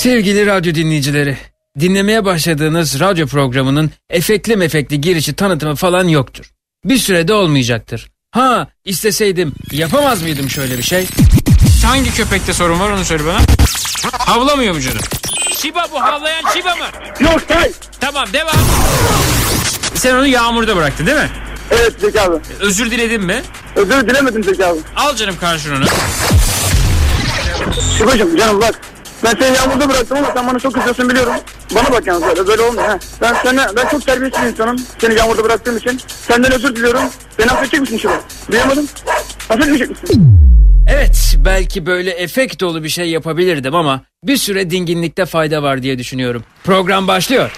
Sevgili radyo dinleyicileri, dinlemeye başladığınız radyo programının efekli mefekli girişi tanıtımı falan yoktur. Bir sürede olmayacaktır. Ha isteseydim yapamaz mıydım şöyle bir şey? Hangi köpekte sorun var onu söyle bana. Havlamıyor mu canım? Şiba bu havlayan Şiba mı? Yok say. Tamam devam. Sen onu yağmurda bıraktın değil mi? Evet Zeki abi. Özür diledin mi? Özür dilemedim Zeki abi. Al canım karşılığını. Şubacım canım bak. Ben seni yağmurda bıraktım ama sen bana çok kızıyorsun biliyorum. Bana bak yalnız böyle, böyle olmuyor. Ha. Ben sana, ben çok terbiyesiz bir insanım. Seni yağmurda bıraktığım için. Senden özür diliyorum. Beni affedecek misin Şuba? Duyamadım. Affetmeyecek misin? Evet belki böyle efekt dolu bir şey yapabilirdim ama bir süre dinginlikte fayda var diye düşünüyorum. Program başlıyor.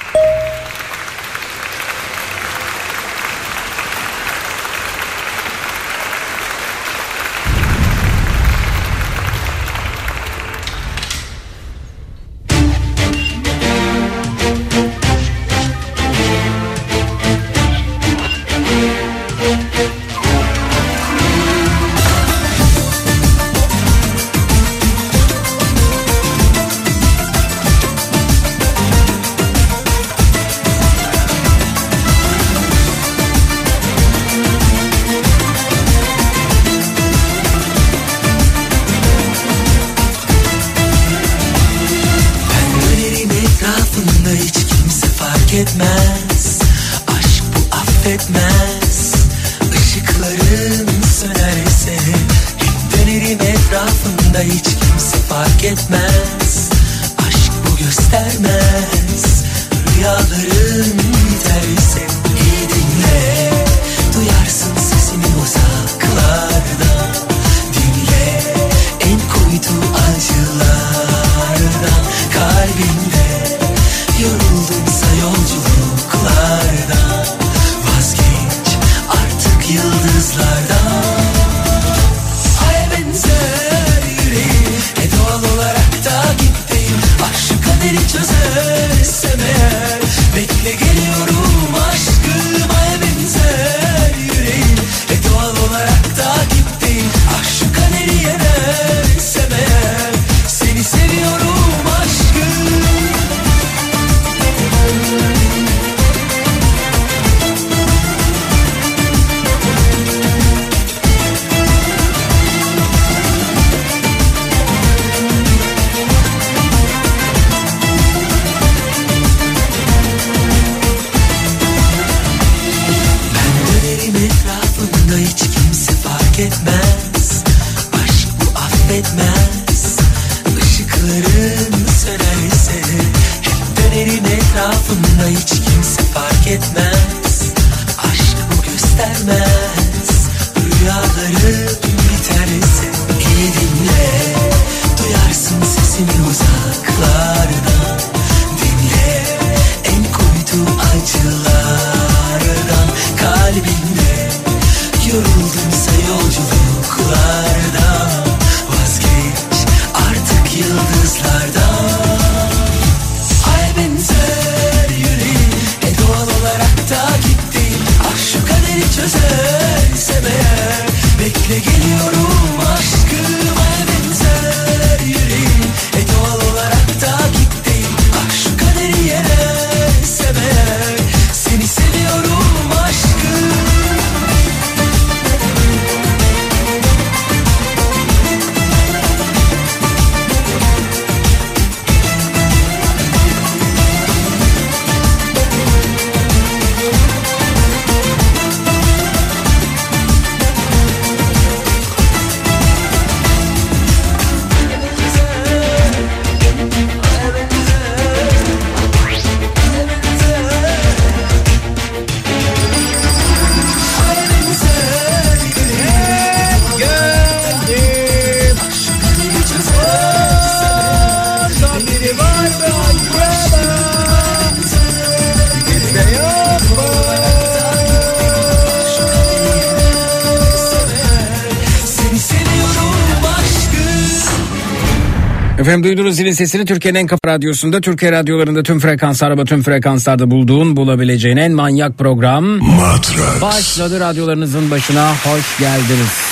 Efendim duydunuz zilin sesini Türkiye'nin en kafa radyosunda Türkiye radyolarında tüm frekanslar ve tüm frekanslarda bulduğun bulabileceğin en manyak program Matrax. başladı radyolarınızın başına hoş geldiniz.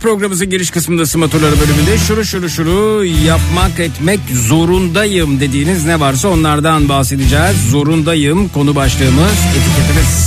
programımızın giriş kısmında simaturları bölümünde şuru şuru şuru yapmak etmek zorundayım dediğiniz ne varsa onlardan bahsedeceğiz. Zorundayım konu başlığımız etiketimiz.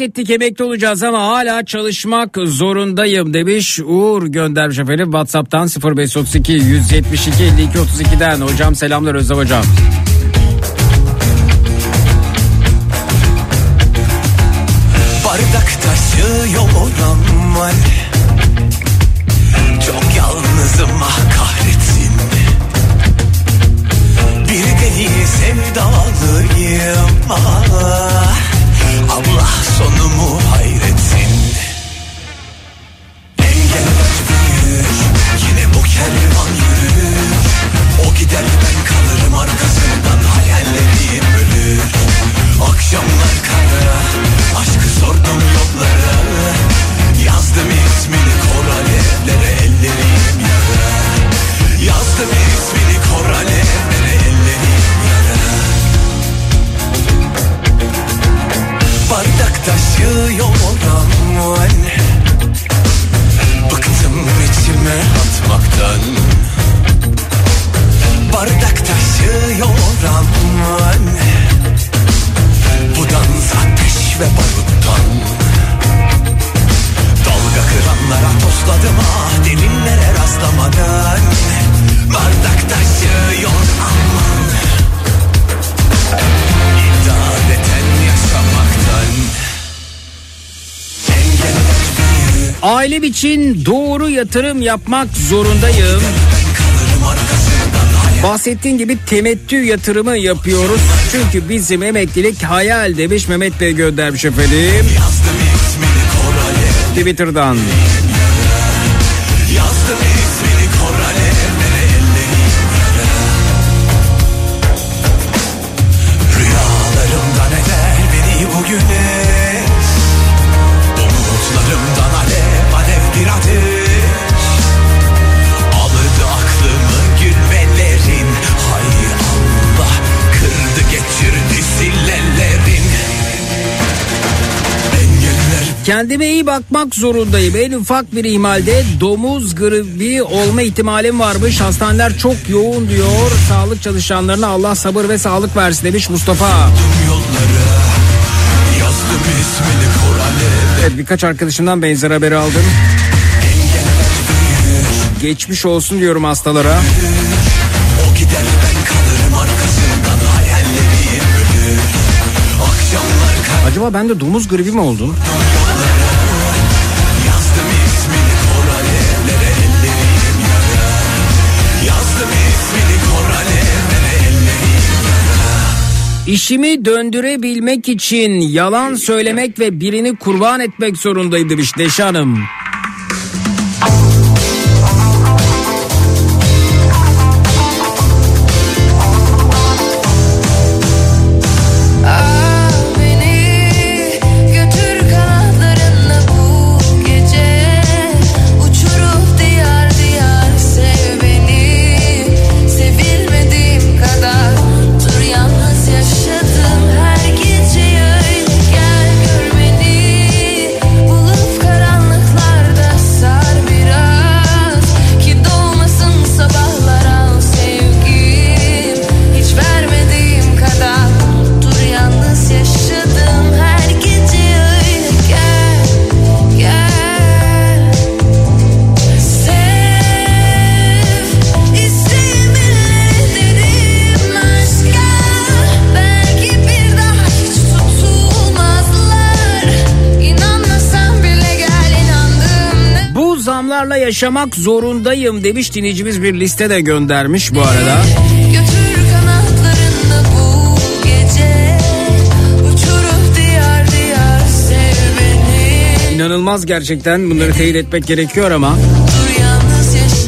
hak ettik emekli olacağız ama hala çalışmak zorundayım demiş. Uğur göndermiş efendim Whatsapp'tan 0532 172 52 32'den. Hocam selamlar Özlem hocam. yatırım yapmak zorundayım. Bahsettiğin gibi temettü yatırımı yapıyoruz. Çünkü bizim emeklilik hayal demiş Mehmet Bey göndermiş efendim. Twitter'dan. Twitter'dan. Kendime iyi bakmak zorundayım. En ufak bir ihmalde domuz gribi olma ihtimalim varmış. Hastaneler çok yoğun diyor. Sağlık çalışanlarına Allah sabır ve sağlık versin demiş Mustafa. Evet birkaç arkadaşımdan benzer haberi aldım. Geçmiş olsun diyorum hastalara. Acaba ben de domuz gribi mi oldum? İşimi döndürebilmek için yalan söylemek ve birini kurban etmek zorundayım demiş Neşe Hanım. Yaşamak zorundayım demiş dinleyicimiz bir liste de göndermiş bu arada. Bu gece diyar diyar İnanılmaz gerçekten bunları teyit etmek gerekiyor ama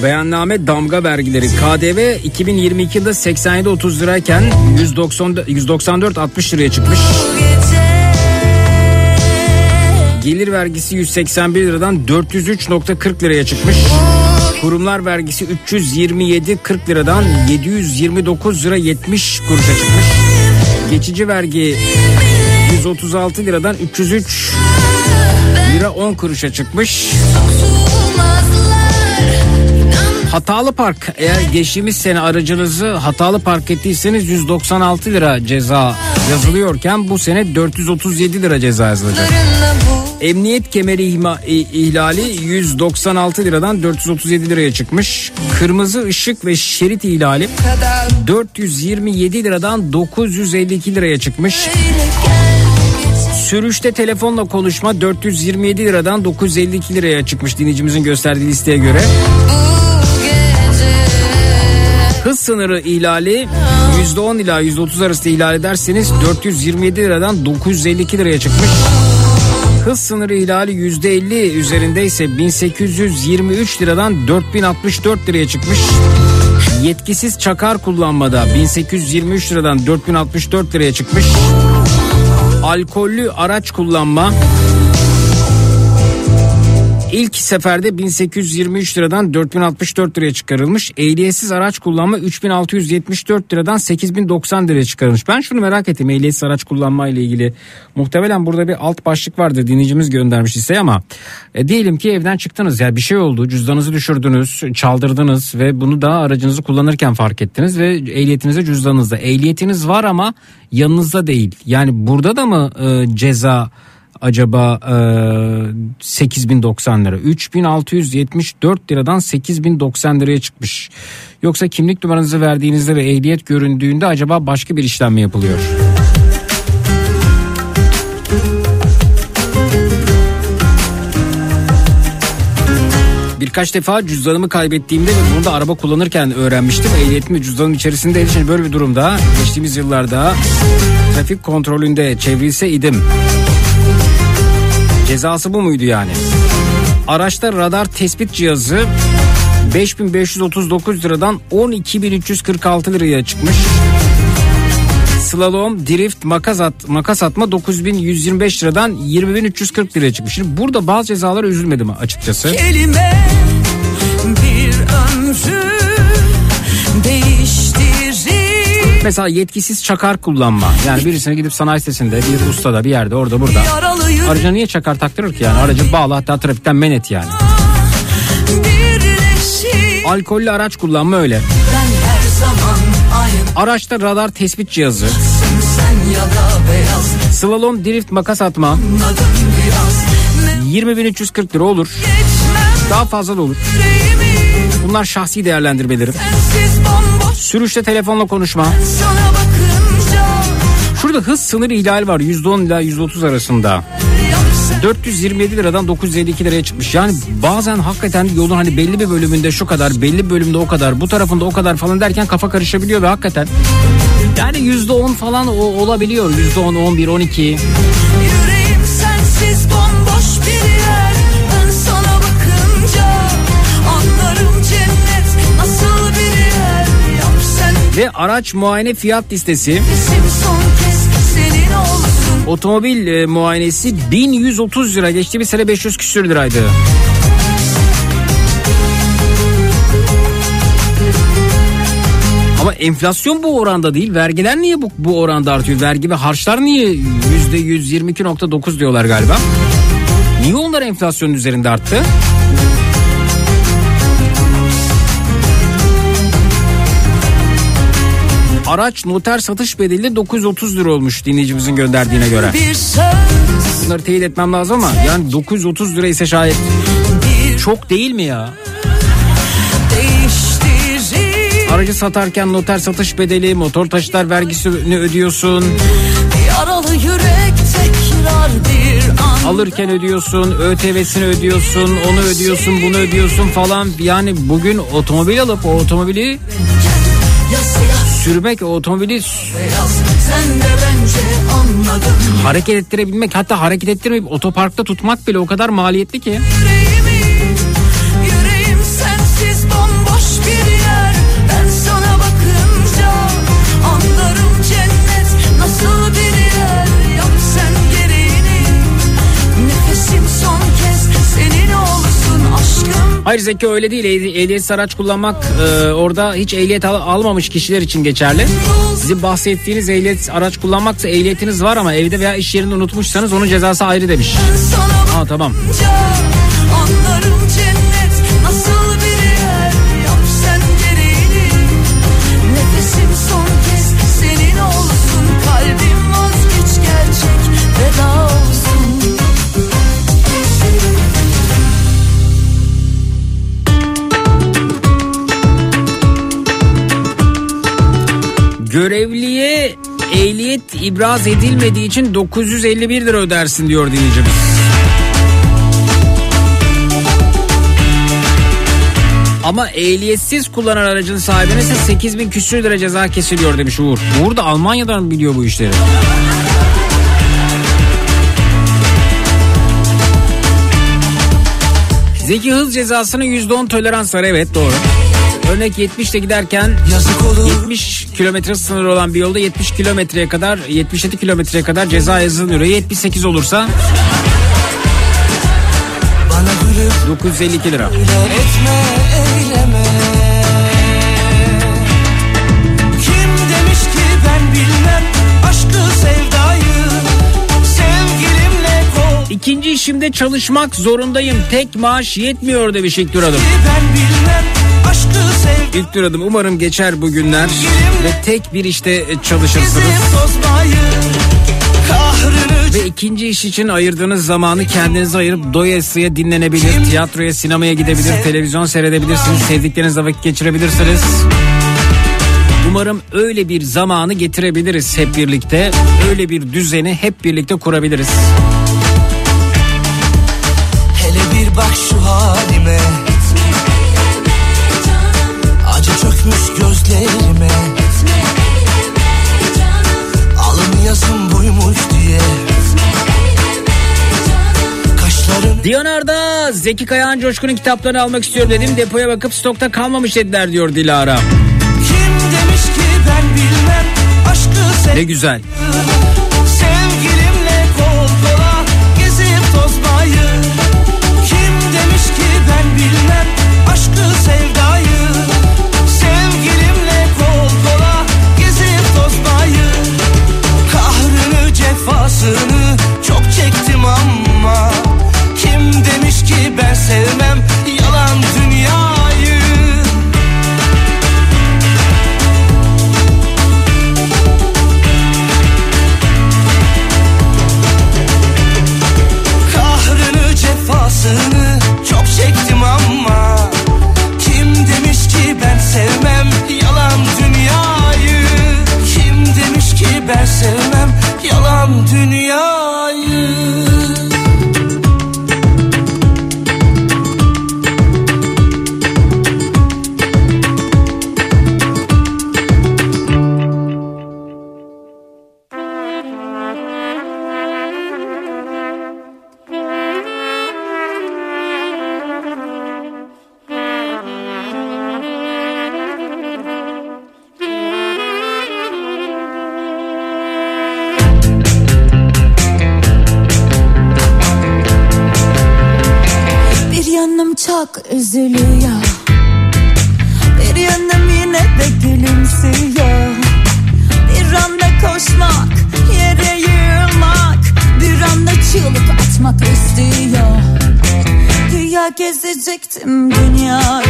beyanname damga vergileri KDV 2022 yılında 87.30 lirayken 190 194 60 liraya çıkmış. Gelir vergisi 181 liradan 403.40 liraya çıkmış. Kurumlar vergisi 327.40 liradan 729 lira 70 kuruşa çıkmış. Geçici vergi 136 liradan 303 lira 10 kuruşa çıkmış. Hatalı park eğer geçtiğimiz sene aracınızı hatalı park ettiyseniz 196 lira ceza yazılıyorken bu sene 437 lira ceza yazılacak. Emniyet kemeri ihma- ihlali 196 liradan 437 liraya çıkmış. Kırmızı ışık ve şerit ihlali kadar 427 liradan 952 liraya çıkmış. Sürüşte telefonla konuşma 427 liradan 952 liraya çıkmış dinleyicimizin gösterdiği listeye göre. Hız sınırı ihlali %10 ila %30 arasında ihlal ederseniz 427 liradan 952 liraya çıkmış. Hız sınırı ihlali %50 üzerindeyse 1823 liradan 4064 liraya çıkmış. Yetkisiz çakar kullanmada 1823 liradan 4064 liraya çıkmış. Alkollü araç kullanma İlk seferde 1823 liradan 4064 liraya çıkarılmış. Ehliyetsiz araç kullanma 3674 liradan 8090 liraya çıkarılmış. Ben şunu merak ettim ehliyetsiz araç kullanma ile ilgili. Muhtemelen burada bir alt başlık vardı dinleyicimiz göndermiş ise ama e, diyelim ki evden çıktınız ya bir şey oldu cüzdanınızı düşürdünüz çaldırdınız ve bunu da aracınızı kullanırken fark ettiniz ve ehliyetinize cüzdanınızda. Ehliyetiniz var ama yanınızda değil. Yani burada da mı e, ceza acaba e, 8090 lira 3674 liradan 8090 liraya çıkmış. Yoksa kimlik numaranızı verdiğinizde ve ehliyet göründüğünde acaba başka bir işlem mi yapılıyor? Birkaç defa cüzdanımı kaybettiğimde ve bunu da araba kullanırken öğrenmiştim. Ehliyetim ve cüzdanım içerisindeydi. Şimdi böyle bir durumda geçtiğimiz yıllarda trafik kontrolünde çevrilse idim. Cezası bu muydu yani? Araçta radar tespit cihazı 5539 liradan 12346 liraya çıkmış. Slalom, drift, makas, at, makas atma 9125 liradan 20340 liraya çıkmış. Şimdi burada bazı cezalara üzülmedim açıkçası. kelime bir ömrü Mesela yetkisiz çakar kullanma. Yani birisine gidip sanayi sitesinde bir ustada bir yerde orada burada. Aracına niye çakar taktırır ki yani? Aracı bağlı hatta trafikten men et yani. Alkollü araç kullanma öyle. Araçta radar tespit cihazı. Slalom, drift, makas atma. anladım biraz ne 20.340 lira olur. Daha fazla da olur. Bunlar şahsi değerlendirmelerim. sensiz bomboş Sürüşte telefonla konuşma. Şurada hız sınırı ihlali var %10 ila %30 arasında. yanlış sen 427 liradan 952 liraya çıkmış. Yani bazen hakikaten yolun hani belli bir bölümünde şu kadar, belli bir bölümde o kadar, bu tarafında o kadar falan derken kafa karışabiliyor ve hakikaten yani %10 falan o, olabiliyor. %10, 11, 12. Yüreğim sensiz bomboş Ve araç muayene fiyat listesi. Otomobil e, muayenesi 1130 lira. Geçtiğimiz sene 500 küsür liraydı. Ama enflasyon bu oranda değil. Vergiler niye bu, bu oranda artıyor? Vergi ve harçlar niye %122.9 diyorlar galiba? Niye onlar enflasyonun üzerinde arttı? Araç noter satış bedeli 930 lira olmuş dinleyicimizin gönderdiğine göre. Bunları teyit etmem lazım ama yani 930 lira ise şayet çok değil mi ya? Aracı satarken noter satış bedeli, motor taşıtlar vergisini ödüyorsun. Yaralı yürek bir Alırken ödüyorsun, ÖTV'sini ödüyorsun, onu ödüyorsun, bunu ödüyorsun falan. Yani bugün otomobil alıp o otomobili sürmek, otomobili hareket ettirebilmek hatta hareket ettirmeyip otoparkta tutmak bile o kadar maliyetli ki. Yüreğimi Yüreğim sensiz bomboş bir Hayır Zeki öyle değil. Ehli- Ehliyetsiz araç kullanmak e, orada hiç ehliyet al- almamış kişiler için geçerli. Sizin bahsettiğiniz ehliyet araç kullanmaksa ehliyetiniz var ama evde veya iş yerinde unutmuşsanız onun cezası ayrı demiş. Ha tamam. bakınca Görevliye ehliyet ibraz edilmediği için 951 lira ödersin diyor dinleyicimiz. Ama ehliyetsiz kullanan aracın sahibine ise 8000 küsür lira ceza kesiliyor demiş Uğur. Uğur da Almanya'dan biliyor bu işleri. Zeki hız cezasının %10 tolerans var evet doğru. Örnek 70'te giderken Yazık olur 70 kilometre sınırı olan bir yolda 70 kilometreye kadar 77 kilometreye kadar ceza yazılıyor. 78 olursa Bana gülüp 952 lira. etme eyleme Kim demiş ki ben bilmem aşkı sevdayı Sevgilimle kol İkinci işimde çalışmak zorundayım. Tek maaş yetmiyor demiş İlk Hanım. ben bilmem İlk Hanım umarım geçer bu günler ve tek bir işte çalışırsınız. Ve ikinci iş için ayırdığınız zamanı kendinize ayırıp doyasıya dinlenebilir, tiyatroya, sinemaya gidebilir, televizyon seyredebilirsiniz, sevdiklerinizle vakit geçirebilirsiniz. Umarım öyle bir zamanı getirebiliriz hep birlikte. Öyle bir düzeni hep birlikte kurabiliriz. Hele bir bak şu halime Çökmüş gözlerime Alın yazım buymuş diye Kaşların Diyanar'da Zeki Kayağan Coşkun'un kitaplarını almak istiyorum dedim. Depoya bakıp stokta kalmamış dediler diyor Dilara. kim demiş ki ben bilmem Aşkı sev Ne güzel. Demiş üzülüyor. Bir yanım yine de gülümsüyor. Bir anda koşmak, yere yığılmak Bir anda çığlık atmak istiyor. Güya gezecektim dünyayı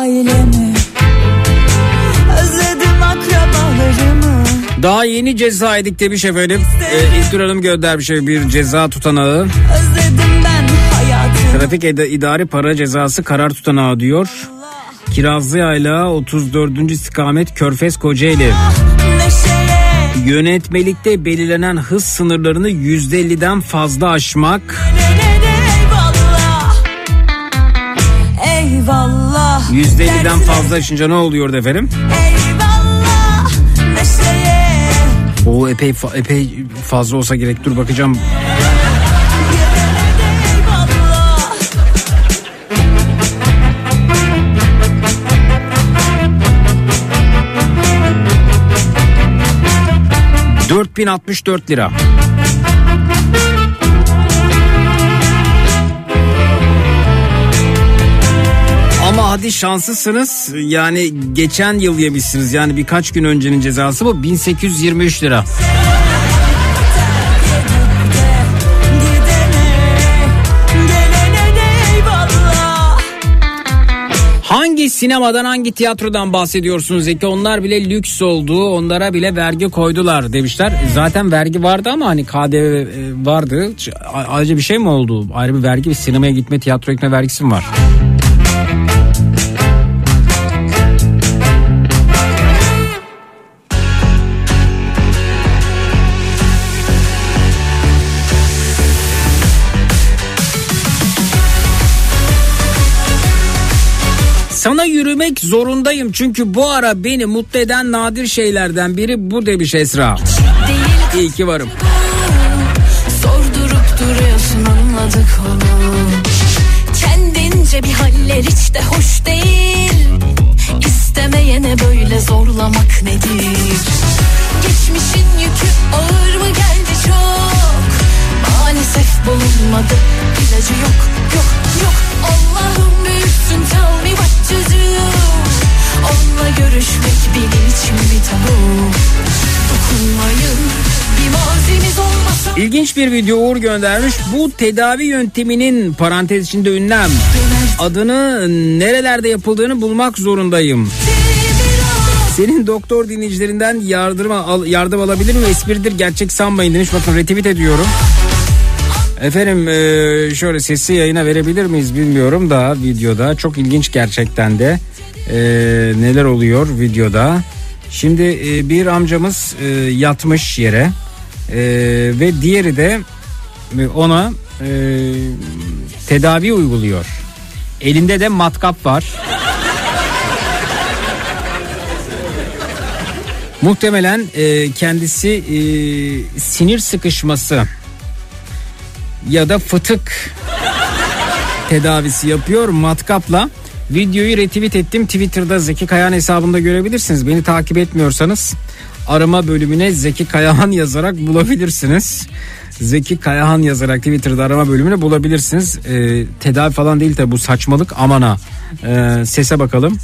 ailemi Özledim akrabalarımı Daha yeni ceza yedik demiş efendim. Ee, İlknur Hanım göndermiş bir ceza tutanağı. Özledim ben hayatımı Trafik ed- idari para cezası karar tutanağı diyor. Kirazlı Yayla 34. istikamet Körfez Kocaeli. Neşeye Yönetmelikte belirlenen hız sınırlarını %50'den fazla aşmak. Eyvallah Eyvallah %50'den Dertler- fazla aşınca ne oluyordu efendim? O epey fa- epey fazla olsa gerek dur bakacağım. Eyvallah 4064 lira. Ama hadi şanslısınız yani geçen yıl yemişsiniz yani birkaç gün öncenin cezası bu 1823 lira. Hangi sinemadan hangi tiyatrodan bahsediyorsunuz Zeki? Onlar bile lüks oldu. Onlara bile vergi koydular demişler. Zaten vergi vardı ama hani KDV e, vardı. Ayrıca bir şey mi oldu? Ayrı bir vergi bir sinemaya gitme tiyatro gitme vergisi mi var? Yürümek zorundayım. Çünkü bu ara beni mutlu eden nadir şeylerden biri bu demiş Esra. İyi ki varım. Sordurup duruyorsun anladık onu. Kendince bir haller hiç de hoş değil. İstemeyene böyle zorlamak nedir? Geçmişin yükü ağır mı geldi çok Maalesef bulunmadı ilacı yok yok yok Allah'ım büyüksün tell me what to do Onunla görüşmek benim için bir tabu Dokunmayın İlginç bir video Uğur göndermiş. Bu tedavi yönteminin parantez içinde ünlem. Adını nerelerde yapıldığını bulmak zorundayım. Senin doktor dinleyicilerinden yardım, al, yardım alabilir mi? Espridir gerçek sanmayın demiş. Bakın retweet ediyorum. Efendim e, şöyle sesi yayına verebilir miyiz bilmiyorum da videoda. Çok ilginç gerçekten de E, neler oluyor videoda. Şimdi e, bir amcamız yatmış yere ve diğeri de ona tedavi uyguluyor. Elinde de matkap var. Muhtemelen e, kendisi e, sinir sıkışması ya da fıtık tedavisi yapıyor matkapla. Videoyu retweet ettim Twitter'da Zeki Kayahan hesabında görebilirsiniz. Beni takip etmiyorsanız arama bölümüne Zeki Kayahan yazarak bulabilirsiniz. Zeki Kayahan yazarak Twitter'da arama bölümüne bulabilirsiniz. Ee, tedavi falan değil tabi bu saçmalık aman ha. Ee, sese bakalım.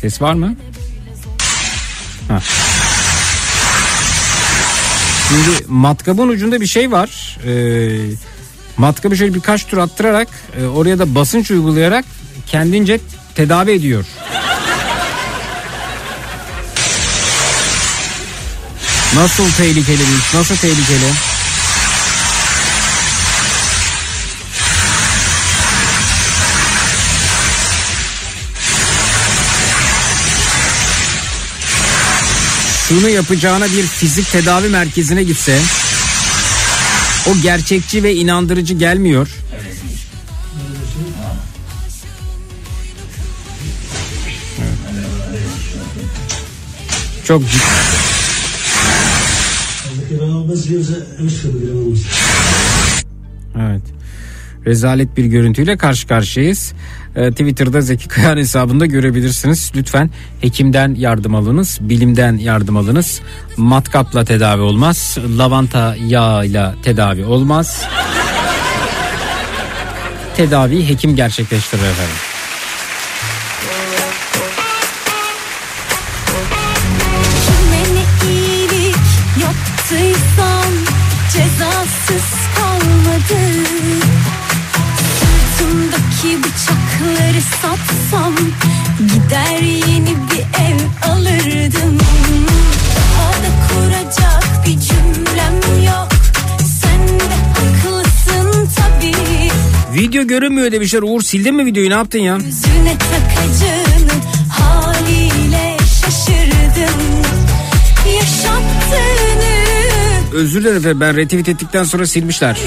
Ses var mı? Ha. Şimdi matkabın ucunda bir şey var. Ee, matkabı şöyle birkaç tur attırarak e, oraya da basınç uygulayarak kendince tedavi ediyor. Nasıl tehlikeli? Nasıl tehlikeli? Şunu yapacağına bir fizik tedavi merkezine gitse o gerçekçi ve inandırıcı gelmiyor. Çok ciddi. Evet. Rezalet bir görüntüyle karşı karşıyayız. Ee, Twitter'da Zeki Kayan hesabında görebilirsiniz. Lütfen hekimden yardım alınız, bilimden yardım alınız. Matkapla tedavi olmaz, lavanta yağıyla tedavi olmaz. Tedavi hekim gerçekleştirir efendim. satsam Gider yeni bir ev alırdım. Daha kuracak bir cümlem yok. Sen de haklısın tabii. Video görünmüyor demişler. Uğur sildin mi videoyu? Ne yaptın ya? Yüzüne takacağın haliyle şaşırdım. Yaşattığını Özür dilerim efendim. Ben retweet ettikten sonra silmişler.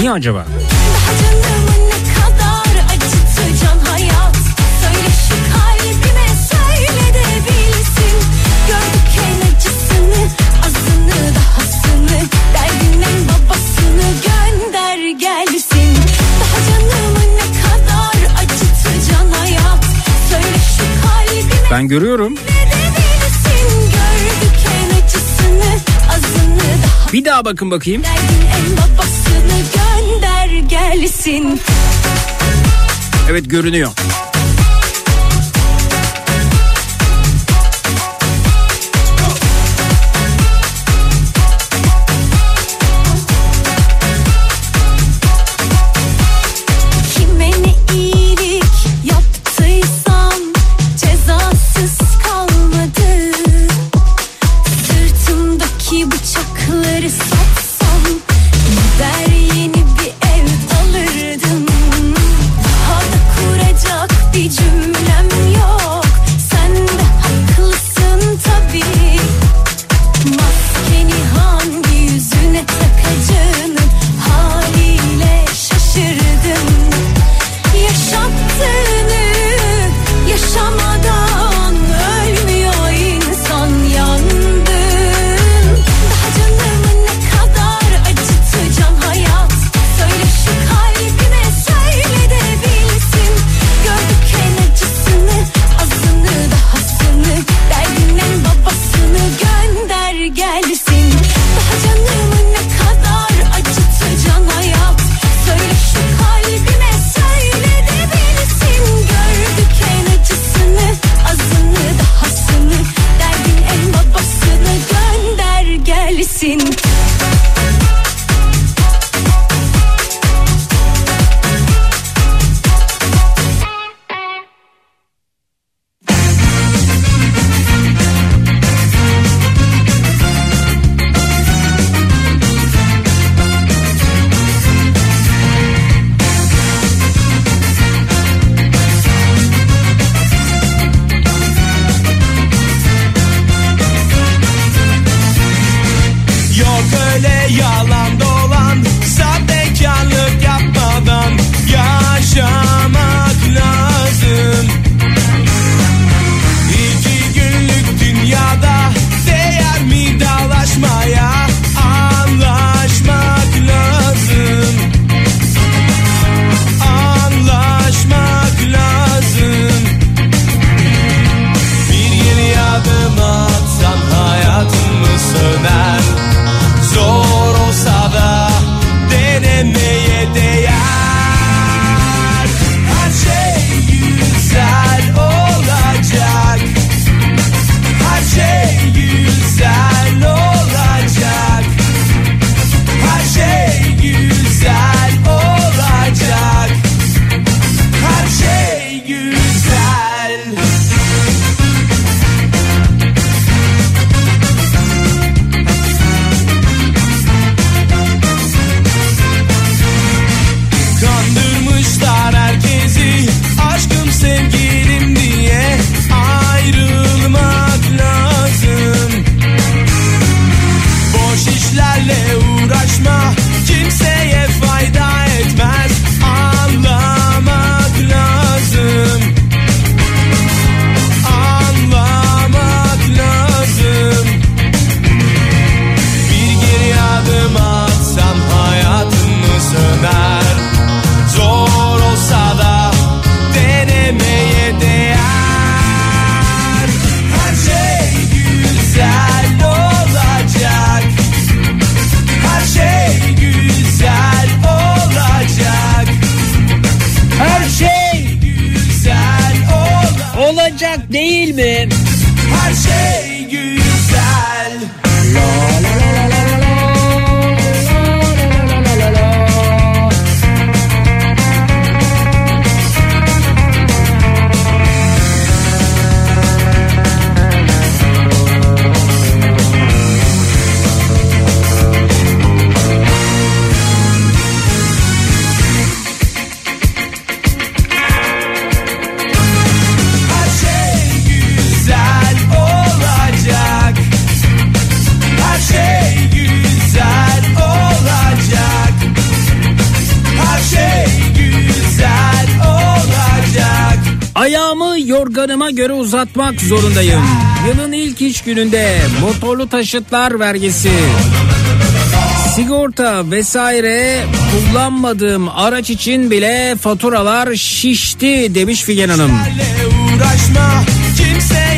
Niye acaba? Ben görüyorum. Bir daha bakın bakayım. Evet görünüyor. Zorundayım. Yılın ilk iş gününde motorlu taşıtlar vergisi. Sigorta vesaire kullanmadığım araç için bile faturalar şişti demiş Figen Hanım. uğraşma kimseye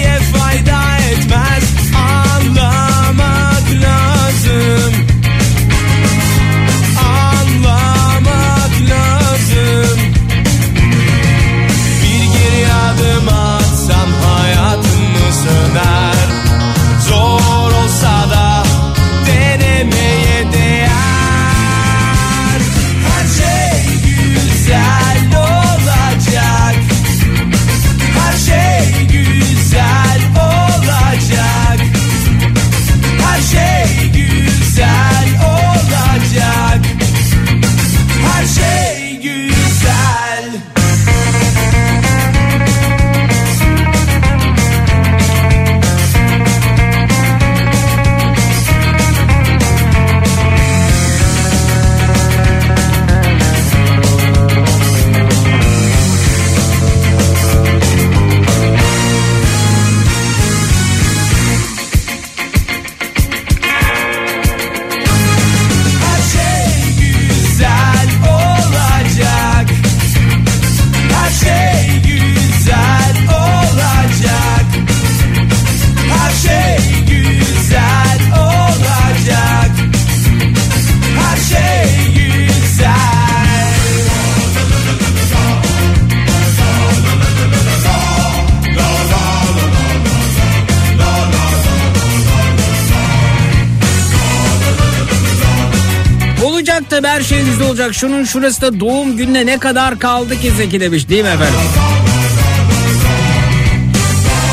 her şey güzel olacak. Şunun şurası da doğum gününe ne kadar kaldı ki Zeki demiş değil mi efendim?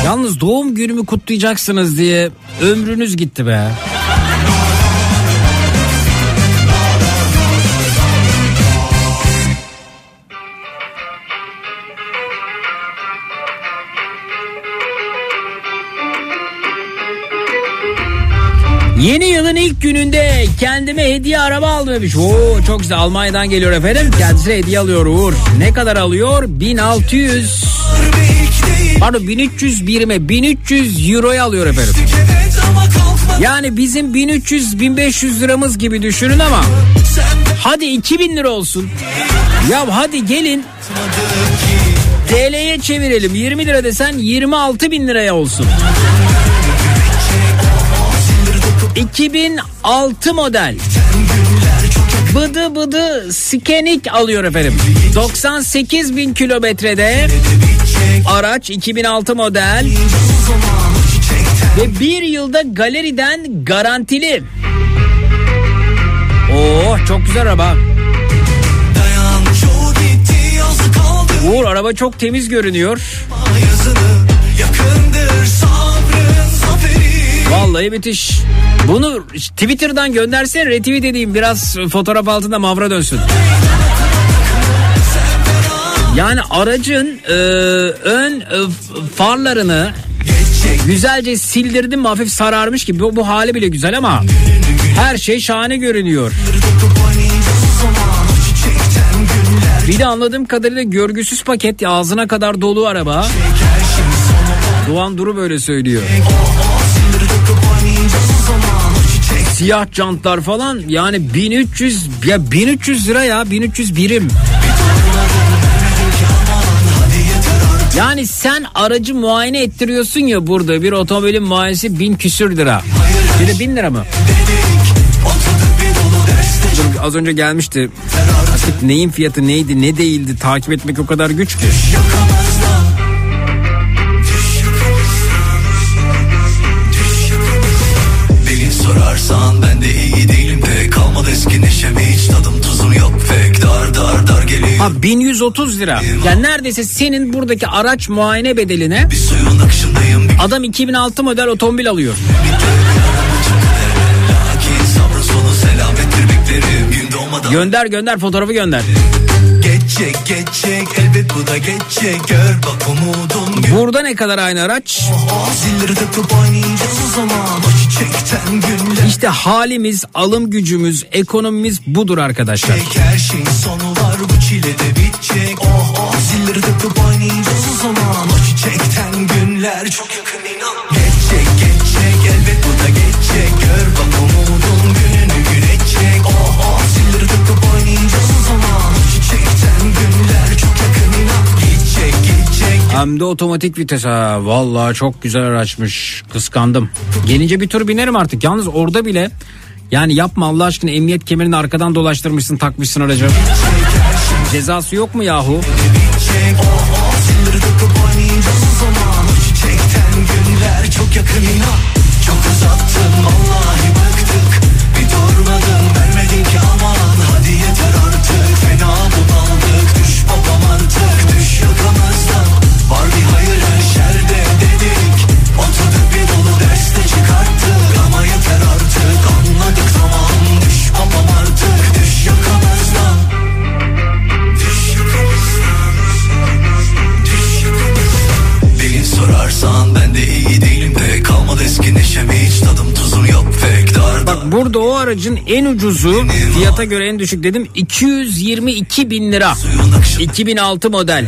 Yalnız doğum günümü kutlayacaksınız diye ömrünüz gitti be. Yeni yılın ilk gününde kendime hediye araba aldım demiş. Oo çok güzel Almanya'dan geliyor efendim. Kendisine hediye alıyor Uğur. Ne kadar alıyor? 1600 Pardon 1300 birime 1300 euroya alıyor efendim. Yani bizim 1300-1500 liramız gibi düşünün ama hadi 2000 lira olsun. Ya hadi gelin TL'ye çevirelim 20 lira desen 26 bin liraya olsun. 2006 model. Bıdı bıdı skenik alıyor efendim. 98 bin kilometrede Araç 2006 model. Ve bir yılda galeriden garantili. Oo çok güzel araba. Uğur araba çok temiz görünüyor. Vallahi müthiş Bunu Twitter'dan göndersen retweet edeyim biraz fotoğraf altında mavra dönsün. Yani aracın e, ön e, farlarını güzelce sildirdim hafif sararmış gibi bu, bu hali bile güzel ama her şey şahane görünüyor. Bir de anladığım kadarıyla görgüsüz paket ağzına kadar dolu araba. Doğan Duru böyle söylüyor. Siyah jantlar falan yani 1300 ya 1300 lira ya 1300 birim. Yani sen aracı muayene ettiriyorsun ya burada bir otomobilin muayenesi bin küsür lira. Bir de bin lira mı? Dur, az önce gelmişti. Artık neyin fiyatı neydi ne değildi takip etmek o kadar güç ki. Beni de Kalmadı eski neşemi hiç tadım tuzum yok pek Dar dar dar geliyor Ha 1130 lira. Yani neredeyse senin buradaki araç muayene bedeline adam 2006 model otomobil alıyor. Gönder gönder fotoğrafı gönder geçecek geçecek elbet bu da geçecek gör bak umudum gör. Burada ne kadar aynı araç? İşte halimiz, alım gücümüz, ekonomimiz budur arkadaşlar. Çek, her şeyin sonu var bu çile de bitecek. Oh oh zilleri takıp oynayacağız o zaman o çiçekten günler çok yakın Hem de otomatik vites ha. Vallahi çok güzel araçmış. Kıskandım. Gelince bir tur binerim artık. Yalnız orada bile yani yapma Allah aşkına emniyet kemerini arkadan dolaştırmışsın takmışsın aracı. Cezası yok mu yahu? Çok yakın inan Çok uzattın vallahi burada o aracın en ucuzu fiyata göre en düşük dedim 222 bin lira. 2006 model.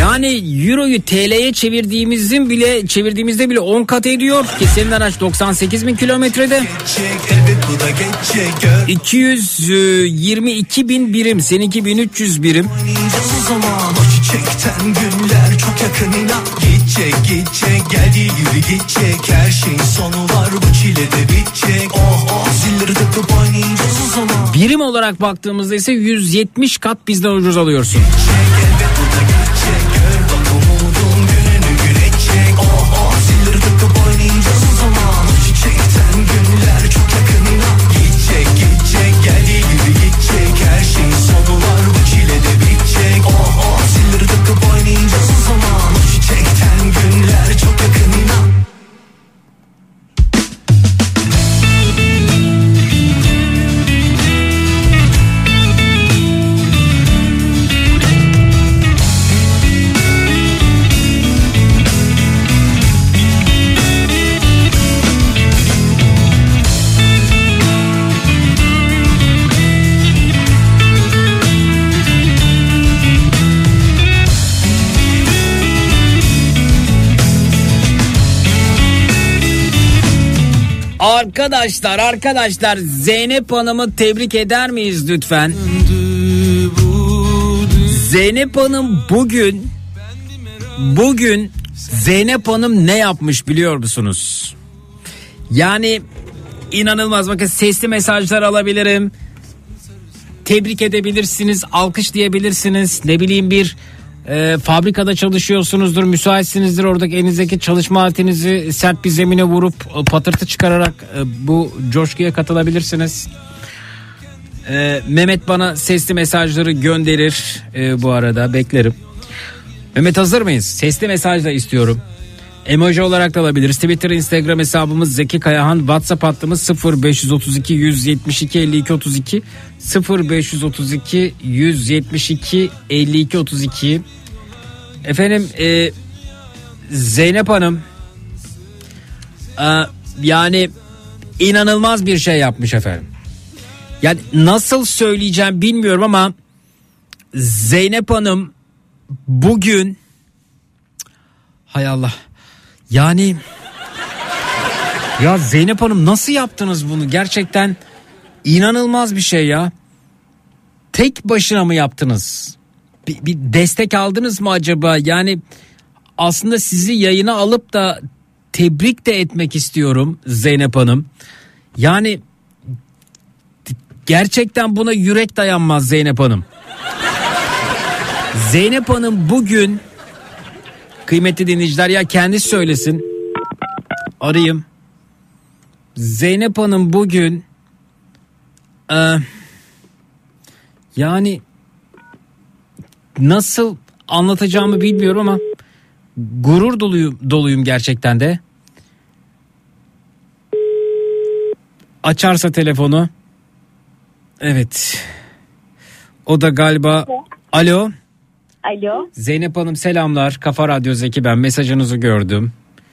Yani euroyu TL'ye çevirdiğimizin bile çevirdiğimizde bile 10 kat ediyor. Ki senin araç 98 bin kilometrede. Geçecek elbet bu da geçecek gör 222 bin birim seninki 1300 birim. Çok yakın inan Gidecek gidecek. Geldiği gibi gidecek. Her şeyin sonu var bu çile de bitecek. Oh oh. Zilleri takıp oynayacağız o zaman. Birim olarak baktığımızda ise 170 kat bizden ucuz alıyorsun. Çek Arkadaşlar arkadaşlar Zeynep Hanım'ı tebrik eder miyiz lütfen? Zeynep Hanım bugün bugün Zeynep Hanım ne yapmış biliyor musunuz? Yani inanılmaz bakın sesli mesajlar alabilirim. Tebrik edebilirsiniz, alkış diyebilirsiniz. Ne bileyim bir e, fabrikada çalışıyorsunuzdur, müsaitsinizdir. Oradaki elinizdeki çalışma aletinizi sert bir zemine vurup e, patırtı çıkararak e, bu coşkuya katılabilirsiniz. E, Mehmet bana sesli mesajları gönderir e, bu arada beklerim. Mehmet hazır mıyız? Sesli mesaj da istiyorum. Emoji olarak da alabiliriz. Twitter, Instagram hesabımız Zeki Kayahan. WhatsApp hattımız 0532 172 52 32 0532 172 52 32 Efendim e, Zeynep Hanım e, yani inanılmaz bir şey yapmış efendim. Yani nasıl söyleyeceğim bilmiyorum ama Zeynep Hanım bugün hay Allah yani ya Zeynep Hanım nasıl yaptınız bunu gerçekten inanılmaz bir şey ya. Tek başına mı yaptınız? Bir, bir destek aldınız mı acaba? Yani aslında sizi yayına alıp da tebrik de etmek istiyorum Zeynep Hanım. Yani gerçekten buna yürek dayanmaz Zeynep Hanım. Zeynep Hanım bugün kıymetli dinleyiciler ya kendisi söylesin. Arayayım. Zeynep Hanım bugün e, yani nasıl anlatacağımı bilmiyorum ama gurur doluyum, doluyum gerçekten de. Açarsa telefonu. Evet. O da galiba Alo. Alo. Zeynep Hanım selamlar. Kafa Radyo Zeki ben mesajınızı gördüm.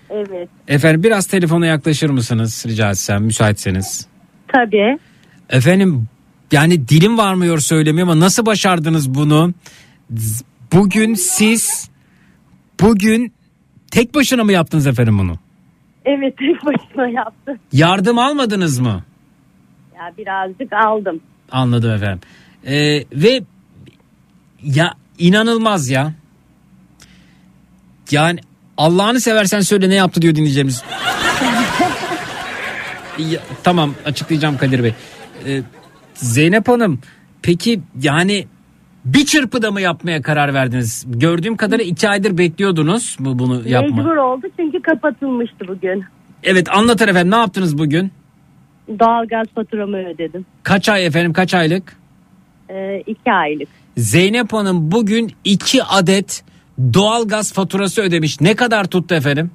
Evet. Efendim biraz telefona yaklaşır mısınız rica etsem müsaitseniz. Tabii. Efendim yani dilim varmıyor söylemiyor ama nasıl başardınız bunu? Bugün siz bugün tek başına mı yaptınız efendim bunu? Evet tek başına yaptım. Yardım almadınız mı? Ya birazcık aldım. Anladım efendim. Ee, ve ya inanılmaz ya. Yani Allah'ını seversen söyle ne yaptı diyor dinleyeceğimiz. Ya, tamam açıklayacağım Kadir Bey. Ee, Zeynep Hanım peki yani bir çırpıda mı yapmaya karar verdiniz? Gördüğüm kadarıyla iki aydır bekliyordunuz bu bunu yapma. Mecbur oldu çünkü kapatılmıştı bugün. Evet anlatın efendim ne yaptınız bugün? Doğalgaz faturamı ödedim. Kaç ay efendim kaç aylık? Ee, iki aylık. Zeynep Hanım bugün iki adet doğalgaz faturası ödemiş. Ne kadar tuttu efendim?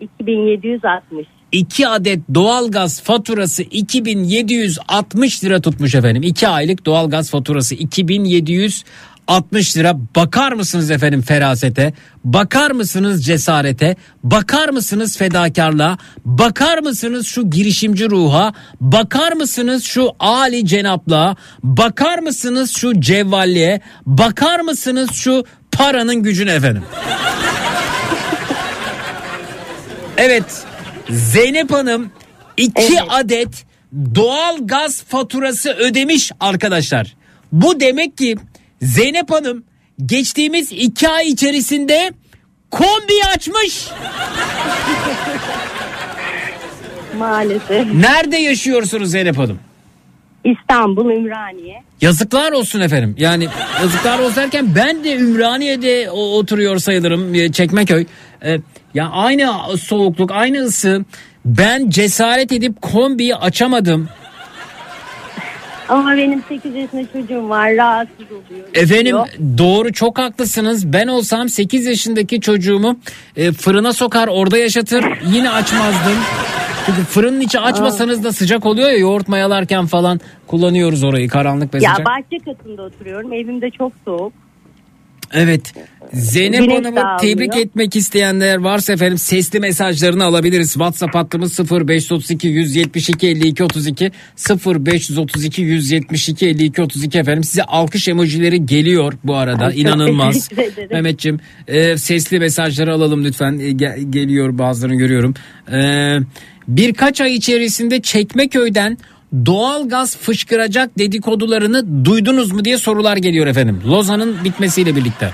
2760. 2 adet doğalgaz faturası 2760 lira tutmuş efendim. 2 aylık doğalgaz faturası 2760 lira. Bakar mısınız efendim ferasete? Bakar mısınız cesarete? Bakar mısınız fedakarlığa? Bakar mısınız şu girişimci ruha? Bakar mısınız şu Ali cenaplığa? Bakar mısınız şu cevvalliğe? Bakar mısınız şu paranın gücüne efendim? Evet. Zeynep Hanım iki adet doğal gaz faturası ödemiş arkadaşlar. Bu demek ki Zeynep Hanım geçtiğimiz iki ay içerisinde kombi açmış. Maalesef. Nerede yaşıyorsunuz Zeynep Hanım? İstanbul, Ümraniye. Yazıklar olsun efendim. Yani yazıklar olsun derken ben de Ümraniye'de oturuyor sayılırım e, Çekmeköy. E, ya aynı soğukluk, aynı ısı. Ben cesaret edip kombiyi açamadım. Ama benim 8 yaşında çocuğum var. Rahatsız oluyor. Efendim Üşüyor. doğru çok haklısınız. Ben olsam 8 yaşındaki çocuğumu e, fırına sokar orada yaşatır yine açmazdım. Çünkü fırının içi açmasanız da sıcak oluyor ya yoğurt mayalarken falan kullanıyoruz orayı karanlık ve Ya sıcak. bahçe katında oturuyorum. Evimde çok soğuk. Evet. Zeynep Güneş Hanım'ı tebrik etmek isteyenler varsa efendim sesli mesajlarını alabiliriz. WhatsApp hattımız 0532 172 52 32 0532 172 52 32 efendim. Size alkış emojileri geliyor bu arada. Ay, İnanılmaz. Mehmetçim e, sesli mesajları alalım lütfen. E, ge- geliyor bazılarını görüyorum. E, birkaç ay içerisinde Çekmeköy'den doğal gaz fışkıracak dedikodularını duydunuz mu diye sorular geliyor efendim. Lozan'ın bitmesiyle birlikte.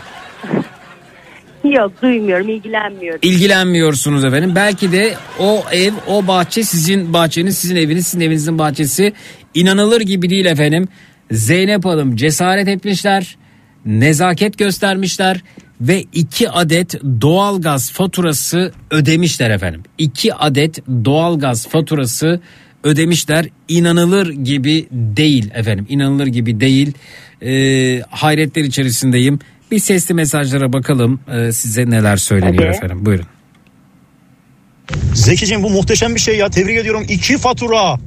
Yok duymuyorum, ilgilenmiyorum. İlgilenmiyorsunuz efendim. Belki de o ev, o bahçe sizin bahçeniz, sizin eviniz, sizin evinizin bahçesi. İnanılır gibi değil efendim. Zeynep Hanım cesaret etmişler, nezaket göstermişler ve iki adet doğalgaz faturası ödemişler efendim. İki adet doğalgaz faturası ödemişler. İnanılır gibi değil efendim. İnanılır gibi değil. Ee, hayretler içerisindeyim. Bir sesli mesajlara bakalım ee, size neler söyleniyor Hadi. efendim. Buyurun. Zekiciğim bu muhteşem bir şey ya. Tebrik ediyorum. İki fatura.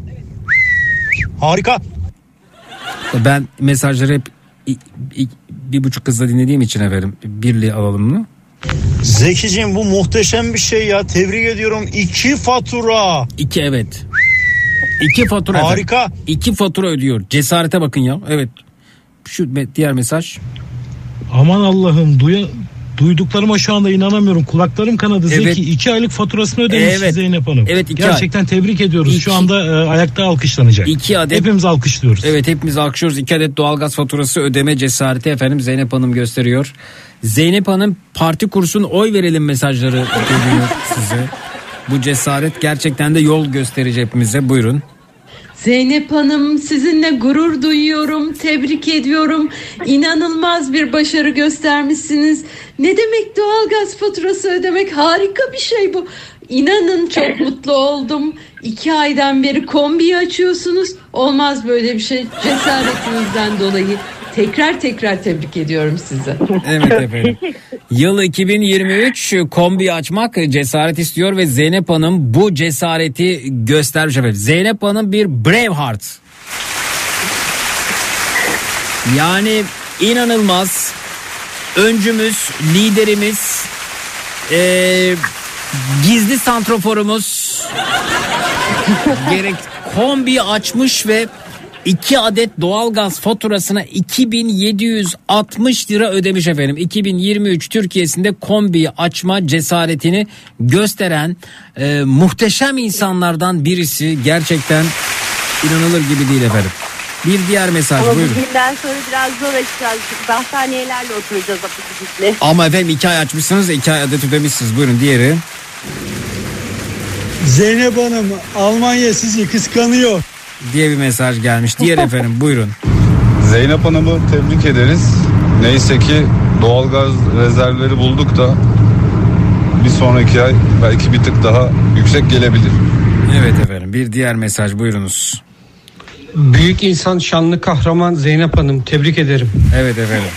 Harika. Ben mesajları hep bir buçuk hızla dinlediğim için efendim birliği alalım mı? Zekiciğim bu muhteşem bir şey ya. Tebrik ediyorum. İki fatura. İki evet. İki fatura efendim. Harika. İki fatura ödüyor. Cesarete bakın ya. Evet. Şu diğer mesaj. Aman Allah'ım duya, duyduklarıma şu anda inanamıyorum. Kulaklarım kanadı. Evet. Zeki iki aylık faturasını ödemiş Evet. Zeynep Hanım. Evet, iki Gerçekten tebrik ediyoruz. İki- Şu anda e, ayakta alkışlanacak. İki adet- Hepimiz alkışlıyoruz. Evet hepimiz alkışlıyoruz. İki adet doğalgaz faturası ödeme cesareti efendim Zeynep Hanım gösteriyor. Zeynep Hanım parti kursun oy verelim mesajları geliyor size. Bu cesaret gerçekten de yol gösterici hepimize. Buyurun. Zeynep Hanım sizinle gurur duyuyorum, tebrik ediyorum. İnanılmaz bir başarı göstermişsiniz. Ne demek doğalgaz faturası ödemek harika bir şey bu. İnanın çok mutlu oldum. İki aydan beri kombiyi açıyorsunuz. Olmaz böyle bir şey cesaretinizden dolayı. Tekrar tekrar tebrik ediyorum sizi. Evet efendim. Yıl 2023 kombi açmak cesaret istiyor ve Zeynep Hanım bu cesareti göstermiş efendim. Zeynep Hanım bir Braveheart. Yani inanılmaz öncümüz, liderimiz, eee, gizli santroforumuz gerek kombi açmış ve 2 adet doğalgaz faturasına 2760 lira ödemiş efendim. 2023 Türkiye'sinde kombi açma cesaretini gösteren e, muhteşem insanlardan birisi gerçekten inanılır gibi değil efendim. Bir diğer mesaj Ama buyurun. bugünden sonra biraz zor açacağız. Battaniyelerle oturacağız apıtıcıkle. Ama efendim iki ay açmışsınız iki ay adet ödemişsiniz. Buyurun diğeri. Zeynep Hanım Almanya sizi kıskanıyor. Diye bir mesaj gelmiş. Diğer efendim buyurun. Zeynep Hanım'ı tebrik ederiz. Neyse ki doğalgaz rezervleri bulduk da bir sonraki ay belki bir tık daha yüksek gelebilir. Evet efendim bir diğer mesaj buyurunuz. Büyük insan şanlı kahraman Zeynep Hanım tebrik ederim. Evet efendim.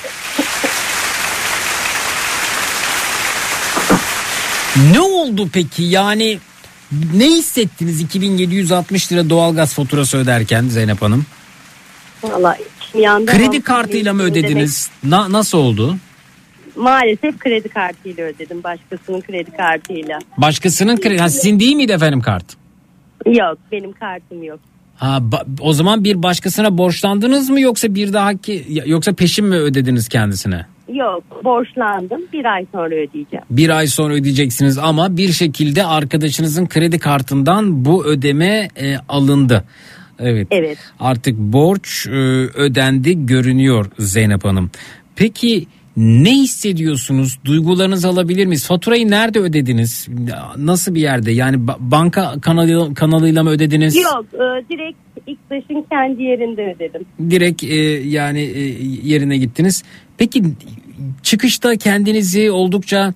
Ne oldu peki yani ne hissettiniz 2760 lira doğalgaz faturası öderken Zeynep Hanım? Valla içim yandı. Kredi kartıyla mı ödediniz? Na, nasıl oldu? Maalesef kredi kartıyla ödedim. Başkasının kredi kartıyla. Başkasının kredi ha, sizin değil miydi efendim kart? Yok benim kartım yok. Ha, o zaman bir başkasına borçlandınız mı yoksa bir dahaki yoksa peşin mi ödediniz kendisine? Yok borçlandım. Bir ay sonra ödeyeceğim. Bir ay sonra ödeyeceksiniz ama bir şekilde arkadaşınızın kredi kartından bu ödeme e, alındı. Evet. Evet. Artık borç e, ödendi görünüyor Zeynep Hanım. Peki ne hissediyorsunuz? Duygularınızı alabilir miyiz? Faturayı nerede ödediniz? Nasıl bir yerde? Yani ba- banka kanalı, kanalıyla mı ödediniz? Yok e, direkt İktaş'ın kendi yerinde ödedim. Direkt e, yani e, yerine gittiniz. Peki çıkışta kendinizi oldukça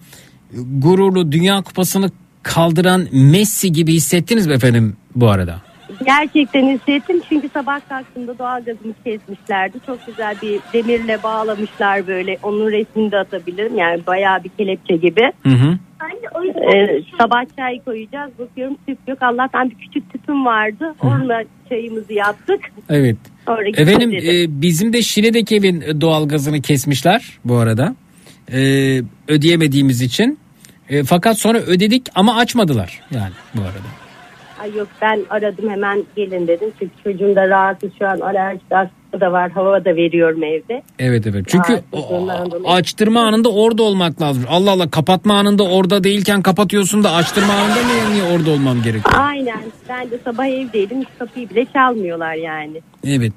gururlu Dünya Kupası'nı kaldıran Messi gibi hissettiniz mi efendim bu arada? Gerçekten hissettim çünkü sabah kalktığımda doğalgazımı kesmişlerdi. Çok güzel bir demirle bağlamışlar böyle. Onun resmini de atabilirim. Yani bayağı bir kelepçe gibi. Hı hı. Ee, sabah çay koyacağız. Bakıyorum tüp yok. Allah'tan bir küçük tüpüm vardı. Onunla çayımızı yaptık. Evet. Sonra Efendim e, bizim de Şile'deki evin doğalgazını kesmişler bu arada. E, ödeyemediğimiz için. E, fakat sonra ödedik ama açmadılar yani bu arada. Ay yok ben aradım hemen gelin dedim. Çünkü çocuğum da rahatsız şu an alerji da var. Hava da veriyorum evde. Evet evet. Çünkü Rahatsızlığından dolayı. açtırma anında orada olmak lazım. Allah Allah kapatma anında orada değilken kapatıyorsun da açtırma anında niye, niye orada olmam gerekiyor? Aynen. Ben de sabah evdeydim. Hiç kapıyı bile çalmıyorlar yani. Evet.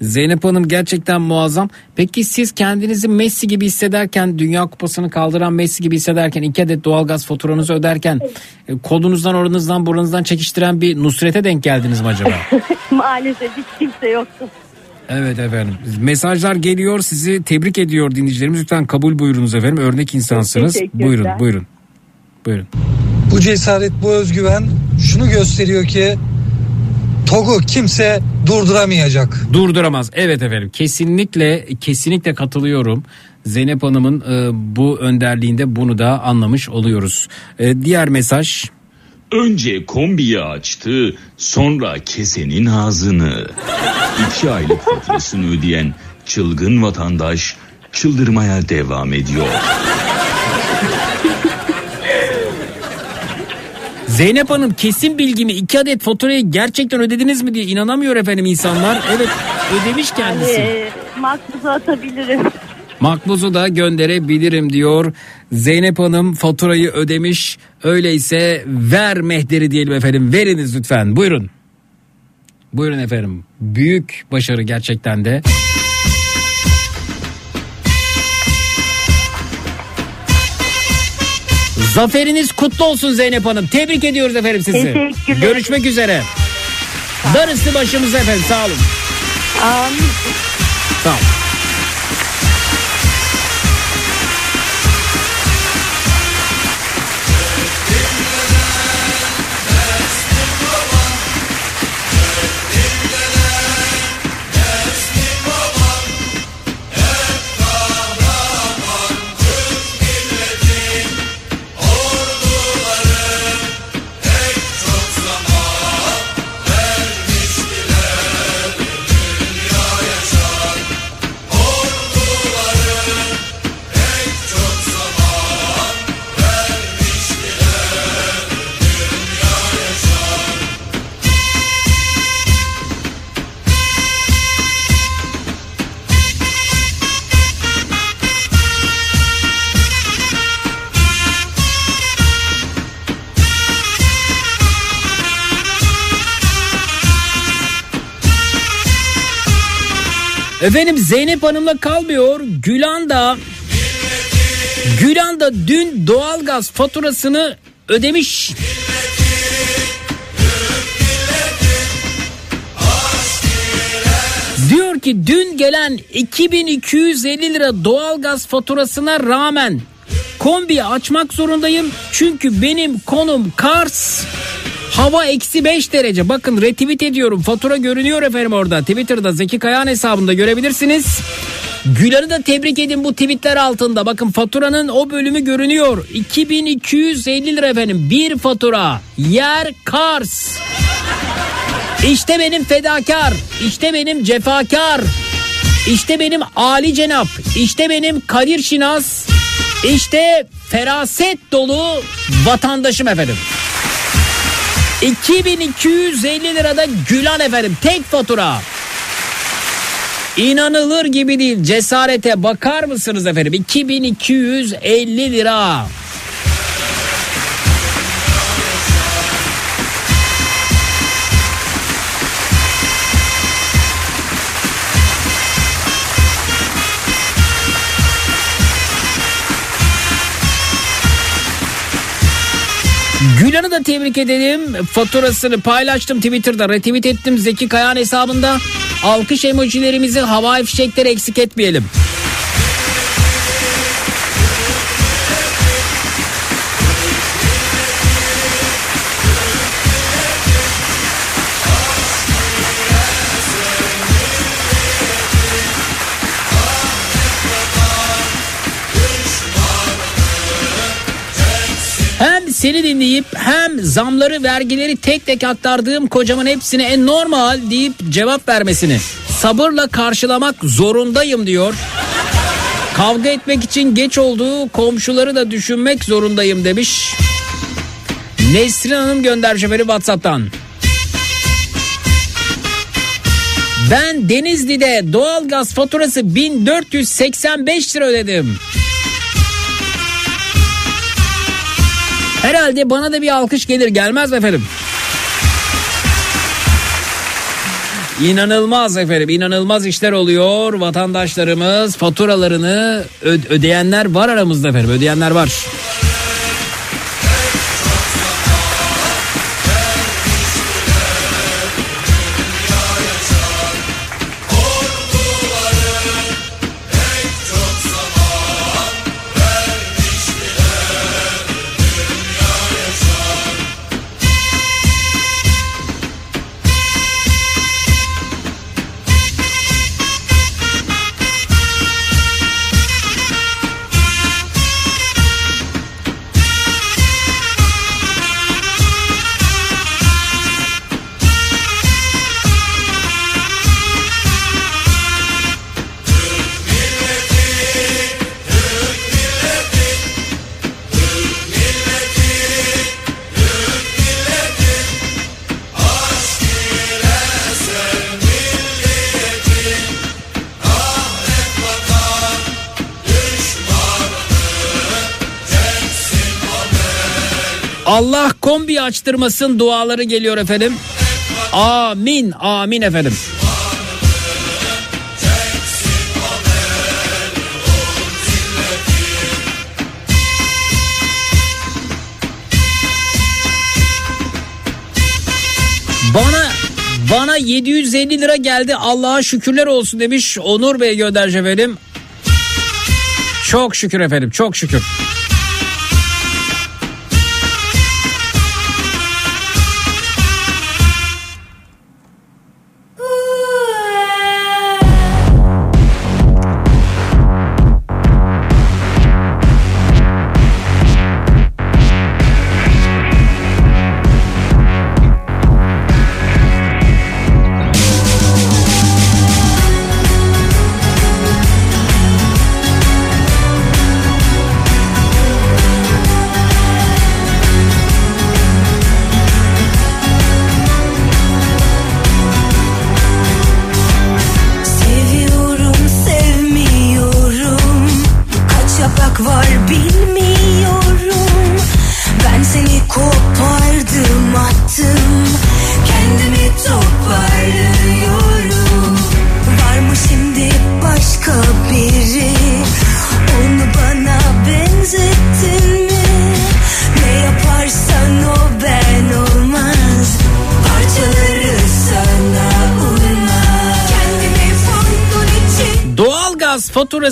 Zeynep Hanım gerçekten muazzam. Peki siz kendinizi Messi gibi hissederken, Dünya Kupası'nı kaldıran Messi gibi hissederken, iki adet doğalgaz faturanızı öderken e, kolunuzdan, oranızdan, buranızdan çekiştiren bir Nusret'e denk geldiniz mi acaba? Maalesef hiç kimse yoktu. Evet efendim. Mesajlar geliyor. Sizi tebrik ediyor dinleyicilerimiz. Lütfen kabul buyurunuz efendim. Örnek insansınız. Buyurun, buyurun. Buyurun. Bu cesaret, bu özgüven şunu gösteriyor ki TOG'u kimse durduramayacak. Durduramaz. Evet efendim. Kesinlikle kesinlikle katılıyorum. Zeynep Hanım'ın e, bu önderliğinde bunu da anlamış oluyoruz. E, diğer mesaj. Önce kombiyi açtı, sonra kesenin ağzını. İki aylık faturasını ödeyen çılgın vatandaş çıldırmaya devam ediyor. Zeynep Hanım kesin bilgimi iki adet faturayı gerçekten ödediniz mi diye inanamıyor efendim insanlar. Evet ödemiş kendisi. Ee, makbuzu atabilirim. Makbuzu da gönderebilirim diyor. Zeynep Hanım faturayı ödemiş. Öyleyse ver mehderi diyelim efendim. Veriniz lütfen. Buyurun. Buyurun efendim. Büyük başarı gerçekten de. Zaferiniz kutlu olsun Zeynep Hanım. Tebrik ediyoruz efendim sizi. Teşekkürler. Görüşmek üzere. Darısı başımıza efendim. Sağ olun. Amin. Sağ olun. Efendim Zeynep Hanım'la kalmıyor. Gülan da Gülan da dün doğalgaz faturasını ödemiş. Diyor ki dün gelen 2250 lira doğalgaz faturasına rağmen kombiyi açmak zorundayım. Çünkü benim konum Kars. Hava eksi 5 derece. Bakın retweet ediyorum. Fatura görünüyor efendim orada. Twitter'da Zeki Kayağan hesabında görebilirsiniz. Güler'i de tebrik edin bu tweetler altında. Bakın faturanın o bölümü görünüyor. 2250 lira efendim. Bir fatura. Yer Kars. İşte benim fedakar. İşte benim cefakar. İşte benim Ali Cenap. İşte benim Kadir Şinas. İşte feraset dolu vatandaşım efendim. 2250 lirada Gülan efendim tek fatura. İnanılır gibi değil cesarete bakar mısınız efendim 2250 lira. Gülan'ı da tebrik edelim. Faturasını paylaştım Twitter'da. Retweet ettim Zeki Kayağan hesabında. Alkış emojilerimizi havai fişekleri eksik etmeyelim. Seni dinleyip hem zamları vergileri tek tek aktardığım kocamın hepsine en normal deyip cevap vermesini sabırla karşılamak zorundayım diyor. Kavga etmek için geç olduğu komşuları da düşünmek zorundayım demiş. Nesrin Hanım göndermiş efendim Whatsapp'tan. Ben Denizli'de doğalgaz faturası 1485 lira ödedim. Herhalde bana da bir alkış gelir gelmez efendim? İnanılmaz efendim inanılmaz işler oluyor. Vatandaşlarımız faturalarını ödeyenler var aramızda efendim ödeyenler var. Açtırmasın duaları geliyor efendim. Amin amin efendim. Bana bana 750 lira geldi Allah'a şükürler olsun demiş Onur Bey göndermiş efendim. Çok şükür efendim çok şükür.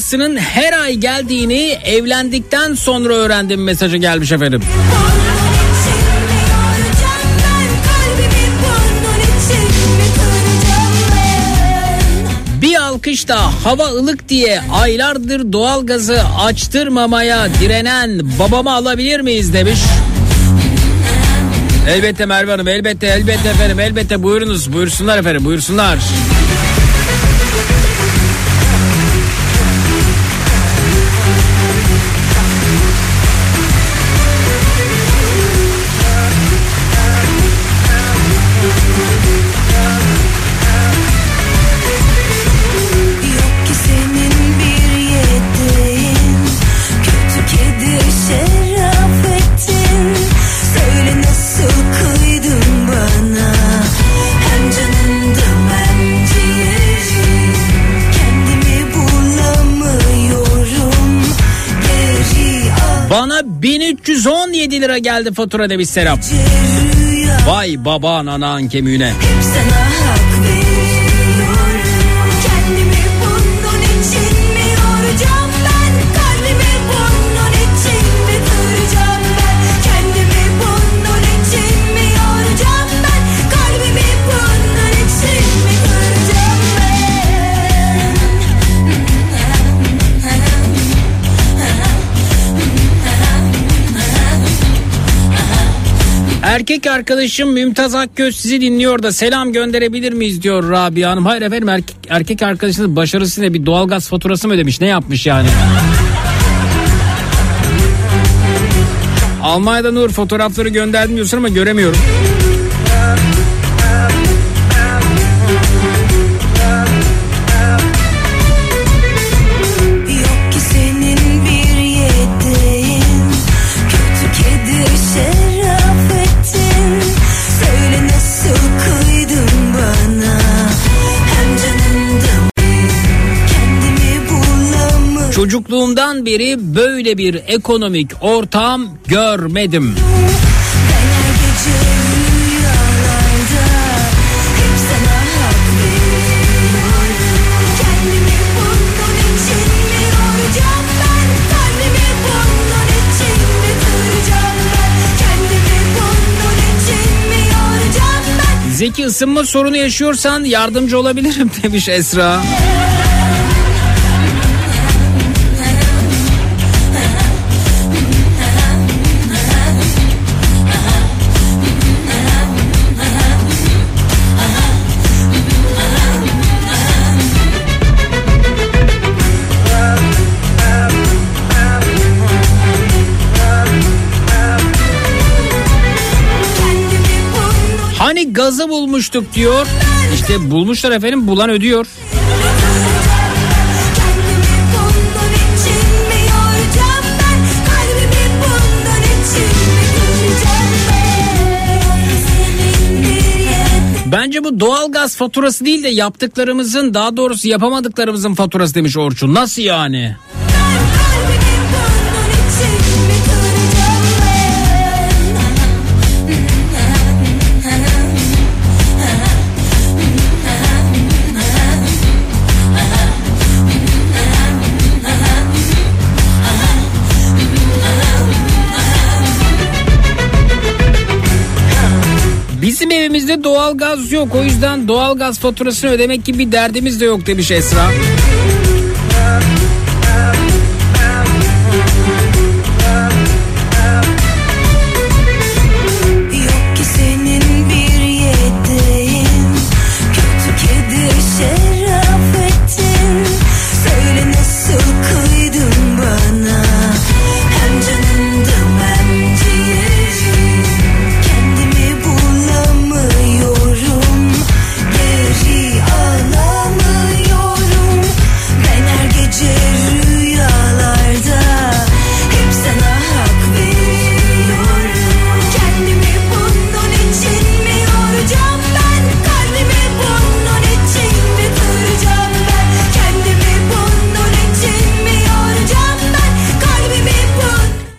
Faturasının her ay geldiğini evlendikten sonra öğrendim mesajı gelmiş efendim. Bir alkış da hava ılık diye aylardır doğalgazı açtırmamaya direnen babamı alabilir miyiz demiş. Elbette Merve Hanım elbette elbette efendim elbette buyurunuz buyursunlar efendim buyursunlar. Yok 1317 lira geldi fatura demiş Serap. Vay baba anan kemiğine. sana Erkek arkadaşım Mümtaz Akgöz sizi dinliyor da selam gönderebilir miyiz diyor Rabia Hanım. Hayır efendim erkek, erkek arkadaşınız başarısı ne bir doğalgaz faturası mı ödemiş ne yapmış yani? Almanya'da Nur fotoğrafları gönderdim diyorsun ama göremiyorum. Çocukluğumdan beri böyle bir ekonomik ortam görmedim. Zeki ısınma sorunu yaşıyorsan yardımcı olabilirim demiş Esra. Gazı bulmuştuk diyor. İşte bulmuşlar efendim bulan ödüyor. Bence bu doğalgaz faturası değil de yaptıklarımızın daha doğrusu yapamadıklarımızın faturası demiş Orçun. Nasıl yani? Evimizde doğalgaz yok. O yüzden doğalgaz faturasını ödemek gibi bir derdimiz de yok demiş Esra.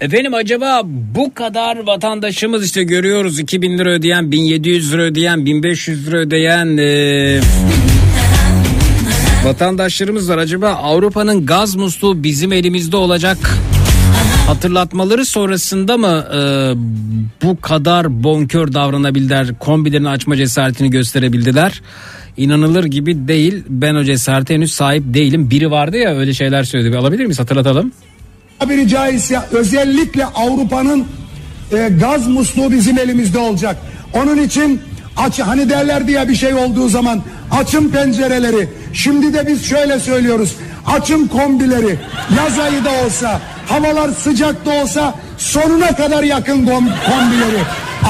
Efendim acaba bu kadar vatandaşımız işte görüyoruz 2000 lira ödeyen, 1700 lira ödeyen, 1500 lira ödeyen... eee, Vatandaşlarımız var. Acaba Avrupa'nın gaz musluğu bizim elimizde olacak? Hatırlatmaları sonrasında mı e, bu kadar bonkör davranabildiler? Kombilerini açma cesaretini gösterebildiler? İnanılır gibi değil. Ben o cesarete henüz sahip değilim. Biri vardı ya öyle şeyler söyledi. Alabilir miyiz? Hatırlatalım Tabiri caizse özellikle Avrupa'nın e, gaz musluğu bizim elimizde olacak. Onun için aç hani derlerdi ya bir şey olduğu zaman açın pencereleri. Şimdi de biz şöyle söylüyoruz. Açın kombileri. Yaz ayı da olsa, havalar sıcak da olsa sonuna kadar yakın kom- kombileri.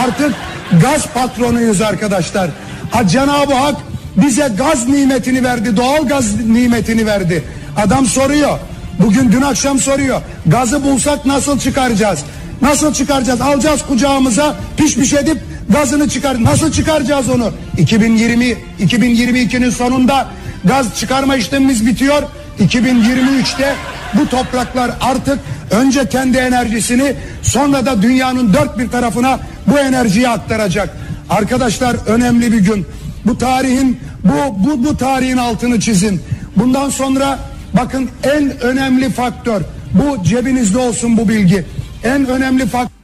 Artık gaz patronuyuz arkadaşlar. Ha, Cenab-ı Hak bize gaz nimetini verdi, doğal gaz nimetini verdi. Adam soruyor. Bugün dün akşam soruyor. Gazı bulsak nasıl çıkaracağız? Nasıl çıkaracağız? Alacağız kucağımıza pişmiş edip gazını çıkar. Nasıl çıkaracağız onu? 2020 2022'nin sonunda gaz çıkarma işlemimiz bitiyor. 2023'te bu topraklar artık önce kendi enerjisini sonra da dünyanın dört bir tarafına bu enerjiyi aktaracak. Arkadaşlar önemli bir gün. Bu tarihin bu bu bu tarihin altını çizin. Bundan sonra bakın en önemli faktör bu cebinizde olsun bu bilgi. En önemli faktör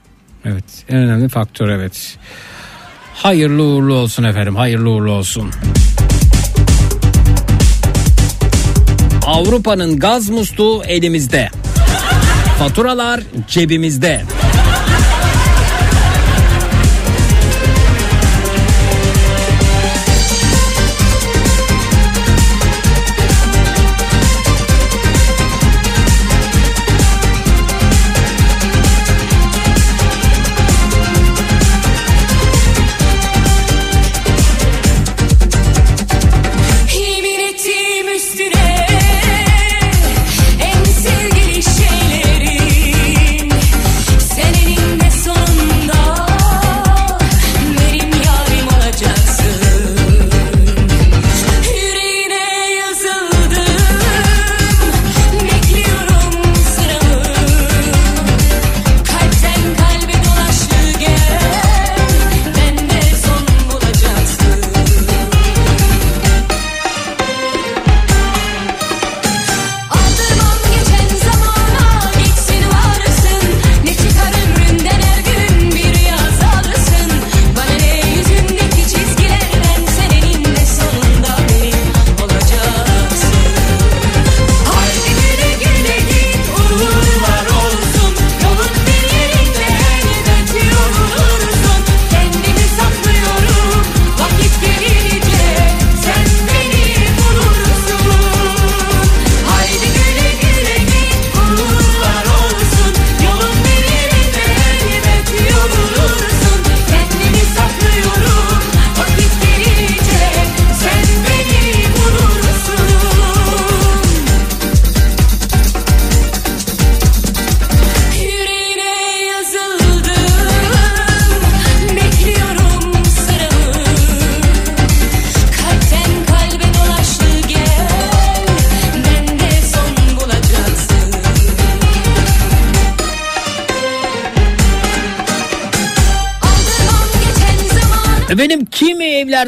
Evet en önemli faktör evet. Hayırlı uğurlu olsun efendim hayırlı uğurlu olsun. Avrupa'nın gaz musluğu elimizde. Faturalar cebimizde.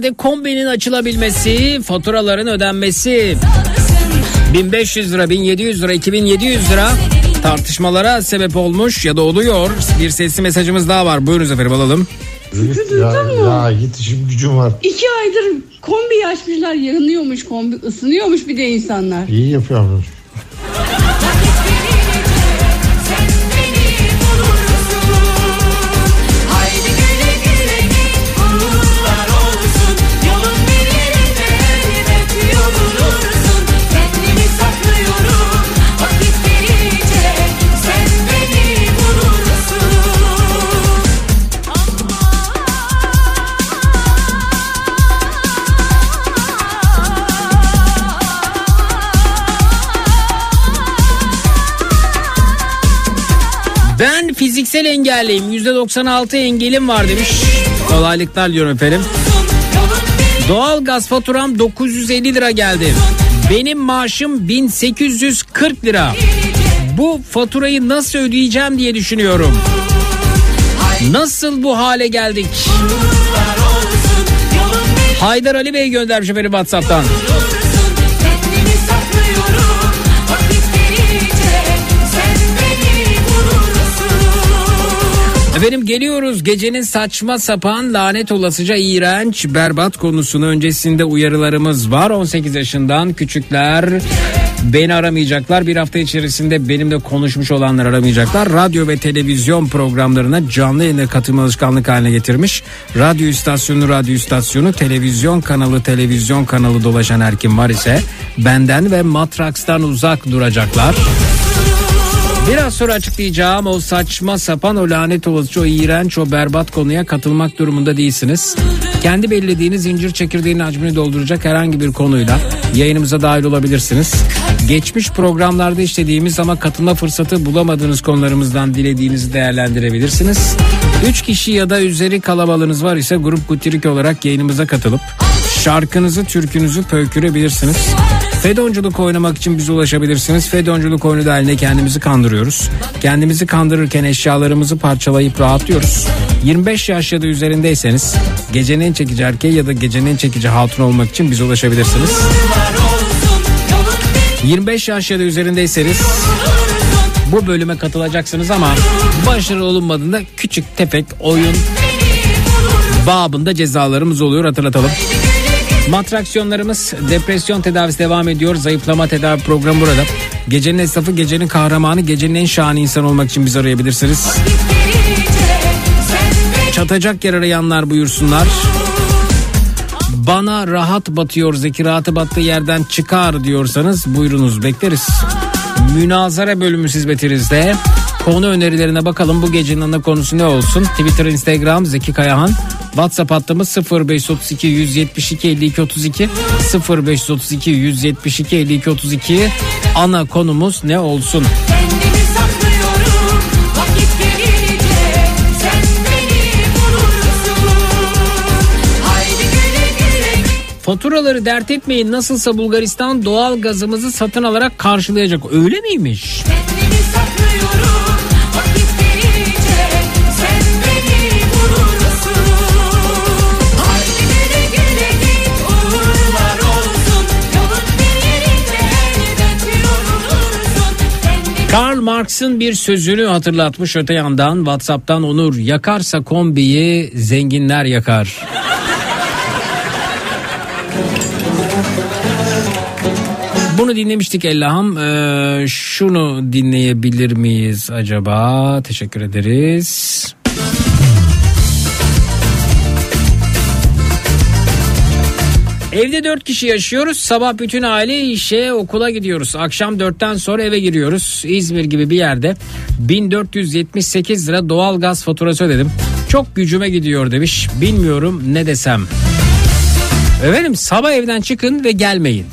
Evlerde kombinin açılabilmesi, faturaların ödenmesi 1500 lira, 1700 lira, 2700 lira tartışmalara sebep olmuş ya da oluyor. Bir sesli mesajımız daha var. Buyurunuz efendim alalım. Ya, ya git işim gücüm var. İki aydır kombi açmışlar yanıyormuş kombi ısınıyormuş bir de insanlar. İyi yapıyorum. Fiziksel engelliyim. %96 engelim var demiş. Kolaylıklar diyorum efendim. Doğal gaz faturam 950 lira geldi. Benim maaşım 1840 lira. Bu faturayı nasıl ödeyeceğim diye düşünüyorum. Nasıl bu hale geldik? Haydar Ali Bey göndermiş efendim Whatsapp'tan. Efendim geliyoruz. Gecenin saçma sapan lanet olasıca iğrenç berbat konusunu öncesinde uyarılarımız var. 18 yaşından küçükler beni aramayacaklar. Bir hafta içerisinde benimle konuşmuş olanlar aramayacaklar. Radyo ve televizyon programlarına canlı yayına katılma alışkanlık haline getirmiş. Radyo istasyonu radyo istasyonu televizyon kanalı televizyon kanalı dolaşan her kim var ise benden ve Matraks'tan uzak duracaklar. Biraz sonra açıklayacağım o saçma sapan o lanet olası o iğrenç o berbat konuya katılmak durumunda değilsiniz. Kendi belirlediğiniz incir çekirdeğinin hacmini dolduracak herhangi bir konuyla yayınımıza dahil olabilirsiniz. Geçmiş programlarda işlediğimiz ama katılma fırsatı bulamadığınız konularımızdan dilediğinizi değerlendirebilirsiniz. 3 kişi ya da üzeri kalabalığınız var ise grup gutirik olarak yayınımıza katılıp şarkınızı türkünüzü pöykürebilirsiniz. Fedonculuk oynamak için bize ulaşabilirsiniz. Fedonculuk oyunu dahilinde kendimizi kandırıyoruz. Kendimizi kandırırken eşyalarımızı parçalayıp rahatlıyoruz. 25 yaş ya da üzerindeyseniz gecenin en çekici erkeği ya da gecenin en çekici hatun olmak için bize ulaşabilirsiniz. 25 yaş ya da üzerindeyseniz bu bölüme katılacaksınız ama başarılı olunmadığında küçük tefek oyun babında cezalarımız oluyor hatırlatalım. Matraksiyonlarımız depresyon tedavisi devam ediyor. Zayıflama tedavi programı burada. Gecenin esnafı, gecenin kahramanı, gecenin en şahane insan olmak için bizi arayabilirsiniz. Çatacak yer arayanlar buyursunlar. Bana rahat batıyor zeki rahatı battığı yerden çıkar diyorsanız buyurunuz bekleriz. Münazara bölümü hizmetinizde. Konu önerilerine bakalım bu gecenin ana konusu ne olsun? Twitter, Instagram Zeki Kayahan. WhatsApp hattımız 0532 172 52 32 0532 172 52 32 ana konumuz ne olsun? Faturaları dert etmeyin nasılsa Bulgaristan doğal gazımızı satın alarak karşılayacak öyle miymiş? Kendimi Karl Marx'ın bir sözünü hatırlatmış öte yandan WhatsApp'tan Onur yakarsa kombiyi zenginler yakar. Bunu dinlemiştik Ellaham. Ee, şunu dinleyebilir miyiz acaba? Teşekkür ederiz. Evde dört kişi yaşıyoruz. Sabah bütün aile işe okula gidiyoruz. Akşam dörtten sonra eve giriyoruz. İzmir gibi bir yerde 1478 lira doğal gaz faturası ödedim. Çok gücüme gidiyor demiş. Bilmiyorum ne desem. Efendim sabah evden çıkın ve gelmeyin.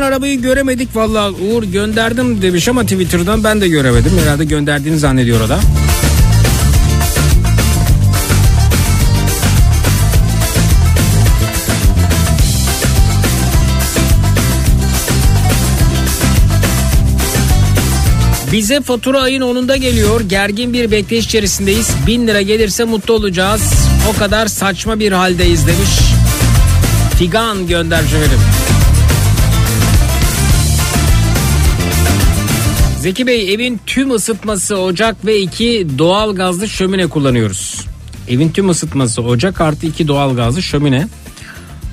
Alınan arabayı göremedik vallahi Uğur gönderdim demiş ama Twitter'dan ben de göremedim. Herhalde gönderdiğini zannediyor o da. Bize fatura ayın 10'unda geliyor. Gergin bir bekleyiş içerisindeyiz. 1000 lira gelirse mutlu olacağız. O kadar saçma bir haldeyiz demiş. Figan gönderci verim. Zeki Bey evin tüm ısıtması ocak ve iki doğal gazlı şömine kullanıyoruz. Evin tüm ısıtması ocak artı iki doğal gazlı şömine.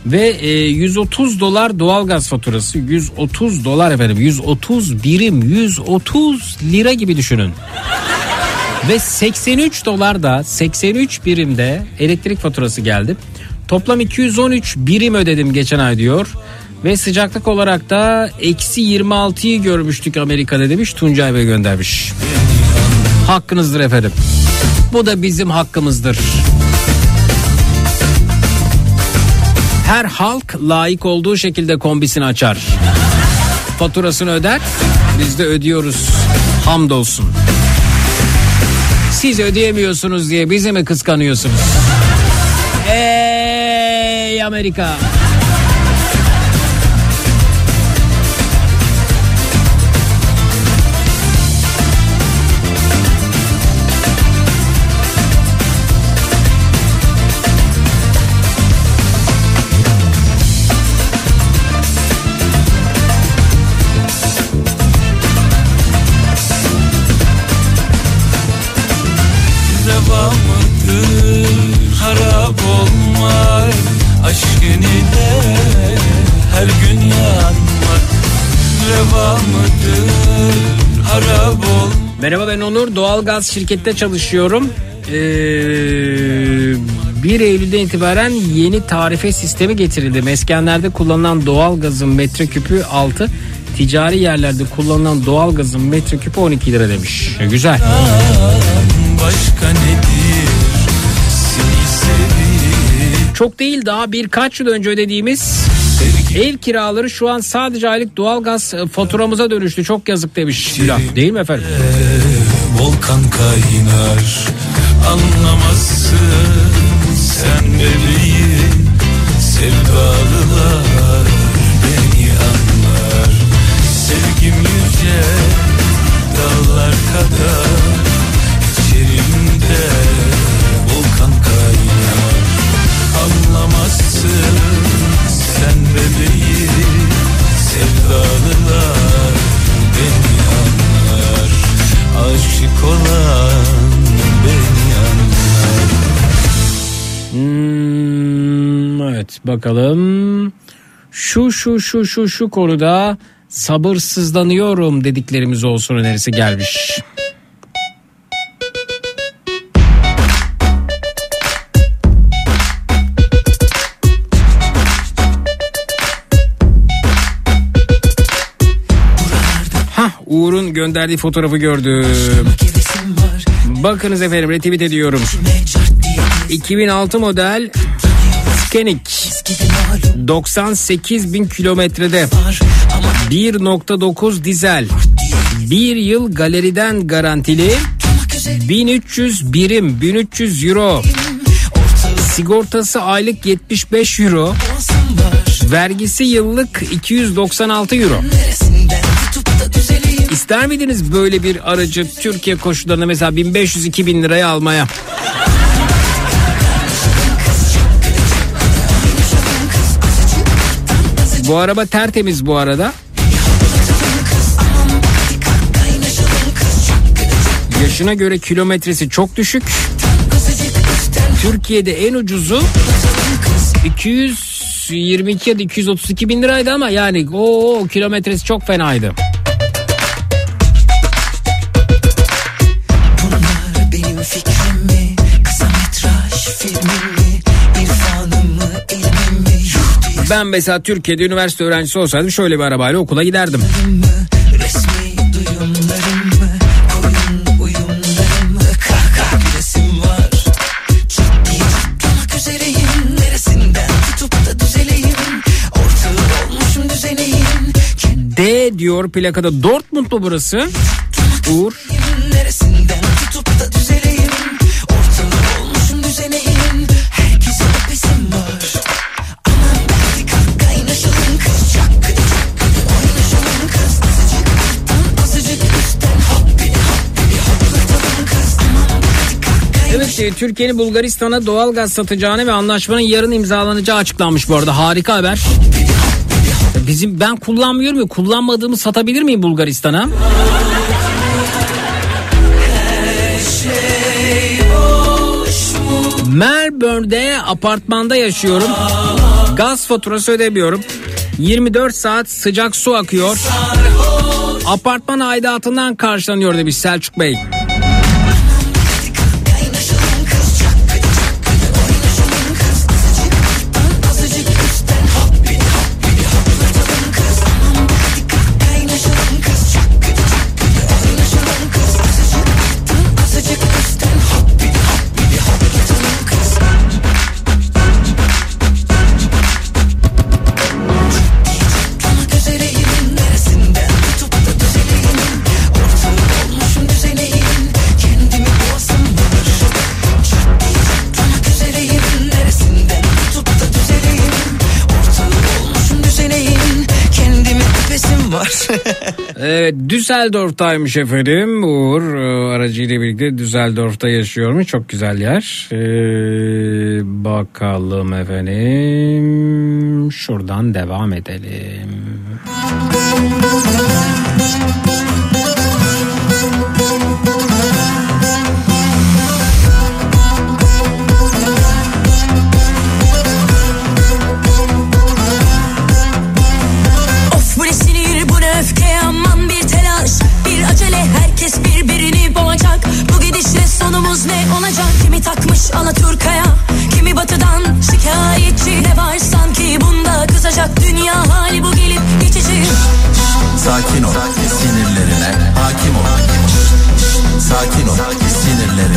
Ve e, 130 dolar doğalgaz faturası 130 dolar efendim 130 birim 130 lira gibi düşünün. Ve 83 dolar da 83 birimde elektrik faturası geldi. Toplam 213 birim ödedim geçen ay diyor. Ve sıcaklık olarak da eksi 26'yı görmüştük Amerika'da demiş Tuncay Bey göndermiş. Hakkınızdır efendim. Bu da bizim hakkımızdır. Her halk layık olduğu şekilde kombisini açar. Faturasını öder, biz de ödüyoruz. Hamdolsun. Siz ödeyemiyorsunuz diye bizi mi kıskanıyorsunuz? Ey Amerika. Reva Aşkın ile her gün yanmak Reva mıdır harap olmak Merhaba ben Onur. Doğalgaz şirkette çalışıyorum. Ee, 1 Eylül'den itibaren yeni tarife sistemi getirildi. Meskenlerde kullanılan doğalgazın metreküpü 6, ticari yerlerde kullanılan doğalgazın metreküpü 12 lira demiş. E, güzel. Başka nedir seni Çok değil daha birkaç yıl önce ödediğimiz ev kiraları şu an sadece aylık doğalgaz e, faturamıza dönüştü. Çok yazık demiş. Gülah. Değil mi efendim? Volkan kaynar Anlamazsın sen bebeğim Sevdalılar beni anlar Sevgim yüce dağlar kadar evet bakalım. Şu şu şu şu şu konuda sabırsızlanıyorum dediklerimiz olsun önerisi gelmiş. Hah Uğur'un gönderdiği fotoğrafı gördüm. Bakınız efendim retweet ediyorum. 2006 model Scenic 98 bin kilometrede. 1.9 dizel. Bir yıl galeriden garantili. 1300 birim 1300 euro. Sigortası aylık 75 euro. Vergisi yıllık 296 euro. İster miydiniz böyle bir aracı Türkiye koşullarında mesela 1500-2000 liraya almaya? Bu araba tertemiz bu arada. Yaşına göre kilometresi çok düşük. Türkiye'de en ucuzu 222 ya da 232 bin liraydı ama yani o kilometresi çok fenaydı. Ben mesela Türkiye'de üniversite öğrencisi olsaydım şöyle bir arabayla okula giderdim. D diyor plakada Dortmund mu burası? Uğur. Devleti Türkiye'nin Bulgaristan'a doğal gaz satacağını ve anlaşmanın yarın imzalanacağı açıklanmış bu arada. Harika haber. Bizim ben kullanmıyorum ya kullanmadığımı satabilir miyim Bulgaristan'a? Melbourne'de apartmanda yaşıyorum. Gaz faturası ödemiyorum. 24 saat sıcak su akıyor. Apartman aidatından karşılanıyor demiş Selçuk Bey. Evet Düsseldorf'taymış efendim. Uğur e, aracıyla birlikte Düsseldorf'ta yaşıyormuş. Çok güzel yer. Ee, bakalım efendim. Şuradan devam edelim. Of ne olacak? Kimi takmış Alaturka'ya? Kimi batıdan şikayetçi Ne var sanki. Bunda kızacak Dünya hali bu gelip geçici. Sakin ol sinirlerine hakim ol. Sakin ol sinirlerine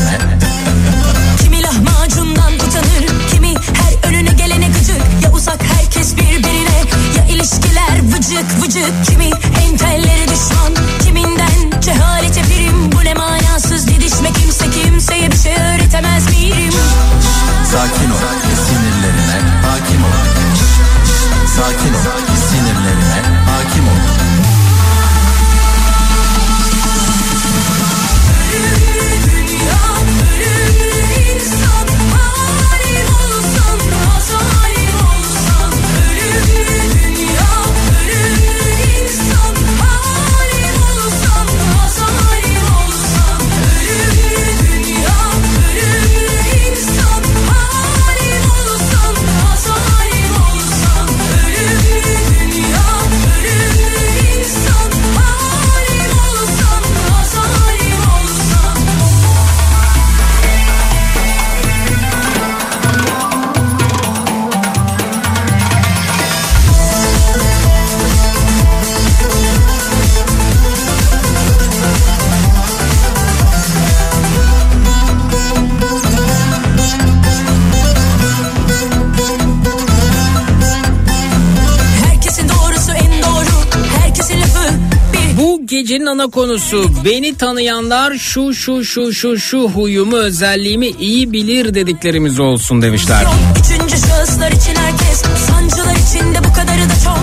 ana konusu beni tanıyanlar şu şu şu şu şu huyumu özelliğimi iyi bilir dediklerimiz olsun demişler. Üçüncü şahıslar için herkes Sancılar içinde bu kadarı da çok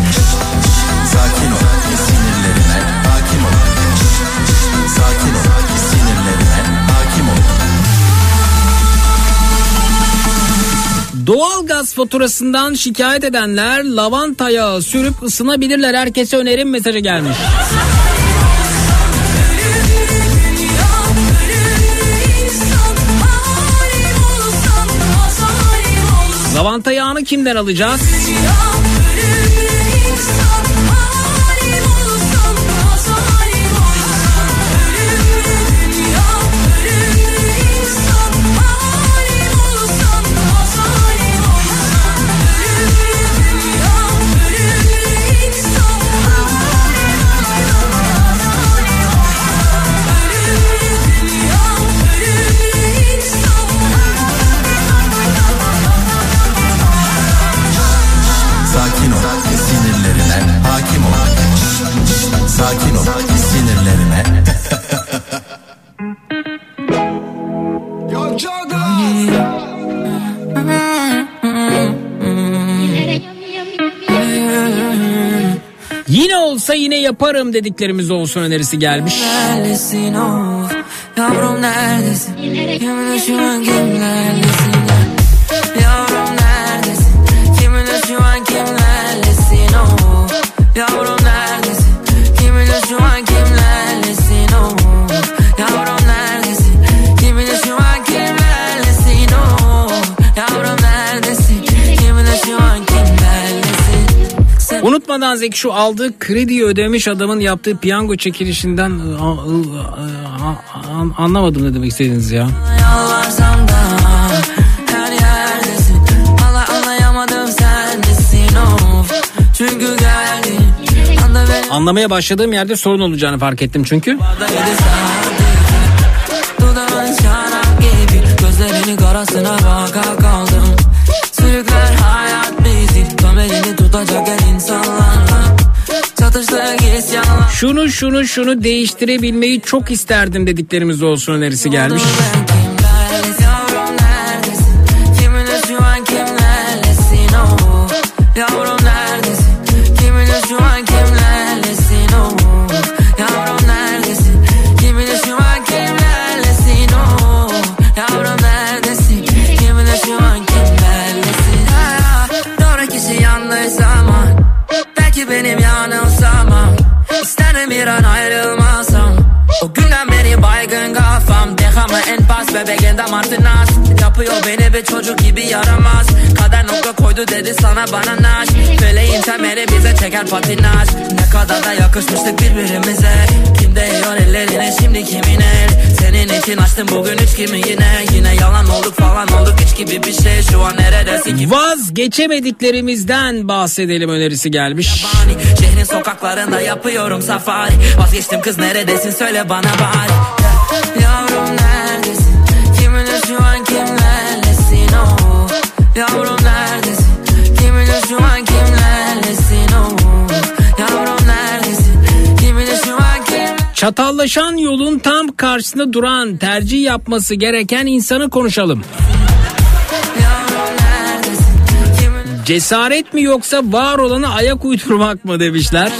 Sakin ol sinirlerine hakim ol Sakin ol sinirlerine hakim ol Doğalgaz faturasından şikayet edenler lavanta yağı sürüp ısınabilirler. Herkese önerim mesajı gelmiş. Lavanta yağını kimden alacağız? Olsa yine yaparım dediklerimiz olsun önerisi gelmiş. Neredesin of Yavrum neredesin? Kimlerlesin Unutmadan Zeki şu aldığı krediyi ödemiş adamın yaptığı piyango çekilişinden a- a- anlamadım ne demek istediğiniz ya. Yalvarsam da her yerdesin. Anlayamadım sen of. Çünkü geldin Anlamaya başladığım yerde sorun olacağını fark ettim çünkü. Dudağın şarap gibi. Gözlerinin karasına baka Şunu şunu şunu değiştirebilmeyi çok isterdim dediklerimiz olsun önerisi gelmiş. Kimlerlesin İsterim bir an ayrılmasam O günden beri baygın kafam. Dekamı en pas bebeğinden martinas Yapıyor beni bir çocuk gibi yaramaz. Kader nokta koydu dedi sana bana naş Feleğin temeli bize çeker patinaj. Ne kadar da yakışmıştık birbirimize değiyor ellerine şimdi kimin el? Senin için açtım bugün üç kimi yine? Yine yalan olduk falan olduk hiç gibi bir şey. Şu an neredesin ki? Vazgeçemediklerimizden bahsedelim önerisi gelmiş. Hani Şehrin sokaklarında yapıyorum safari. Vazgeçtim kız neredesin söyle bana bari. Ya- Yavrum neredesin Çatallaşan yolun tam karşısında duran tercih yapması gereken insanı konuşalım. Cesaret mi yoksa var olanı ayak uydurmak mı demişler.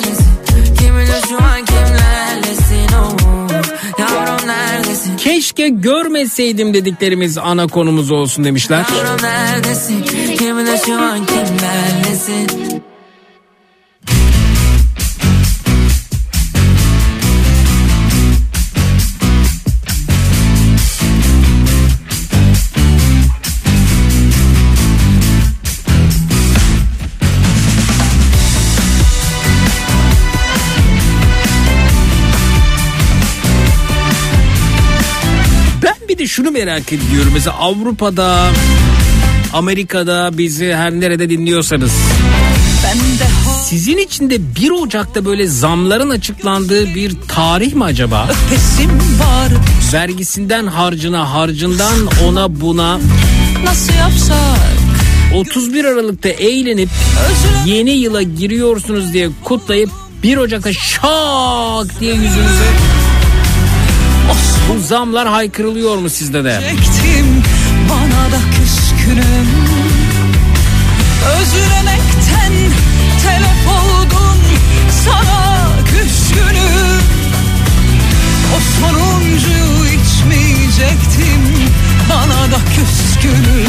Keşke görmeseydim dediklerimiz ana konumuz olsun demişler. Yavrum neredesin Kiminle kimlerlesin merak ediyorum. Mesela Avrupa'da, Amerika'da bizi her nerede dinliyorsanız. Sizin için de 1 Ocak'ta böyle zamların açıklandığı bir tarih mi acaba? var Vergisinden harcına, harcından ona buna Nasıl yapsak 31 Aralık'ta eğlenip yeni yıla giriyorsunuz diye kutlayıp 1 Ocak'ta şak diye yüzünüze bu zamlar haykırılıyor mu sizde de? Çektim bana da küskünüm Özlemekten telef oldum sana küskünüm O sonuncuyu içmeyecektim bana da küskünüm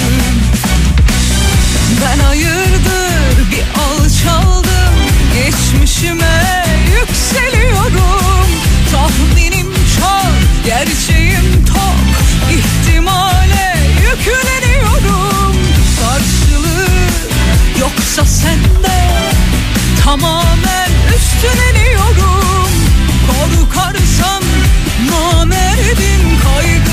Ben hayırdır bir alçaldım Geçmişime yükseliyorum. Tahminim çok, gerçeğim tok İhtimale yükleniyorum. Karşılığı yoksa sende Tamamen üstleniyorum Korkarsam namerdim Kaygılarımla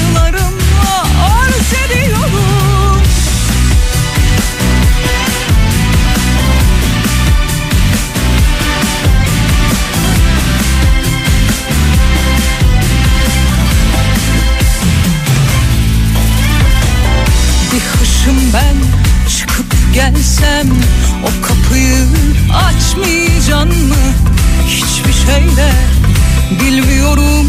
Hışım ben çıkıp gelsem O kapıyı açmayacaksın mı? Hiçbir şeyle bilmiyorum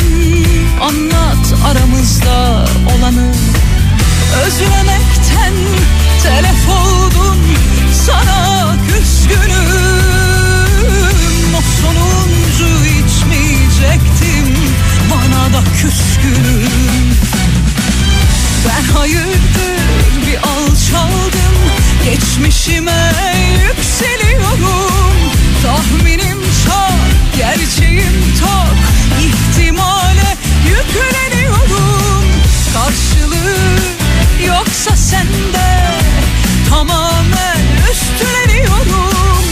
Anlat aramızda olanı. Özlemekten telef oldum Sana küskünüm. O sonuncu içmeyecektim Bana da küskünüm ben hayırdır bir alçaldım. Geçmişime yükseliyorum. Tahminim çok, gerçeğim tok İhtimale yükleniyorum. Karşılığı yoksa sende Tamamen üstleniyorum.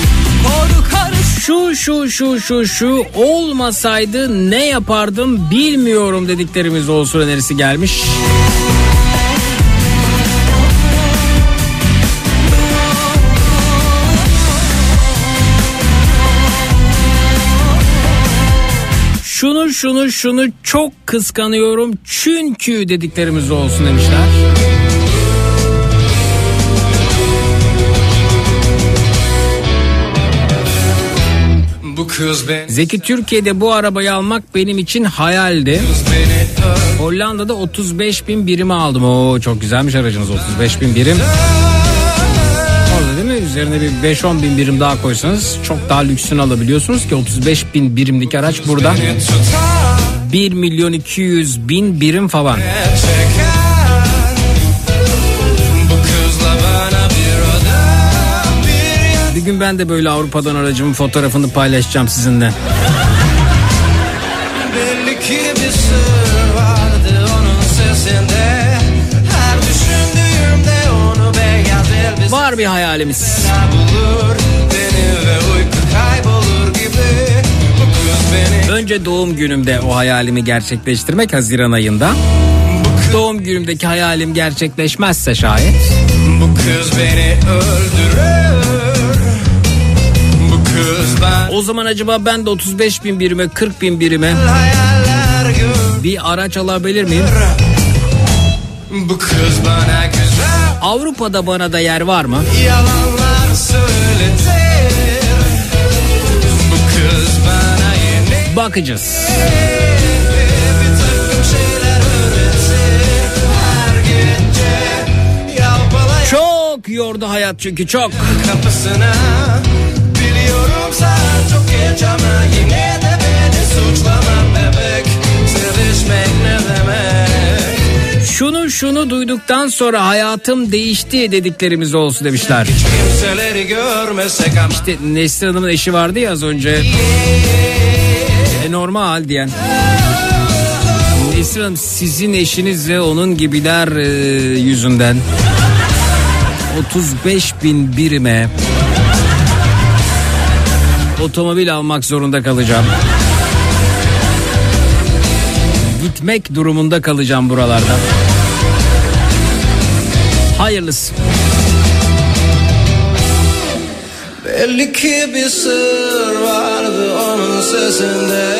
Korkarsın Şu Şu şu şu şu şu olmasaydı ne yapardım bilmiyorum dediklerimiz olsun önerisi gelmiş. Şunu şunu şunu çok kıskanıyorum çünkü dediklerimiz olsun demişler. Bu kız ben Zeki Türkiye'de bu arabayı almak benim için hayaldi. Hollanda'da 35 bin birimi aldım. Oo çok güzelmiş aracınız 35 bin birim. Üzerine bir 5-10 bin birim daha koysanız çok daha lüksünü alabiliyorsunuz ki 35 bin birimlik araç burada. 1 milyon 200 bin birim falan. Bir gün ben de böyle Avrupa'dan aracımın fotoğrafını paylaşacağım sizinle. Var bir hayalimiz. bulur Beni kız Önce doğum günümde o hayalimi gerçekleştirmek Haziran ayında. Doğum günümdeki hayalim gerçekleşmezse şayet Bu kız beni öldürür Bu kız ben o zaman acaba ben de 35 bin birime 40 bin birime bir araç alabilir miyim? Bu kız bana güzel Avrupa'da bana da yer var mı? yalanlar söyletir Bu kız bana yeni Bakacağız. Çok yordu hayat çünkü çok. kapısına Biliyorum saat çok geç ama yine de beni suçlama bebek Sevişmek ne Şunu şunu duyduktan sonra hayatım değişti dediklerimiz olsun demişler. İşte Nesli Hanım'ın eşi vardı ya az önce. E normal diyen. Nesli Hanım sizin eşiniz ve onun gibiler e, yüzünden 35 bin birime otomobil almak zorunda kalacağım. Gitmek durumunda kalacağım buralardan. Hayırlısı. Belli ki bir sır vardı onun sesinde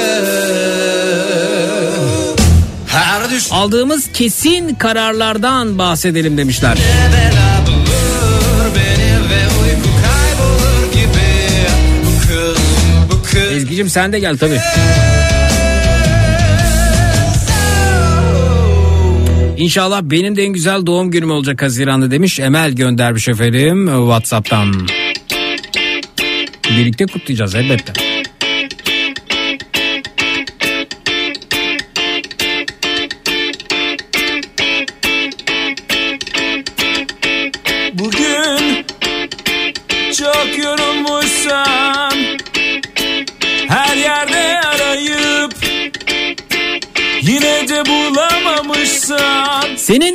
Aldığımız kesin kararlardan bahsedelim demişler. Ezgi'cim sen de gel tabii. İnşallah benim de en güzel doğum günüm olacak Haziran'da demiş. Emel göndermiş efendim Whatsapp'tan. Birlikte kutlayacağız elbette.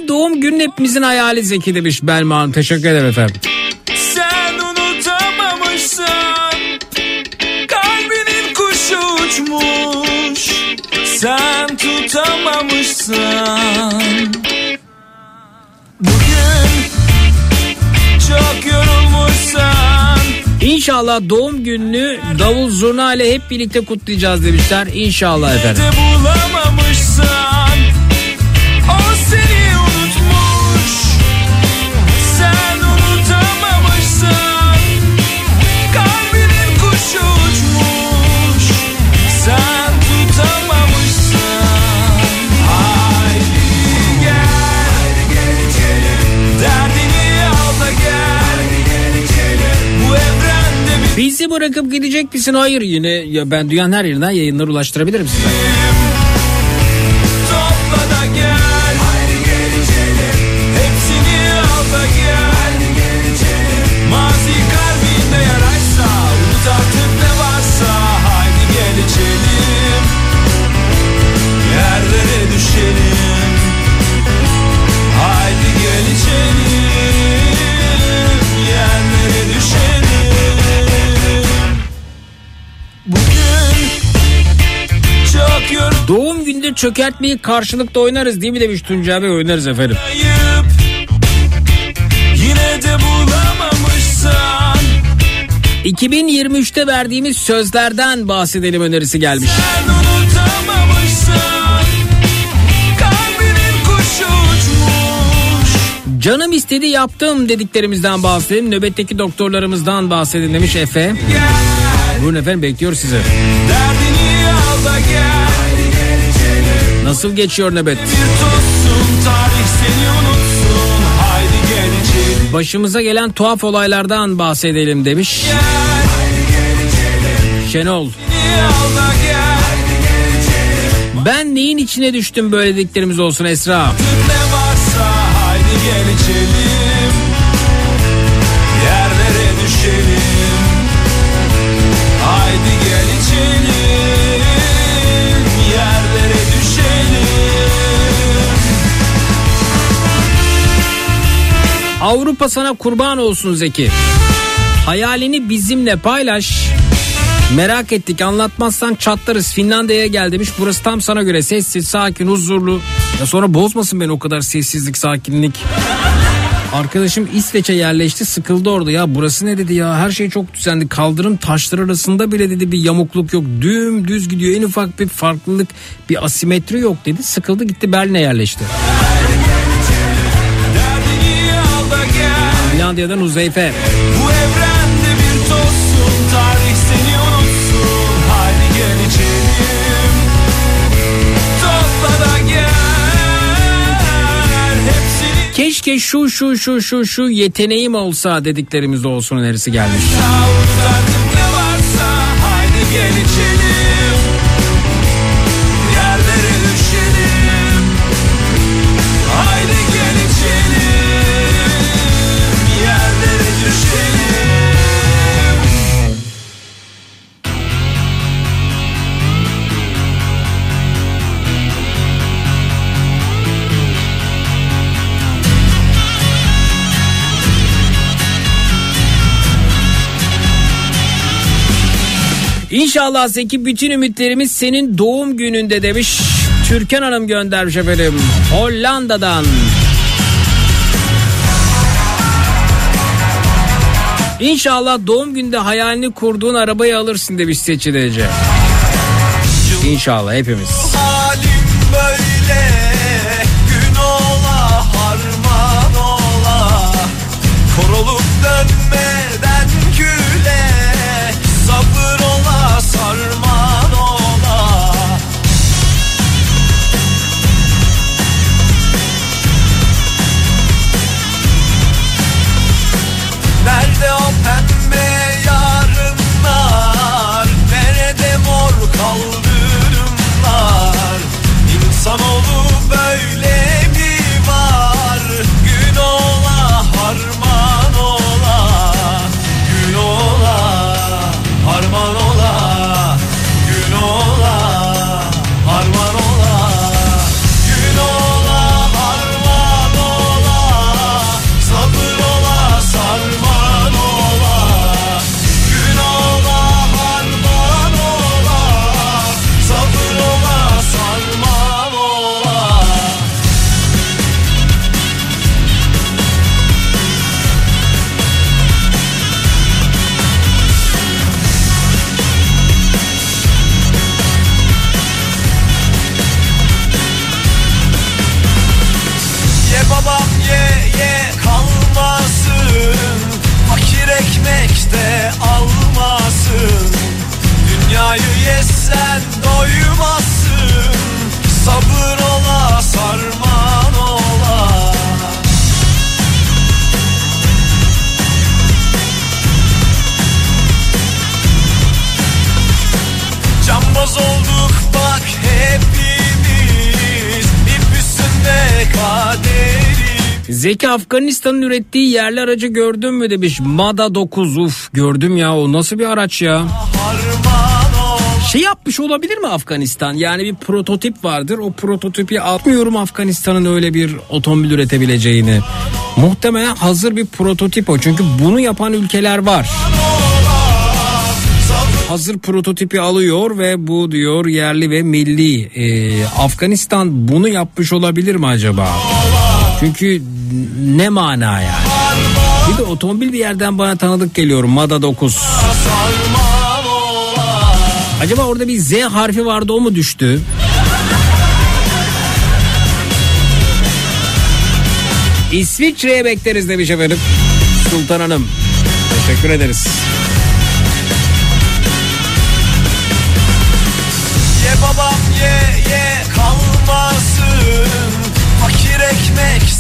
Doğum günün hepimizin hayali Zeki demiş Belma Hanım. Teşekkür ederim efendim. Sen unutamamışsan Kalbinin kuşu uçmuş Sen tutamamışsan Bugün çok yorulmuşsan İnşallah doğum gününü davul zurna ile hep birlikte kutlayacağız demişler. İnşallah efendim. bulamamışsan Bizi bırakıp gidecek misin? Hayır yine ya ben dünyanın her yerinden yayınlar ulaştırabilirim size. Topla da gel de çökertmeyi karşılıklı oynarız değil mi demiş Tuncay Bey oynarız efendim. Yine de bulamamışsan 2023'te verdiğimiz sözlerden bahsedelim önerisi gelmiş. Canım istedi yaptım dediklerimizden bahsedelim. Nöbetteki doktorlarımızdan bahsedin demiş Efe. Buyurun efendim bekliyor sizi. Derdini al da gel Nasıl geçiyor nöbet? Başımıza gelen tuhaf olaylardan bahsedelim demiş. Şenol. Ben neyin içine düştüm böyle dediklerimiz olsun Esra. Ne varsa haydi gel içelim Avrupa sana kurban olsun Zeki. Hayalini bizimle paylaş. Merak ettik anlatmazsan çatlarız. Finlandiya'ya gel demiş. Burası tam sana göre sessiz, sakin, huzurlu. Ya sonra bozmasın beni o kadar sessizlik, sakinlik. Arkadaşım İsveç'e yerleşti sıkıldı orada ya burası ne dedi ya her şey çok düzenli kaldırım taşlar arasında bile dedi bir yamukluk yok dümdüz gidiyor en ufak bir farklılık bir asimetri yok dedi sıkıldı gitti Berlin'e yerleşti. Finlandiya'dan Uzeyfe. Bu evrende bir tozsun Tarih seni unutsun Haydi gel içelim Topla da gel Hepsini Keşke şu şu şu şu şu yeteneğim olsa dediklerimiz olsun önerisi gelmiş. Savuruz İnşallah Zeki bütün ümitlerimiz senin doğum gününde demiş. Türkan Hanım göndermiş efendim. Hollanda'dan. İnşallah doğum günde hayalini kurduğun arabayı alırsın demiş seçilece. İnşallah hepimiz. Zeki Afganistan'ın ürettiği yerli aracı gördün mü demiş. Mada 9 uf gördüm ya o nasıl bir araç ya. Şey yapmış olabilir mi Afganistan? Yani bir prototip vardır. O prototipi atmıyorum Afganistan'ın öyle bir otomobil üretebileceğini. Muhtemelen hazır bir prototip o. Çünkü bunu yapan ülkeler var. hazır prototipi alıyor ve bu diyor yerli ve milli. Ee, Afganistan bunu yapmış olabilir mi acaba? Çünkü ne mana yani? Bir de otomobil bir yerden bana tanıdık geliyor. Mada 9. Acaba orada bir Z harfi vardı o mu düştü? İsviçre'ye bekleriz demiş efendim. Sultan Hanım. Teşekkür ederiz.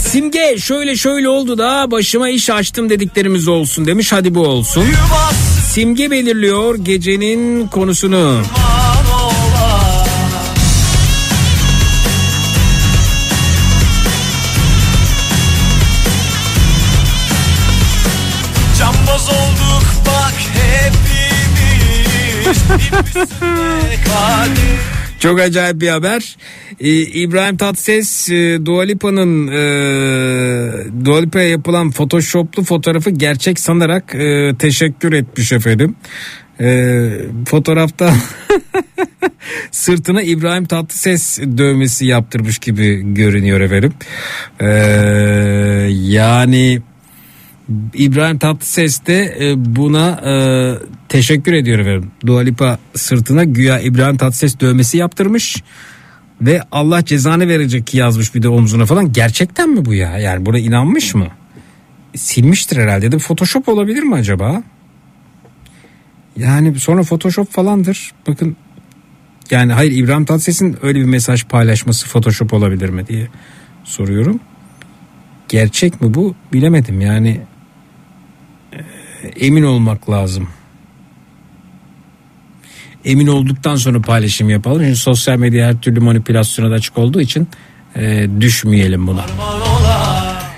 Simge şöyle şöyle oldu da başıma iş açtım dediklerimiz olsun demiş hadi bu olsun. Simge belirliyor gecenin konusunu. Olduk bak hepimiz Çok acayip bir haber. İbrahim Tatlıses e, Dua Lipa'nın e, Dua Lipa'ya yapılan photoshoplu fotoğrafı gerçek sanarak e, teşekkür etmiş efendim. E, fotoğrafta sırtına İbrahim Tatlıses dövmesi yaptırmış gibi görünüyor efendim. E, yani İbrahim Tatlıses de e, buna e, teşekkür ediyor efendim. Dua Lipa sırtına güya İbrahim Tatlıses dövmesi yaptırmış ve Allah cezanı verecek ki yazmış bir de omzuna falan. Gerçekten mi bu ya? Yani buna inanmış mı? Silmiştir herhalde de Photoshop olabilir mi acaba? Yani sonra Photoshop falandır. Bakın yani hayır İbrahim Tatlıses'in öyle bir mesaj paylaşması Photoshop olabilir mi diye soruyorum. Gerçek mi bu bilemedim yani e, emin olmak lazım. Emin olduktan sonra paylaşım yapalım. Çünkü sosyal medya her türlü manipülasyona da açık olduğu için e, düşmeyelim buna.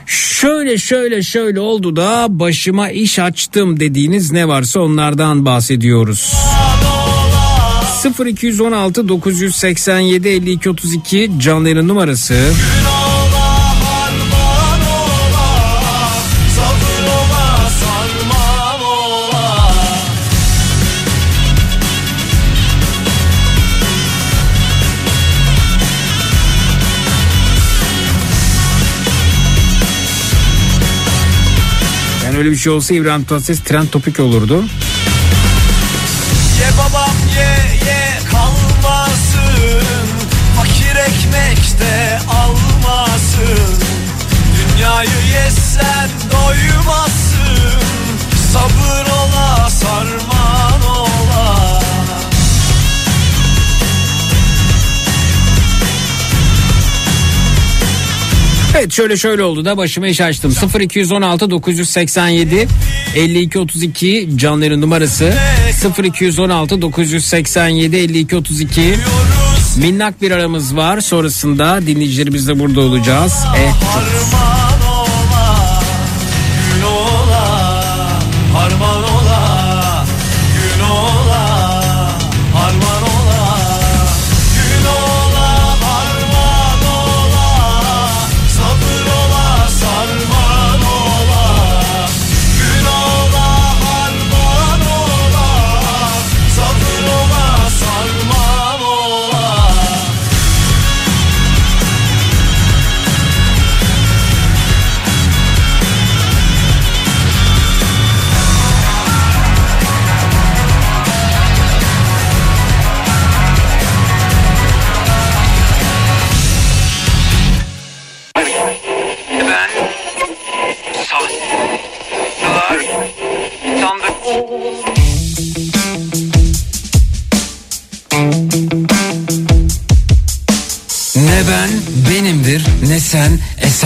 Şöyle şöyle şöyle oldu da başıma iş açtım dediğiniz ne varsa onlardan bahsediyoruz. 0216 987 52 32 canlı yayın numarası. Sabır öyle bir şey olsa İbrahim Tatlıses trend topik olurdu. Ye babam ye ye kalmasın. Fakir ekmek almasın. Dünyayı yesen doymazsın Sabır ola sarman Evet şöyle şöyle oldu da başıma iş açtım. 0216 987 52 32 canlı yayın numarası 0216 987 52 32 Minnak bir aramız var. Sonrasında dinleyicilerimiz de burada olacağız. Eh, Harman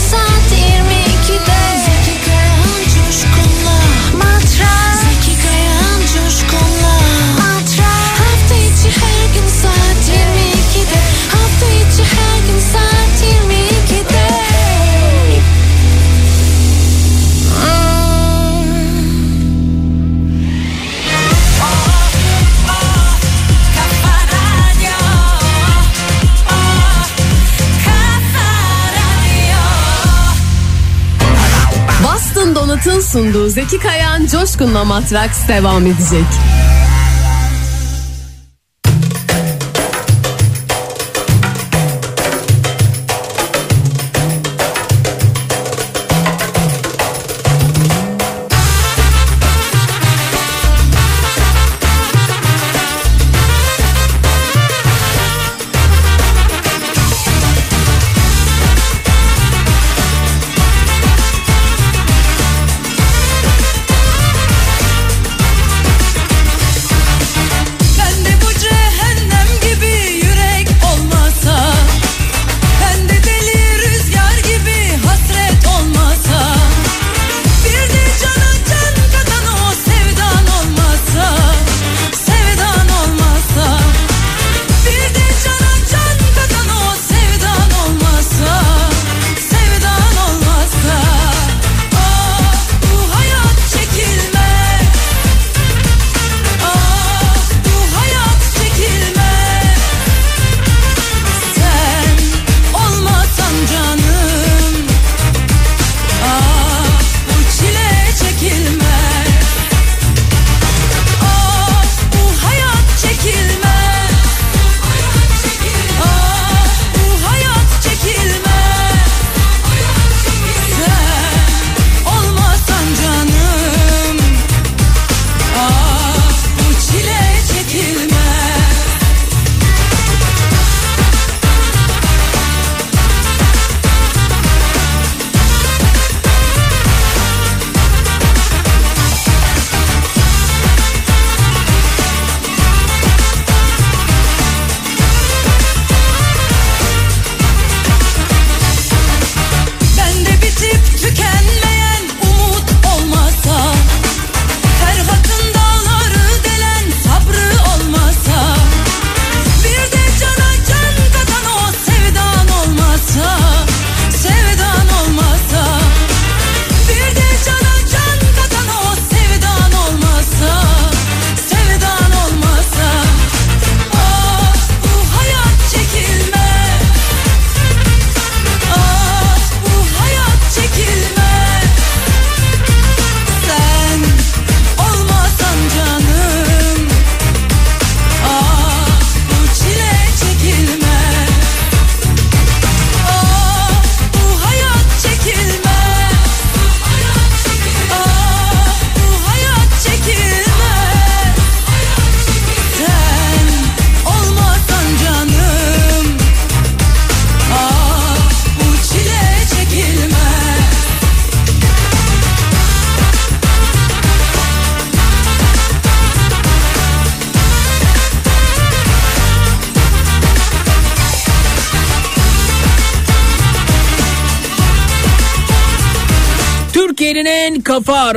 içi Polat'ın sunduğu Zeki Kayan Coşkun'la Matraks devam edecek.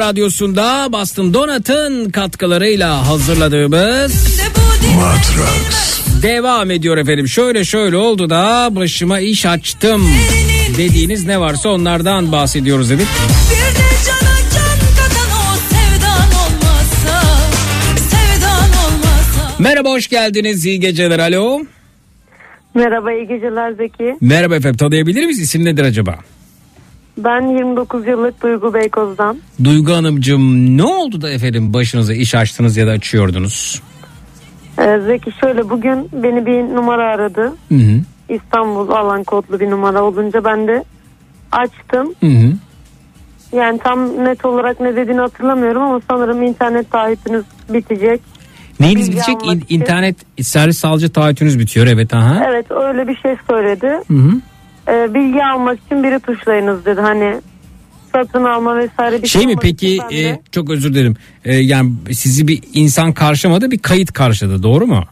Radyosunda Bastın Donat'ın katkılarıyla hazırladığımız Matrax. devam ediyor efendim. Şöyle şöyle oldu da başıma iş açtım dediğiniz ne varsa onlardan bahsediyoruz dedik. Merhaba hoş geldiniz iyi geceler alo. Merhaba iyi geceler Zeki. Merhaba efendim tanıyabilir miyiz isim nedir acaba? Ben 29 yıllık Duygu Beykoz'dan. Duygu Hanımcığım ne oldu da efendim başınıza iş açtınız ya da açıyordunuz? Ee, Zeki şöyle bugün beni bir numara aradı. Hı hı. İstanbul alan kodlu bir numara olunca ben de açtım. Hı hı. Yani tam net olarak ne dediğini hatırlamıyorum ama sanırım internet taahhütünüz bitecek. Neyiniz Bilgi bitecek? İn- internet servis sağlayıcı taahhütünüz bitiyor evet aha. Evet öyle bir şey söyledi. Hı hı. Ee, bilgi almak için biri tuşlayınız dedi. Hani satın alma vesaire bir Şey mi olmak peki e, çok özür dilerim E, yani sizi bir insan karşılamadı bir kayıt karşıladı doğru mu?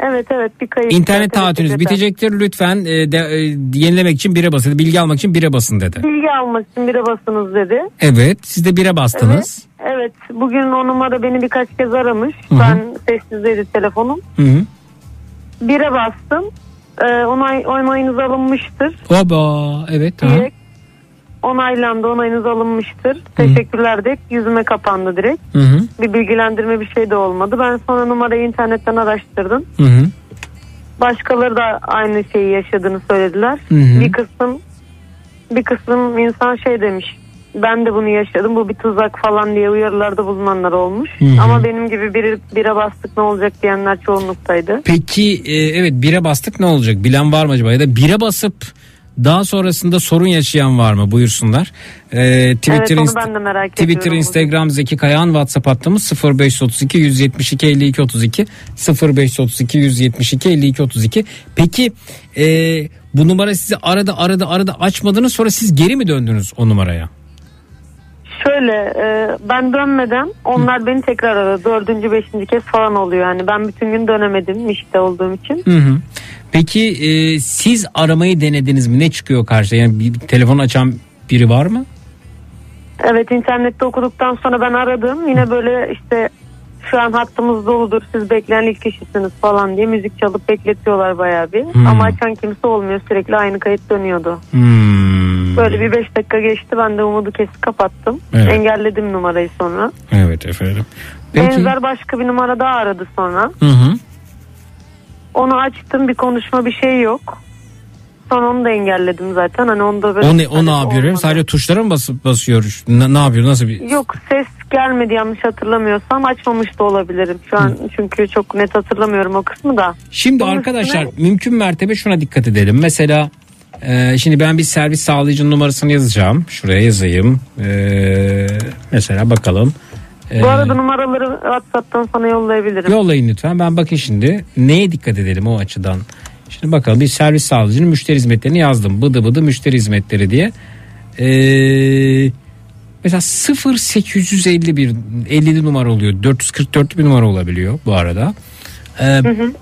Evet evet bir kayıt. İnternet Evet, taahhütünüz evet, bitecektir lütfen e, de, e, yenilemek için bire basın bilgi almak için bire basın dedi. Bilgi almak için bire basınız dedi. Evet siz de bire bastınız. Evet bugün o numara beni birkaç kez aramış. Hı hı. Ben sessizdeydi telefonum. Hı hı. Bire bastım. Ee, onay, onayınız alınmıştır. Oba evet. aha. Diye onaylandı onayınız alınmıştır. Teşekkürler de yüzüme kapandı direkt. Hı hı. Bir bilgilendirme bir şey de olmadı. Ben sonra numarayı internetten araştırdım. Hı hı. Başkaları da aynı şeyi yaşadığını söylediler. Hı hı. Bir kısım bir kısım insan şey demiş. Ben de bunu yaşadım. Bu bir tuzak falan diye uyarılarda bulunanlar olmuş. Hı hı. Ama benim gibi biri, bire bastık ne olacak diyenler çoğunluktaydı. Peki e, evet bire bastık ne olacak? Bilen var mı acaba? Ya da bire basıp daha sonrasında sorun yaşayan var mı? Buyursunlar. E, Twitter, evet ben de merak Twitter. Instagram Zeki Kayağan WhatsApp hattımız 0532 172 52 32 0532 172 52 32. Peki e, bu numara sizi arada arada arada açmadınız sonra siz geri mi döndünüz o numaraya? Şöyle e, ben dönmeden onlar beni tekrar aradı. Dördüncü beşinci kez falan oluyor. Yani ben bütün gün dönemedim işte olduğum için. Hı hı. Peki e, siz aramayı denediniz mi? Ne çıkıyor karşıya? Yani bir telefon açan biri var mı? Evet internette okuduktan sonra ben aradım. Yine böyle işte şu an hattımız doludur siz bekleyen ilk kişisiniz falan diye müzik çalıp bekletiyorlar bayağı bir. Hmm. Ama açan kimse olmuyor sürekli aynı kayıt dönüyordu. Hmm. Böyle bir 5 dakika geçti ben de umudu kesip kapattım. Evet. Engelledim numarayı sonra. Evet efendim. Peki. Benzer başka bir numara daha aradı sonra. Hı hı. Onu açtım bir konuşma bir şey yok. Sonra onu da engelledim zaten. Hani onu da böyle O ne o ne yapıyor? Sadece tuşlara mı basıp basıyor? Ne, ne yapıyor? Nasıl bir Yok ses gelmedi yanlış hatırlamıyorsam açmamış da olabilirim. Şu an çünkü çok net hatırlamıyorum o kısmı da. Şimdi Bunun arkadaşlar üstüne- mümkün mertebe şuna dikkat edelim. Mesela e, şimdi ben bir servis sağlayıcının numarasını yazacağım. Şuraya yazayım. E, mesela bakalım. E, Bu arada numaraları WhatsApp'tan sana yollayabilirim. Yollayın lütfen. Ben bakın şimdi neye dikkat edelim o açıdan. Şimdi bakalım bir servis sağlayıcının müşteri hizmetlerini yazdım. Bıdı bıdı müşteri hizmetleri diye. Ee, mesela 0851 50 numara oluyor. 444 bir numara olabiliyor bu arada. Ee,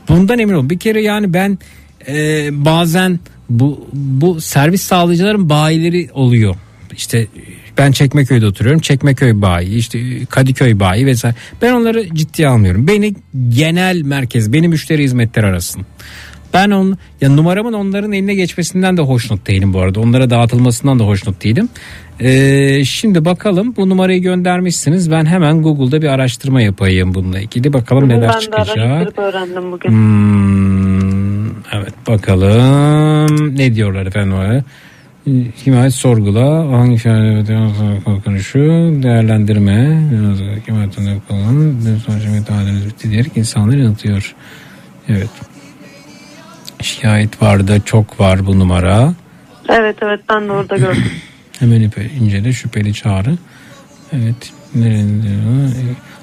bundan emin olun. Bir kere yani ben e, bazen bu bu servis sağlayıcıların bayileri oluyor. İşte ben Çekmeköy'de oturuyorum. Çekmeköy bayi, işte Kadıköy bayi vesaire. Ben onları ciddiye almıyorum. Beni genel merkez, beni müşteri hizmetleri arasın. Ben on, ya numaramın onların eline geçmesinden de hoşnut değilim bu arada. Onlara dağıtılmasından da hoşnut değilim. Ee, şimdi bakalım bu numarayı göndermişsiniz. Ben hemen Google'da bir araştırma yapayım bununla ilgili. Bakalım neler ben de çıkacak. araştırıp öğrendim bugün. Hmm, evet bakalım ne diyorlar efendim oraya. Himayet sorgula hangi şahane konuşu değerlendirme himayetten yapılan sonuçta müdahaleniz bitti diyerek insanları yanıtıyor. Evet. Şikayet vardı çok var bu numara. Evet evet ben de orada gördüm. Hemen incele şüpheli çağrı. Evet.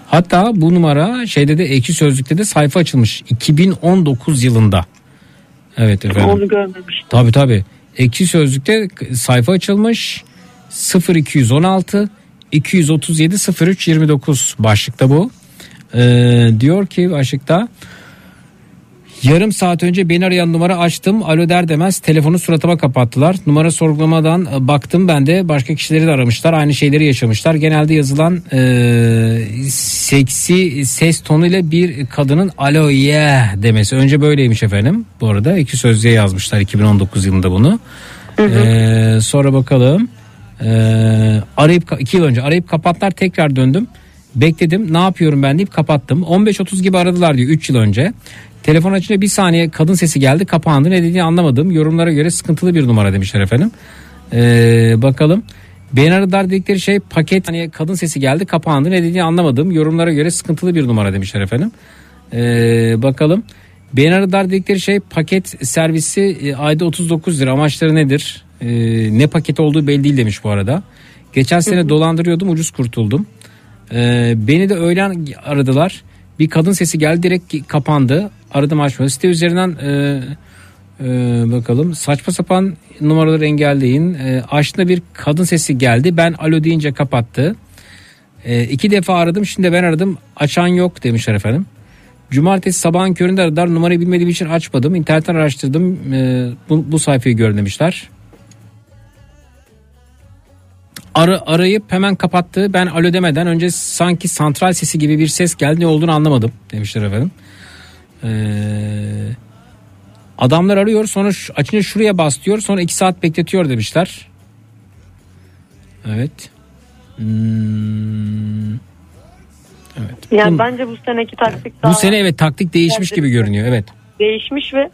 Hatta bu numara şeyde de ekşi sözlükte de sayfa açılmış 2019 yılında. Evet efendim. Onu görmemiştim. Tabi tabi. Ekşi sözlükte sayfa açılmış 0216 237 03 29 başlıkta bu. Ee, diyor ki başlıkta Yarım saat önce beni arayan numara açtım. Alo der demez telefonu suratıma kapattılar. Numara sorgulamadan e, baktım ben de başka kişileri de aramışlar. Aynı şeyleri yaşamışlar. Genelde yazılan e, seksi ses tonuyla bir kadının alo yeah demesi. Önce böyleymiş efendim. Bu arada iki sözlüğe yazmışlar 2019 yılında bunu. E, sonra bakalım. E, arayıp iki yıl önce arayıp kapattılar tekrar döndüm. Bekledim ne yapıyorum ben deyip kapattım. 15.30 gibi aradılar diyor 3 yıl önce. Telefon açınca bir saniye kadın sesi geldi kapandı ne dediğini anlamadım. Yorumlara göre sıkıntılı bir numara demişler efendim. Ee, bakalım. Beni aradılar dedikleri şey paket hani kadın sesi geldi kapandı ne dediğini anlamadım. Yorumlara göre sıkıntılı bir numara demişler efendim. Ee, bakalım. Beni aradılar dedikleri şey paket servisi e, ayda 39 lira amaçları nedir? Ee, ne paket olduğu belli değil demiş bu arada. Geçen sene dolandırıyordum ucuz kurtuldum. Ee, beni de öğlen aradılar. Bir kadın sesi geldi direkt kapandı. Aradım açmadı. Site üzerinden e, e, bakalım saçma sapan numaraları engelleyin. E, açtığında bir kadın sesi geldi. Ben alo deyince kapattı. E, iki defa aradım şimdi ben aradım. Açan yok demişler efendim. Cumartesi sabahın köründe aradılar. Numarayı bilmediğim için açmadım. İnternetten araştırdım. E, bu, bu sayfayı gör demişler. Ara, arayıp hemen kapattı. Ben alo demeden önce sanki santral sesi gibi bir ses geldi. Ne olduğunu anlamadım demişler efendim. Ee, adamlar arıyor sonra açınca şuraya bas diyor. Sonra iki saat bekletiyor demişler. Evet. Hmm. Evet. Yani Bu- bence bu seneki taktik daha bu sene evet taktik değişmiş gibi görünüyor. Evet. değişmiş ve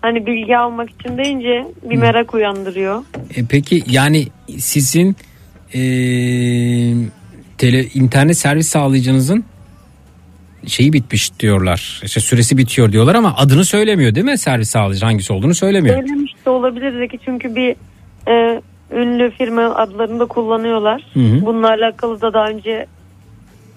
hani bilgi almak için deyince bir merak uyandırıyor. E, peki yani sizin e, tele, internet servis sağlayıcınızın şeyi bitmiş diyorlar. İşte süresi bitiyor diyorlar ama adını söylemiyor değil mi servis sağlayıcı hangisi olduğunu söylemiyor. Söylemiş de olabilir Zeki çünkü bir e, ünlü firma adlarını da kullanıyorlar. Hı hı. Bununla alakalı da daha önce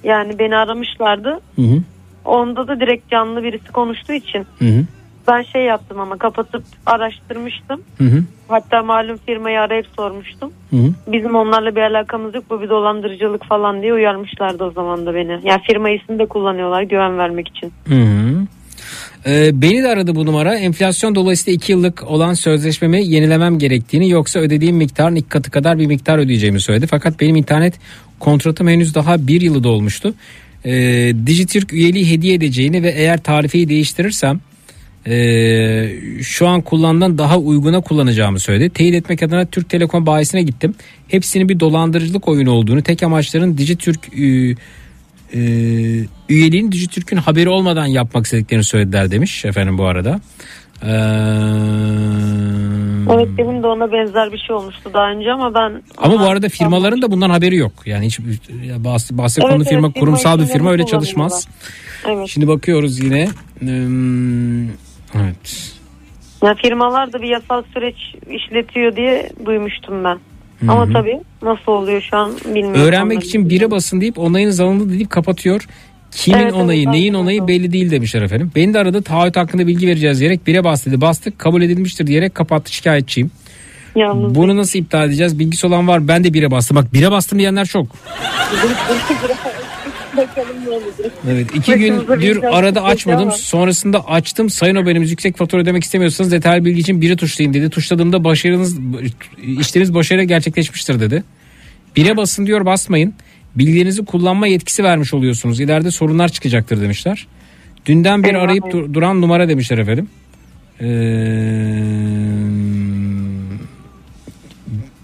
yani beni aramışlardı. Hı hı. Onda da direkt canlı birisi konuştuğu için Hı hı. Ben şey yaptım ama kapatıp araştırmıştım. Hı hı. Hatta malum firmayı arayıp sormuştum. Hı hı. Bizim onlarla bir alakamız yok bu bir dolandırıcılık falan diye uyarmışlardı o zaman da beni. Yani firma ismini de kullanıyorlar güven vermek için. Hı hı. Ee, beni de aradı bu numara. Enflasyon dolayısıyla 2 yıllık olan sözleşmemi yenilemem gerektiğini yoksa ödediğim miktarın iki katı kadar bir miktar ödeyeceğimi söyledi. Fakat benim internet kontratım henüz daha bir yılı dolmuştu. Ee, Dijitürk üyeliği hediye edeceğini ve eğer tarifeyi değiştirirsem ee, şu an kullanılan daha uyguna kullanacağımı söyledi. Teyit etmek adına Türk Telekom bayisine gittim. Hepsinin bir dolandırıcılık oyunu olduğunu, tek amaçların Dijitürk e, e, üyeliğin Dijitürk'ün haberi olmadan yapmak istediklerini söylediler demiş efendim bu arada. Ee, Evet benim de ona benzer bir şey olmuştu daha önce ama ben ama bu arada firmaların da bundan haberi yok. Yani hiç ya bahs- bahse Evet, konu evet, firma firma kurumsal bir firma öyle çalışmaz. evet. Şimdi bakıyoruz yine. Hmm, evet. Ya firmalar da bir yasal süreç işletiyor diye duymuştum ben. Hı Ama tabii nasıl oluyor şu an bilmiyorum. Öğrenmek için bire basın deyip onayınız alındı deyip kapatıyor. Kimin Evet, evet, onayı, neyin onayı belli değil demişler efendim. Beni de aradı taahhüt hakkında bilgi vereceğiz diyerek bire bas dedi. Bastık kabul edilmiştir diyerek kapattı şikayetçiyim. Yalnız Bunu nasıl iptal edeceğiz? Bilgisi olan var. Ben de bire bastım. Bak bire bastım diyenler çok. Bakalım ne olacak. Evet iki Başımıza bir gündür dert arada açmadım. ama. Sonrasında açtım. Sayın haberimiz yüksek fatura ödemek istemiyorsanız detaylı bilgi için biri tuşlayın dedi. Tuşladığımda başarınız işleriniz başarıyla gerçekleşmiştir dedi. Bire basın diyor basmayın. Bilgilerinizi kullanma yetkisi vermiş oluyorsunuz. İleride sorunlar çıkacaktır demişler. Dünden beri arayıp dur- duran numara demişler efendim. Ee,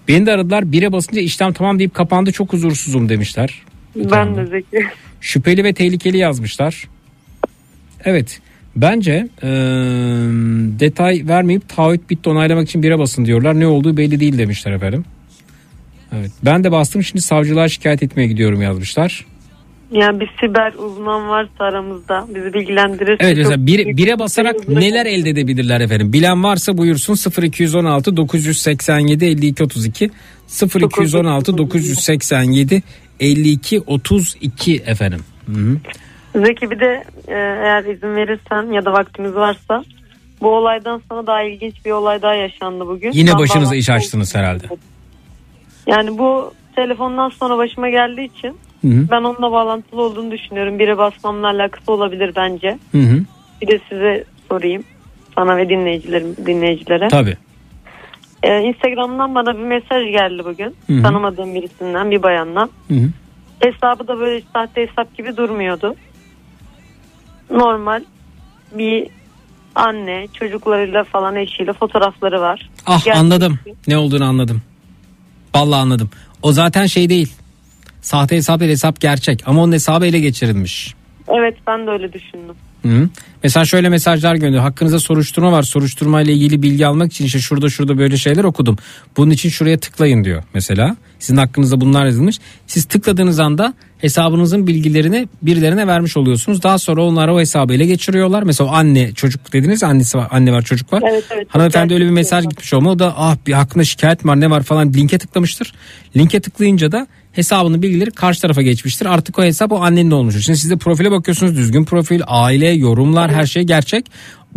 beni de aradılar. Bire basınca işlem tamam deyip kapandı. Çok huzursuzum demişler. Ben de Zeki. Şüpheli ve tehlikeli yazmışlar. Evet. Bence eee, detay vermeyip taahhüt bitti onaylamak için bire basın diyorlar. Ne olduğu belli değil demişler efendim. Evet. Ben de bastım şimdi savcılığa şikayet etmeye gidiyorum yazmışlar. Yani bir siber uzman varsa aramızda bizi bilgilendirirse. Evet mesela büyük bire bir basarak neler elde edebilirler efendim? Bilen varsa buyursun 0216 987 52 32 0216 987 52 32 efendim. Hı hı. Zeki bir de e, eğer izin verirsen ya da vaktimiz varsa bu olaydan sonra daha ilginç bir olay daha yaşandı bugün. Yine Ben başınıza iş açtınız herhalde. Yani bu telefondan sonra başıma geldiği için Hı hı. ben onunla bağlantılı olduğunu düşünüyorum. Bire basmamla alakası olabilir bence. Hı hı. Bir de size sorayım. Sana ve dinleyicilerim, dinleyicilere. Tabii. Ee, Instagram'dan bana bir mesaj geldi bugün. Hı hı. Tanımadığım birisinden bir bayandan. Hı hı. Hesabı da böyle sahte hesap gibi durmuyordu. Normal bir anne çocuklarıyla falan eşiyle fotoğrafları var. Ah Gerçek- anladım. Ne olduğunu anladım. Vallahi anladım. O zaten şey değil. Sahte hesap değil hesap gerçek ama onun hesabı ele geçirilmiş. Evet ben de öyle düşündüm. Hı. Mesela şöyle mesajlar gönderiyor. Hakkınızda soruşturma var. Soruşturma ile ilgili bilgi almak için işte şurada şurada böyle şeyler okudum. Bunun için şuraya tıklayın diyor mesela. Sizin hakkınızda bunlar yazılmış. Siz tıkladığınız anda hesabınızın bilgilerini birilerine vermiş oluyorsunuz. Daha sonra onlar o hesabı ele geçiriyorlar. Mesela anne çocuk dediniz annesi var, anne var çocuk var. Evet, evet. Hanımefendi öyle bir mesaj gitmiş olma. O da ah bir hakkında şikayet var ne var falan linke tıklamıştır. Linke tıklayınca da hesabının bilgileri karşı tarafa geçmiştir. Artık o hesap o annenin olmuştur. Şimdi siz de profile bakıyorsunuz düzgün profil, aile, yorumlar her şey gerçek.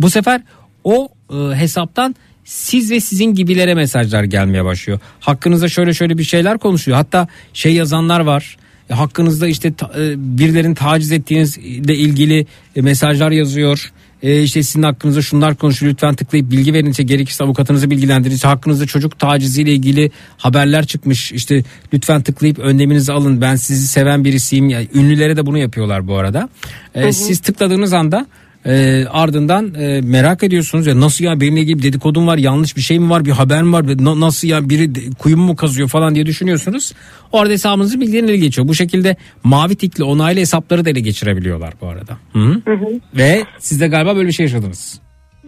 Bu sefer o e, hesaptan siz ve sizin gibilere mesajlar gelmeye başlıyor. Hakkınızda şöyle şöyle bir şeyler konuşuyor. Hatta şey yazanlar var. E, hakkınızda işte e, birilerini taciz ettiğinizle ilgili e, mesajlar yazıyor. E, işte sizin hakkınızda şunlar konuşuyor. Lütfen tıklayıp bilgi verin. İşte gerekirse avukatınızı bilgilendirin. İşte hakkınızda çocuk taciziyle ilgili haberler çıkmış. İşte lütfen tıklayıp önleminizi alın. Ben sizi seven birisiyim. Yani ünlülere de bunu yapıyorlar bu arada. E, Siz tıkladığınız anda e, ardından e, merak ediyorsunuz ya nasıl ya benimle ilgili bir dedikodum var yanlış bir şey mi var bir haber mi var Na- nasıl ya biri de- kuyumu mu kazıyor falan diye düşünüyorsunuz. Orada hesabınızı bilgilerini ele geçiyor. Bu şekilde mavi tikli onaylı hesapları da ele geçirebiliyorlar bu arada. Hı -hı. Ve siz de galiba böyle bir şey yaşadınız.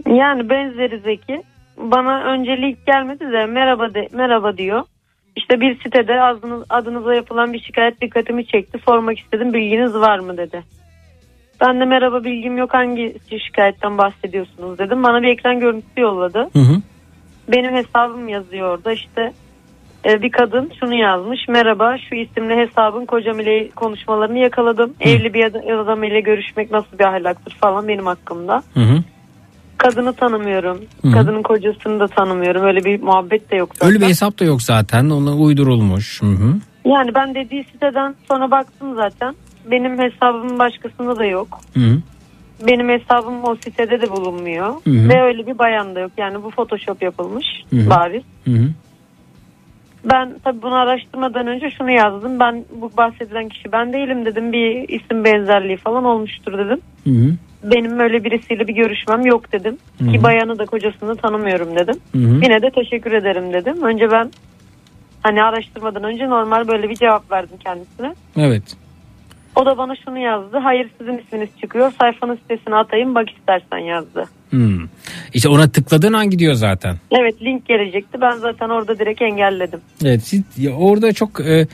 Yani benzeri Zeki. Bana önceliği ilk gelmedi de merhaba de, merhaba diyor. İşte bir sitede adınız, adınıza yapılan bir şikayet dikkatimi çekti. Sormak istedim bilginiz var mı dedi. Ben de merhaba bilgim yok hangi şikayetten bahsediyorsunuz dedim. Bana bir ekran görüntüsü yolladı. Hı hı. Benim hesabım yazıyor orada işte e, bir kadın şunu yazmış. Merhaba şu isimli hesabın kocam ile konuşmalarını yakaladım. Evli bir ad- adam ile görüşmek nasıl bir ahlaktır falan benim hakkımda. Hı hı. Kadını tanımıyorum. Hı hı. Kadının kocasını da tanımıyorum. Öyle bir muhabbet de yok zaten. Öyle bir hesap da yok zaten. Ona uydurulmuş. Hı hı. Yani ben dediği siteden sonra baktım zaten. Benim hesabımın başkasında da yok. Hı. Benim hesabım o sitede de bulunmuyor. Hı. Ve öyle bir bayan da yok. Yani bu photoshop yapılmış Hı bariz. Hı. Ben tabii bunu araştırmadan önce şunu yazdım. Ben bu bahsedilen kişi ben değilim dedim. Bir isim benzerliği falan olmuştur dedim. Hı hı. Benim öyle birisiyle bir görüşmem yok dedim. Hı hı. Ki bayanı da kocasını tanımıyorum dedim. Hı hı. Yine de teşekkür ederim dedim. Önce ben hani araştırmadan önce normal böyle bir cevap verdim kendisine. Evet. O da bana şunu yazdı. Hayır sizin isminiz çıkıyor. Sayfanın sitesine atayım bak istersen yazdı. Hmm. İşte ona tıkladığın an gidiyor zaten. Evet link gelecekti. Ben zaten orada direkt engelledim. Evet siz, ya orada çok e,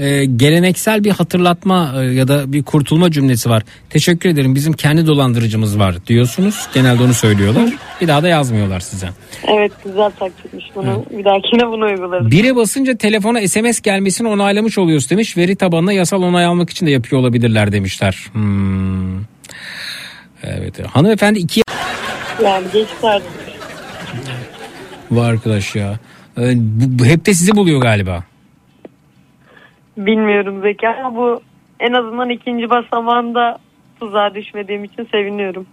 e, geleneksel bir hatırlatma e, ya da bir kurtulma cümlesi var. Teşekkür ederim bizim kendi dolandırıcımız var diyorsunuz. Genelde onu söylüyorlar. Bir daha da yazmıyorlar size. Evet güzel taktikmiş bunu. Bir dahakine bunu uygularız. Bire basınca telefona SMS gelmesini onaylamış oluyoruz demiş. Veri tabanına yasal onay almak için de yapıyor olabilirler demişler. Hmm. Evet. Hanımefendi iki Yani geçti artık. var arkadaş ya. E, bu hep de sizi buluyor galiba. Bilmiyorum Zeki ama bu en azından ikinci basamağında tuzağa düşmediğim için seviniyorum.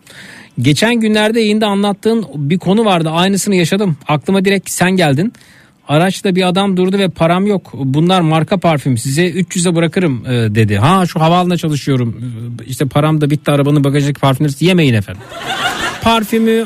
Geçen günlerde yayında anlattığın bir konu vardı. Aynısını yaşadım. Aklıma direkt sen geldin. Araçta bir adam durdu ve param yok. Bunlar marka parfüm. Size 300'e bırakırım e, dedi. Ha şu havaalanında çalışıyorum. E, İşte param da bitti arabanın bagajındaki parfümleri yemeyin efendim. Parfümü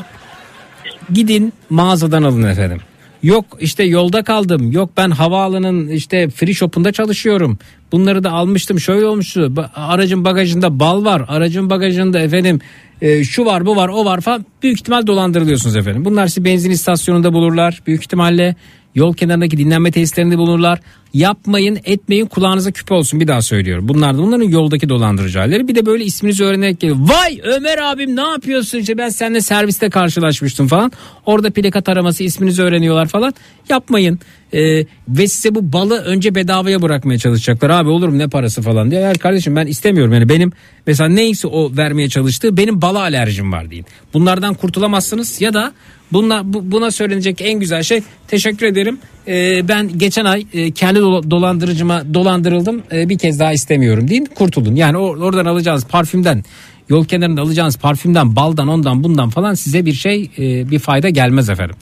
gidin mağazadan alın efendim. Yok işte yolda kaldım. Yok ben havaalanının işte free shop'unda çalışıyorum. Bunları da almıştım. Şöyle olmuştu. Aracın bagajında bal var. Aracın bagajında efendim e, şu var bu var o var falan. Büyük ihtimal dolandırılıyorsunuz efendim. Bunlar sizi benzin istasyonunda bulurlar. Büyük ihtimalle yol kenarındaki dinlenme tesislerinde bulurlar. Yapmayın etmeyin kulağınıza küpe olsun bir daha söylüyorum. Bunlar da bunların yoldaki dolandırıcı halleri. Bir de böyle isminizi öğrenerek geliyor. Vay Ömer abim ne yapıyorsun işte ben seninle serviste karşılaşmıştım falan. Orada plaka taraması isminizi öğreniyorlar falan. Yapmayın. Ee, ve size bu balı önce bedavaya bırakmaya çalışacaklar. Abi olur mu ne parası falan diye. Hayır kardeşim ben istemiyorum yani benim mesela neyse o vermeye çalıştığı benim bala alerjim var deyin. Bunlardan kurtulamazsınız ya da Bunla, bu- buna söylenecek en güzel şey teşekkür ederim. Ee, ben geçen ay e, kendi dola- dolandırıcıma dolandırıldım. Ee, bir kez daha istemiyorum deyin kurtulun. Yani or- oradan alacağınız parfümden yol kenarında alacağınız parfümden baldan ondan bundan falan size bir şey e, bir fayda gelmez efendim.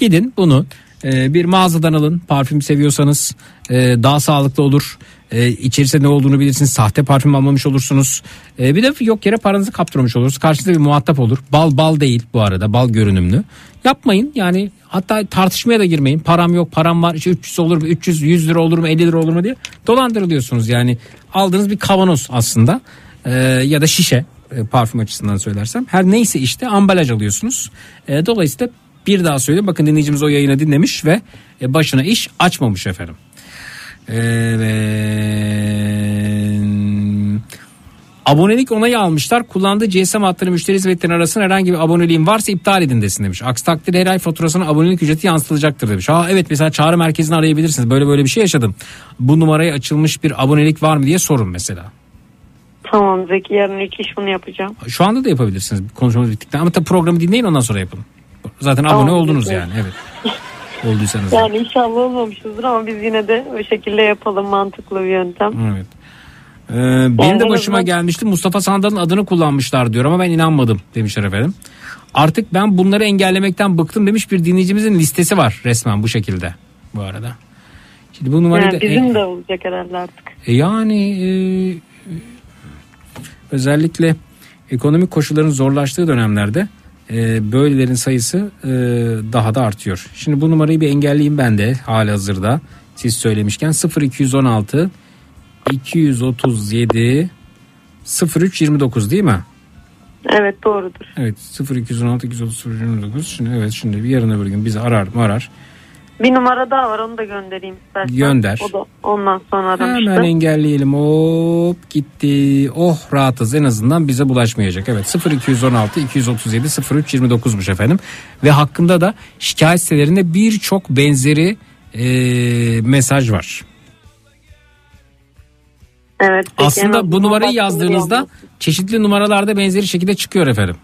Gidin bunu e, bir mağazadan alın parfüm seviyorsanız e, daha sağlıklı olur. E, içerisinde ne olduğunu bilirsiniz. Sahte parfüm almamış olursunuz. E, bir de yok yere paranızı kaptırmış olursunuz. Karşıda bir muhatap olur. Bal bal değil bu arada. Bal görünümlü. Yapmayın yani hatta tartışmaya da girmeyin. Param yok param var. İşte 300 olur mu 300 100 lira olur mu 50 lira olur mu diye dolandırılıyorsunuz. Yani aldığınız bir kavanoz aslında E, ya da şişe e, parfüm açısından söylersem. Her neyse işte ambalaj alıyorsunuz. E, dolayısıyla bir daha söyleyeyim. Bakın dinleyicimiz o yayını dinlemiş ve e, başına iş açmamış efendim. Evet. Abonelik onayı almışlar. Kullandığı GSM hatları müşteri hizmetlerinin arasında herhangi bir aboneliğin varsa iptal edin desin demiş. Aksi takdirde her ay faturasına abonelik ücreti yansıtılacaktır demiş. Ha evet mesela çağrı merkezini arayabilirsiniz. Böyle böyle bir şey yaşadım. Bu numaraya açılmış bir abonelik var mı diye sorun mesela. Tamam Zeki yarın ilk iş bunu yapacağım. Şu anda da yapabilirsiniz konuşmamız bittikten ama tabii programı dinleyin ondan sonra yapın. Zaten abone Tamam, oldunuz peki. yani evet. Olduysanız. Yani inşallah olmamışızdır ama biz yine de o şekilde yapalım mantıklı bir yöntem. Evet. Ee, benim de başıma gelmişti. Mustafa Sandal'ın adını kullanmışlar diyor ama ben inanmadım demişler efendim. Artık ben bunları engellemekten bıktım demiş bir dinleyicimizin listesi var resmen bu şekilde bu arada. Şimdi bu numarayı Yani da bizim e, de olacak herhalde artık. e, yani e, özellikle ekonomik koşulların zorlaştığı dönemlerde e, böylelerin sayısı e, daha da artıyor. Şimdi bu numarayı bir engelleyeyim ben de hali hazırda siz söylemişken 0216 237 0329 değil mi? Evet doğrudur. Evet 0216 230 0329 şimdi evet şimdi bir yarın öbür gün bizi arar mı arar Bir numara daha var onu da göndereyim istersen. Gönder. O da ondan sonra aramıştı. Hemen engelleyelim. Hop gitti. Oh rahatız en azından bize bulaşmayacak. Evet 0216 237 03 29'muş efendim. Ve hakkında da şikayet sitelerinde birçok benzeri e, mesaj var. Evet. peki Aslında bu numarayı yazdığınızda çeşitli numaralarda benzeri şekilde çıkıyor efendim.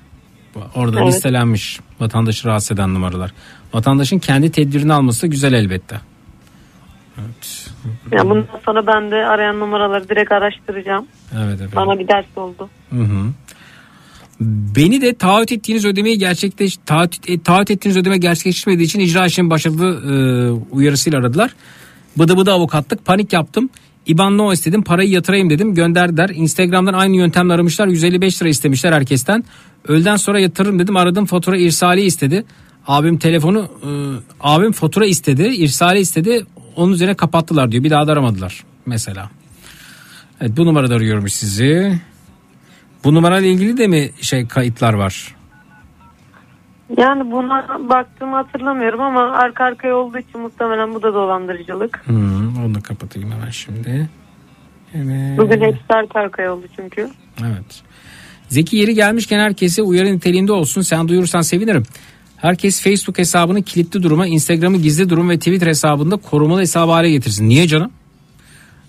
Orada Evet. listelenmiş vatandaşı rahatsız eden numaralar. Vatandaşın kendi tedbirini alması güzel elbette. Evet. Ya bundan sonra ben de arayan numaraları direkt araştıracağım. Evet efendim. Bana bir ders oldu. Hı hı. Beni de taahhüt ettiğiniz ödemeyi gerçekleş taahhüt, e, taahhüt ettiğiniz ödeme gerçekleşmediği için icra işlemi başladı e, uyarısıyla aradılar. Bıdı bıdı avukatlık panik yaptım. İban no istedim parayı yatırayım dedim gönderdiler. Instagram'dan aynı yöntemle aramışlar 155 lira istemişler herkesten. Öğleden sonra yatırırım dedim aradım fatura irsali istedi. Abim telefonu e, abim fatura istedi irsali istedi onun üzerine kapattılar diyor bir daha da aramadılar mesela. Evet bu numarada arıyormuş sizi. Bu numarayla ilgili de mi şey kayıtlar var? Yani buna baktığımı hatırlamıyorum ama arka arkaya olduğu için muhtemelen bu da dolandırıcılık. Hmm, onu da kapatayım hemen şimdi. Evet. Bugün hepsi arka arkaya oldu çünkü. Evet. Zeki yeri gelmişken herkese uyarı niteliğinde olsun. Sen duyurursan sevinirim. Herkes Facebook hesabını kilitli duruma, Instagram'ı gizli durum ve Twitter hesabında korumalı hesabı hale getirsin. Niye canım?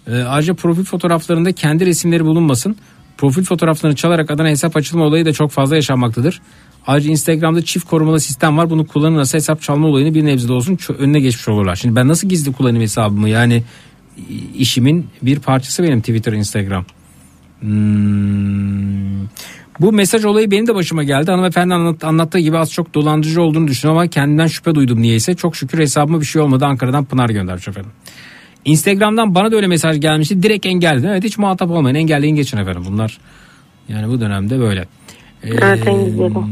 Ee, ayrıca profil fotoğraflarında kendi resimleri bulunmasın. Profil fotoğraflarını çalarak adına hesap açılma olayı da çok fazla yaşanmaktadır. Ayrıca Instagram'da çift korumalı sistem var. Bunu kullanırsa hesap çalma olayını bir nebze de olsun önüne geçmiş olurlar. Şimdi ben nasıl gizli kullanayım hesabımı? Yani işimin bir parçası benim Twitter, Instagram. Hmm. Bu mesaj olayı benim de başıma geldi. Hanımefendi anlat, anlattığı gibi az çok dolandırıcı olduğunu düşünüyorum ama kendinden şüphe duydum niyeyse. Çok şükür hesabıma bir şey olmadı. Ankara'dan Pınar göndermiş efendim. Instagram'dan bana da öyle mesaj gelmişti. Direkt engelledim. Evet hiç muhatap olmayın. Engelleyin geçin efendim. Bunlar yani bu dönemde böyle. Evet Ee, engelledim.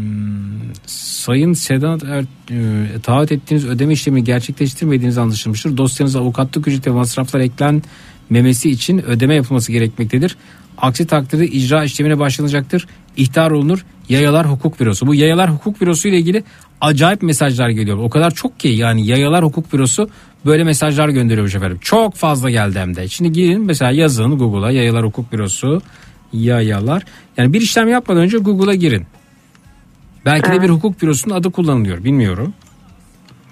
Sayın Sedat er, e, taahhüt ettiğiniz ödeme işlemi gerçekleştirmediğiniz anlaşılmıştır. Dosyanıza avukatlık ücreti ve masraflar eklenmemesi için ödeme yapılması gerekmektedir. Aksi takdirde icra işlemine başlanacaktır. İhtar olunur. Yayalar Hukuk Bürosu. Bu Yayalar Hukuk Bürosu ile ilgili acayip mesajlar geliyor. O kadar çok ki yani Yayalar Hukuk Bürosu böyle mesajlar gönderiyormuş efendim. Çok fazla geldi hem de. Şimdi girin mesela yazın Google'a Yayalar Hukuk Bürosu. Yayalar. Yani bir işlem yapmadan önce Google'a girin. Belki de bir hukuk bürosunun adı kullanılıyor. Bilmiyorum.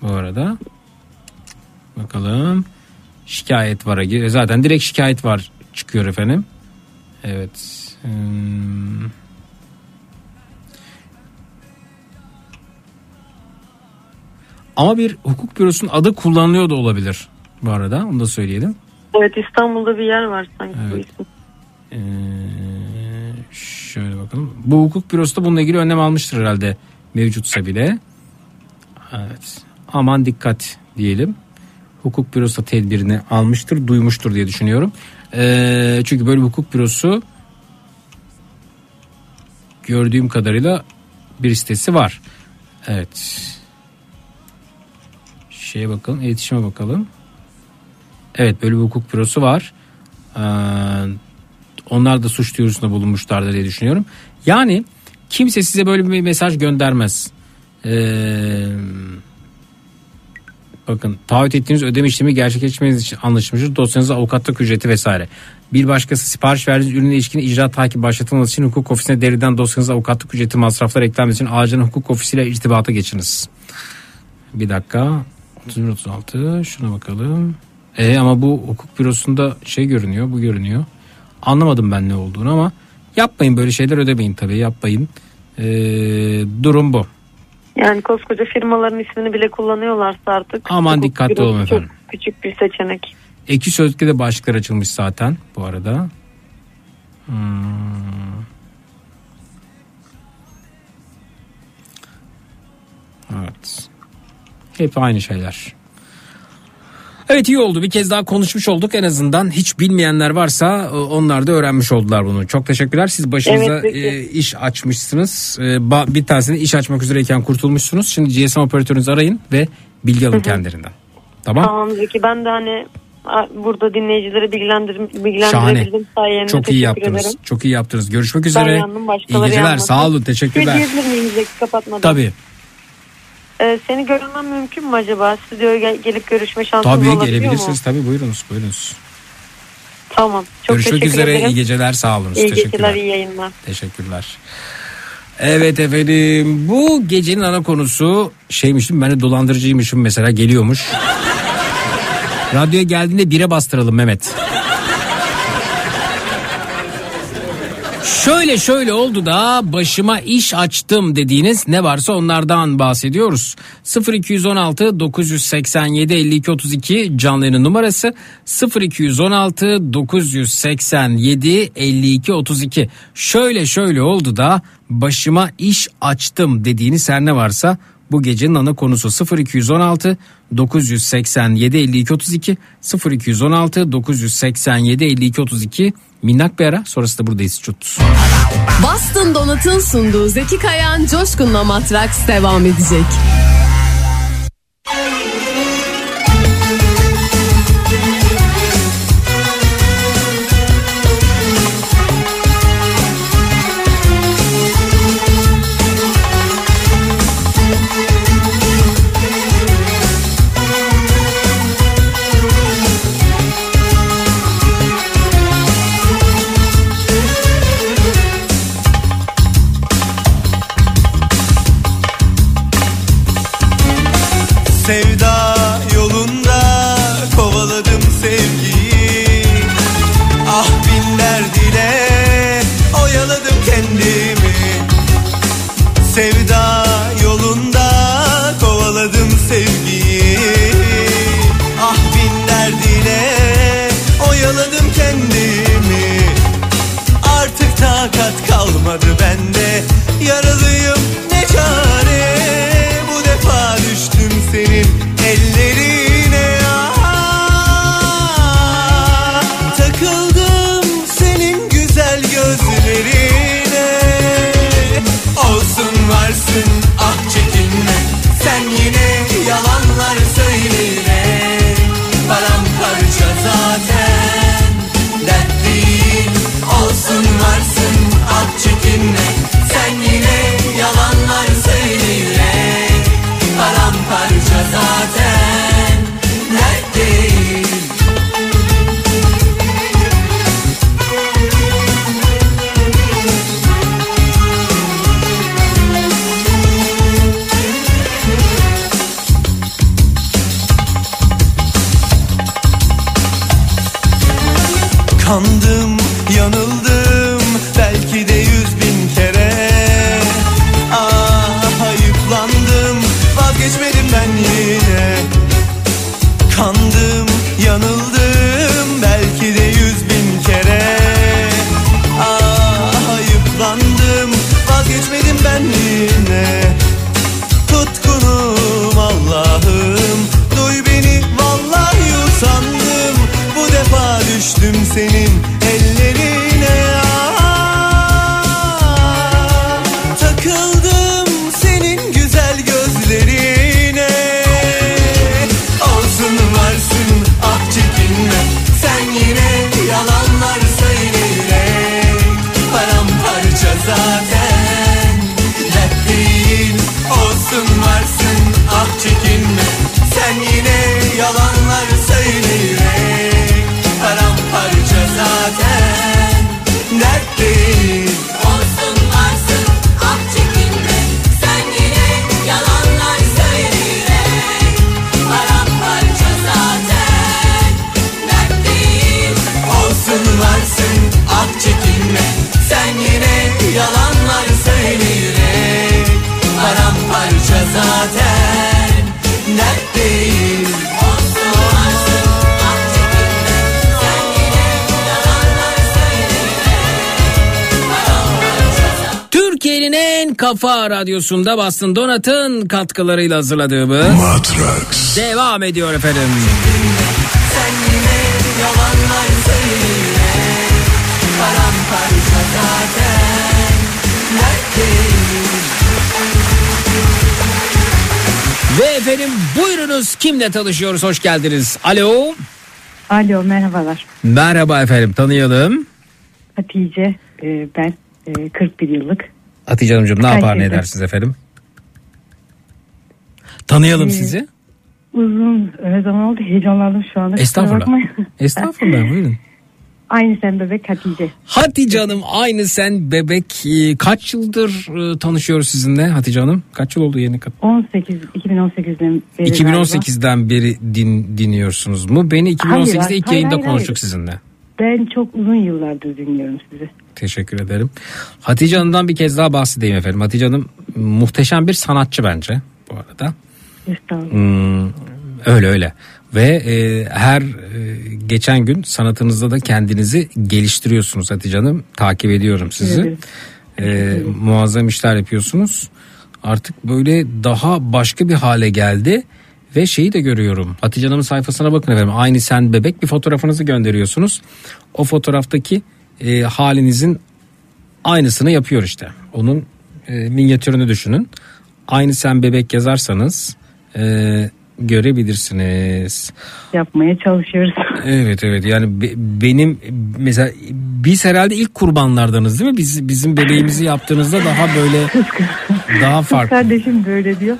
Bu arada. Bakalım. Şikayet vara gir. Zaten direkt şikayet var çıkıyor efendim. Evet. Hmm. Ama bir hukuk bürosunun adı kullanılıyor da olabilir bu arada. Onu da söyleyelim. Evet İstanbul'da bir yer var sanki bu Evet. isim. Ee, şöyle bakalım. Bu hukuk bürosu da bununla ilgili önlem almıştır herhalde mevcutsa bile. Evet. Aman dikkat diyelim. Hukuk bürosu da tedbirini almıştır, duymuştur diye düşünüyorum. Ee, çünkü böyle bir hukuk bürosu gördüğüm kadarıyla bir sitesi var. Evet. Şeye bakalım, iletişime bakalım. Evet böyle bir hukuk bürosu var. Ee, onlar da suç duyurusunda bulunmuşlardır diye düşünüyorum. Yani kimse size böyle bir mesaj göndermez. Ee, bakın taahhüt ettiğiniz ödeme işlemi gerçekleşmeniz için anlaşılmıştır. Dosyanızda avukatlık ücreti vesaire. Bir başkası sipariş verdiğiniz ürüne ilişkin icra takip başlatılması için hukuk ofisine deriden dosyanıza avukatlık ücreti masraflar eklenmesi için acilin hukuk ofisiyle irtibata geçiniz. Bir dakika. 31 36 şuna bakalım. E ama bu hukuk bürosunda şey görünüyor, bu görünüyor. Anlamadım ben ne olduğunu ama yapmayın böyle şeyler ödemeyin tabii yapmayın. Ee, durum bu. Yani koskoca firmaların ismini bile kullanıyorlarsa artık. Aman dikkatli olun çok efendim. Küçük bir seçenek. Eki Sözlük'te de başlıklar açılmış zaten bu arada. Hmm. Evet. Hep aynı şeyler. Evet iyi oldu bir kez daha konuşmuş olduk en azından hiç bilmeyenler varsa e, onlar da öğrenmiş oldular bunu. Çok teşekkürler siz başınıza Evet, e, iş açmışsınız E, bir tanesini iş açmak üzereyken kurtulmuşsunuz. Şimdi GSM operatörünüzü arayın ve bilgi alın kendilerinden. Tamam. Tamam Zeki ben de hani burada dinleyicileri bilgilendir, Şahane. bilgilendirebildim sayende. Çok iyi yaptınız. ederim. Çok iyi yaptınız. Görüşmek Ben üzere. yandım İyi geceler. yanmasın. Sağ olun. Şey Teşekkürler. diyebilir miyim Zeki kapatmadan? Tabii. Ee, seni görmem mümkün mü acaba? Stüdyoya gel- gelip görüşme şansım Tabii olabiliyor gelebilirsiniz mu? tabii buyurunuz buyurunuz. Tamam. Çok Görüşmek teşekkür üzere ederim. iyi geceler sağ olun. İyi geceler, iyi yayınlar. Teşekkürler. Evet efendim bu gecenin ana konusu şeymiş değil mi? Ben de dolandırıcıymışım mesela geliyormuş. Radyoya geldiğinde bire bastıralım Mehmet. Şöyle şöyle oldu da başıma iş açtım dediğiniz ne varsa onlardan bahsediyoruz. 0216 987 52 32 canlı yayın numarası 0216 987 52 32. Şöyle şöyle oldu da başıma iş açtım dediğiniz her ne varsa bu gecenin ana konusu 0216 987 52 32 0216 987 52 32 minnak bir ara sonrası da buradayız çut. Boston Donat'ın sunduğu Zeki Kayan Coşkun'la Matraks devam edecek. Kalmadı bende. Yaralıyım kafa radyosunda Bastın Donat'ın katkılarıyla hazırladığımız Matrax devam ediyor efendim. Sen yine yalanlar Paramparça zaten değil Ve efendim buyurunuz kimle tanışıyoruz hoş geldiniz. Alo. Alo merhabalar. Merhaba efendim tanıyalım. Hatice e, ben e, 41 yıllık. Hatice Hanımcığım ne yapar ne edersiniz efendim? Tanıyalım Ee, sizi. Uzun ne zaman oldu heyecanlandım şu anda. Estağfurullah. Estağfurullah buyurun. Aynı sen bebek Hatice. Hatice Hanım aynı sen bebek Ee, kaç yıldır e, tanışıyoruz sizinle Hatice Hanım? Kaç yıl oldu yeni kat? 18 2018'den beri 2018'den beri din, dinliyorsunuz mu? Beni 2018'de Hayır, ilk hayır, yayında hayır, konuştuk hayır. sizinle. galiba. Ben çok uzun yıllardır dinliyorum sizi. Teşekkür ederim. Hatice Hanım'dan bir kez daha bahsedeyim efendim. Hatice Hanım muhteşem bir sanatçı bence bu arada. Hmm, öyle öyle. Ve e, her e, geçen gün sanatınızda da kendinizi geliştiriyorsunuz Hatice Hanım. Takip ediyorum sizi. E, muazzam işler yapıyorsunuz. Artık böyle daha başka bir hale geldi. Ve şeyi de görüyorum. Hatice Hanım'ın sayfasına bakın efendim. Aynı sen bebek bir fotoğrafınızı gönderiyorsunuz. O fotoğraftaki e, halinizin aynısını yapıyor işte. Onun e, minyatürünü düşünün. Aynı sen bebek yazarsanız e, görebilirsiniz. Yapmaya çalışıyoruz. Evet evet yani be- benim mesela biz herhalde ilk kurbanlardanız değil mi? Biz bizim bebeğimizi yaptığınızda daha böyle daha farklı. kardeşim böyle diyor.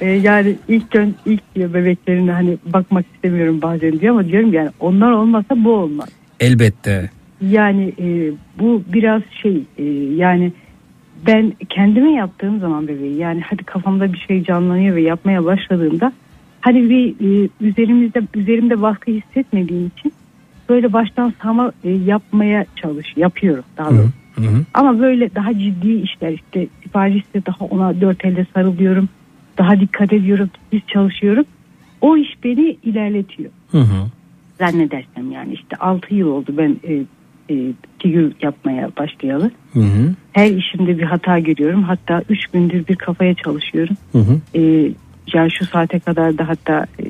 Ee, yani ilk gün ilk diyor bebeklerine hani bakmak istemiyorum bazen diyor ama diyorum yani onlar olmasa bu olmaz. Elbette. Yani e, bu biraz şey e, yani ben kendime yaptığım zaman bebeği yani hadi kafamda bir şey canlanıyor ve yapmaya başladığımda hani bir e, üzerimizde üzerimde baskı hissetmediğim için böyle baştan sağma e, yapmaya çalış yapıyorum daha doğrusu. Ama böyle daha ciddi işler işte sipariş ise daha ona dört elde sarılıyorum. Daha dikkat ediyorum. Biz çalışıyorum. O iş beni ilerletiyor. Hı hı. Zannedersem yani işte 6 yıl oldu ben e, e, yapmaya başlayalı. Hı hı. Her işimde bir hata görüyorum. Hatta 3 gündür bir kafaya çalışıyorum. Hı hı. E, yani şu saate kadar da hatta e,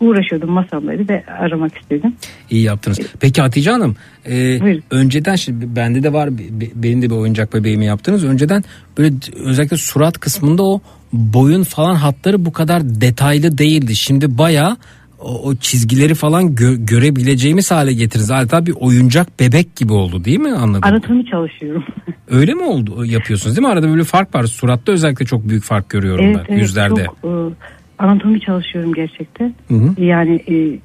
uğraşıyordum masamları ve aramak istedim. İyi yaptınız. Peki Hatice Hanım e, önceden şimdi bende de var be- be- benim de bir oyuncak bebeğimi yaptınız. Önceden böyle özellikle surat kısmında o boyun falan hatları bu kadar detaylı değildi. Şimdi baya o, o çizgileri falan gö- görebileceğimiz hale getirdiniz. Adeta bir oyuncak bebek gibi oldu değil mi anladım? Anatomi çalışıyorum. Öyle mi oldu yapıyorsunuz değil mi? Arada böyle fark var. Suratta özellikle çok büyük fark görüyorum evet, ben evet, yüzlerde. Çok, e, anatomi çalışıyorum gerçekten. Hı hı. Yani e,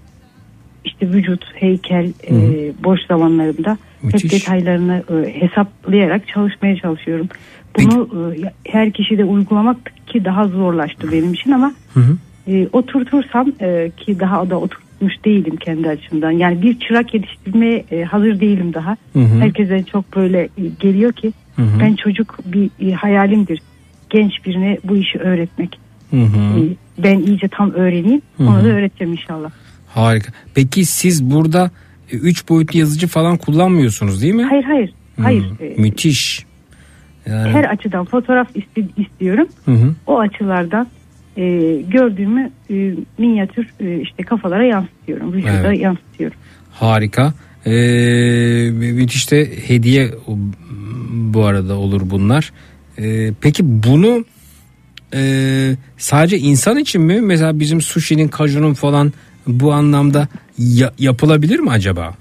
işte vücut, heykel, e, boş zamanlarımda Müthiş. hep detaylarını e, hesaplayarak çalışmaya çalışıyorum. Bunu e, her kişide uygulamak ki daha zorlaştı benim için ama Hı hı. E, oturtursam e, ki daha da oturtmuş değilim kendi açımdan. Yani bir çırak yetiştirmeye e, hazır değilim daha. Hı hı. Herkese çok böyle e, geliyor ki Hı hı. ben çocuk bir e, hayalimdir. Genç birine bu işi öğretmek. Hı hı. E, ben iyice tam öğreneyim. Hı Onu hı. da öğreteceğim inşallah. Harika. Peki siz burada 3 boyutlu yazıcı falan kullanmıyorsunuz değil mi? Hayır hayır. Hı, Hayır. E, Müthiş. Yani, her açıdan fotoğraf istiyorum. Hı hı. O açılardan e, gördüğümü e, minyatür e, işte kafalara yansıtıyorum. Vücuda Evet. yansıtıyorum. Harika. Ee, müthiş de hediye bu arada olur bunlar. Ee, peki bunu e, sadece insan için mi? Mesela bizim sushi'nin, kajunun falan bu anlamda ya- yapılabilir mi acaba?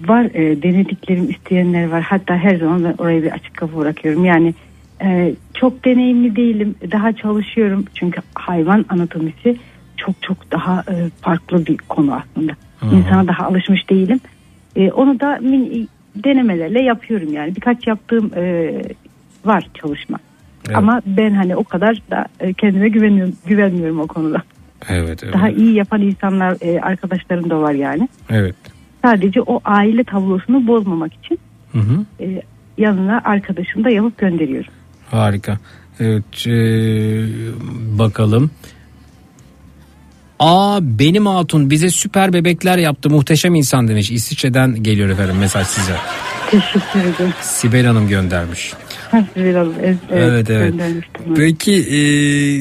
Var e, denediklerim isteyenler var. Hatta her zaman ben oraya bir açık kapı bırakıyorum. Yani e, çok deneyimli değilim. Daha çalışıyorum. Çünkü hayvan anatomisi çok çok daha e, farklı bir konu aslında. İnsana daha alışmış değilim. E, onu da min- denemelerle yapıyorum yani. Birkaç yaptığım e, var çalışma. Evet. Ama ben hani o kadar da e, kendime güveniyorum, güvenmiyorum o konuda. Evet, evet. Daha iyi yapan insanlar, e, arkadaşlarım da var yani. Evet. Sadece o aile tablosunu bozmamak için Hı hı. e, yanına arkadaşım da yapıp gönderiyorum. Harika. Evet, e, bakalım. Aa benim hatun bize süper bebekler yaptı muhteşem insan demiş. İsviçre'den geliyor efendim mesaj size. Teşekkür ederim. Sibel Hanım göndermiş. Sibel Hanım, evet, Evet evet. Peki e,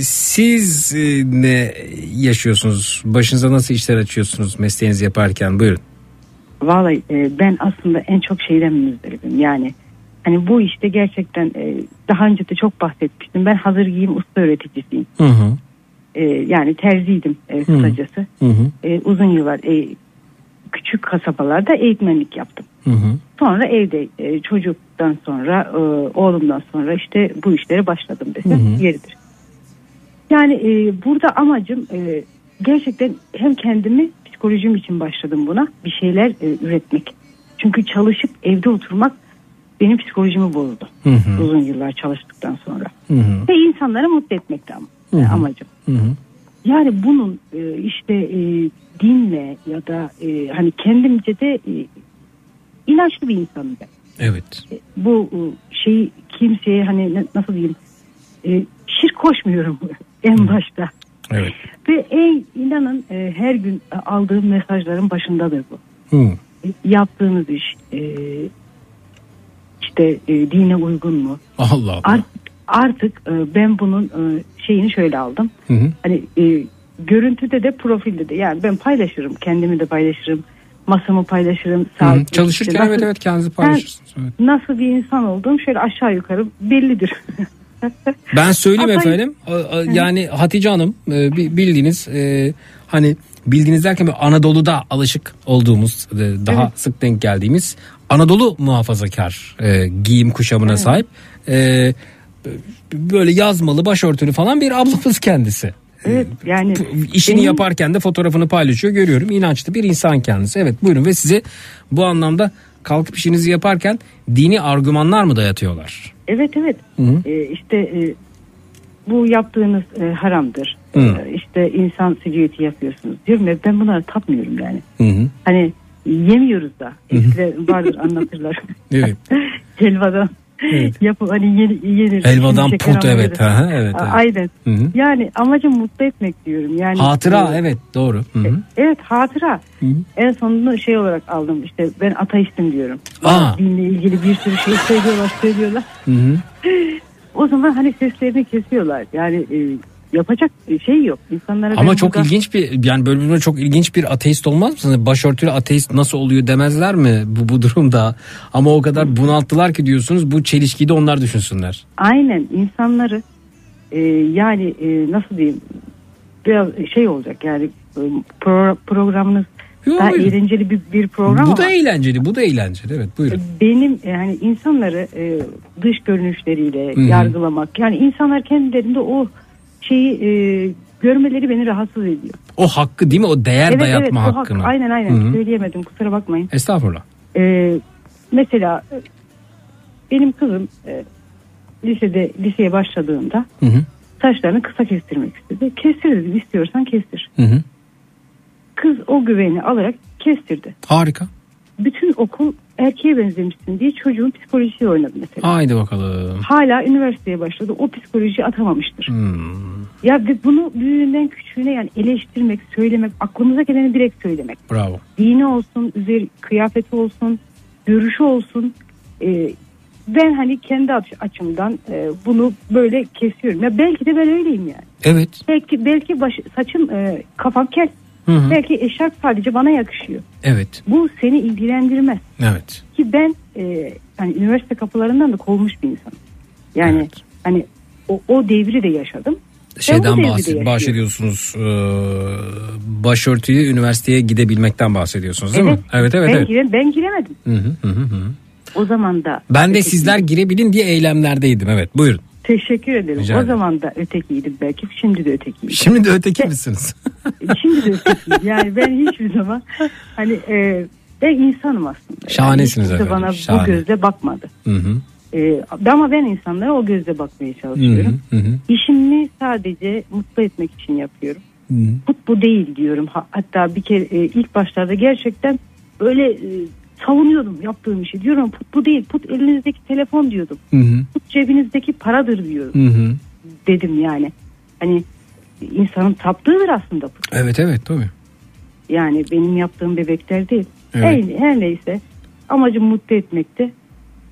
siz e, ne yaşıyorsunuz? Başınıza nasıl işler açıyorsunuz mesleğinizi yaparken? Buyurun. Vallahi e, ben aslında en çok şeyden müzdaribim. Yani hani bu işte gerçekten e, daha önce de çok bahsetmiştim. Ben hazır giyim usta öğreticisiyim. Hı hı. E, yani terziydim e, kısacası. Hı hı. E, uzun yıllar e, küçük kasabalarda eğitmenlik yaptım. Hı hı. Sonra evde e, çocuktan sonra e, oğlumdan sonra işte bu işlere başladım desem yeridir. Yani e, burada amacım e, gerçekten hem kendimi psikolojim için başladım buna bir şeyler e, üretmek. Çünkü çalışıp evde oturmak benim psikolojimi bozdu. Hı hı. Uzun yıllar çalıştıktan sonra. Hı hı. Ve insanları mutlu etmekti ama Hı hı. amacım. Hı hı. Yani bunun e, işte e, dinle ya da e, hani kendimce de e, inançlı bir insanım ben. Evet. E, Bu e, şeyi kimseye hani nasıl diyeyim e, şirk koşmuyorum en başta. Evet. Ve en inanın e, her gün aldığım mesajların başındadır bu. Hı. E, Yaptığınız iş e, işte e, dine uygun mu? Allah Allah. Art- artık e, ben bunun e, şeyini şöyle aldım. Hı hı. Hani e, görüntüde de profilde de yani ben paylaşırım kendimi de paylaşırım masamı paylaşırım Hı. Çalışırken işte nasıl- evet evet kendinizi paylaşırsınız. Evet. nasıl bir insan olduğum şöyle aşağı yukarı bellidir. Ben söyleyeyim Ama- efendim. Yani Hatice Hanım e, bi- bildiğiniz e, hani bildiğiniz derken Anadolu'da alışık olduğumuz e, daha Evet. sık denk geldiğimiz Anadolu muhafazakar e, giyim kuşamına sahip e, böyle yazmalı başörtülü falan bir ablamız kendisi. evet yani İşini benim- yaparken de fotoğrafını paylaşıyor görüyorum inançlı bir insan kendisi. Evet buyurun ve size bu anlamda kalkıp işinizi yaparken dini argümanlar mı dayatıyorlar? Evet evet. Hı hı. Ee, işte e, bu yaptığınız e, haramdır. Hı. Ee, işte insan silüeti yapıyorsunuz diyorum ya ben bunlara tapmıyorum yani. Hı hı. Hani yemiyoruz da. Eskiden vardır anlatırlar. Evet. Helvadan Evet. yapıp hani yenir. yenir. Helvadan put, evet, aha, evet, evet. Aynen. Hı hı. Yani amacım mutlu etmek diyorum. Yani Hatıra e, evet doğru. Hı hı. Evet hatıra. Hı hı. En sonunda şey olarak aldım işte ben ateistim diyorum. Aa. Dinle ilgili bir sürü şey söylüyorlar söylüyorlar. Hı hı. O zaman hani seslerini kesiyorlar. Yani e, yapacak şey yok. İnsanlara Ama çok burada- ilginç bir yani bölümde çok ilginç bir ateist olmaz mısınız? Başörtülü ateist nasıl oluyor demezler mi bu bu durumda? Ama o kadar bunalttılar ki diyorsunuz bu çelişkiyi de onlar düşünsünler. Aynen insanları e, yani e, nasıl diyeyim biraz şey olacak yani e, pro- programınız Yo, daha buyurun. eğlenceli bir, bir program bu ama da eğlenceli bu da eğlenceli evet buyurun. benim yani insanları e, dış görünüşleriyle Hı hı. yargılamak yani insanlar kendilerinde o şeyi e, görmeleri beni rahatsız ediyor. O hakkı değil mi o değer evet dayatma evet o hak- hakkını. aynen aynen Hı hı. söyleyemedim kusura bakmayın. Estağfurullah. Ee, mesela e, benim kızım e, lisede liseye başladığında Hı hı. saçlarını kısa kestirmek istedi. Kestir dedim istiyorsan kestir. Hı hı. Kız o güveni alarak kestirdi. Harika. Bütün okul erkeğe benzemişsin diye çocuğun psikolojisiyle oynadı mesela. Haydi bakalım. Hala üniversiteye başladı. O psikolojiyi atamamıştır. Hmm, Ya bunu büyüğünden küçüğüne yani eleştirmek, söylemek, aklımıza geleni direkt söylemek. bravo. dini olsun, üzeri kıyafeti olsun, görüşü olsun. Ee, ben hani kendi aç- açımdan e, bunu böyle kesiyorum. Ya belki de ben öyleyim yani. Evet. Belki belki baş, saçım e, kafam kel. Hı hı. Belki eşarp sadece bana yakışıyor. Evet. Bu seni ilgilendirmez. Evet. Ki ben e, hani üniversite kapılarından da kovmuş bir insanım. Yani hani o, o devri de yaşadım. Şeyden bahsed- bahsediyorsunuz. e, başörtüyü üniversiteye gidebilmekten bahsediyorsunuz değil Evet. mi? Evet evet ben, evet. gire- ben giremedim. Hı hı, hı. O zaman da Ben de sizler girebilin diye eylemlerdeydim. Evet buyurun. Teşekkür ederim. Rica o zaman da ötekiydim belki. Şimdi de ötekiyim. Şimdi de öteki misiniz? Şimdi de ötekiyim. Yani ben hiçbir zaman hani e, ben insanım aslında. Şahanesiniz yani efendim, bana şahane. bu gözle bakmadı. Hı hı. E, ama ben insanlara o gözle bakmaya çalışıyorum. hı, hı hı. İşimi sadece mutlu etmek için yapıyorum. Hı hı. Put bu değil diyorum. Ha- Hatta bir kere e, ilk başlarda gerçekten böyle e, savunuyordum yaptığım işi. Diyorum put bu değil. Put elinizdeki telefon diyordum. Hı hı. Put cebinizdeki paradır diyordum. Hı hı. Dedim yani. Hani insanın taptığıdır aslında put. Evet evet tabii. Yani benim yaptığım bebekler değil. Evet. Her, her neyse amacım mutlu etmekti.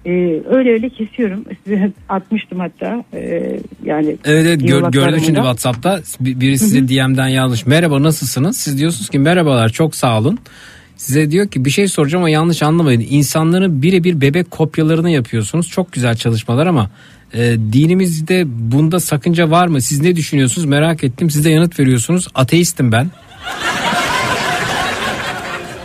Ee, öyle öyle kesiyorum. Size atmıştım hatta. Ee, yani Evet evet gör, gördüm şimdi. Whatsapp'ta Bir- biri size DM'den yazmış. Merhaba nasılsınız? Siz diyorsunuz ki merhabalar çok sağ olun. Size diyor ki bir şey soracağım ama yanlış anlamayın. İnsanların birebir bebek kopyalarını yapıyorsunuz. Çok güzel çalışmalar ama e, dinimizde bunda sakınca var mı? Siz ne düşünüyorsunuz? Merak ettim. Siz de yanıt veriyorsunuz. Ateistim ben.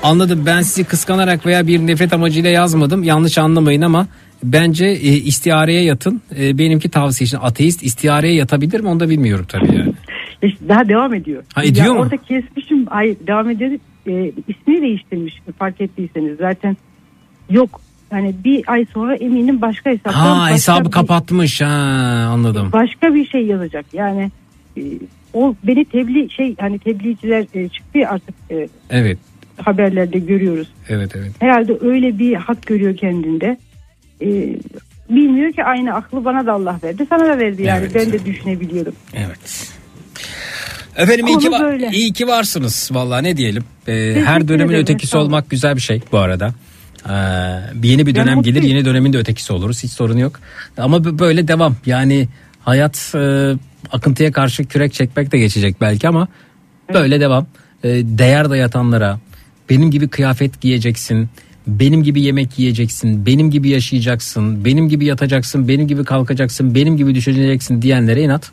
Anladım ben sizi kıskanarak veya bir nefret amacıyla yazmadım. Yanlış anlamayın ama bence e, istihareye yatın. E, benimki tavsiye için ateist istihareye yatabilir mi onu da bilmiyorum tabii yani. Daha devam ediyor. Ha, ediyor Ya mu? Orada kesmişim. Hayır devam ediyor. E, ismini değiştirmiş fark ettiyseniz. Zaten yok. Hani bir ay sonra eminim başka hesaptan Ha başka hesabı bir- kapatmış ha anladım. başka bir şey yazacak. Yani e, o beni tebliğ şey hani tebliğciler e, çıktı artık e, Evet haberlerde görüyoruz. evet evet. Herhalde öyle bir hak görüyor kendinde. E, bilmiyor ki aynı aklı bana da Allah verdi. Sana da verdi yani. Evet. Ben de düşünebiliyorum. Evet. Efendim iyi ki, böyle. iyi ki varsınız. Vallahi ne diyelim. Ee, her dönemin ederim, ötekisi olun. olmak güzel bir şey bu arada. Ee, yeni bir dönem gelir mutluyum. yeni dönemin de ötekisi oluruz hiç sorun yok. Ama böyle devam yani hayat e, akıntıya karşı kürek çekmek de geçecek belki ama böyle devam. Ee, değer dayatanlara benim gibi kıyafet giyeceksin. Benim gibi yemek yiyeceksin, benim gibi yaşayacaksın, benim gibi yatacaksın, benim gibi kalkacaksın, benim gibi düşüneceksin diyenlere inat.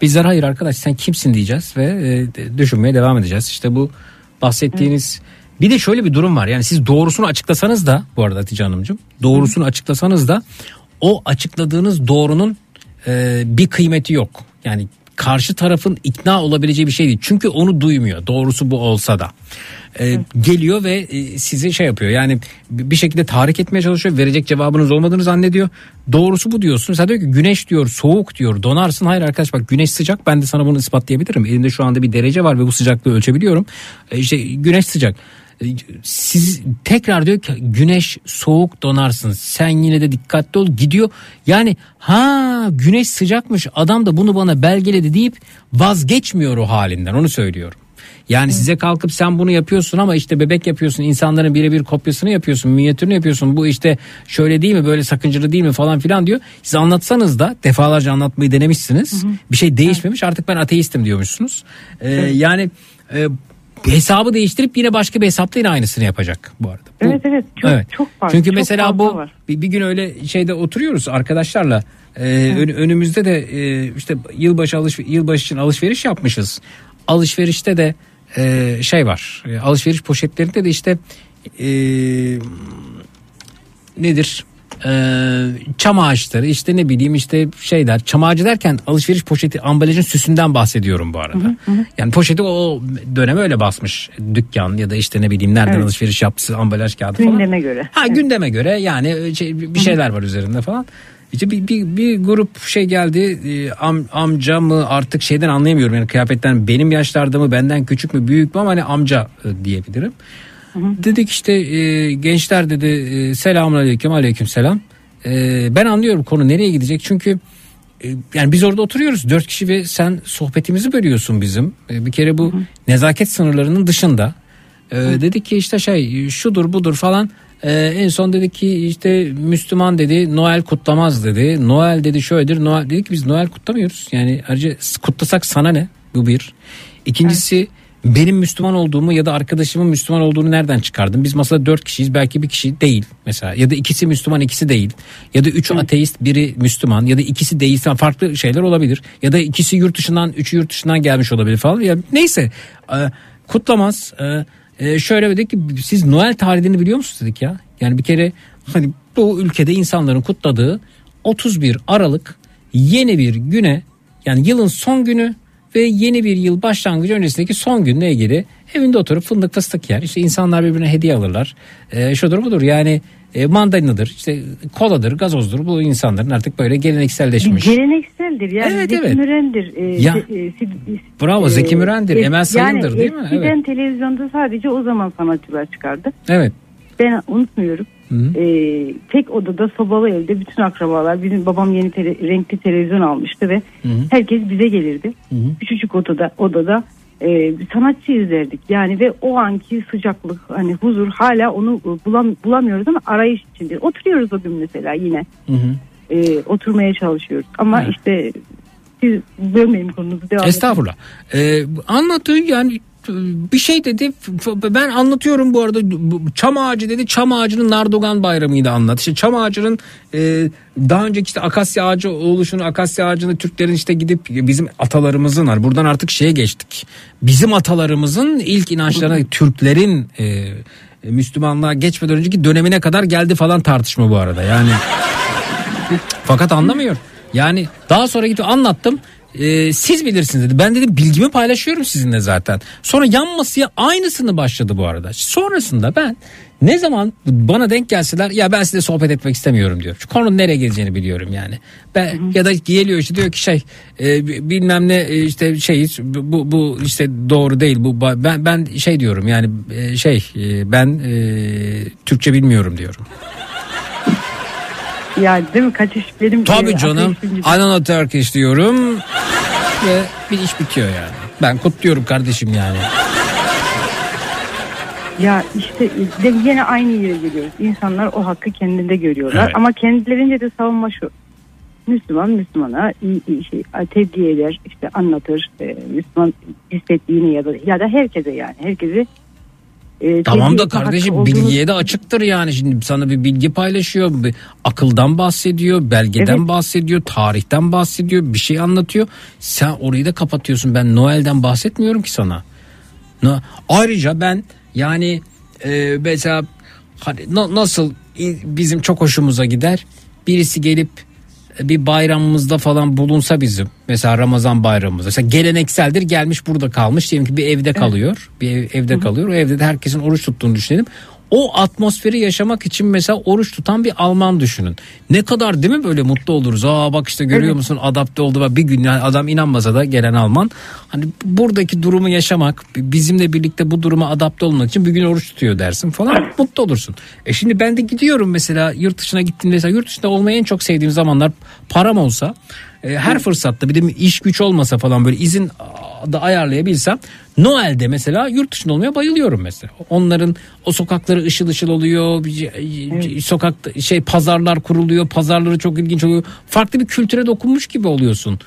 Bizler hayır arkadaş sen kimsin diyeceğiz ve e, düşünmeye devam edeceğiz. İşte bu bahsettiğiniz bir de şöyle bir durum var. Yani siz doğrusunu açıklasanız da bu arada Hatice Hanımcığım doğrusunu açıklasanız da o açıkladığınız doğrunun e, bir kıymeti yok. Yani karşı tarafın ikna olabileceği bir şey değil. Çünkü onu duymuyor. Doğrusu bu olsa da. E, geliyor ve e, sizi şey yapıyor. Yani bir şekilde tahrik etmeye çalışıyor. Verecek cevabınız olmadığını zannediyor. Doğrusu bu diyorsun. Mesela diyor ki güneş diyor soğuk diyor donarsın. Hayır arkadaş bak güneş sıcak ben de sana bunu ispatlayabilirim. Elimde şu anda bir derece var ve bu sıcaklığı ölçebiliyorum. E, işte güneş sıcak. Siz tekrar diyor ki güneş soğuk donarsın. Sen yine de dikkatli ol. Gidiyor. Yani ha güneş sıcakmış. Adam da bunu bana belgeledi. deyip vazgeçmiyor o halinden. Onu söylüyorum. Yani size kalkıp sen bunu yapıyorsun ama işte bebek yapıyorsun. İnsanların birebir kopyasını yapıyorsun minyatürünü yapıyorsun. Bu işte şöyle değil mi böyle sakıncalı değil mi? falan filan diyor. Siz anlatsanız da defalarca anlatmayı denemişsiniz. Bir şey değişmemiş. Artık ben ateistim diyormuşsunuz. Ee, Yani e, hesabı değiştirip yine başka bir hesapta yine aynısını yapacak bu arada. Bu- Evet evet çok Evet. çok farklı. Çünkü çok mesela bu var. bir, bir gün öyle şeyde oturuyoruz arkadaşlarla. Ee, ön- önümüzde de e, işte yılbaşı alış yılbaşı için alışveriş yapmışız. Alışverişte de e, şey var. E, alışveriş poşetlerinde de işte e, nedir? Ee, çam ağaçları işte ne bileyim işte şeyler çam ağacı derken alışveriş poşeti ambalajın süsünden bahsediyorum bu arada. Yani poşeti o döneme öyle basmış dükkan ya da işte ne bileyim nereden Evet. alışveriş yaptısı ambalaj kağıdı falan. Gündeme göre. Ha gündeme göre yani şey, bir şeyler var üzerinde falan. İşte bir, bir, bir grup şey geldi e, am, amca mı artık şeyden anlayamıyorum yani kıyafetten benim yaşlarda mı benden küçük mü büyük mü ama hani amca diyebilirim. Dedik işte e, gençler dedi e, selamun aleyküm aleyküm selam. E, ben anlıyorum konu nereye gidecek çünkü e, yani biz orada oturuyoruz dört kişi ve sen sohbetimizi bölüyorsun bizim. E, bir kere bu nezaket sınırlarının dışında. E, dedik ki işte şey şudur budur falan. E, en son dedik ki işte Müslüman dedi Noel kutlamaz dedi. Noel dedi şöyledir. Noel dedik ki biz Noel kutlamıyoruz. Yani ayrıca kutlasak sana ne? Bu bir. İkincisi benim Müslüman olduğumu ya da arkadaşımın Müslüman olduğunu nereden çıkardım? Biz masada dört kişiyiz belki bir kişi değil mesela. Ya da ikisi Müslüman ikisi değil. Ya da üçü ateist biri Müslüman. Ya da ikisi değil falan farklı şeyler olabilir. Ya da ikisi yurt dışından üçü yurt dışından gelmiş olabilir falan. Ya neyse e, kutlamaz. E, e, şöyle dedik ki siz Noel tarihini biliyor musunuz? dedik ya. Yani bir kere hani bu ülkede insanların kutladığı 31 Aralık yeni bir güne yani yılın son günü ve yeni bir yıl başlangıcı öncesindeki son günle ilgili evinde oturup fındık fıstık yer. İşte insanlar birbirine hediye alırlar. E, şudur budur yani e, mandalinadır, işte koladır, gazozdur. Bu insanların artık böyle gelenekselleşmiş. Gelenekseldir yani Evet, Zeki evet. Müren'dir. e, Ya. e, si- Bravo, e, Zeki Müren'dir, es- Emel Sayın'dır, yani değil mi? Eskiden Evet. televizyonda sadece o zaman sanatçılar çıkardı. Evet. Ben unutmuyorum. E, tek odada sobalı evde bütün akrabalar bizim babam yeni tele- renkli televizyon almıştı ve herkes bize gelirdi. Küçücük odada odada e, bir sanatçı izlerdik. Yani ve o anki sıcaklık hani huzur hala onu e, bulam, bulamıyoruz ama arayış içinde. Oturuyoruz o gün mesela yine. E, oturmaya çalışıyoruz. Ama işte siz bölmeyin konunuzu devam edin. Estağfurullah. Ee, anlattığı yani bir şey dedi ben anlatıyorum bu arada çam ağacı dedi çam ağacının Nardogan bayramıydı anlat. İşte çam ağacının e, daha önceki işte akasya ağacı oluşunu akasya ağacını Türklerin işte gidip bizim atalarımızın var. Buradan artık şeye geçtik. Bizim atalarımızın ilk inançlarına Türklerin e, Müslümanlığa geçmeden önceki dönemine kadar geldi falan tartışma bu arada. Yani fakat anlamıyor. Yani daha sonra gidip anlattım. E, siz bilirsiniz dedi. Ben dedim bilgimi paylaşıyorum sizinle zaten. Sonra yan masaya aynısını başladı bu arada. Sonrasında ben ne zaman bana denk gelseler ya ben size sohbet etmek istemiyorum diyor. Şu konunun nereye geleceğini biliyorum yani. Ben ya da geliyor işte diyor ki şey e, bilmem ne e, işte şey bu bu işte doğru değil bu ben ben şey diyorum yani e, şey e, ben e, Türkçe bilmiyorum diyorum. Yani değil mi kaçış benim. Tabii canım. know Turkish diyorum ve bir iş bitiyor yani. Ben kutluyorum kardeşim yani. Ya işte de yine aynı yere geliyoruz. İnsanlar o hakkı kendinde görüyorlar. Evet. Ama kendilerince de savunma şu. Müslüman Müslümana iyi, iyi şey tebliğ eder, işte anlatır. E, Müslüman hissettiğini ya da ya da herkese yani herkese e, Tamam da kardeşim olduğunu- bilgiye de açıktır yani. Şimdi sana bir bilgi paylaşıyor. Bir akıldan bahsediyor, belgeden Evet. bahsediyor, tarihten bahsediyor, bir şey anlatıyor. Sen orayı da kapatıyorsun. Ben Noel'den bahsetmiyorum ki sana. Na- Ayrıca ben yani e, mesela hani na- nasıl bizim çok hoşumuza gider. Birisi gelip bir bayramımızda falan bulunsa bizim. Mesela Ramazan bayramımızda. Mesela gelenekseldir gelmiş burada kalmış. Diyelim ki bir evde kalıyor. Bir ev- evde kalıyor. O evde de herkesin oruç tuttuğunu düşünelim o atmosferi yaşamak için mesela oruç tutan bir Alman düşünün. Ne kadar değil mi böyle mutlu oluruz. Aa bak işte görüyor Evet. musun adapte oldu. Bir gün yani adam inanmasa da gelen Alman. Hani buradaki durumu yaşamak bizimle birlikte bu duruma adapte olmak için bir gün oruç tutuyor dersin falan mutlu olursun. E şimdi ben de gidiyorum mesela yurt dışına gittim mesela yurt dışında olmayı en çok sevdiğim zamanlar param olsa e, her fırsatta bir de iş güç olmasa falan böyle izin da ayarlayabilsem Noel'de mesela yurt dışında olmaya bayılıyorum mesela. Onların o sokakları ışıl ışıl oluyor. bir- Sokakta şey pazarlar kuruluyor. Pazarları çok ilginç oluyor. Farklı bir kültüre dokunmuş gibi oluyorsun.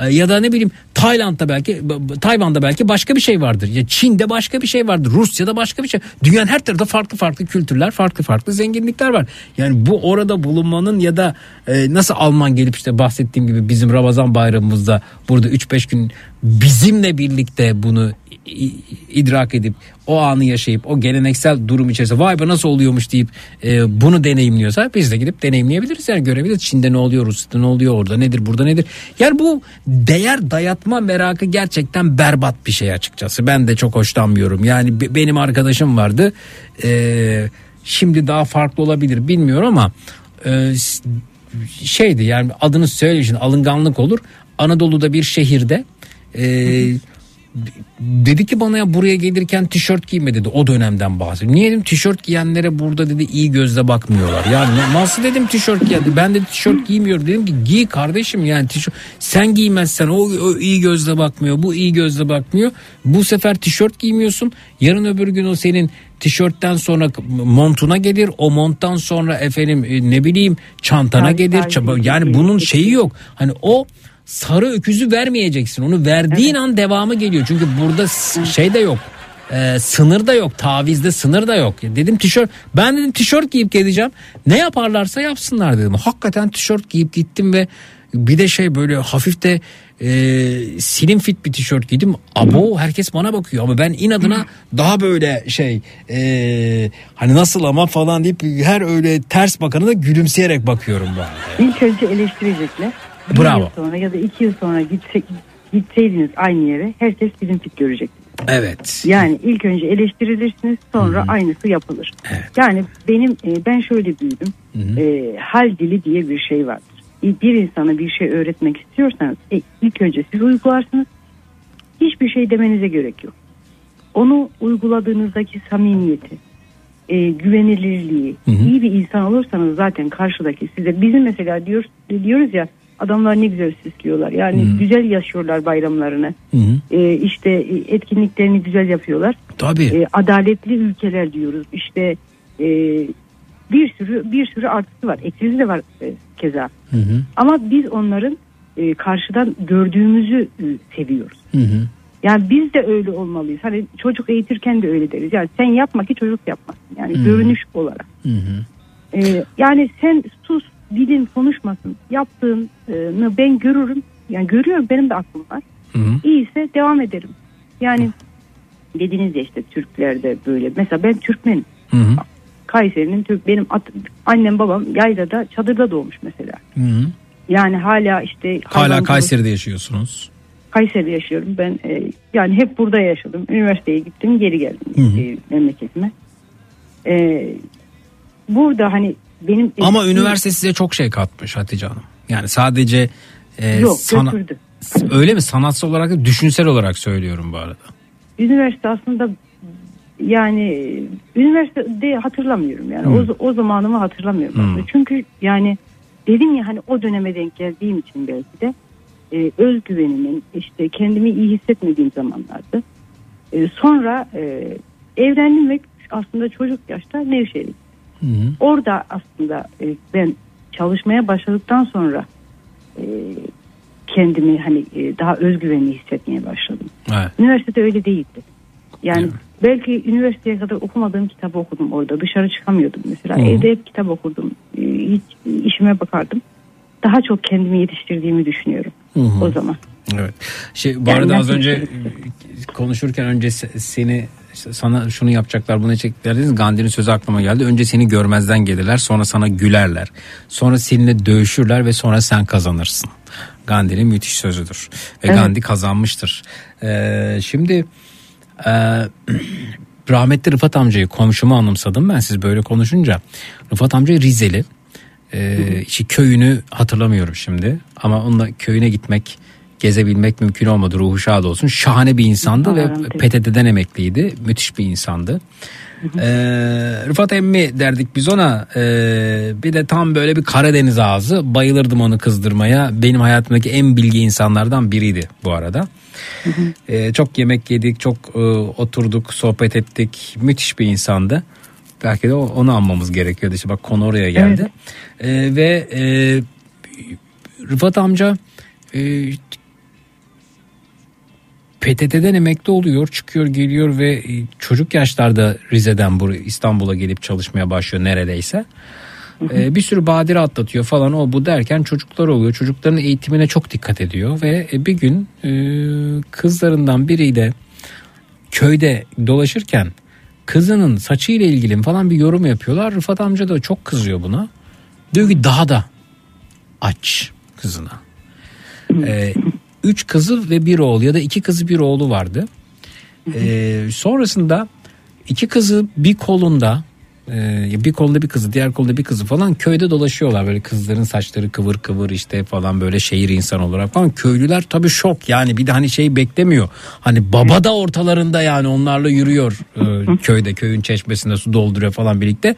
E, Ya da ne bileyim Tayland'da belki Tayvan'da belki başka bir şey vardır. Ya Çin'de başka bir şey vardır. Rusya'da başka bir şey. Dünyanın her tarafında farklı farklı kültürler, farklı farklı zenginlikler var. Yani bu orada bulunmanın ya da e, nasıl Alman gelip işte bahsettiğim gibi bizim Ramazan bayramımızda burada 3-5 gün bizimle birlikte bunu idrak edip o anı yaşayıp o geleneksel durum içerisinde vay be nasıl oluyormuş deyip e, bunu deneyimliyorsa biz de gidip deneyimleyebiliriz yani görebiliriz. Çin'de ne oluyor Rusya'da ne oluyor orada nedir burada nedir. Yani bu değer dayatma merakı gerçekten berbat bir şey açıkçası. Ben de çok hoşlanmıyorum. Yani be- benim arkadaşım vardı. E, şimdi daha farklı olabilir bilmiyorum ama e, şeydi yani adını söyleyin alınganlık olur. Anadolu'da bir şehirde e, dedi ki bana ya buraya gelirken tişört giyme dedi. O dönemden bahsediyor. Niye dedim? Tişört giyenlere burada dedi iyi gözle bakmıyorlar. Yani nasıl dedim tişört giy ben de tişört giymiyorum. Dedim ki giy kardeşim yani tişört. Sen giymezsen o, o iyi gözle bakmıyor bu iyi gözle bakmıyor. Bu sefer tişört giymiyorsun. Yarın öbür gün o senin tişörtten sonra montuna gelir. O monttan sonra efendim e, ne bileyim çantana gelir. yani bunun şeyi yok. Hani o sarı öküzü vermeyeceksin. Onu verdiğin an devamı geliyor. Çünkü burada şey de yok. E, sınır da yok. Tavizde sınır da yok. Dedim tişört ben dedim tişört giyip geleceğim. Ne yaparlarsa yapsınlar dedim. Hakikaten tişört giyip gittim ve bir de şey böyle hafif de e, slim fit bir tişört giydim. Abo herkes bana bakıyor. Ama ben inadına daha böyle şey e, hani nasıl ama falan deyip her öyle ters bakanı da gülümseyerek bakıyorum arada. İlk önce eleştirecekler. Bir Bravo. yıl sonra ya da iki yıl sonra gitse, gitseydiniz aynı yere herkes bizim fit görecek. Evet. Yani ilk önce eleştirilirsiniz sonra aynısı yapılır. Yani benim e, ben şöyle büyüdüm. E, hal dili diye bir şey vardır. E, Bir insana bir şey öğretmek istiyorsanız e, ilk önce siz uygularsınız. Hiçbir şey demenize gerek yok. Onu uyguladığınızdaki samimiyeti, e, güvenilirliği, iyi bir insan olursanız zaten karşıdaki size bizim mesela diyor, diyoruz ya adamlar ne güzel süslüyorlar. Yani güzel yaşıyorlar bayramlarını. E, işte e, etkinliklerini güzel yapıyorlar. Tabii. E, adaletli ülkeler diyoruz. İşte e, bir sürü bir sürü artısı var. Eksisi de var e, keza. Ama biz onların e, karşıdan gördüğümüzü e, seviyoruz. Yani biz de öyle olmalıyız. Hani çocuk eğitirken de öyle deriz. Yani sen yapma ki çocuk yapmasın. Yani Hı hı. görünüş olarak. Ee, yani sen sus dilin konuşmasın. Yaptığını ben görürüm. Yani görüyorum benim de aklım var. İyiyse devam ederim. Yani dediniz ya işte Türklerde böyle. Mesela ben Türkmenim. Kayseri'nin Türk benim at- annem babam yaylada çadırda doğmuş mesela. Yani hala işte Hala Kayseri'de yaşıyorsunuz. Kayseri'de yaşıyorum. Ben e, yani hep burada yaşadım. Üniversiteye gittim, geri geldim Hı hı. e, memleketime. E, burada hani benim Ama eski- üniversite size çok şey katmış Hatice Hanım. Yani sadece e, Yok, sana- götürdü. öyle mi sanatsal olarak düşünsel olarak söylüyorum bu arada. üniversite aslında yani üniversitede hatırlamıyorum yani Hmm. o, o zamanımı hatırlamıyorum Hmm. aslında. çünkü yani dedim ya hani o döneme denk geldiğim için belki de e, özgüvenimin işte kendimi iyi hissetmediğim zamanlardı. E, sonra e, evlendim ve aslında çocuk yaşta Nevşehir'e gittim. Orada aslında e, ben çalışmaya başladıktan sonra e, kendimi hani e, daha özgüvenli hissetmeye başladım. Evet. Üniversitede öyle değildi. Yani belki üniversiteye kadar okumadığım kitabı okudum orada. Dışarı çıkamıyordum mesela. Hı hı. Evde hep kitap okurdum. Ee, Hiç işime bakardım. Daha çok kendimi yetiştirdiğimi düşünüyorum Hı hı. o zaman. Evet. Şey bu Yani arada az önce konuşurken önce se- seni işte sana şunu yapacaklar bunu çekecekler dediniz. Gandhi'nin sözü aklıma geldi. Önce seni görmezden gelirler sonra sana gülerler. Sonra seninle dövüşürler ve sonra sen kazanırsın. Gandhi'nin müthiş sözüdür. Ve Evet. Gandhi kazanmıştır. Ee, şimdi e, rahmetli Rıfat amcayı komşumu anımsadım ben siz böyle konuşunca. Rıfat amca Rizeli. Ee, işte köyünü hatırlamıyorum şimdi ama onunla köyüne gitmek gezebilmek mümkün olmadı. Ruhu şad olsun. Şahane bir insandı ve. PTT'den emekliydi. Müthiş bir insandı. Ee, Rıfat emmi derdik biz ona. Ee, bir de tam böyle bir Karadeniz ağzı. Bayılırdım onu kızdırmaya. Benim hayatımdaki en bilgi insanlardan biriydi bu arada. Ee, çok yemek yedik çok e, oturduk sohbet ettik. Müthiş bir insandı. Belki de onu anmamız gerekiyordu. İşte bak konu oraya geldi. Ee, ve e, Rıfat amca e, PTT'den emekli oluyor, çıkıyor, geliyor ve e, çocuk yaşlarda Rize'den buraya İstanbul'a gelip çalışmaya başlıyor neredeyse. E, bir sürü badire atlatıyor falan o bu derken çocuklar oluyor. Çocukların eğitimine çok dikkat ediyor ve e, bir gün e, kızlarından biriyle köyde dolaşırken kızının saçıyla ilgili falan bir yorum yapıyorlar. Rıfat amca da çok kızıyor buna. Diyor ki daha da aç kızına. Ee, üç kızı ve bir oğlu ya da iki kızı bir oğlu vardı. Ee, sonrasında iki kızı bir kolunda e, bir kolunda bir kızı diğer kolunda bir kızı falan köyde dolaşıyorlar. Böyle kızların saçları kıvır kıvır işte falan böyle şehir insan olarak falan. Köylüler tabii şok yani bir de hani şey beklemiyor. Hani baba da ortalarında yani onlarla yürüyor e, köyde köyün çeşmesinde su dolduruyor falan birlikte.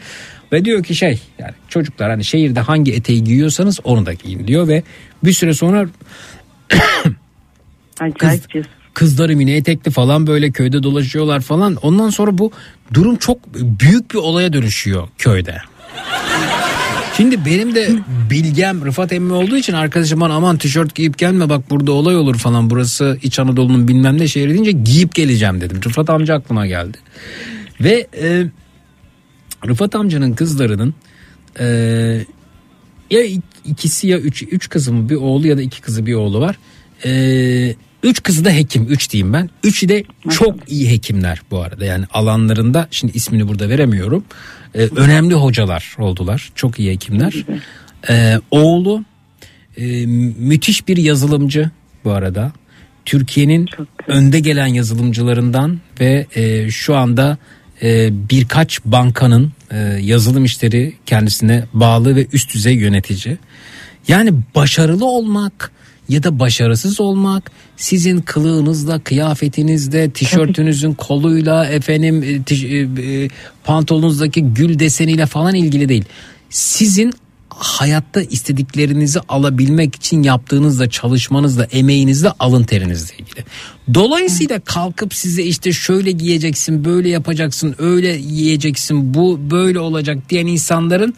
Ve diyor ki şey yani çocuklar hani şehirde hangi eteği giyiyorsanız onu da giyin diyor ve bir süre sonra Kız, kızları mini etekli falan böyle köyde dolaşıyorlar falan. Ondan sonra bu durum çok büyük bir olaya dönüşüyor köyde. Şimdi benim de bilgem Rıfat emmi olduğu için arkadaşım bana aman tişört giyip gelme bak burada olay olur falan burası İç Anadolu'nun bilmem ne şehri deyince giyip geleceğim dedim. Rıfat amca aklıma geldi. Ve e, Rıfat amcanın kızlarının e, ya ikisi ya üç, üç kızı mı bir oğlu ya da iki kızı bir oğlu var. Ee, üç kızı da hekim üç diyeyim ben. Üçü de çok iyi hekimler bu arada yani alanlarında şimdi ismini burada veremiyorum. Ee, önemli hocalar oldular çok iyi hekimler. Ee, oğlu e, müthiş bir yazılımcı bu arada. Türkiye'nin önde gelen yazılımcılarından ve e, şu anda e, birkaç bankanın e, yazılım işleri kendisine bağlı ve üst düzey yönetici. Yani başarılı olmak ya da başarısız olmak sizin kılığınızla, kıyafetinizle, tişörtünüzün koluyla, efendim e, tiş- e, e, pantolonunuzdaki gül deseniyle falan ilgili değil. Sizin hayatta istediklerinizi alabilmek için yaptığınızla, çalışmanızla, emeğinizle, alın terinizle ilgili. Dolayısıyla kalkıp size işte şöyle giyeceksin, böyle yapacaksın, öyle yiyeceksin, bu böyle olacak diyen insanların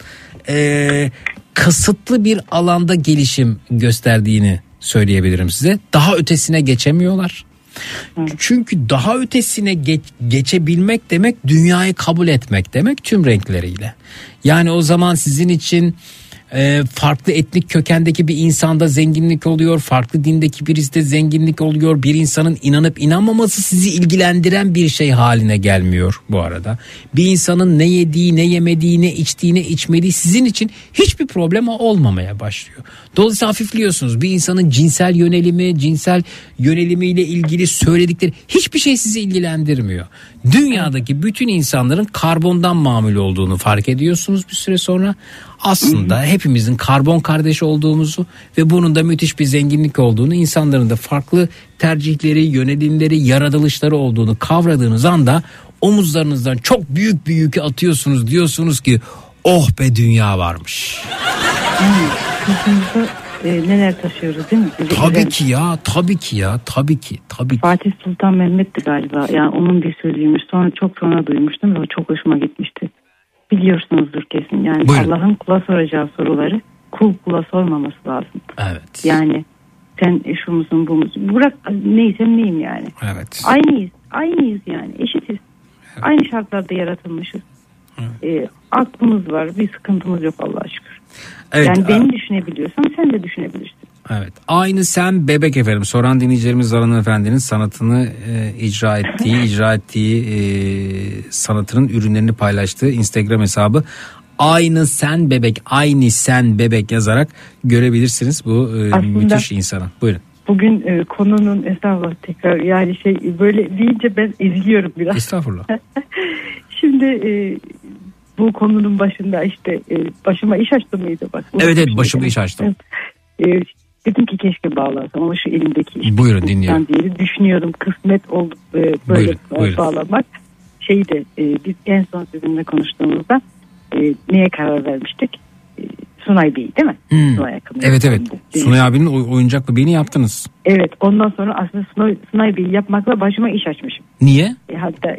eee, kısıtlı bir alanda gelişim gösterdiğini söyleyebilirim size. Daha ötesine geçemiyorlar. Çünkü daha ötesine geç- geçebilmek demek dünyayı kabul etmek demek tüm renkleriyle. Yani o zaman sizin için Ee, farklı etnik kökendeki bir insanda zenginlik oluyor. Farklı dindeki birisi de zenginlik oluyor. Bir insanın inanıp inanmaması sizi ilgilendiren bir şey haline gelmiyor bu arada. Bir insanın ne yediği, ne yemediği, ne içtiği, ne içmediği sizin için hiçbir problem olmamaya başlıyor. Dolayısıyla hafifliyorsunuz. Bir insanın cinsel yönelimi, cinsel yönelimiyle ilgili söyledikleri hiçbir şey sizi ilgilendirmiyor. Dünyadaki bütün insanların karbondan mamul olduğunu fark ediyorsunuz bir süre sonra. Aslında hepimizin karbon kardeş olduğumuzu ve bunun da müthiş bir zenginlik olduğunu, insanların da farklı tercihleri, yönelimleri, yaratılışları olduğunu kavradığınız anda omuzlarınızdan çok büyük bir yükü atıyorsunuz diyorsunuz ki oh be dünya varmış. Sırtımızda e, neler taşıyoruz değil mi? Bize Tabii güzel. ki ya tabii ki ya tabii ki tabii ki. Fatih Sultan Mehmet'ti galiba. Yani onun bir sözüymüş. Sonra çok sonra duymuştum ve o çok hoşuma gitmişti. Biliyorsunuzdur kesin. Yani Buyurun. Allah'ın kula soracağı soruları kul kula sormaması lazım. Evet. Yani sen şu musun bu musun? Bırak neysem neyim yani. Evet. Aynıyız. Aynıyız yani. Eşitiz. Aynı şartlarda yaratılmışız. Ee, aklımız var. Bir sıkıntımız yok Allah'a şükür. Evet, yani beni düşünebiliyorsan sen de düşünebilirsin. Evet. Aynı sen bebek efendim. Soran dinleyicilerimiz Zaran Efendi'nin sanatını e, icra ettiği, icra ettiği e, sanatının ürünlerini paylaştığı Instagram hesabı. Aynı sen bebek, aynı sen bebek yazarak görebilirsiniz bu e, Aslında- müthiş insanı. Buyurun. Bugün e, konunun estağfurullah tekrar yani şey böyle deyince ben eziliyorum biraz. Estağfurullah. Şimdi e, bu konunun başında işte e, başıma iş açtı mıydı bak. Evet evet yani. iş açtım. E, dedim ki keşke bağlansam ama şu elimdeki iş. Buyurun dinliyorum. diye düşünüyorum kısmet oldu e, böyle Buyurun, buyurun. bağlamak. Şeydi e, biz en son sizinle konuştuğumuzda e, neye karar vermiştik? E, Sunay Bey değil mi? Hmm. Sunay Evet evet. yapımında. Sunay abinin oy- oyuncak bebeğini yaptınız. Evet ondan sonra aslında Sunay, Sunay Bey'i yapmakla başıma iş açmışım. Niye? E, hatta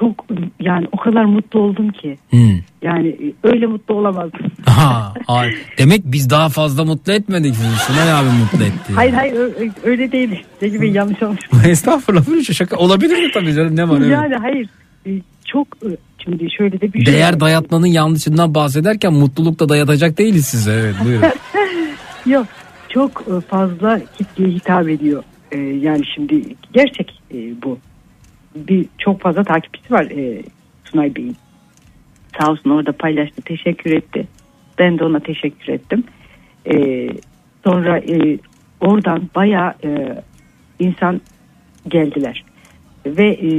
çok yani o kadar mutlu oldum ki. Hmm. Yani e, öyle mutlu olamazdım. Ha, ay, demek biz daha fazla mutlu etmedik sizi. Sunay abi mutlu etti. Hayır hayır öyle değil. Zeki Bey yanlış olmuş. Estağfurullah böyle şaka olabilir mi tabii canım ne var evet. Yani hayır e, çok e, şimdi şöyle de bir şey Değer dayatmanın yanlışından bahsederken mutluluk da dayatacak değiliz size. Evet buyurun. Yok çok fazla kitleye hitap ediyor. Yani şimdi gerçek bu. Bir çok fazla takipçisi var e, Sunay Bey'in. Sağ olsun orada paylaştı, teşekkür etti. Ben de ona teşekkür ettim. E, sonra e, oradan bayağı e, insan geldiler. Ve e,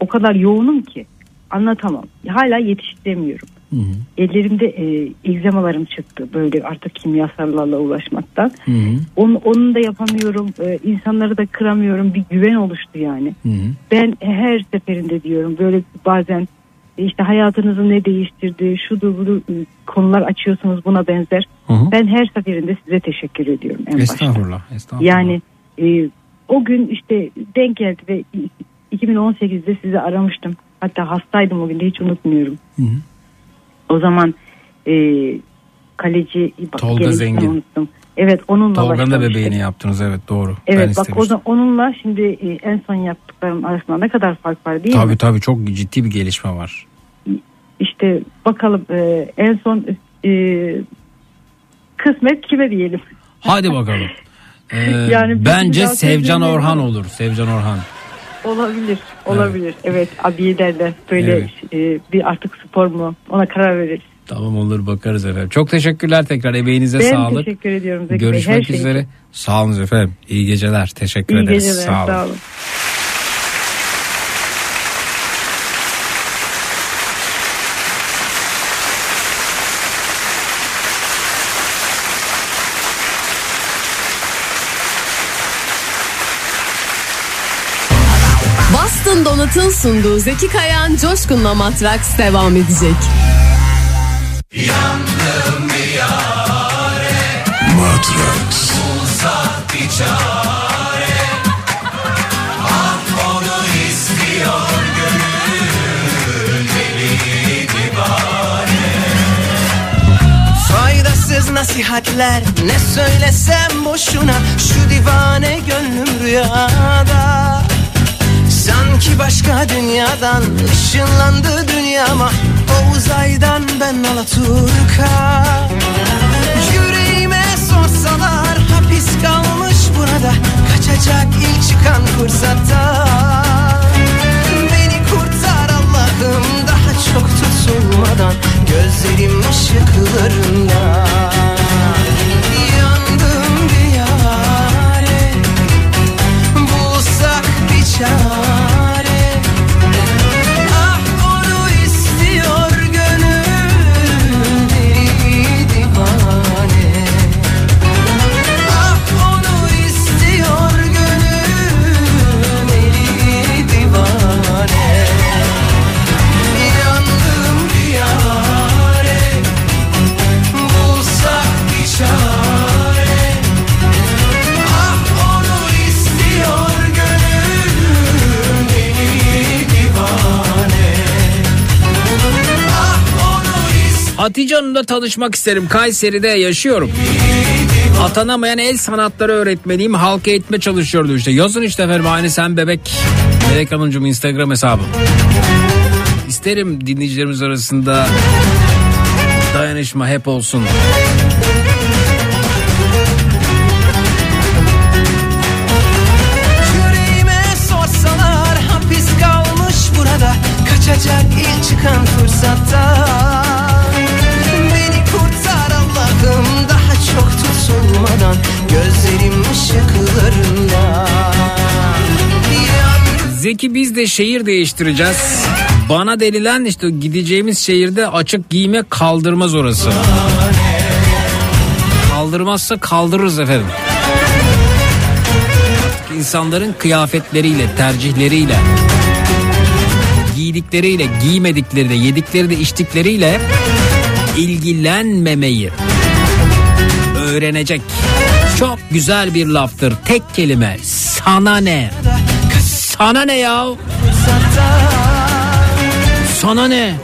o kadar yoğunum ki anlatamam. Hala yetiştiremiyorum. Ellerimde e, egzamalarım çıktı böyle artık kimyasallarla uğraşmaktan. Onu, onu da yapamıyorum. E, insanları da kıramıyorum. Bir güven oluştu yani. Ben her seferinde diyorum böyle bazen işte hayatınızı ne değiştirdi, şudur budur e, konular açıyorsunuz buna benzer. Hı hı. Ben her seferinde size teşekkür ediyorum en başta. Estağfurullah. Estağfurullah. Yani e, o gün işte denk geldi ve 2018'de sizi aramıştım. Hatta hastaydım o gün de hiç unutmuyorum. Hı hı. O zaman e, kaleci Tolga Zengin. unuttum. Evet onunla Tolga'nın da bebeğini yaptınız evet doğru. ben Evet bak o zaman onunla şimdi e, en son yaptıklarım arasında ne kadar fark var değil mi? Tabii tabii çok ciddi bir gelişme var. İşte bakalım e, en son e, kısmet kime diyelim. Hadi bakalım. Ee, Yani bence Sevcan Orhan olur. Sevcan Orhan. Olabilir, olabilir. Evet, abiye derler. Böyle Evet. e, bir artık spor mu? Ona karar veririz. Tamam olur bakarız efendim. Çok teşekkürler tekrar emeğinize ben sağlık. teşekkür ediyorum Zeki Bey. Her Görüşmek şey üzere. için. Sağ olun efendim. İyi geceler. Teşekkür İyi ederiz. geceler. Sağ olun. Sağ olun. Donut'un sunduğu Zeki Kayan Coşkun'la Matraks devam edecek. Yandım bir yare Matrax Uzak bir çare Ah onu istiyor gönül Deli divane Faydasız nasihatler ne söylesem boşuna Şu divane gönlüm rüyada Sanki başka dünyadan ışınlandı dünyama. O uzaydan ben Alaturka. Yüreğime sorsalar hapis kalmış burada Kaçacak ilk çıkan fırsatta Beni kurtar Allah'ım daha çok tutulmadan Gözlerim ışıklarında Yandım bir yare Bulsak bir çare Hatice Hanım'la tanışmak isterim. Kayseri'de yaşıyorum. Atanamayan el sanatları öğretmeniyim. Halk eğitme çalışıyordu işte. Yazın işte efendim aynı sen bebek. Melek Hanımcığım Instagram hesabı. İsterim dinleyicilerimiz arasında dayanışma hep olsun. Sorsalar Kaçacak ilk çıkan fırsatta daha çok tutulmadan Gözlerim ışıklarında Zeki biz de şehir değiştireceğiz. Bana denilen işte gideceğimiz şehirde açık giyme kaldırmaz orası. Kaldırmazsa kaldırırız efendim. Artık insanların kıyafetleriyle, tercihleriyle, giydikleriyle, giymedikleriyle, yedikleri de içtikleriyle ilgilenmemeyi öğrenecek. Çok güzel bir laftır. Tek kelime. Sana ne? Sana ne ya? Sana ne?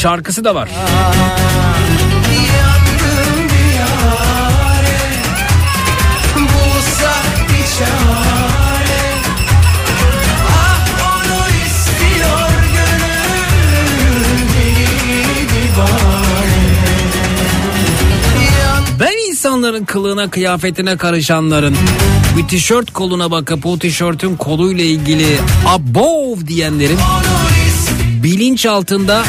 Şarkısı da var. Yandım bir yare Bulsak bir çare insanların kılığına kıyafetine karışanların bir tişört koluna bakıp o tişörtün koluyla ilgili above diyenlerin bilinç altında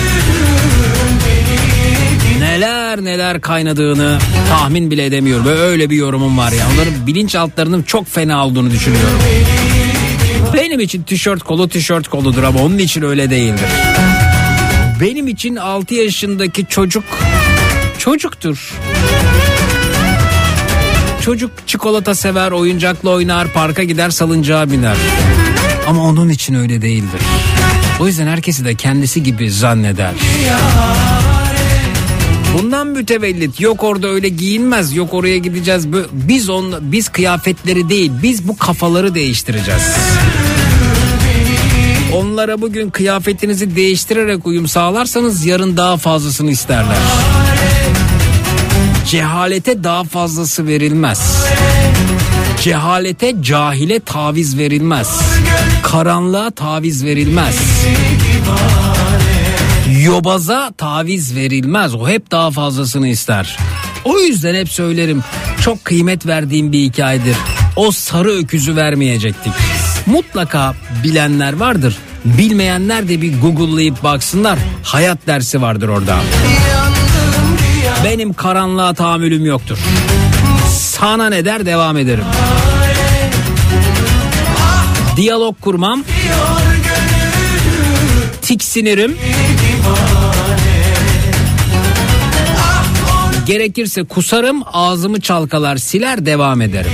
neler neler kaynadığını tahmin bile edemiyorum. Böyle öyle bir yorumum var ya. Onların bilinç altlarının çok fena olduğunu düşünüyorum. Benim için tişört kolu tişört koludur ama onun için öyle değildir. Benim için 6 yaşındaki çocuk çocuktur. Çocuk çikolata sever, oyuncakla oynar, parka gider, salıncağa biner. Ama onun için öyle değildir. O yüzden herkesi de kendisi gibi zanneder. Bundan mütevellit yok orada öyle giyinmez yok oraya gideceğiz biz on biz kıyafetleri değil biz bu kafaları değiştireceğiz. Onlara bugün kıyafetinizi değiştirerek uyum sağlarsanız yarın daha fazlasını isterler. Cehalete daha fazlası verilmez. Cehalete cahile taviz verilmez. Karanlığa taviz verilmez. Yobaza taviz verilmez. O hep daha fazlasını ister. O yüzden hep söylerim. Çok kıymet verdiğim bir hikayedir. O sarı öküzü vermeyecektik. Mutlaka bilenler vardır. Bilmeyenler de bir google'layıp baksınlar. Hayat dersi vardır orada. Benim karanlığa tahammülüm yoktur. Sana ne der devam ederim. Diyalog kurmam. Tiksinirim. Gerekirse kusarım, ağzımı çalkalar, siler devam ederim.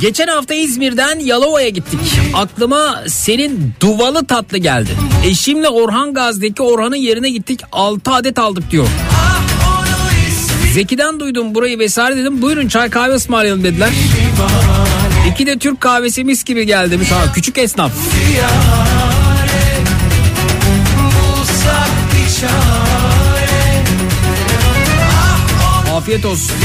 Geçen hafta İzmir'den Yalova'ya gittik. Aklıma senin duvalı tatlı geldi. Eşimle Orhan Gazi'deki Orhan'ın yerine gittik 6 adet aldık diyor. Zeki'den duydum burayı vesaire dedim. Buyurun çay kahve ısmarlayalım dediler. İki de Türk kahvesi mis gibi geldi demiş. Ha, küçük esnaf. Afiyet olsun.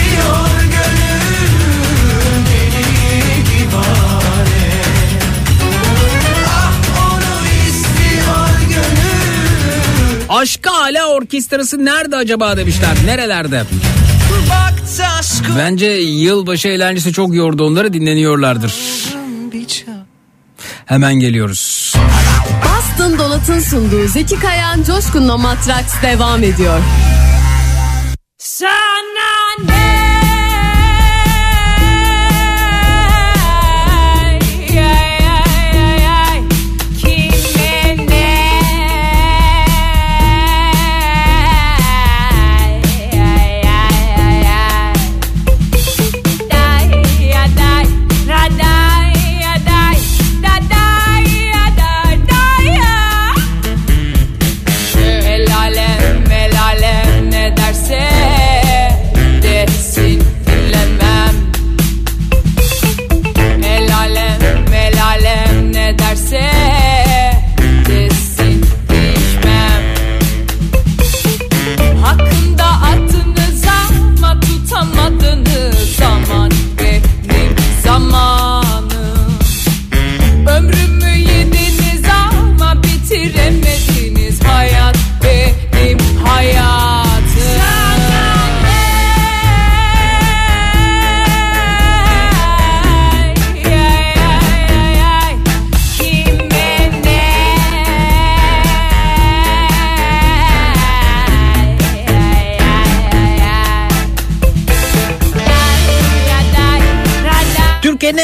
Aşka Ala Orkestrası nerede acaba demişler. Nerelerde? Bence yılbaşı eğlencesi çok yordu onları dinleniyorlardır. Hemen geliyoruz. Boston Donat'ın sunduğu Zeki Kayan Coşkun'la Matraks devam ediyor. Sana ne?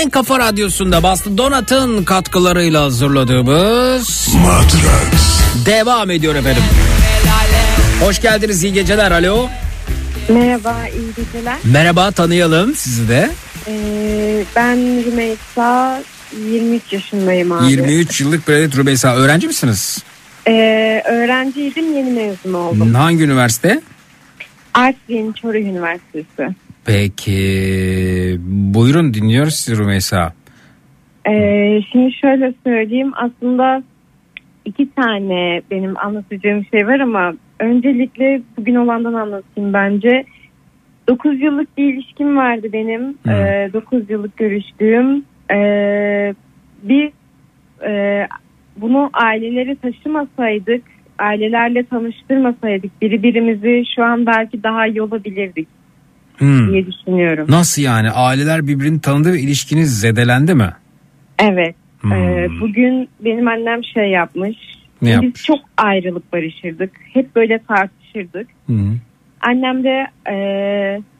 Türkiye'nin en kafa radyosunda Boston Donat'ın katkılarıyla hazırladığımız Matrax. devam ediyor efendim. Hoş geldiniz iyi geceler alo. Merhaba, iyi geceler. Merhaba tanıyalım sizi de. Ee, ben Rümeysa, 23 yaşındayım abi. 23 yıllık Bredet Rümeysa öğrenci misiniz? Ee, öğrenciydim, yeni mezun oldum. Hangi üniversite? Artvin Çoruh Üniversitesi. Peki buyurun dinliyoruz sizi Rümeysa. Ee, şimdi şöyle söyleyeyim, aslında iki tane benim anlatacağım şey var ama öncelikle bugün olandan anlatayım bence. 9 yıllık bir ilişkim vardı benim. Ee, 9 yıllık görüştüğüm. Ee, biz e, bunu aileleri taşımasaydık, ailelerle tanıştırmasaydık birbirimizi şu an belki daha iyi olabilirdik Hmm. diye düşünüyorum. Nasıl yani aileler birbirini tanıdı ve ilişkiniz zedelendi mi? Evet. Hmm. Ee, bugün benim annem şey yapmış. Ne Biz yapmış? çok ayrılıp barışırdık. Hep böyle tartışırdık. Hı. Annem de e,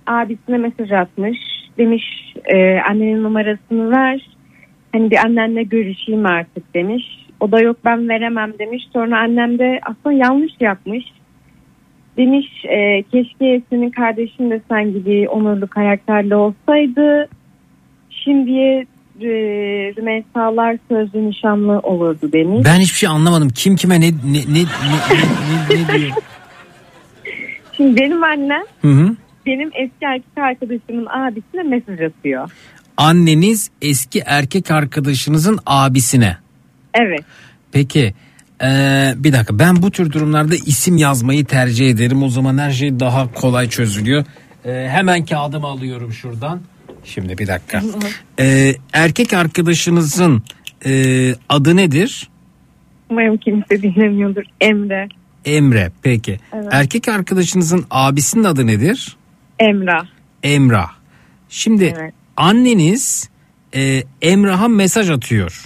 abisine mesaj atmış. Demiş e, annenin numarasını ver. Hani bir annenle görüşeyim artık demiş. O da yok ben veremem demiş. Sonra annem de aslında yanlış yapmış. Demiş e, keşke senin kardeşin de sen gibi onurlu karakterli olsaydı. Şimdiye e, Rümeysalar sözlü nişanlı olurdu demiş. Ben hiçbir şey anlamadım. Kim kime ne ne ne ne, ne, ne, ne diyor? Şimdi benim annem Hı hı. benim eski erkek arkadaşımın abisine mesaj atıyor. Anneniz eski erkek arkadaşınızın abisine. Evet. Peki eee, bir dakika ben bu tür durumlarda isim yazmayı tercih ederim. O zaman her şey daha kolay çözülüyor. Eee, hemen kağıdımı alıyorum şuradan. Şimdi bir dakika. Eee, erkek arkadaşınızın eee, adı nedir? Umarım kimse dinlemiyordur. Emre. Emre. Peki. Evet. Erkek arkadaşınızın abisinin adı nedir? Emrah. Emrah. Şimdi Evet. anneniz eee, Emrah'a mesaj atıyor.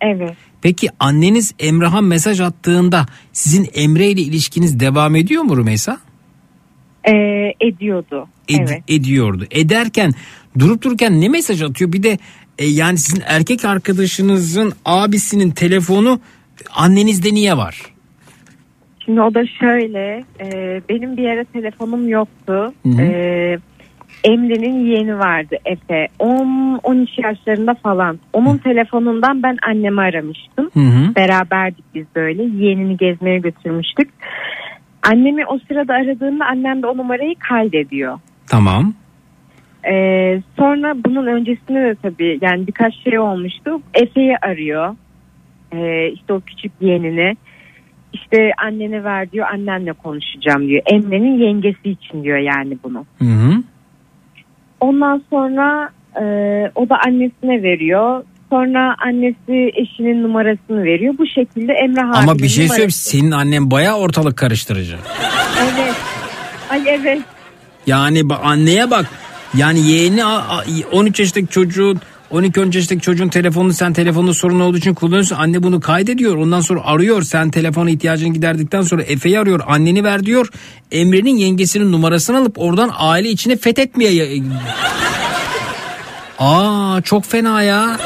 Evet. Peki anneniz Emrah'a mesaj attığında sizin Emre ile ilişkiniz devam ediyor mu Rümeysa? Ee, ediyordu. Ed- evet. Ediyordu. Ederken durup dururken ne mesaj atıyor? Bir de e, yani sizin erkek arkadaşınızın abisinin telefonu annenizde niye var? Şimdi o da şöyle. e, benim bir ara telefonum yoktu. Hı hı. E, Emre'nin yeğeni vardı Efe. 10-13 yaşlarında falan. Onun telefonundan ben annemi aramıştım. Hı hı. Beraberdik biz böyle. Yeğenini gezmeye götürmüştük. Annemi o sırada aradığında annem de o numarayı kaydediyor. Tamam. Ee, sonra bunun öncesinde de tabii yani birkaç şey olmuştu. Efe'yi arıyor. Ee, işte o küçük yeğenini. İşte annene ver diyor annenle konuşacağım diyor. Emre'nin yengesi için diyor yani bunu. Hı hı. Ondan sonra e, o da annesine veriyor. Sonra annesi eşinin numarasını veriyor. Bu şekilde Emre Harbi'nin Ama bir şey söyleyeyim numarası. senin annen bayağı ortalık karıştırıcı. Evet. Ay evet. Yani anneye bak. Yani yeğeni a- a- 13 yaşındaki çocuğun 12 13 yaşındaki çocuğun telefonunu sen telefonda sorun olduğu için kullanıyorsun. Anne bunu kaydediyor. Ondan sonra arıyor. Sen telefona ihtiyacını giderdikten sonra Efe'yi arıyor. Anneni ver diyor. Emre'nin yengesinin numarasını alıp oradan aile içine fethetmeye... Aa çok fena ya.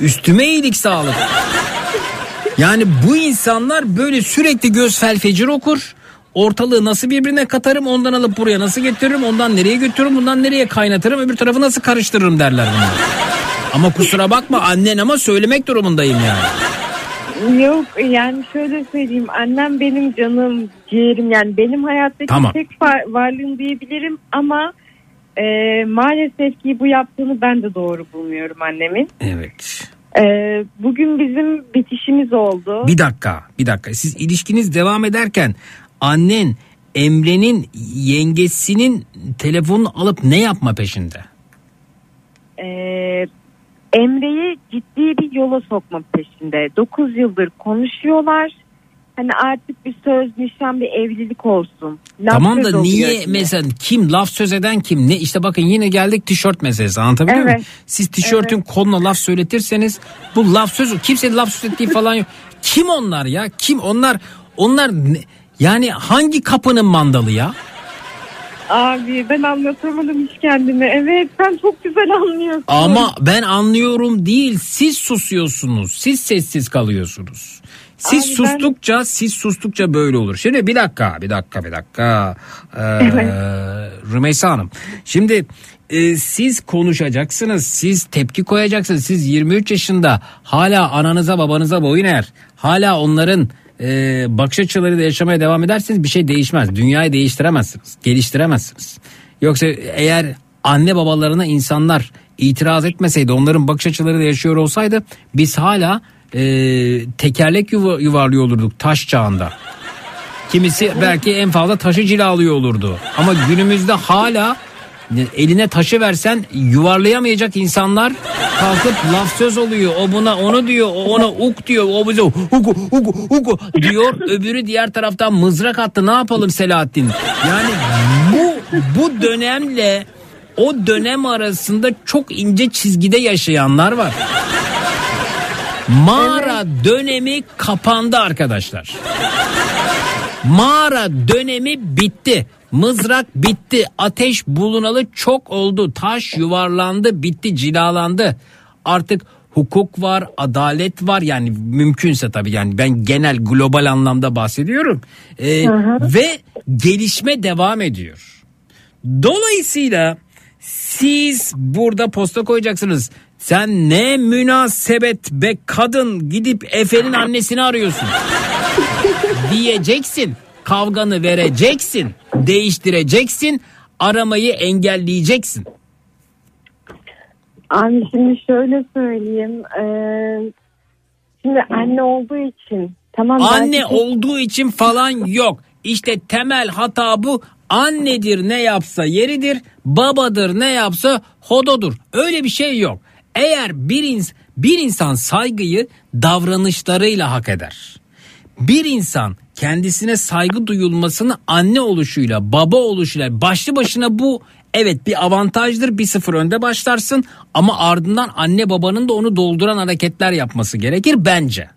Üstüme iyilik sağlık. Yani bu insanlar böyle sürekli göz felfecir okur. Ortalığı nasıl birbirine katarım ondan alıp buraya nasıl getiririm ondan nereye götürürüm bundan nereye kaynatırım öbür tarafı nasıl karıştırırım derler bunlar. Ama kusura bakma annen ama söylemek durumundayım yani. Yok yani şöyle söyleyeyim annem benim canım ciğerim yani benim hayattaki Tamam. tek var- varlığım diyebilirim ama e, maalesef ki bu yaptığını ben de doğru bulmuyorum annemin. Evet. E, bugün bizim bitişimiz oldu. Bir dakika bir dakika siz ilişkiniz devam ederken annen Emre'nin yengesinin telefonunu alıp ne yapma peşinde? E, Emre'yi ciddi bir yola sokma peşinde. 9 yıldır konuşuyorlar. Hani artık bir söz, nişan, bir evlilik olsun. Laf tamam da niye yine. mesela kim laf söz eden kim ne işte bakın yine geldik tişört meselesi anlatabiliyor Evet. muyum? Siz tişörtün koluna laf söyletirseniz bu laf söz kimsenin laf söz ettiği falan yok. Kim onlar ya kim onlar onlar ne- yani hangi kapının mandalı ya? Abi ben anlatamadım hiç kendimi. Evet sen çok güzel anlıyorsun. Ama ben anlıyorum değil siz susuyorsunuz siz sessiz kalıyorsunuz. Siz Abi ben- sustukça siz sustukça böyle olur. Şimdi bir dakika bir dakika bir dakika. Ee, Rümeysa Hanım şimdi e, siz konuşacaksınız siz tepki koyacaksınız. Siz 23 yaşında hala ananıza babanıza boyun eğer hala onların e, bakış açılarıyla yaşamaya devam ederseniz bir şey değişmez. Dünyayı değiştiremezsiniz geliştiremezsiniz. Yoksa eğer anne babalarına insanlar itiraz etmeseydi onların bakış açılarıyla yaşıyor olsaydı biz hala e, tekerlek yuva, yuvarlıyor olurduk taş çağında. Kimisi belki en fazla taşı cilalıyor olurdu. Ama günümüzde hala eline taşı versen yuvarlayamayacak insanlar kalkıp laf söz oluyor. O buna onu diyor, o ona uk diyor, o bize uku uku uku diyor. Öbürü diğer taraftan mızrak attı. Ne yapalım Selahattin? Yani bu bu dönemle o dönem arasında çok ince çizgide yaşayanlar var. Mağara dönemi kapandı arkadaşlar. Mağara dönemi bitti. Mızrak bitti. Ateş bulunalı çok oldu. Taş yuvarlandı, bitti, cilalandı. Artık hukuk var, adalet var. Yani mümkünse tabii yani ben genel global anlamda bahsediyorum. Ee, ve gelişme devam ediyor. Dolayısıyla siz burada posta koyacaksınız. Sen ne münasebet be kadın gidip Efe'nin annesini arıyorsun. Diyeceksin. Kavganı vereceksin. Değiştireceksin. Aramayı engelleyeceksin. Abi şimdi şöyle söyleyeyim. Ee, şimdi anne olduğu için tamam Anne belki- olduğu için falan yok. İşte temel hata bu. Annedir ne yapsa yeridir, babadır ne yapsa hododur. Öyle bir şey yok. Eğer bir, ins- bir insan saygıyı davranışlarıyla hak eder. Bir insan kendisine saygı duyulmasını anne oluşuyla, baba oluşuyla başlı başına bu evet bir avantajdır. Bir sıfır önde başlarsın ama ardından anne babanın da onu dolduran hareketler yapması gerekir bence.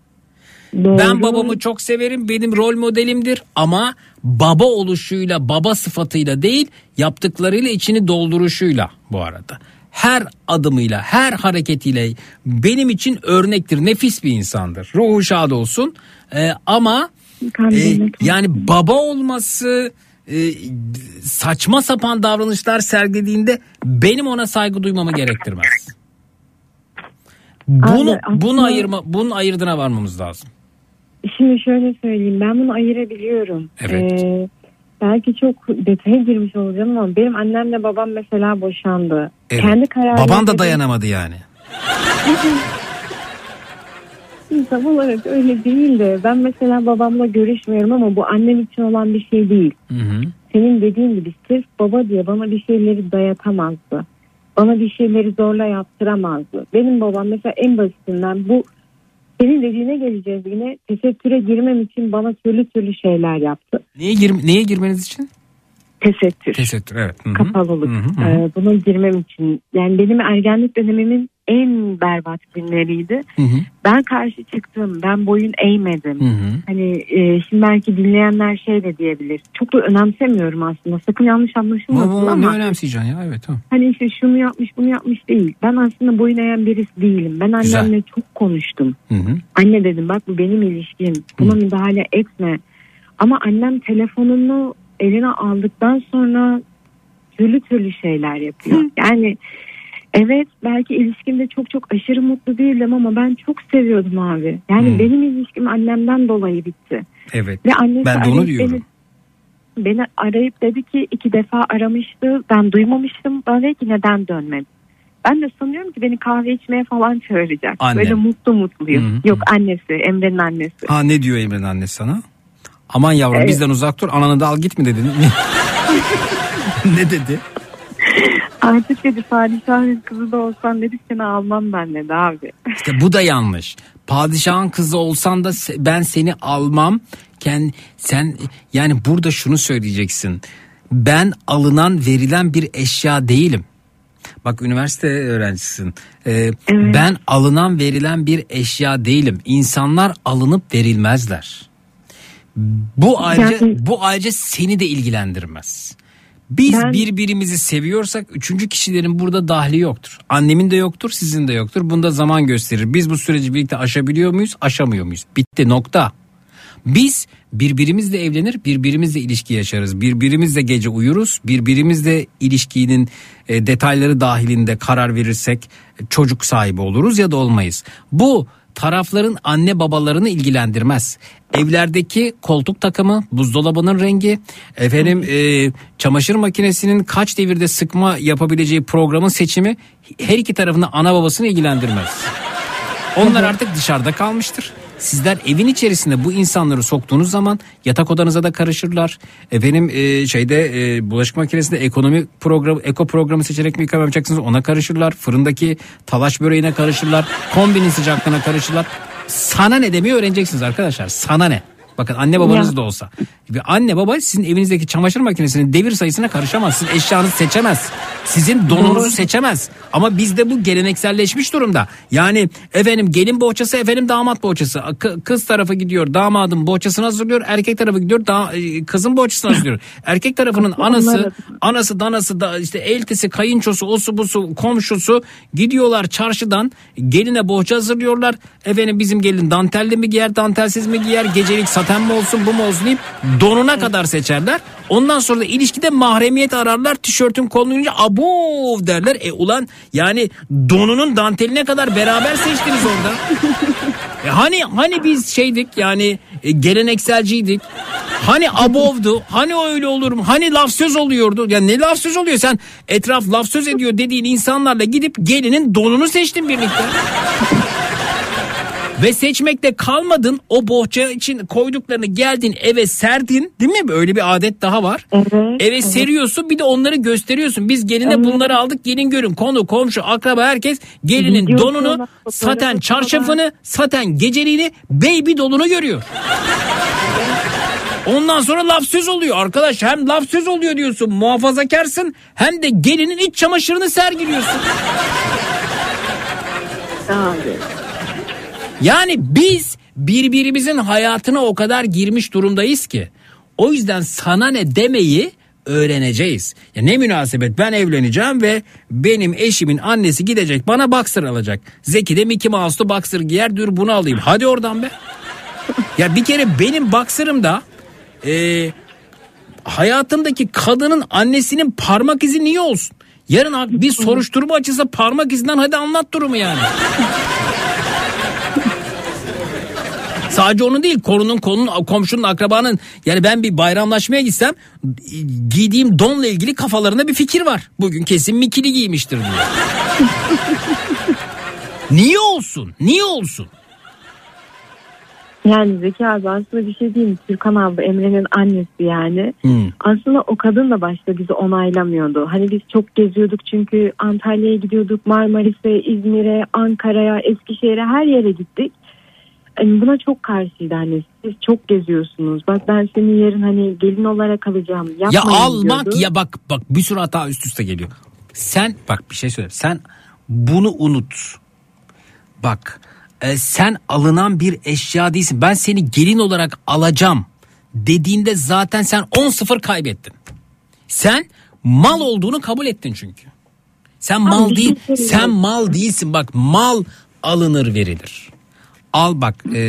Ben babamı çok severim. Benim rol modelimdir ama baba oluşuyla, baba sıfatıyla değil, yaptıklarıyla içini dolduruşuyla bu arada. Her adımıyla, her hareketiyle benim için örnektir. Nefis bir insandır. Ruhu şad olsun. Ee, ama e, yani baba olması e, saçma sapan davranışlar sergilediğinde benim ona saygı duymamı gerektirmez. Bunu Abi, aslında- bunu ayırma bunun ayırdına varmamız lazım. Şimdi şöyle söyleyeyim ben bunu ayırabiliyorum. Evet. Ee, belki çok detaya girmiş olacağım ama benim annemle babam mesela boşandı. Evet. Kendi kararı. Baban da dayanamadı yani. Tam olarak öyle değil de ben mesela babamla görüşmüyorum ama bu annem için olan bir şey değil. Hı hı. Senin dediğin gibi sırf baba diye bana bir şeyleri dayatamazdı. Bana bir şeyleri zorla yaptıramazdı. Benim babam mesela en basitinden bu senin dediğine geleceğiz yine tesettüre girmem için bana türlü türlü şeyler yaptı. Neye, gir, neye girmeniz için? Tesettür. Tesettür evet. Hı hı. Kapalılık. Hı hı, hı. Ee, buna girmem için. Yani benim ergenlik dönemimin en berbat günleriydi. Hı hı. Ben karşı çıktım. Ben boyun eğmedim. Hı hı. Hani e, şimdi belki dinleyenler şey de diyebilir. Çok da önemsemiyorum aslında. Sakın yanlış anlaşılmasın Ama, ama. ne önemseyeceksin ya evet tamam. Hani işte şunu yapmış bunu yapmış değil. Ben aslında boyun eğen birisi değilim. Ben Güzel. annemle çok konuştum. Hı hı. Anne dedim bak bu benim ilişkim. Buna müdahale etme. Ama annem telefonunu eline aldıktan sonra türlü türlü şeyler yapıyor. Yani evet belki ilişkimde çok çok aşırı mutlu değildim ama ben çok seviyordum abi. Yani Hı. benim ilişkim annemden dolayı bitti. Evet. Ve annesi Ben de onu diyorum. Beni, beni arayıp dedi ki iki defa aramıştı. Ben duymamıştım. Bana ki neden dönmedin? Ben de sanıyorum ki beni kahve içmeye falan çağıracak. Annem. Böyle mutlu mutluyum. Hı hı. Yok annesi, Emre'nin annesi. Ha ne diyor Emre'nin annesi sana? Aman yavrum Evet. bizden uzak dur ananı da al git mi dedin? ne dedi? Artık dedi padişahın kızı da olsan dedi seni almam ben dedi abi. İşte bu da yanlış. Padişahın kızı olsan da ben seni almam. Ken, sen yani burada şunu söyleyeceksin. Ben alınan verilen bir eşya değilim. Bak üniversite öğrencisisin. Ee, Ben alınan verilen bir eşya değilim. İnsanlar alınıp verilmezler. Bu ayrıca bu ayrıca seni de ilgilendirmez. Biz Ben- birbirimizi seviyorsak üçüncü kişilerin burada dahli yoktur. Annemin de yoktur, sizin de yoktur. Bunda zaman gösterir. Biz bu süreci birlikte aşabiliyor muyuz, aşamıyor muyuz? Bitti nokta. Biz birbirimizle evlenir, birbirimizle ilişki yaşarız. Birbirimizle gece uyuruz, birbirimizle ilişkinin e, detayları dahilinde karar verirsek e, çocuk sahibi oluruz ya da olmayız. Bu tarafların anne babalarını ilgilendirmez. Evlerdeki koltuk takımı, buzdolabının rengi, efendim e, çamaşır makinesinin kaç devirde sıkma yapabileceği programın seçimi her iki tarafını ana babasını ilgilendirmez. Onlar artık dışarıda kalmıştır. Sizler evin içerisinde bu insanları soktuğunuz zaman yatak odanıza da karışırlar. Efendim e, şeyde e, bulaşık makinesinde ekonomi programı, eko programı seçerek mi yıkama yapacaksınız ona karışırlar. Fırındaki talaş böreğine karışırlar. Kombinin sıcaklığına karışırlar. Sana ne demeyi öğreneceksiniz arkadaşlar. Sana ne? Bakın anne babanız Ya. da olsa. Bir anne baba sizin evinizdeki çamaşır makinesinin devir sayısına karışamaz. Sizin eşyanızı seçemez. Sizin donunuzu seçemez. Ama bizde bu gelenekselleşmiş durumda. Yani efendim gelin bohçası efendim damat bohçası. Kız tarafı gidiyor damadın bohçasını hazırlıyor. Erkek tarafı gidiyor da, e, kızın bohçasını hazırlıyor. Erkek tarafının anası, anası danası da işte eltisi, kayınçosu, osu busu, komşusu gidiyorlar çarşıdan geline bohça hazırlıyorlar. Efendim bizim gelin dantelli mi giyer, dantelsiz mi giyer, gecelik saten mi olsun, bu mu olsun deyip donuna kadar seçerler. Ondan sonra da ilişkide mahremiyet ararlar. Tişörtün kolunu görünce abov derler. E ulan yani donunun danteline kadar beraber seçtiniz orada. E hani hani biz şeydik yani e, gelenekselciydik. Hani abovdu. Hani öyle olur mu? Hani laf söz oluyordu. Ya ne laf söz oluyor? Sen etraf laf söz ediyor dediğin insanlarla gidip gelinin donunu seçtin birlikte. Ve seçmekte kalmadın o bohça için koyduklarını geldin eve serdin değil mi? Böyle bir adet daha var. eve seriyorsun bir de onları gösteriyorsun. Biz geline bunları aldık gelin görün konu komşu akraba herkes gelinin Video donunu atıyorlar, saten fotoğrafı çarşafını saten geceliğini baby donunu görüyor. Ondan sonra laf söz oluyor arkadaş hem laf söz oluyor diyorsun muhafazakarsın hem de gelinin iç çamaşırını sergiliyorsun. Abi. Yani biz birbirimizin hayatına o kadar girmiş durumdayız ki. O yüzden sana ne demeyi öğreneceğiz. Ya ne münasebet ben evleneceğim ve benim eşimin annesi gidecek bana boxer alacak. Zeki de Mickey Mouse'lu boxer giyer dur bunu alayım. Hadi oradan be. Ya bir kere benim boxer'ımda e, hayatımdaki kadının annesinin parmak izi niye olsun? Yarın bir soruşturma açılsa parmak izinden hadi anlat durumu yani. Sadece onun değil konunun konunun komşunun akrabanın yani ben bir bayramlaşmaya gitsem giydiğim donla ilgili kafalarında bir fikir var. Bugün kesin mikili giymiştir diye. Niye olsun? Niye olsun? Yani Zeki abi aslında bir şey değil mi? Türkan abla Emre'nin annesi yani. Hmm. Aslında o kadın da başta bizi onaylamıyordu. Hani biz çok geziyorduk çünkü Antalya'ya gidiyorduk, Marmaris'e, İzmir'e, Ankara'ya, Eskişehir'e her yere gittik. Yani buna çok karşıydı hani siz çok geziyorsunuz. Bak ben senin yarın hani gelin olarak alacağım. Ya almak diyordu. ya bak bak bir sürü hata üst üste geliyor. Sen bak bir şey söyle. Sen bunu unut. Bak e, sen alınan bir eşya değilsin. Ben seni gelin olarak alacağım dediğinde zaten sen 10-0 kaybettin. Sen mal olduğunu kabul ettin çünkü. Sen Abi mal bir şey değil, söyleyeyim. sen mal değilsin. Bak mal alınır verilir. Al bak e,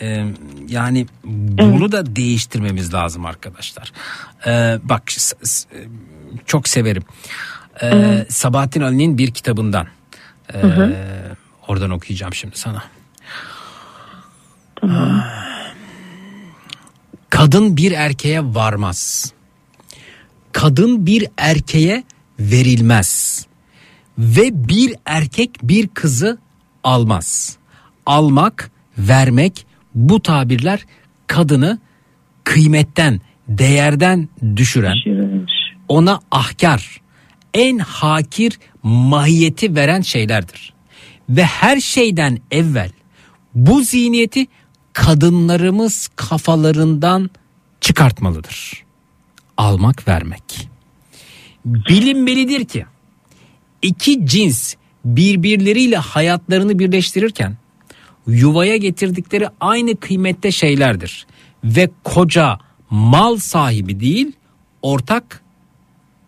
e, yani bunu da değiştirmemiz lazım arkadaşlar. E, bak çok severim. E, Evet. Sabahattin Ali'nin bir kitabından. E, Hı hı. Oradan okuyacağım şimdi sana. Kadın bir erkeğe varmaz. Kadın bir erkeğe verilmez. Ve bir erkek bir kızı almaz. Almak, vermek bu tabirler kadını kıymetten, değerden düşüren, ona ahkar, en hakir mahiyeti veren şeylerdir. Ve her şeyden evvel bu zihniyeti kadınlarımız kafalarından çıkartmalıdır. Almak vermek. Bilinmelidir ki iki cins birbirleriyle hayatlarını birleştirirken yuvaya getirdikleri aynı kıymette şeylerdir. Ve koca mal sahibi değil ortak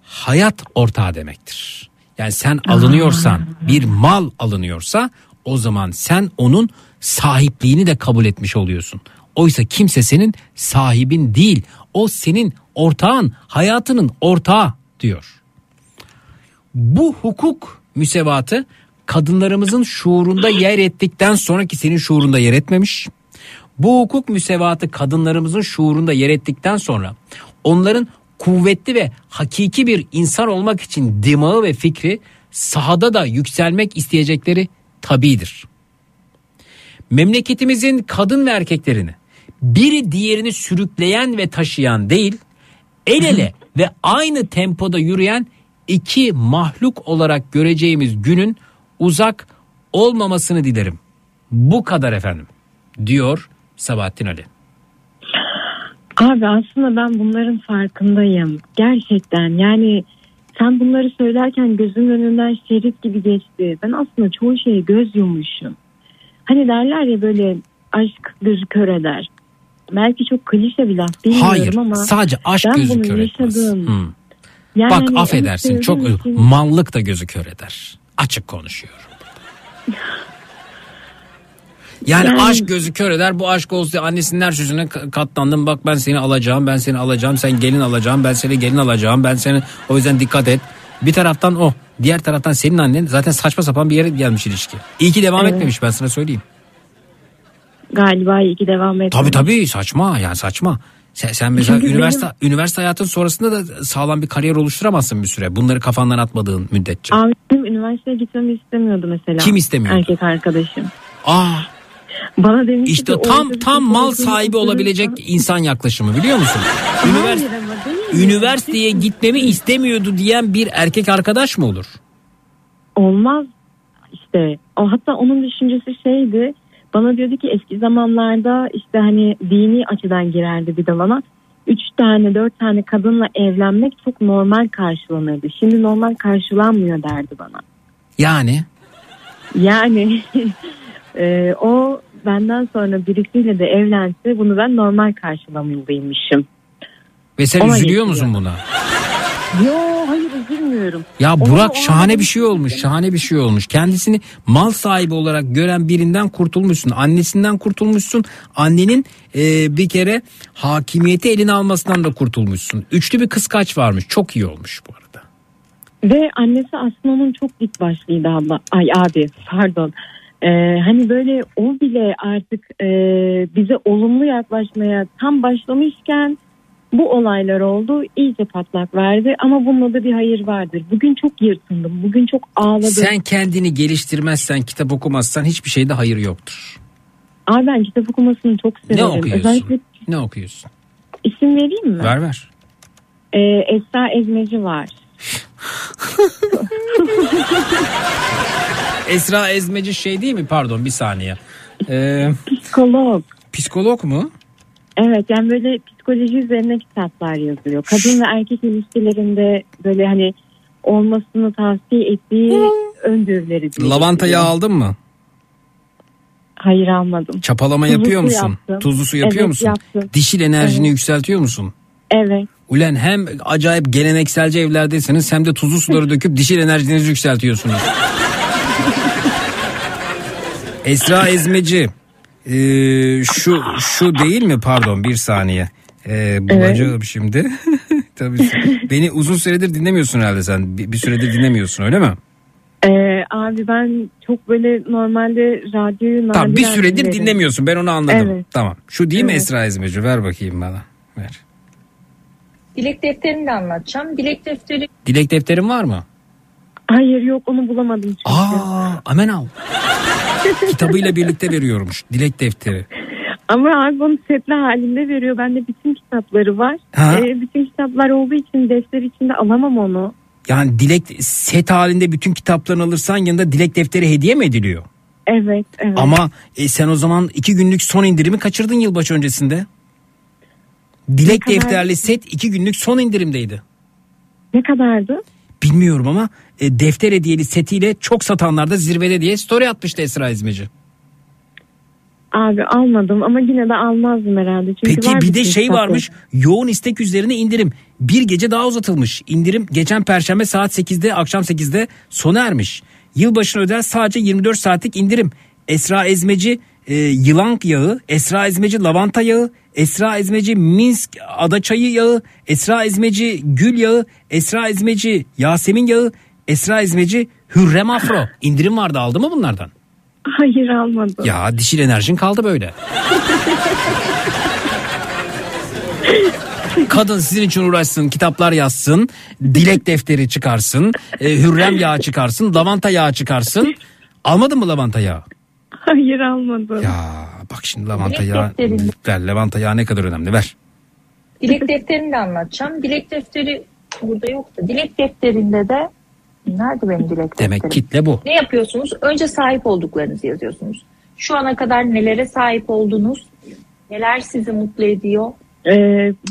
hayat ortağı demektir. Yani sen alınıyorsan bir mal alınıyorsa o zaman sen onun sahipliğini de kabul etmiş oluyorsun. Oysa kimse senin sahibin değil. O senin ortağın, hayatının ortağı diyor. Bu hukuk müsevatı kadınlarımızın şuurunda yer ettikten sonraki senin şuurunda yer etmemiş. Bu hukuk müsevatı kadınlarımızın şuurunda yer ettikten sonra onların kuvvetli ve hakiki bir insan olmak için dimağı ve fikri sahada da yükselmek isteyecekleri tabidir. Memleketimizin kadın ve erkeklerini biri diğerini sürükleyen ve taşıyan değil, el ele ve aynı tempoda yürüyen iki mahluk olarak göreceğimiz günün uzak olmamasını dilerim. Bu kadar efendim diyor Sabahattin Ali. Abi aslında ben bunların farkındayım. Gerçekten yani sen bunları söylerken gözümün önünden şerit gibi geçti. Ben aslında çoğu şeye göz yummuşum. Hani derler ya böyle aşk gözü kör eder. Belki çok klişe bir laf bilmiyorum Hayır ama. sadece aşk ben gözü bunu kör etmez. yaşadım. Hmm. Yani Bak hani affedersin çok mallık da gözü kör eder. Açık konuşuyorum. Yani, Yani- aşk gözü kör eder bu aşk olsun diye annesinin her sözüne ka- katlandım bak ben seni alacağım ben seni alacağım sen gelin alacağım ben seni gelin alacağım ben seni o yüzden dikkat et. Bir taraftan o diğer taraftan senin annen zaten saçma sapan bir yere gelmiş ilişki. İyi ki devam Evet. etmemiş ben sana söyleyeyim. Galiba iyi ki devam etmiş. Tabii tabii saçma yani saçma. Sen, sen mesela Çünkü üniversite benim- üniversite hayatın sonrasında da sağlam bir kariyer oluşturamazsın bir süre. Bunları kafandan atmadığın müddetçe. Abi benim üniversiteye gitmemi istemiyordu mesela. Kim istemiyordu? Erkek arkadaşım. Aa Bana demişti işte ki, tam tam mal sahibi olabilecek insan yaklaşımı biliyor musun? Ünivers- üniversiteye gitmemi istemiyordu diyen bir erkek arkadaş mı olur? Olmaz işte. O hatta onun düşüncesi şeydi. Bana diyordu ki eski zamanlarda işte hani dini açıdan girerdi bir dalana. Üç tane dört tane kadınla evlenmek çok normal karşılanırdı. Şimdi normal karşılanmıyor derdi bana. Yani Yani e, o benden sonra birisiyle de evlense bunu ben normal karşılamalıymışım. ve sen Ona üzülüyor getiriyor. musun buna? Yo hayır üzülmüyorum. Ya Burak ona şahane ben- bir şey olmuş. Şahane bir şey olmuş. Kendisini mal sahibi olarak gören birinden kurtulmuşsun. Annesinden kurtulmuşsun. Annenin e, bir kere hakimiyeti eline almasından da kurtulmuşsun. Üçlü bir kıskaç varmış. Çok iyi olmuş bu arada. Ve annesi aslında onun çok dik başlıydı abla. Ay abi pardon. Ee, hani böyle o bile artık e, bize olumlu yaklaşmaya tam başlamışken bu olaylar oldu iyice patlak verdi ama bunda da bir hayır vardır. Bugün çok yırtındım bugün çok ağladım. Sen kendini geliştirmezsen, kitap okumazsan hiçbir şeyde hayır yoktur. Abi ben kitap okumasını çok Ne severim. okuyorsun? Özellikle Ne okuyorsun? isim vereyim mi? Ver ver. Ee, Esra Ezmeci var. Esra Ezmeci şey değil mi? Pardon bir saniye. Ee, Psikolog. psikolog mu? Evet yani böyle psikoloji üzerine kitaplar yazıyor. Kadın ve erkek ilişkilerinde böyle hani olmasını tavsiye ettiği öngörüleri. dile Lavanta yağı aldın mı? Hayır almadım. Çapalama Tuzlu yapıyor su musun? yaptım. Tuzlu su yapıyor Evet, musun? yaptım. Dişil enerjini Evet. yükseltiyor musun? Evet. Ulan hem acayip gelenekselci evlerdesiniz hem de tuzlu suları döküp dişil enerjinizi yükseltiyorsunuz. Esra Ezmeci. Ee, şu şu değil mi pardon bir saniye. Ee, bulacağım şimdi. Tabii beni uzun süredir dinlemiyorsun herhalde sen. Bir, bir süredir dinlemiyorsun öyle mi? Ee, abi ben çok böyle normalde radyoyu Tamam bir süredir dinlerim. dinlemiyorsun ben onu anladım. Evet. Tamam. Şu değil mi Evet. Esra Ezmeci? Ver bakayım bana. Ver. Dilek defterini de anlatacağım. Dilek defteri Dilek defterin var mı? Hayır yok onu bulamadım çünkü. Aa, hemen al. Kitabıyla birlikte veriyormuş. Dilek defteri. Ama abi onu setli halinde veriyor. Bende bütün kitapları var. Ha? Ee, bütün kitaplar olduğu için defter içinde alamam onu. Yani dilek set halinde bütün kitaplarını alırsan yanında dilek defteri hediye mi ediliyor? Evet, evet. Ama e, sen o zaman iki günlük son indirimi kaçırdın yılbaşı öncesinde. Dilek Ne kadar? defterli set iki günlük son indirimdeydi. Ne kadardı? Bilmiyorum ama e, defter hediyeli setiyle çok satanlarda zirvede diye story atmıştı Esra İzmeci. Abi almadım ama yine de almazdım herhalde. Çünkü Peki bir de şey varmış yoğun istek üzerine indirim. Bir gece daha uzatılmış. İndirim geçen perşembe saat 8'de akşam 8'de sona ermiş. Yılbaşına özel sadece 24 saatlik indirim. Esra Ezmeci e, yılan yağı, Esra Ezmeci lavanta yağı, Esra Ezmeci Minsk adaçayı yağı, Esra Ezmeci gül yağı, Esra Ezmeci Yasemin yağı, Esra Ezmeci Hürrem Afro. İndirim vardı aldı mı bunlardan? Hayır almadım. Ya dişil enerjin kaldı böyle. Kadın sizin için uğraşsın, kitaplar yazsın, dilek defteri çıkarsın, e, hürrem yağı çıkarsın, lavanta yağı çıkarsın. Almadın mı lavanta yağı? Hayır almadım. Ya bak şimdi lavanta Dilek yağı, ver lavanta yağı ne kadar önemli ver. Dilek defterini de anlatacağım. Dilek defteri burada yok da. Dilek defterinde de nerede benim dilek Demek kitle bu. Ne yapıyorsunuz? Önce sahip olduklarınızı yazıyorsunuz. Şu ana kadar nelere sahip oldunuz? Neler sizi mutlu ediyor? Ee,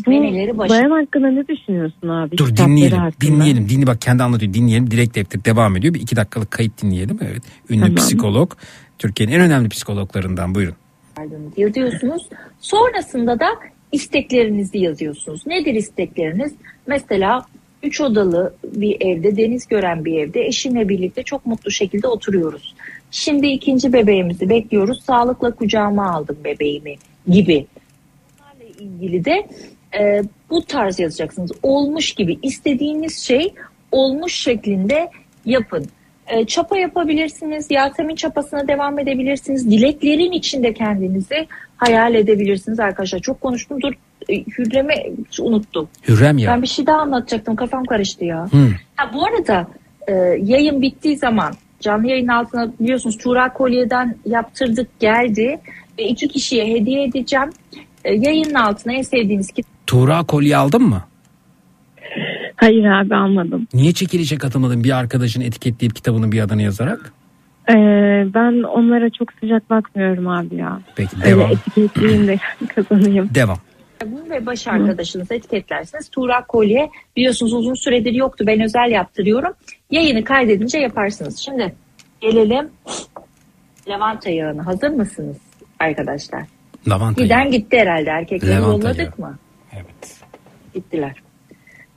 bu Ve neleri başa- bayan hakkında ne düşünüyorsun abi? Dur dinleyelim, hakkında. dinleyelim. Dinle bak kendi anlatıyor. Dinleyelim. Dilek defteri devam ediyor. Bir iki dakikalık kayıt dinleyelim. Evet. Ünlü Tamam. psikolog. Türkiye'nin en önemli psikologlarından. Buyurun. yazıyorsunuz. Sonrasında da isteklerinizi yazıyorsunuz. Nedir istekleriniz? Mesela üç odalı bir evde, deniz gören bir evde eşimle birlikte çok mutlu şekilde oturuyoruz. Şimdi ikinci bebeğimizi bekliyoruz. Sağlıkla kucağıma aldım bebeğimi gibi. Bunlarla ilgili de e, bu tarz yazacaksınız. Olmuş gibi istediğiniz şey olmuş şeklinde yapın. E, çapa yapabilirsiniz. Yasemin çapasına devam edebilirsiniz. Dileklerin içinde kendinizi hayal edebilirsiniz arkadaşlar. Çok konuştum. Dur Hürrem'i unuttum. Hürrem ya. Ben bir şey daha anlatacaktım. Kafam karıştı ya. Hı. Ha, bu arada e, yayın bittiği zaman canlı yayın altına biliyorsunuz Tuğra Kolye'den yaptırdık geldi ve iki kişiye hediye edeceğim. E, yayının altına en sevdiğiniz kitap Tuğra kolye aldın mı? Hayır abi almadım. Niye çekilişe katılmadın bir arkadaşın etiketleyip kitabının bir adını yazarak? Ee, ben onlara çok sıcak bakmıyorum abi ya. Peki Öyle devam. etiketleyeyim de kazanayım. Devam. Ve baş arkadaşınızı etiketlersiniz. Tuğra Kolye biliyorsunuz uzun süredir yoktu. Ben özel yaptırıyorum. Yayını kaydedince yaparsınız. Şimdi gelelim lavanta yağına. Hazır mısınız arkadaşlar? Lavanta Giden yağı. gitti herhalde. Erkekleri Lavanta yolladık yağı. mı? Evet. Gittiler.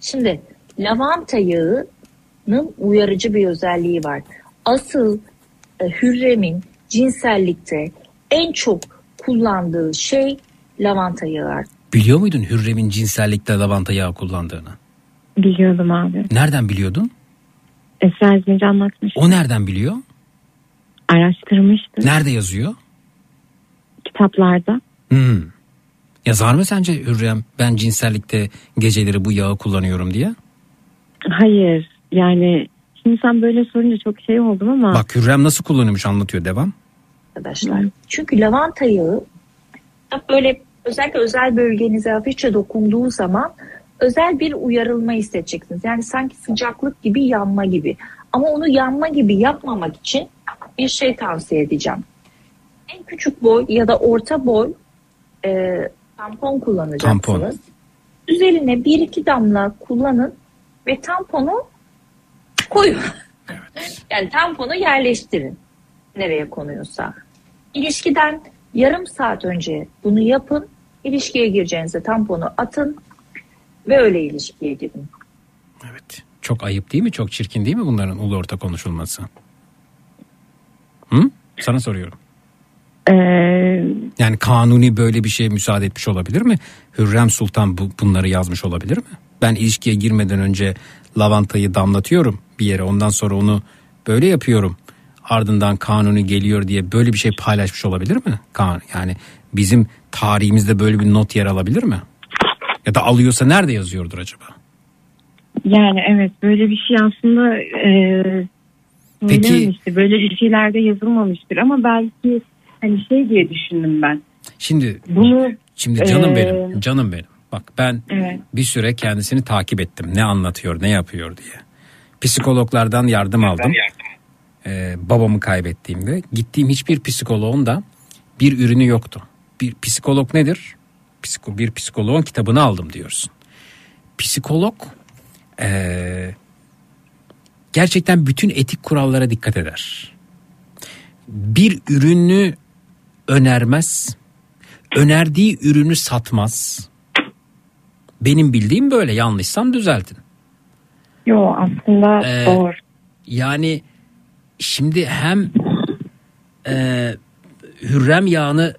Şimdi lavanta yağının uyarıcı bir özelliği var. Asıl e, Hürrem'in cinsellikte en çok kullandığı şey lavanta yağı. Biliyor muydun Hürrem'in cinsellikte lavanta yağı kullandığını? Biliyordum abi. Nereden biliyordun? Esra İzmeci anlatmış. O nereden biliyor? Araştırmıştım Nerede yazıyor? kitaplarda. Hmm. Yazar mı sence Hürrem ben cinsellikte geceleri bu yağı kullanıyorum diye? Hayır yani şimdi sen böyle sorunca çok şey oldum ama. Bak Hürrem nasıl kullanıyormuş anlatıyor devam. arkadaşlar. Çünkü lavanta yağı böyle özellikle özel bölgenize hafifçe dokunduğu zaman özel bir uyarılma hissedeceksiniz. Yani sanki sıcaklık gibi yanma gibi. Ama onu yanma gibi yapmamak için bir şey tavsiye edeceğim. En küçük boy ya da orta boy e, tampon kullanacaksınız. Tampon. Üzerine bir iki damla kullanın ve tamponu koyun. yani tamponu yerleştirin nereye konuyorsa. İlişkiden yarım saat önce bunu yapın. İlişkiye gireceğinizde tamponu atın ve öyle ilişkiye girin. Çok ayıp değil mi? Çok çirkin değil mi bunların ulu orta konuşulması? Hı? Sana soruyorum. Ee, Yani kanuni böyle bir şeye müsaade etmiş olabilir mi? Hürrem Sultan bu, bunları yazmış olabilir mi? Ben ilişkiye girmeden önce lavantayı damlatıyorum bir yere ondan sonra onu böyle yapıyorum. Ardından kanuni geliyor diye böyle bir şey paylaşmış olabilir mi? Kan yani bizim tarihimizde böyle bir not yer alabilir mi? Ya da alıyorsa nerede yazıyordur acaba? Yani evet böyle bir şey aslında e, Peki-. Böyle bir şeylerde yazılmamıştır ama belki hani şey diye düşündüm ben. Şimdi Bunu Şimdi canım Ee, benim, canım benim. Bak ben Evet. bir süre kendisini takip ettim. Ne anlatıyor, ne yapıyor diye. Psikologlardan yardım aldım. Ee, babamı kaybettiğimde gittiğim hiçbir psikoloğun da bir ürünü yoktu. Bir psikolog nedir? Psiko, bir psikoloğun kitabını aldım diyorsun. Psikolog ee, gerçekten bütün etik kurallara dikkat eder. Bir ürünü önermez önerdiği ürünü satmaz. Benim bildiğim böyle yanlışsam düzeltin. Yo aslında Ee, doğru. Yani şimdi hem e, hürrem yağını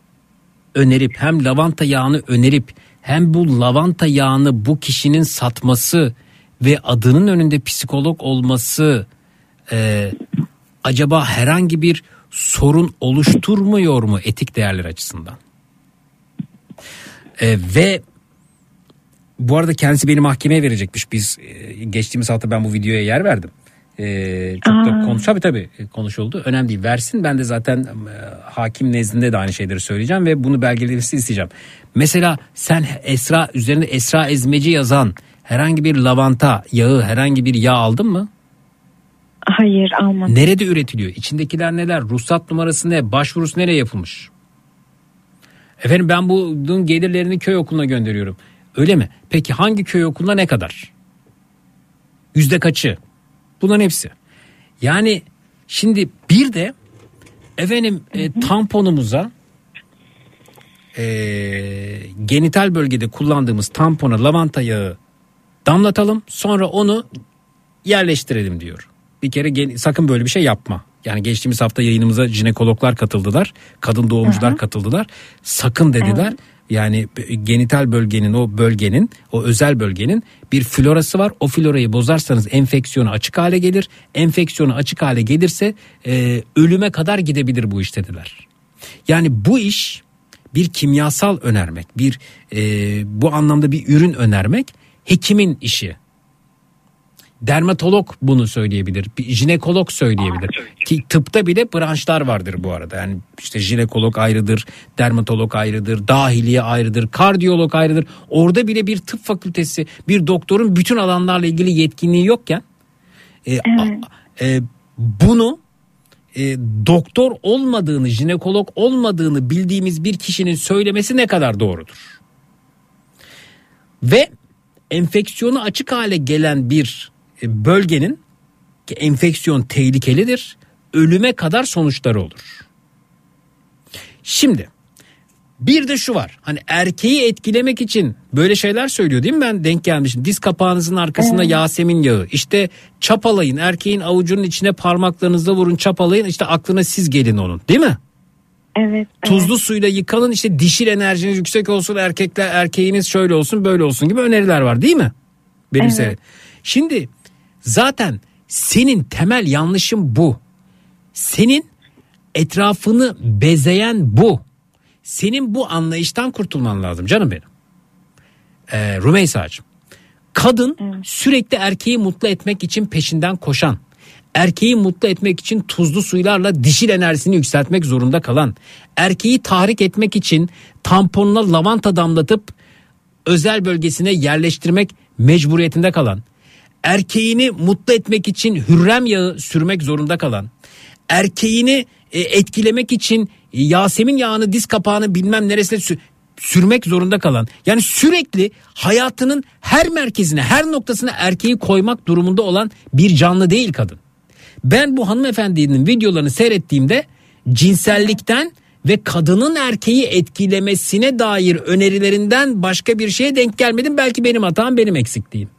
önerip hem lavanta yağını önerip hem bu lavanta yağını bu kişinin satması ve adının önünde psikolog olması e, acaba herhangi bir sorun oluşturmuyor mu etik değerler açısından? E, ve bu arada kendisi beni mahkemeye verecekmiş. Biz e, geçtiğimiz hafta ben bu videoya yer verdim. E, çok da Aa. konuş tabii tabii e, konuşuldu. Önemli değil. Versin ben de zaten e, hakim nezdinde de aynı şeyleri söyleyeceğim ve bunu belgelemesi isteyeceğim. Mesela sen Esra üzerinde Esra ezmeci yazan herhangi bir lavanta yağı herhangi bir yağ aldın mı? Hayır almadım. Nerede üretiliyor? İçindekiler neler? Ruhsat numarası ne? Başvurusu nereye yapılmış? Efendim ben bunun gelirlerini köy okuluna gönderiyorum. Öyle mi? Peki hangi köy okuluna ne kadar? Yüzde kaçı? Bunların hepsi. Yani şimdi bir de efendim e, tamponumuza e, genital bölgede kullandığımız tampona lavanta yağı damlatalım sonra onu yerleştirelim diyor. Bir kere gen- sakın böyle bir şey yapma. Yani geçtiğimiz hafta yayınımıza jinekologlar katıldılar. Kadın doğumcular katıldılar. Sakın dediler. Yani genital bölgenin o bölgenin o özel bölgenin bir florası var. O florayı bozarsanız enfeksiyonu açık hale gelir. Enfeksiyonu açık hale gelirse e, ölüme kadar gidebilir bu iş dediler. Yani bu iş bir kimyasal önermek, bir e, bu anlamda bir ürün önermek hekimin işi. Dermatolog bunu söyleyebilir, bir jinekolog söyleyebilir. Ki tıpta bile branşlar vardır bu arada. Yani işte jinekolog ayrıdır, dermatolog ayrıdır, dahiliye ayrıdır, kardiyolog ayrıdır. Orada bile bir tıp fakültesi, bir doktorun bütün alanlarla ilgili yetkinliği yokken e, a- e, bunu e, doktor olmadığını, jinekolog olmadığını bildiğimiz bir kişinin söylemesi ne kadar doğrudur? Ve enfeksiyonu açık hale gelen bir bölgenin ki enfeksiyon tehlikelidir, ölüme kadar sonuçları olur. Şimdi bir de şu var. Hani erkeği etkilemek için böyle şeyler söylüyor değil mi? Ben denk gelmişim. Diz kapağınızın arkasında Yasemin yağı. İşte çapalayın. Erkeğin avucunun içine parmaklarınızla vurun çapalayın. İşte aklına siz gelin onun. Değil mi? Evet. Tuzlu suyla yıkanın işte dişil enerjiniz yüksek olsun erkekler erkeğiniz şöyle olsun böyle olsun gibi öneriler var değil mi? Benim Evet. seyret- Şimdi zaten senin temel yanlışın bu. Senin Etrafını bezeyen bu. Senin bu anlayıştan kurtulman lazım canım benim. Ee, Rümeysa'cığım. Kadın sürekli erkeği mutlu etmek için peşinden koşan, erkeği mutlu etmek için tuzlu suylarla dişil enerjisini yükseltmek zorunda kalan, erkeği tahrik etmek için tamponuna lavanta damlatıp özel bölgesine yerleştirmek mecburiyetinde kalan, erkeğini mutlu etmek için hürrem yağı sürmek zorunda kalan, erkeğini e, etkilemek için Yasemin yağını diz kapağını bilmem neresine sü- sürmek zorunda kalan yani sürekli hayatının her merkezine her noktasına erkeği koymak durumunda olan bir canlı değil kadın. Ben bu hanımefendinin videolarını seyrettiğimde cinsellikten ve kadının erkeği etkilemesine dair önerilerinden başka bir şeye denk gelmedim. Belki benim hatam benim eksikliğim.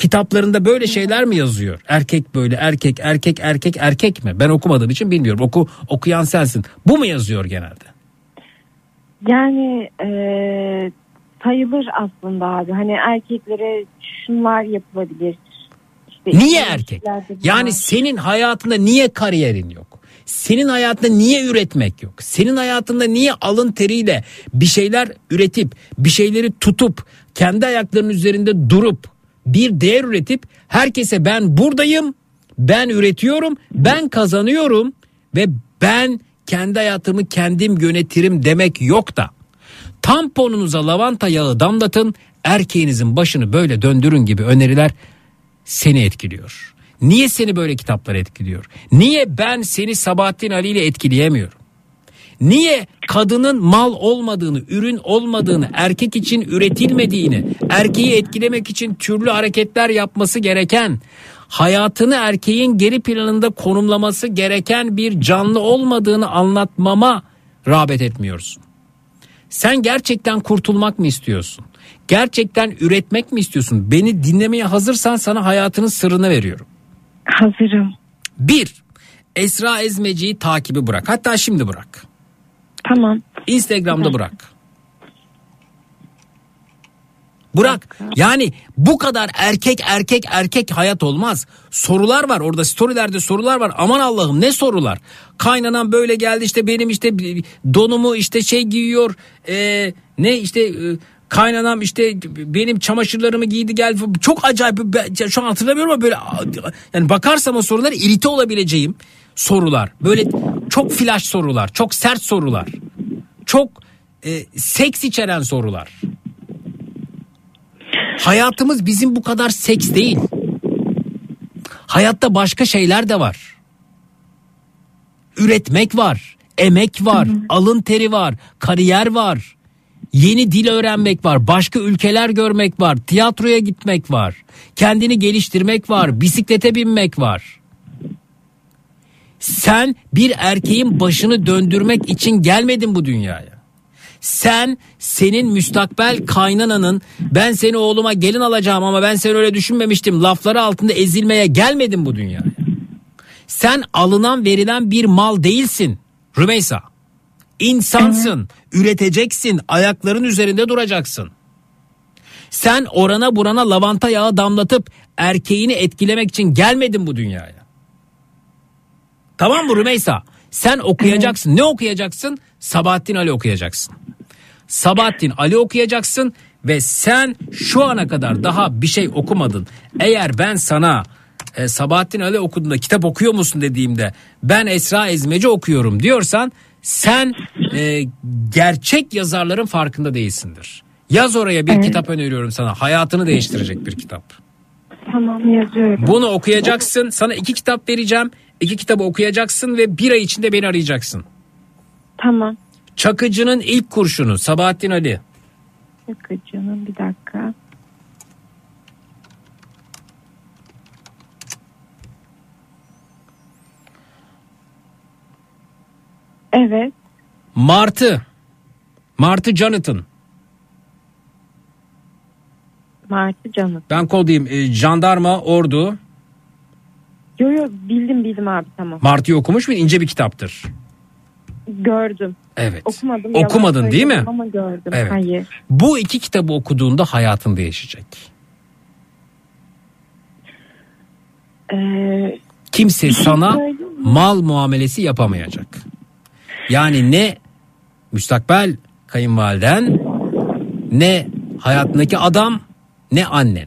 Kitaplarında böyle şeyler mi yazıyor? Erkek böyle erkek erkek erkek erkek mi? Ben okumadığım için bilmiyorum. Oku okuyan sensin. Bu mu yazıyor genelde? Yani e, sayılır aslında abi. Hani erkeklere şunlar yapılabilir. İşte Niye erkek? Yani senin hayatında niye kariyerin yok? Senin hayatında niye üretmek yok? Senin hayatında niye alın teriyle bir şeyler üretip, bir şeyleri tutup, kendi ayaklarının üzerinde durup, bir değer üretip herkese ben buradayım, ben üretiyorum, ben kazanıyorum ve ben kendi hayatımı kendim yönetirim demek yok da. Tamponunuza lavanta yağı damlatın, erkeğinizin başını böyle döndürün gibi öneriler seni etkiliyor. Niye seni böyle kitaplar etkiliyor? Niye ben seni Sabahattin Ali ile etkileyemiyorum? Niye kadının mal olmadığını, ürün olmadığını, erkek için üretilmediğini, erkeği etkilemek için türlü hareketler yapması gereken, hayatını erkeğin geri planında konumlaması gereken bir canlı olmadığını anlatmama rağbet etmiyorsun? Sen gerçekten kurtulmak mı istiyorsun? Gerçekten üretmek mi istiyorsun? Beni dinlemeye hazırsan sana hayatının sırrını veriyorum. Hazırım. Bir, Esra Ezmeci'yi takibi bırak. Hatta şimdi bırak. Tamam. Instagram'da bırak. Bırak. Yani bu kadar erkek erkek erkek hayat olmaz. Sorular var orada storylerde sorular var. Aman Allah'ım ne sorular. Kaynanan böyle geldi işte benim işte donumu işte şey giyiyor. Ee, ne işte e, kaynanam işte benim çamaşırlarımı giydi geldi. Çok acayip şu an hatırlamıyorum ama böyle yani bakarsam o sorular irite olabileceğim sorular. Böyle çok flash sorular, çok sert sorular. Çok e, seks içeren sorular. Hayatımız bizim bu kadar seks değil. Hayatta başka şeyler de var. Üretmek var, emek var, alın teri var, kariyer var. Yeni dil öğrenmek var, başka ülkeler görmek var, tiyatroya gitmek var, kendini geliştirmek var, bisiklete binmek var. Sen bir erkeğin başını döndürmek için gelmedin bu dünyaya. Sen senin müstakbel kaynananın ben seni oğluma gelin alacağım ama ben seni öyle düşünmemiştim lafları altında ezilmeye gelmedin bu dünyaya. Sen alınan verilen bir mal değilsin Rümeysa. İnsansın, üreteceksin, ayakların üzerinde duracaksın. Sen orana burana lavanta yağı damlatıp erkeğini etkilemek için gelmedin bu dünyaya. Tamam mı Rümeysa? Sen okuyacaksın. Ne okuyacaksın? Sabahattin Ali okuyacaksın. Sabahattin Ali okuyacaksın ve sen şu ana kadar daha bir şey okumadın. Eğer ben sana e, Sabahattin Ali okuduğunda kitap okuyor musun dediğimde ben Esra Ezmeci okuyorum diyorsan sen e, gerçek yazarların farkında değilsindir. Yaz oraya bir kitap öneriyorum sana. Hayatını değiştirecek bir kitap. Tamam yazıyorum. Bunu okuyacaksın. Sana iki kitap vereceğim. İki kitabı okuyacaksın ve bir ay içinde beni arayacaksın. Tamam. Çakıcı'nın ilk kurşunu Sabahattin Ali. Yakıcının bir dakika. Evet. Martı. Martı Jonathan. Martı canım. Ben kod diyeyim. E, jandarma, ordu. Yo yo bildim bildim abi tamam. Martı'yı okumuş muydun? İnce bir kitaptır. Gördüm. Evet. Okumadım. Okumadın değil mi? Ama gördüm. Evet. Hayır. Bu iki kitabı okuduğunda hayatın değişecek. Ee, Kimse sana söyleyeyim mal muamelesi yapamayacak. Yani ne müstakbel kayınvaliden ne hayatındaki adam ne annen.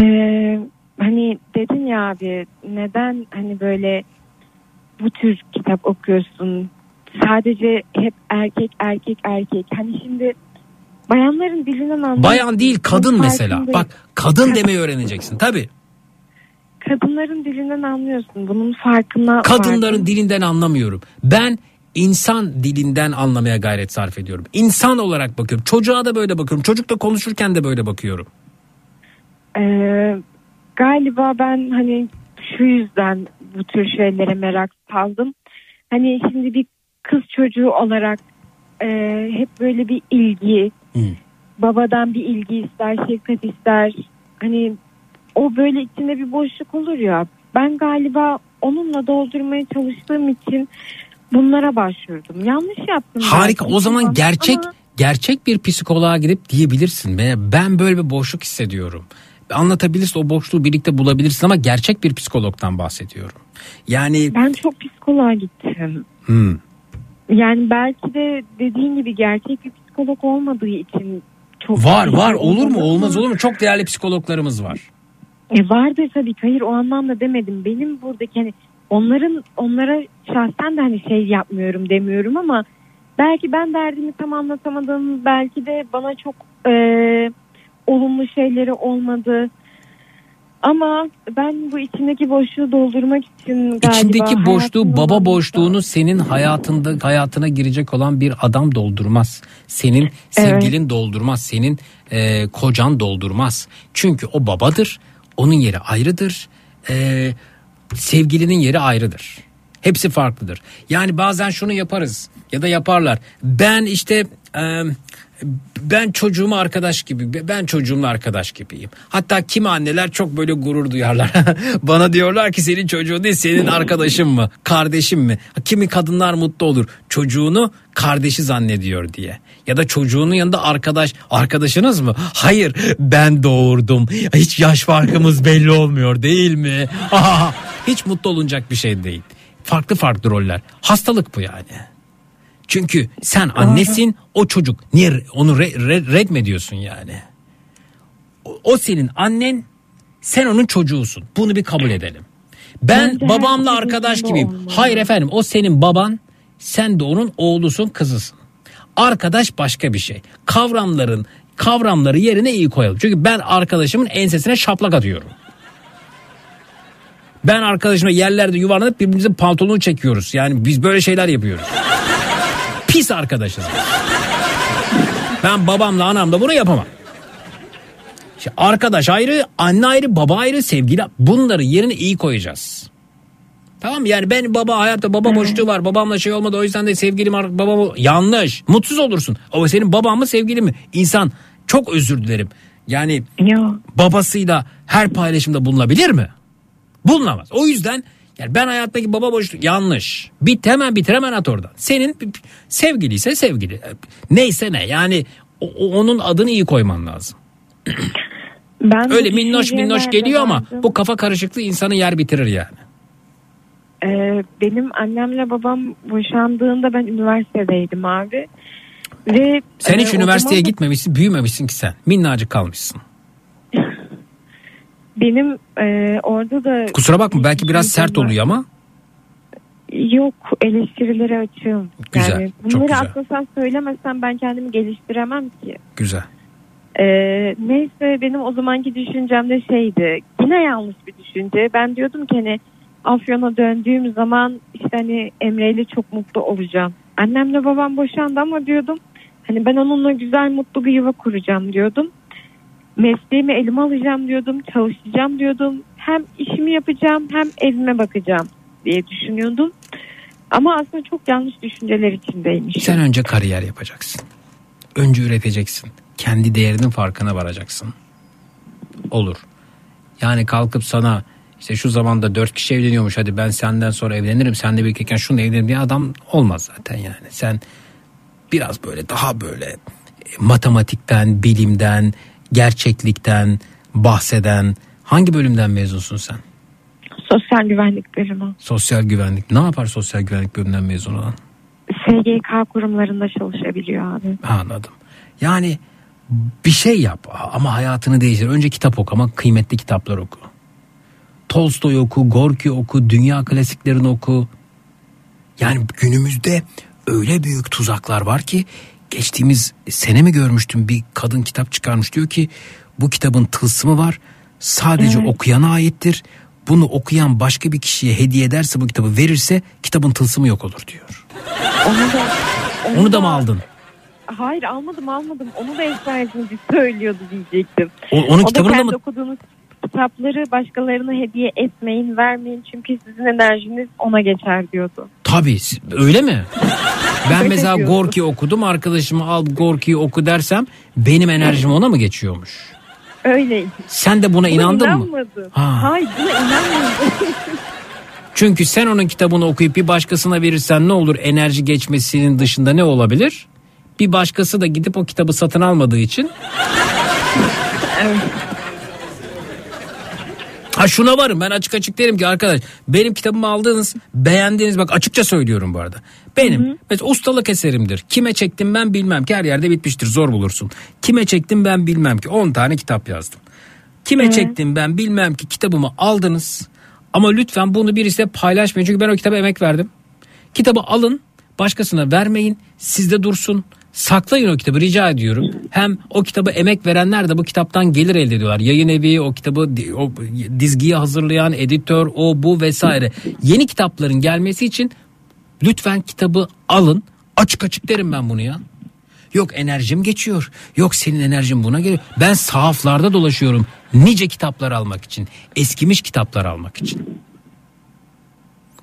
Ee, hani dedin ya abi neden hani böyle bu tür kitap okuyorsun? Sadece hep erkek erkek erkek. Hani şimdi bayanların dilinden anlıyorsun. Bayan değil kadın mesela. farkındayım. Bak kadın demeyi öğreneceksin tabii. Kadınların dilinden anlıyorsun. Bunun farkına Kadınların vardın. dilinden anlamıyorum. Ben insan dilinden anlamaya gayret sarf ediyorum. İnsan olarak bakıyorum. Çocuğa da böyle bakıyorum. Çocukla konuşurken de böyle bakıyorum. Ee, galiba ben hani şu yüzden bu tür şeylere merak saldım. Hani şimdi bir kız çocuğu olarak e, hep böyle bir ilgi, babadan bir ilgi ister, şefkat ister. Hani o böyle içinde bir boşluk olur ya. Ben galiba onunla doldurmaya çalıştığım için bunlara başvurdum. Yanlış yaptım. Harika. belki O zaman ama- gerçek ama gerçek bir psikoloğa gidip diyebilirsin. Ben böyle bir boşluk hissediyorum. Anlatabilirsin o boşluğu birlikte bulabilirsin ama gerçek bir psikologdan bahsediyorum. Yani ben çok psikoloğa gittim. hmm, Yani belki de dediğin gibi gerçek bir psikolog olmadığı için çok var var olur mu olmaz olur mu çok değerli psikologlarımız var. E vardır tabii hayır o anlamda demedim. Benim buradaki hani onların onlara şahsen de hani şey yapmıyorum demiyorum ama belki ben derdimi tam anlatamadım. Belki de bana çok e, olumlu şeyleri olmadı. Ama ben bu içindeki boşluğu doldurmak için galiba İçindeki boşluğu baba boşluğunu senin hayatında hayatına girecek olan bir adam doldurmaz. Senin sevgilin doldurmaz. Senin e, kocan doldurmaz. Çünkü o babadır. Onun yeri ayrıdır. E, sevgilinin yeri ayrıdır. Hepsi farklıdır. Yani bazen şunu yaparız ya da yaparlar. Ben işte e, ben çocuğuma arkadaş gibi ben çocuğumla arkadaş gibiyim. Hatta kimi anneler çok böyle gurur duyarlar. Bana diyorlar ki senin çocuğun değil senin arkadaşın mı kardeşin mi? Kimi kadınlar mutlu olur çocuğunu kardeşi zannediyor diye. Ya da çocuğunun yanında arkadaş arkadaşınız mı? Hayır ben doğurdum. Hiç yaş farkımız belli olmuyor değil mi? Hiç mutlu olunacak bir şey değil. Farklı farklı roller. Hastalık bu yani. Çünkü sen annesin o çocuk. Niye onu re, re- red mi ediyorsun yani? O, o senin annen sen onun çocuğusun. Bunu bir kabul edelim. Ben Bence babamla arkadaş gibiyim. olmalı. Hayır efendim o senin baban sen de onun oğlusun kızısın. Arkadaş başka bir şey. Kavramların kavramları yerine iyi koyalım. Çünkü ben arkadaşımın ensesine şaplak atıyorum. Ben arkadaşımla yerlerde yuvarlanıp birbirimizin pantolonunu çekiyoruz. Yani biz böyle şeyler yapıyoruz. Pis arkadaşız. Ben babamla anamla bunu yapamam. İşte arkadaş ayrı, anne ayrı, baba ayrı, sevgili. Bunları yerine iyi koyacağız. Tamam mı? yani ben baba hayatta baba boşluğu var. Babamla şey olmadı o yüzden de sevgilim babamı yanlış. Mutsuz olursun. Ama senin baban mı sevgilin mi? İnsan çok özür dilerim. Yani babasıyla her paylaşımda bulunabilir mi? Bulunamaz. O yüzden yani ben hayattaki baba boşluk yanlış. Bit hemen bitir hemen at oradan. Senin sevgiliyse sevgili. Neyse ne yani o- onun adını iyi koyman lazım. Ben Öyle minnoş minnoş geliyor ama vardım? bu kafa karışıklığı insanı yer bitirir yani. Ee, benim annemle babam boşandığında ben üniversitedeydim abi. Ve Sen e, hiç o üniversiteye zaman gitmemişsin, büyümemişsin ki sen. Minnacık kalmışsın. Benim e, orada da Kusura bakma belki biraz sert oluyor ama yok eleştirilere açığım. Güzel, Yani çok bunları güzel. atlasam söylemesem ben kendimi geliştiremem ki. güzel. Ee, neyse benim o zamanki düşüncem de şeydi. Yine yanlış bir düşünce. Ben diyordum ki hani Afyon'a döndüğüm zaman işte hani Emre ile çok mutlu olacağım. Annemle babam boşandı ama diyordum hani ben onunla güzel mutlu bir yuva kuracağım diyordum. Mesleğimi elime alacağım diyordum. Çalışacağım diyordum. Hem işimi yapacağım hem evime bakacağım diye düşünüyordum. Ama aslında çok yanlış düşünceler içindeymiş. Sen önce kariyer yapacaksın. Önce üreteceksin. Kendi değerinin farkına varacaksın. Olur. Yani kalkıp sana işte şu zamanda dört kişi evleniyormuş hadi ben senden sonra evlenirim sen de birlikteyken şunu evlenirim diye adam olmaz zaten yani. Sen biraz böyle daha böyle e, matematikten, bilimden, gerçeklikten bahseden hangi bölümden mezunsun sen? Sosyal güvenlik bölümü. Sosyal güvenlik. Ne yapar sosyal güvenlik bölümünden mezun olan? SGK kurumlarında çalışabiliyor abi. Anladım. Yani bir şey yap ama hayatını değiştir. Önce kitap oku ama kıymetli kitaplar oku. Tolstoy oku, Gorki oku, dünya klasiklerini oku. Yani günümüzde öyle büyük tuzaklar var ki geçtiğimiz sene mi görmüştüm bir kadın kitap çıkarmış diyor ki bu kitabın tılsımı var sadece Evet. okuyana aittir. Bunu okuyan başka bir kişiye hediye ederse bu kitabı verirse kitabın tılsımı yok olur diyor. Onu da, Onu da mı aldın? Hayır almadım almadım. Onu da eczacımcı söylüyordu diyecektim. O- onun o da kitabını da kendi mı- okuduğunuz kitapları başkalarına hediye etmeyin, vermeyin. Çünkü sizin enerjiniz ona geçer diyordu. Tabii öyle mi? Ben Öyle mesela diyordu. Gorki okudum arkadaşıma al Gorki'yi oku dersem benim enerjim ona mı geçiyormuş? Öyleydi. Sen de buna inandın mı? inanmadım. Ha. Hayır buna inanmadım. Çünkü sen onun kitabını okuyup bir başkasına verirsen ne olur enerji geçmesinin dışında ne olabilir? Bir başkası da gidip o kitabı satın almadığı için evet. Ha şuna varım ben açık açık derim ki arkadaş benim kitabımı aldığınız beğendiğiniz bak açıkça söylüyorum bu arada. Benim mesela ustalık eserimdir. Kime çektim ben bilmem ki her yerde bitmiştir zor bulursun. Kime çektim ben bilmem ki 10 tane kitap yazdım. Kime çektim ben bilmem ki kitabımı aldınız. Ama lütfen bunu birisiyle paylaşmayın çünkü ben o kitaba emek verdim. Kitabı alın başkasına vermeyin sizde dursun. Saklayın o kitabı rica ediyorum. Hem o kitabı emek verenler de bu kitaptan gelir elde ediyorlar. Yayın evi, o kitabı o dizgiyi hazırlayan editör, o bu vesaire. Yeni kitapların gelmesi için lütfen kitabı alın. Açık açık derim ben bunu ya. Yok enerjim geçiyor. Yok senin enerjin buna geliyor. Ben sahaflarda dolaşıyorum. Nice kitaplar almak için. Eskimiş kitaplar almak için.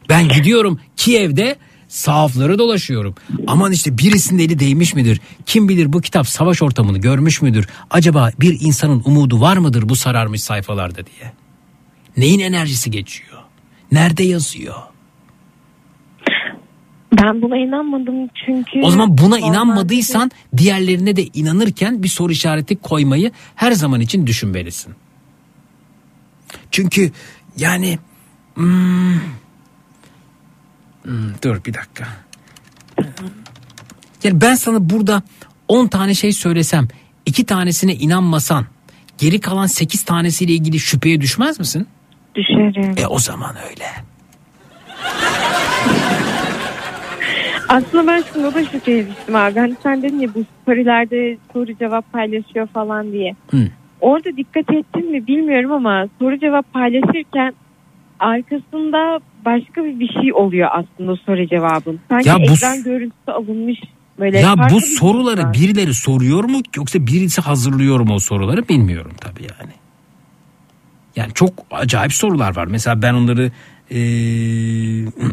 Ben gidiyorum Kiev'de sahafları dolaşıyorum. Aman işte birisinin eli değmiş midir? Kim bilir bu kitap savaş ortamını görmüş müdür? Acaba bir insanın umudu var mıdır bu sararmış sayfalarda diye? Neyin enerjisi geçiyor? Nerede yazıyor? Ben buna inanmadım çünkü... O zaman buna Normalde- inanmadıysan diğerlerine de inanırken bir soru işareti koymayı her zaman için düşünmelisin. Çünkü yani hmm, hmm, dur bir dakika. Yani ben sana burada 10 tane şey söylesem iki tanesine inanmasan geri kalan 8 tanesiyle ilgili şüpheye düşmez misin? Düşerim. E o zaman öyle. Aslında ben şimdi o da şüpheye düştüm abi. Hani sen dedin ya bu storylerde soru cevap paylaşıyor falan diye. Hı. Orada dikkat ettin mi bilmiyorum ama soru cevap paylaşırken arkasında başka bir bir şey oluyor aslında soru cevabın. Sanki Ya bu- ekran görüntüsü alınmış böyle. ya bu şey soruları var. birileri soruyor mu yoksa birisi hazırlıyor mu o soruları bilmiyorum tabii yani. Yani çok acayip sorular var. Mesela ben onları eee,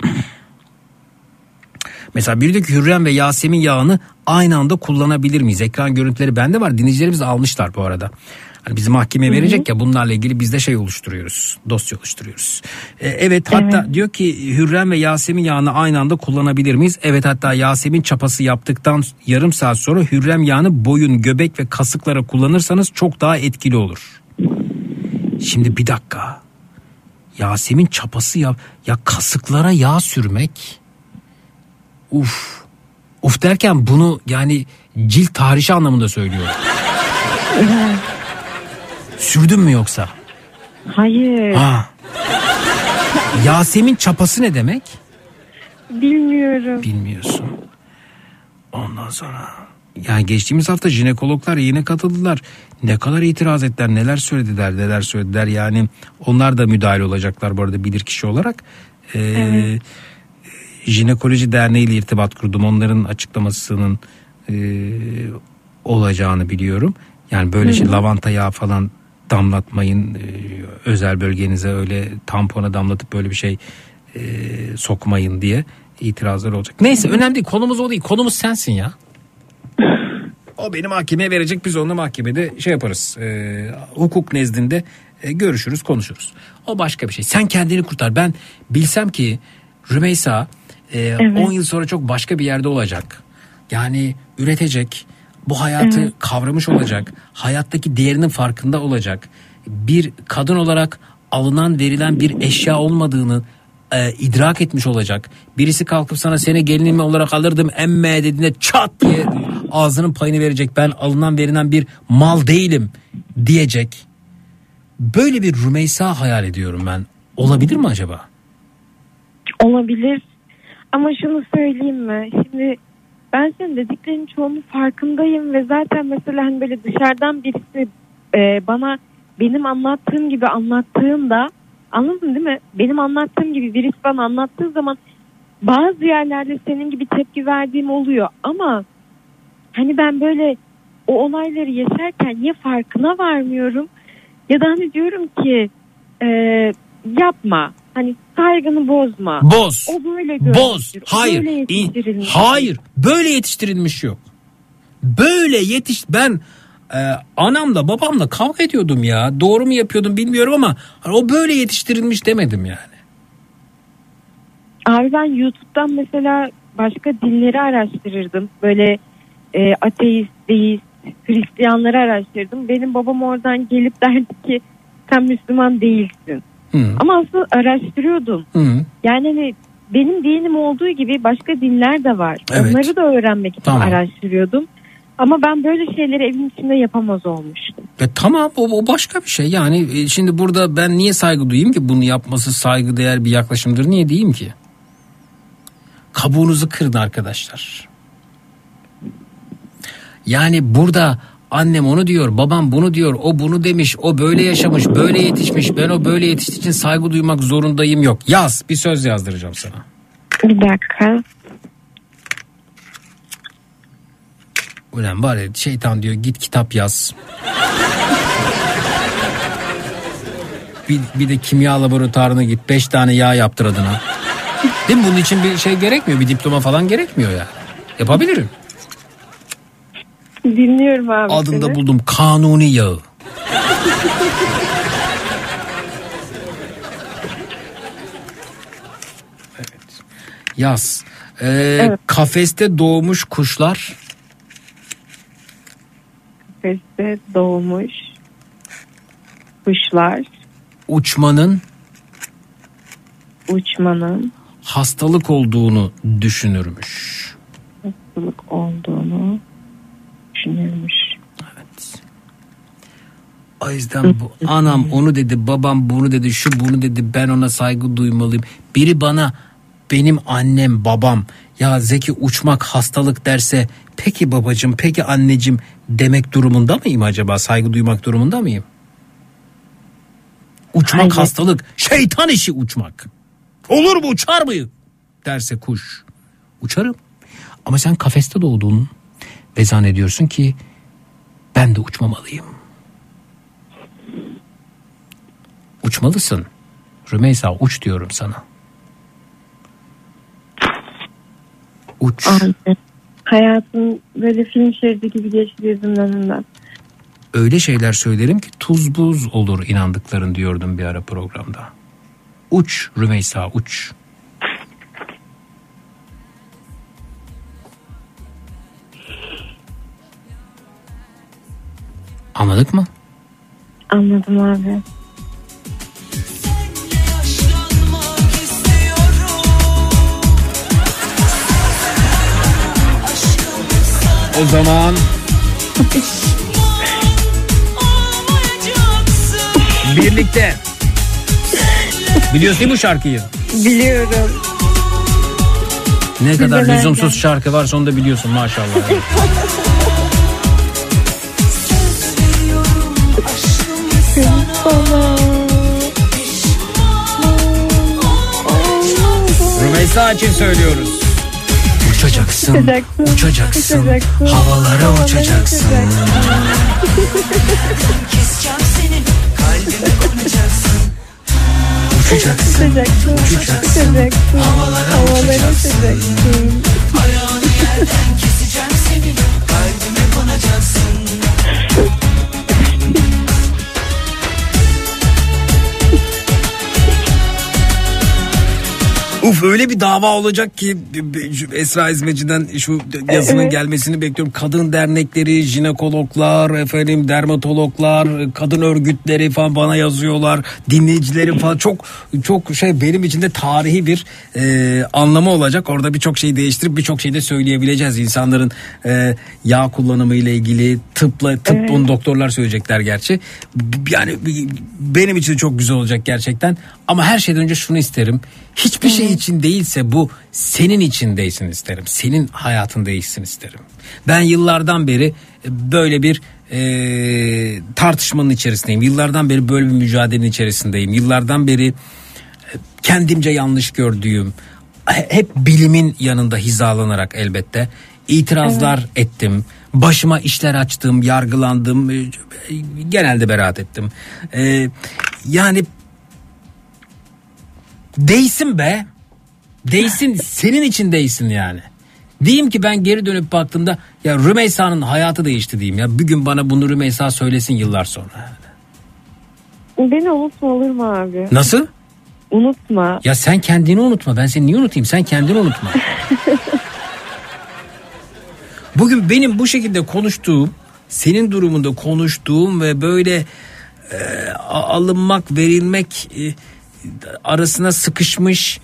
mesela biri diyor ki Hürrem ve Yasemin yağını aynı anda kullanabilir miyiz? Ekran görüntüleri bende var. Dinleyicilerimiz almışlar bu arada. Hani bizi mahkemeye verecek ya bunlarla ilgili biz de şey oluşturuyoruz. Dosya oluşturuyoruz. E, evet hatta diyor ki Hürrem ve Yasemin yağını aynı anda kullanabilir miyiz? Evet hatta Yasemin çapası yaptıktan yarım saat sonra Hürrem yağını boyun, göbek ve kasıklara kullanırsanız çok daha etkili olur. Şimdi bir dakika. Yasemin çapası yap. Ya kasıklara yağ sürmek. Uf. Uf derken bunu yani cilt tahrişi anlamında söylüyorum. Sürdün mü yoksa? Hayır. Ha. Yasemin çapası ne demek? Bilmiyorum. Bilmiyorsun. Ondan sonra yani geçtiğimiz hafta jinekologlar yine katıldılar. Ne kadar itiraz ettiler, neler söylediler, neler söylediler. Yani onlar da müdahale olacaklar bu arada bilirkişi olarak. Ee, Jinekoloji Derneği ile irtibat kurdum. Onların açıklamasının e, olacağını biliyorum. Yani böyle şey lavanta yağı falan damlatmayın. e, özel bölgenize öyle tampona damlatıp böyle bir şey e, sokmayın diye itirazlar olacak. Neyse önemli değil. Konumuz o değil. Konumuz sensin ya. O beni mahkemeye verecek. Biz onunla mahkemede şey yaparız. e, hukuk nezdinde e, görüşürüz, konuşuruz. O başka bir şey. Sen kendini kurtar. Ben bilsem ki Rümeysa e, 10 yıl sonra çok başka bir yerde olacak. Yani üretecek. Bu hayatı Evet. kavramış olacak. Hayattaki değerinin farkında olacak. Bir kadın olarak alınan verilen bir eşya olmadığını e, idrak etmiş olacak. Birisi kalkıp sana seni gelinim olarak alırdım emme dediğinde çat diye ağzının payını verecek. Ben alınan verilen bir mal değilim diyecek. Böyle bir Rümeysa hayal ediyorum ben. Olabilir mi acaba? Olabilir. Ama şunu söyleyeyim mi? Şimdi ben senin dediklerinin çoğunun farkındayım ve zaten mesela hani böyle dışarıdan birisi e, bana benim anlattığım gibi anlattığında anladın değil mi? Benim anlattığım gibi birisi bana anlattığı zaman bazı yerlerde senin gibi tepki verdiğim oluyor ama hani ben böyle o olayları yaşarken ya farkına varmıyorum ya da hani diyorum ki e, yapma hani saygını bozma. Boz. O böyle Boz. görmüştür, o Hayır. böyle hayır. Böyle yetiştirilmiş yok. Böyle yetiş ben e, anamla babamla kavga ediyordum ya. Doğru mu yapıyordum bilmiyorum ama hani o böyle yetiştirilmiş demedim yani. Abi ben YouTube'dan mesela başka dinleri araştırırdım. Böyle e, ateist, deist, Hristiyanları araştırdım. Benim babam oradan gelip derdi ki sen Müslüman değilsin. Hı. Ama aslında araştırıyordum. Hı. Yani hani benim dinim olduğu gibi başka dinler de var. Evet. Onları da öğrenmek için Tamam. araştırıyordum. Ama ben böyle şeyleri evin içinde yapamaz olmuştum. E tamam o, o başka bir şey. Yani e, şimdi burada ben niye saygı duyayım ki? Bunu yapması saygı değer bir yaklaşımdır. Niye diyeyim ki? Kabuğunuzu kırın arkadaşlar. Yani burada annem onu diyor, babam bunu diyor, o bunu demiş, o böyle yaşamış, böyle yetişmiş, ben o böyle yetiştiği için saygı duymak zorundayım yok. Yaz, bir söz yazdıracağım sana. Bir dakika. Ulan ya şeytan diyor git kitap yaz. bir, bir de kimya laboratuvarına git beş tane yağ yaptır adına. Değil mi? Bunun için bir şey gerekmiyor. Bir diploma falan gerekmiyor yani. Yapabilirim. Dinliyorum abi Adında seni. buldum kanuni yağı. Evet. Yaz. Ee, Kafeste doğmuş kuşlar Kafeste doğmuş kuşlar uçmanın uçmanın hastalık olduğunu düşünürmüş. hastalık olduğunu düşünülmüş. O yüzden bu anam onu dedi, babam bunu dedi, şu bunu dedi, ben ona saygı duymalıyım. Biri bana benim annem, babam ya Zeki uçmak hastalık derse peki babacım, peki anneciğim demek durumunda mıyım acaba? Saygı duymak durumunda mıyım? Uçmak Hayır. hastalık, şeytan işi uçmak. Olur mu uçar mı? Derse kuş. Uçarım. Ama sen kafeste doğdun ve zannediyorsun ki ben de uçmamalıyım. Uçmalısın. Rümeysa uç diyorum sana. Uç. Hayatım böyle film şeridi gibi geçti gözümün önünden. Öyle şeyler söylerim ki tuz buz olur inandıkların diyordum bir ara programda. Uç Rümeysa uç. Anladık mı? Anladım abi. O zaman birlikte. Biliyorsun değil mi bu şarkıyı? Biliyorum. Ne kadar lüzumsuz şarkı varsa onu da biliyorsun maşallah. Rümeysa için söylüyoruz. Uçacaksın, Uçacaksın, uçacaksın, uçacaksın, havalara havalara uçacaksın. Konacaksın Uçacaksın, Uçacaksın, uçacaksın. Havalara uçacaksın. Ayağını yerden keseceğim senin Uf öyle bir dava olacak ki Esra Hizmetçi'den şu yazının Evet. gelmesini bekliyorum. Kadın dernekleri, jinekologlar, efendim dermatologlar, kadın örgütleri falan bana yazıyorlar. Dinleyicilerim falan çok çok şey benim için de tarihi bir e, anlamı olacak. Orada birçok şeyi değiştirip birçok şeyi de söyleyebileceğiz. İnsanların e, yağ kullanımı ile ilgili tıpla tıp Evet. doktorlar söyleyecekler gerçi. Yani benim için çok güzel olacak gerçekten. Ama her şeyden önce şunu isterim. Hiçbir şey için değilse bu senin için değilsin isterim. Senin hayatın değişsin isterim. Ben yıllardan beri e, böyle bir e, tartışmanın içerisindeyim. Yıllardan beri böyle bir mücadelenin içerisindeyim. Yıllardan beri e, kendimce yanlış gördüğüm he- hep bilimin yanında hizalanarak elbette itirazlar ettim. Başıma işler açtım, yargılandım. e, Genelde beraat ettim. E, yani değsin be. Değsin senin için değsin yani. Diyeyim ki ben geri dönüp baktığımda ya Rümeysa'nın hayatı değişti diyeyim ya. Bir gün bana bunu Rümeysa söylesin yıllar sonra. Beni unutma olur mu abi? Nasıl? Unutma. Ya sen kendini unutma. Ben seni niye unutayım? Sen kendini unutma. Bugün benim bu şekilde konuştuğum, senin durumunda konuştuğum ve böyle e, alınmak, verilmek e, arasına sıkışmış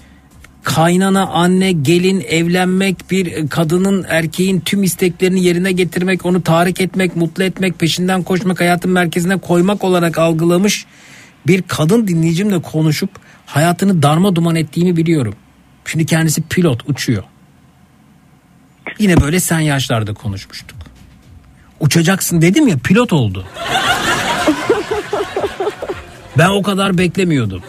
kaynana, anne, gelin, evlenmek, bir kadının, erkeğin tüm isteklerini yerine getirmek, onu tahrik etmek, mutlu etmek, peşinden koşmak, hayatın merkezine koymak olarak algılamış bir kadın dinleyicimle konuşup hayatını darma duman ettiğimi biliyorum. Şimdi kendisi pilot, uçuyor. Yine böyle sen yaşlarda konuşmuştuk. Uçacaksın dedim ya pilot oldu. Ben o kadar beklemiyordum.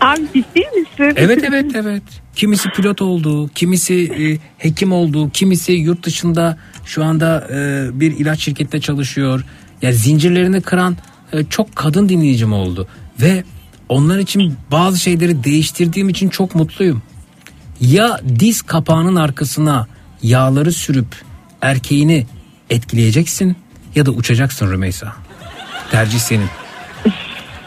Abi ciddi misin? Evet evet evet. Kimisi pilot oldu, kimisi e, hekim oldu, kimisi yurt dışında şu anda e, bir ilaç şirkette çalışıyor. Ya zincirlerini kıran e, çok kadın dinleyicim oldu ve onlar için bazı şeyleri değiştirdiğim için çok mutluyum. Ya diz kapağının arkasına yağları sürüp erkeğini etkileyeceksin ya da uçacaksın Rümeysa. Tercih senin.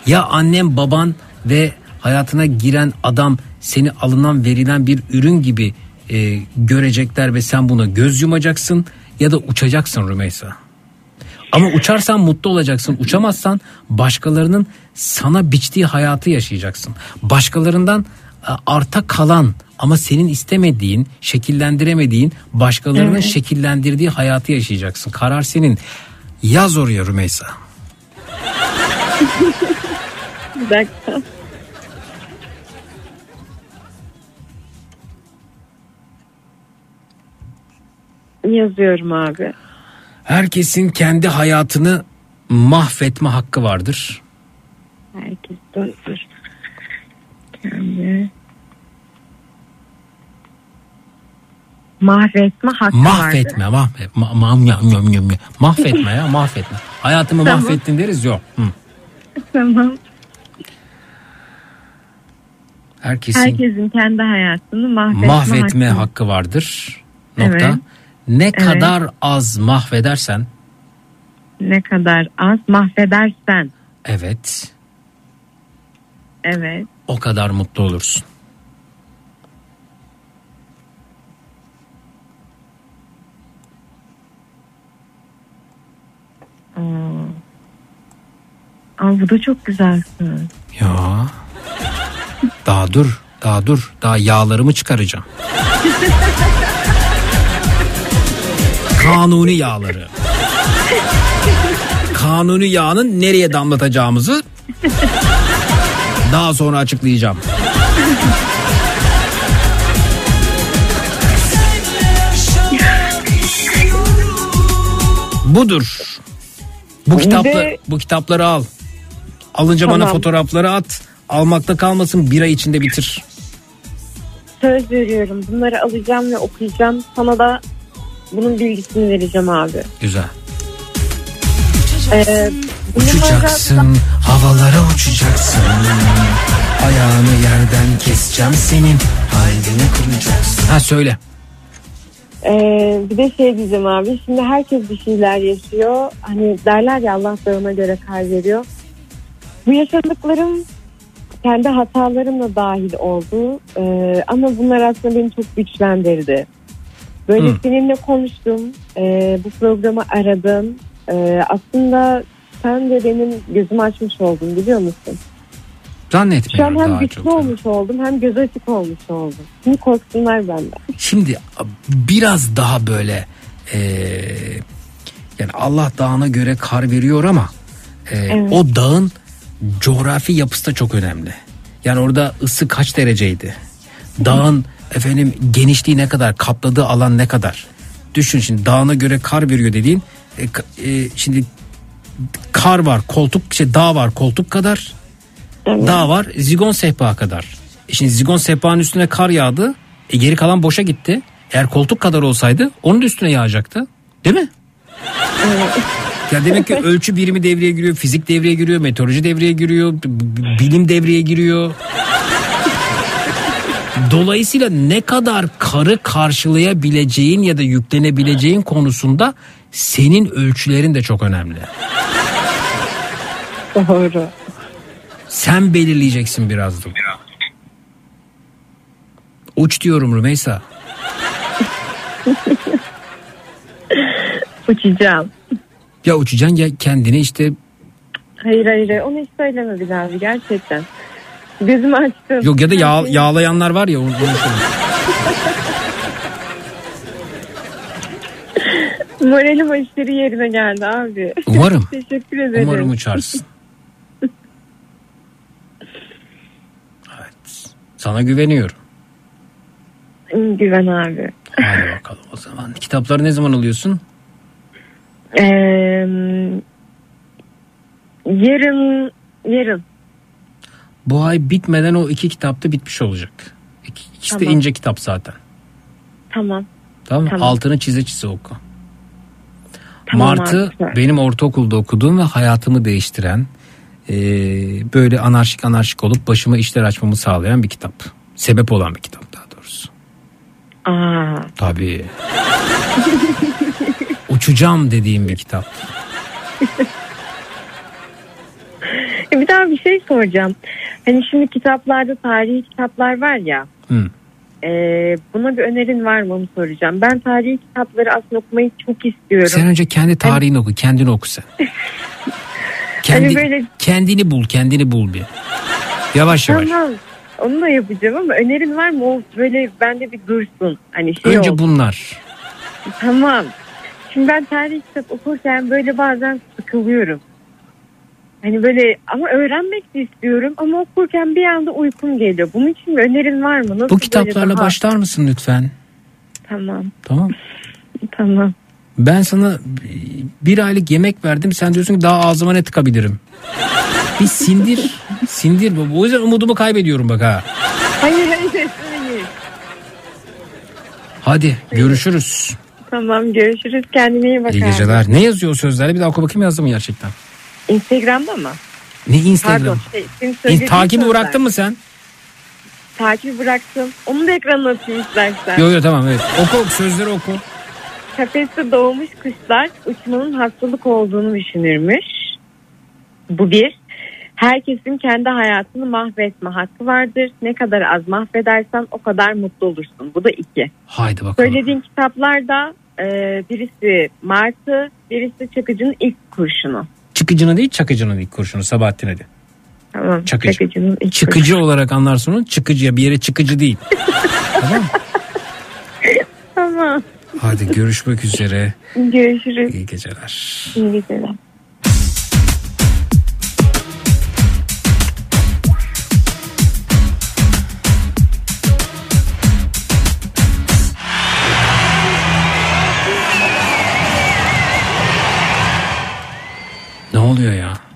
Ya annem baban ve hayatına giren adam seni alınan verilen bir ürün gibi e, görecekler ve sen buna göz yumacaksın ya da uçacaksın Rümeysa. Ama uçarsan mutlu olacaksın. Uçamazsan başkalarının sana biçtiği hayatı yaşayacaksın. Başkalarından e, arta kalan ama senin istemediğin, şekillendiremediğin, başkalarının Evet. şekillendirdiği hayatı yaşayacaksın. Karar senin. Yaz oraya Rümeysa. Bir dakika. Yazıyorum abi. Herkesin kendi hayatını mahvetme hakkı vardır. Herkes dur. Kendi mahvetme hakkı mahvetme, vardı. mahvet, ma, ma, ma- ma- ma- ma- mahvetme ya, mahvetme. Hayatımı Tamam. mahvettin deriz yok. Hı. Tamam. Herkesin Herkesin kendi hayatını mahvetme, mahvetme hakkı. hakkı vardır. Nokta. Evet. Ne Evet. kadar az mahvedersen, Ne kadar az mahvedersen. evet, Evet. o kadar mutlu olursun. Aa. Aa, bu da çok güzel. söz. Ya. Daha dur, daha dur. Daha yağlarımı çıkaracağım. Kanuni yağları. Kanuni yağının nereye damlatacağımızı daha sonra açıklayacağım. Budur. Bu Bir kitapla de- bu kitapları al. Alınca bana Tamam. fotoğrafları at. Almakta kalmasın bir ay içinde bitir. Söz veriyorum. Bunları alacağım ve okuyacağım. Sana da bunun bilgisini vereceğim abi. Güzel. Ee, Uçacaksın, havalara uçacaksın. Ayağını yerden keseceğim senin. Kalbini kıracaksın. Ha söyle. Ee, bir de şey diyeceğim abi. Şimdi herkes bir şeyler yaşıyor. Hani derler ya Allah dağına göre kar veriyor. Bu yaşadıklarım kendi hatalarımla dahil oldu. Ee, ama bunlar aslında beni çok güçlendirdi. Böyle Hı. seninle konuştum. Ee, bu programı aradım. Ee, aslında sen de benim gözümü açmış oldun biliyor musun? Şu an Zannetmiyorum hem güçlü olmuş oldum hem göz açık olmuş oldum. Şimdi korksunlar benden. Şimdi biraz daha böyle e, yani Allah dağına göre kar veriyor ama e, Evet. o dağın coğrafi yapısı da çok önemli. Yani orada ısı kaç dereceydi? Dağın efendim genişliği ne kadar? Kapladığı alan ne kadar? Düşün şimdi dağına göre kar veriyor dediğin e, e, şimdi kar var koltuk şey dağ var koltuk kadar dağ var zigon sehpa kadar. E şimdi zigon sehpanın üstüne kar yağdı. E geri kalan boşa gitti. Eğer koltuk kadar olsaydı onun da üstüne yağacaktı. Değil mi? Ya demek ki ölçü birimi devreye giriyor, fizik devreye giriyor, meteoroloji devreye giriyor, bilim devreye giriyor. Dolayısıyla ne kadar karı karşılayabileceğin ya da yüklenebileceğin konusunda senin ölçülerin de çok önemli. Doğru. Sen belirleyeceksin birazdan. Uç diyorum Rümeysa. Uçacağım. Ya uçacaksın ya kendini işte Hayır hayır onu hiç söyleme Bilal abi gerçekten. Gözümü açtım. yok ya da yağ, yağlayanlar var ya onu. Moralim aşırı yerine geldi abi. Umarım. Teşekkür ederim. Umarım uçarsın. Evet. Sana güveniyorum. Güven abi. Hadi bakalım o zaman. Kitapları ne zaman alıyorsun? Ee, yarın yarın. Bu ay bitmeden o iki kitap da bitmiş olacak. İki, ikisi de Tamam. ince kitap zaten. Tamam. Tamam? Tamam. Altını çize çize oku. Tamam Martı süper. benim ortaokulda okuduğum ve hayatımı değiştiren e, böyle anarşik anarşik olup başıma işler açmamı sağlayan bir kitap. Sebep olan bir kitap daha doğrusu. Aa. Tabii. Uçacağım dediğim bir kitap. E, Bir daha bir şey soracağım. Hani şimdi kitaplarda tarihi kitaplar var ya. Hı. e, buna bir önerin var mı onu soracağım. Ben tarihi kitapları aslında okumayı çok istiyorum. Sen önce kendi tarihini oku, kendini oku sen. Kendi, Hani böyle- Kendini bul, kendini bul bir. Yavaş yavaş. Tamam. Onu da yapacağım ama önerin var mı? O böyle bende bir dursun. Hani şey Önce olsun. bunlar. Tamam. Şimdi ben tarih kitap okurken böyle bazen sıkılıyorum. Hani böyle ama öğrenmek de istiyorum ama okurken bir anda uykum geliyor. Bunun için bir önerin var mı? Nasıl Bu kitaplarla daha- başlar mısın lütfen? Tamam. Tamam. Tamam. Ben sana bir aylık yemek verdim. Sen diyorsun ki daha ağzıma ne tıkabilirim? Bir sindir. sindir. O yüzden umudumu kaybediyorum bak ha. Hayır hayır hayır. Hadi görüşürüz. Tamam görüşürüz. Kendine iyi bak. İyi abi. geceler. Ne yazıyor o sözlerde? Bir daha oku bakayım yazdı mı gerçekten? Instagram'da mı? Ne Instagram? Pardon. Şey, İn- takibi bıraktın mı sen? Takibi bıraktım. Onu da ekranına atayım istersen. Yok yok tamam evet. Oku sözleri oku. Kafeste doğmuş kuşlar uçmanın hastalık olduğunu düşünürmüş. Bu bir. Herkesin kendi hayatını mahvetme hakkı vardır. Ne kadar az mahvedersen o kadar mutlu olursun. Bu da iki. Haydi bakalım. Söylediğin kitaplarda e, birisi Martı, birisi Çakıcı'nın ilk kurşunu. Çıkıcının değil çakıcının ilk kurşunu Sabahattin Ali. Tamam. Çakıcı. Çakıcı'nın ilk Çıkıcı olarak anlarsın onu. Çıkıcıya bir yere çıkıcı değil. tamam Tamam. Hadi görüşmek üzere. Görüşürüz. İyi geceler. İyi geceler. Ne oluyor ya?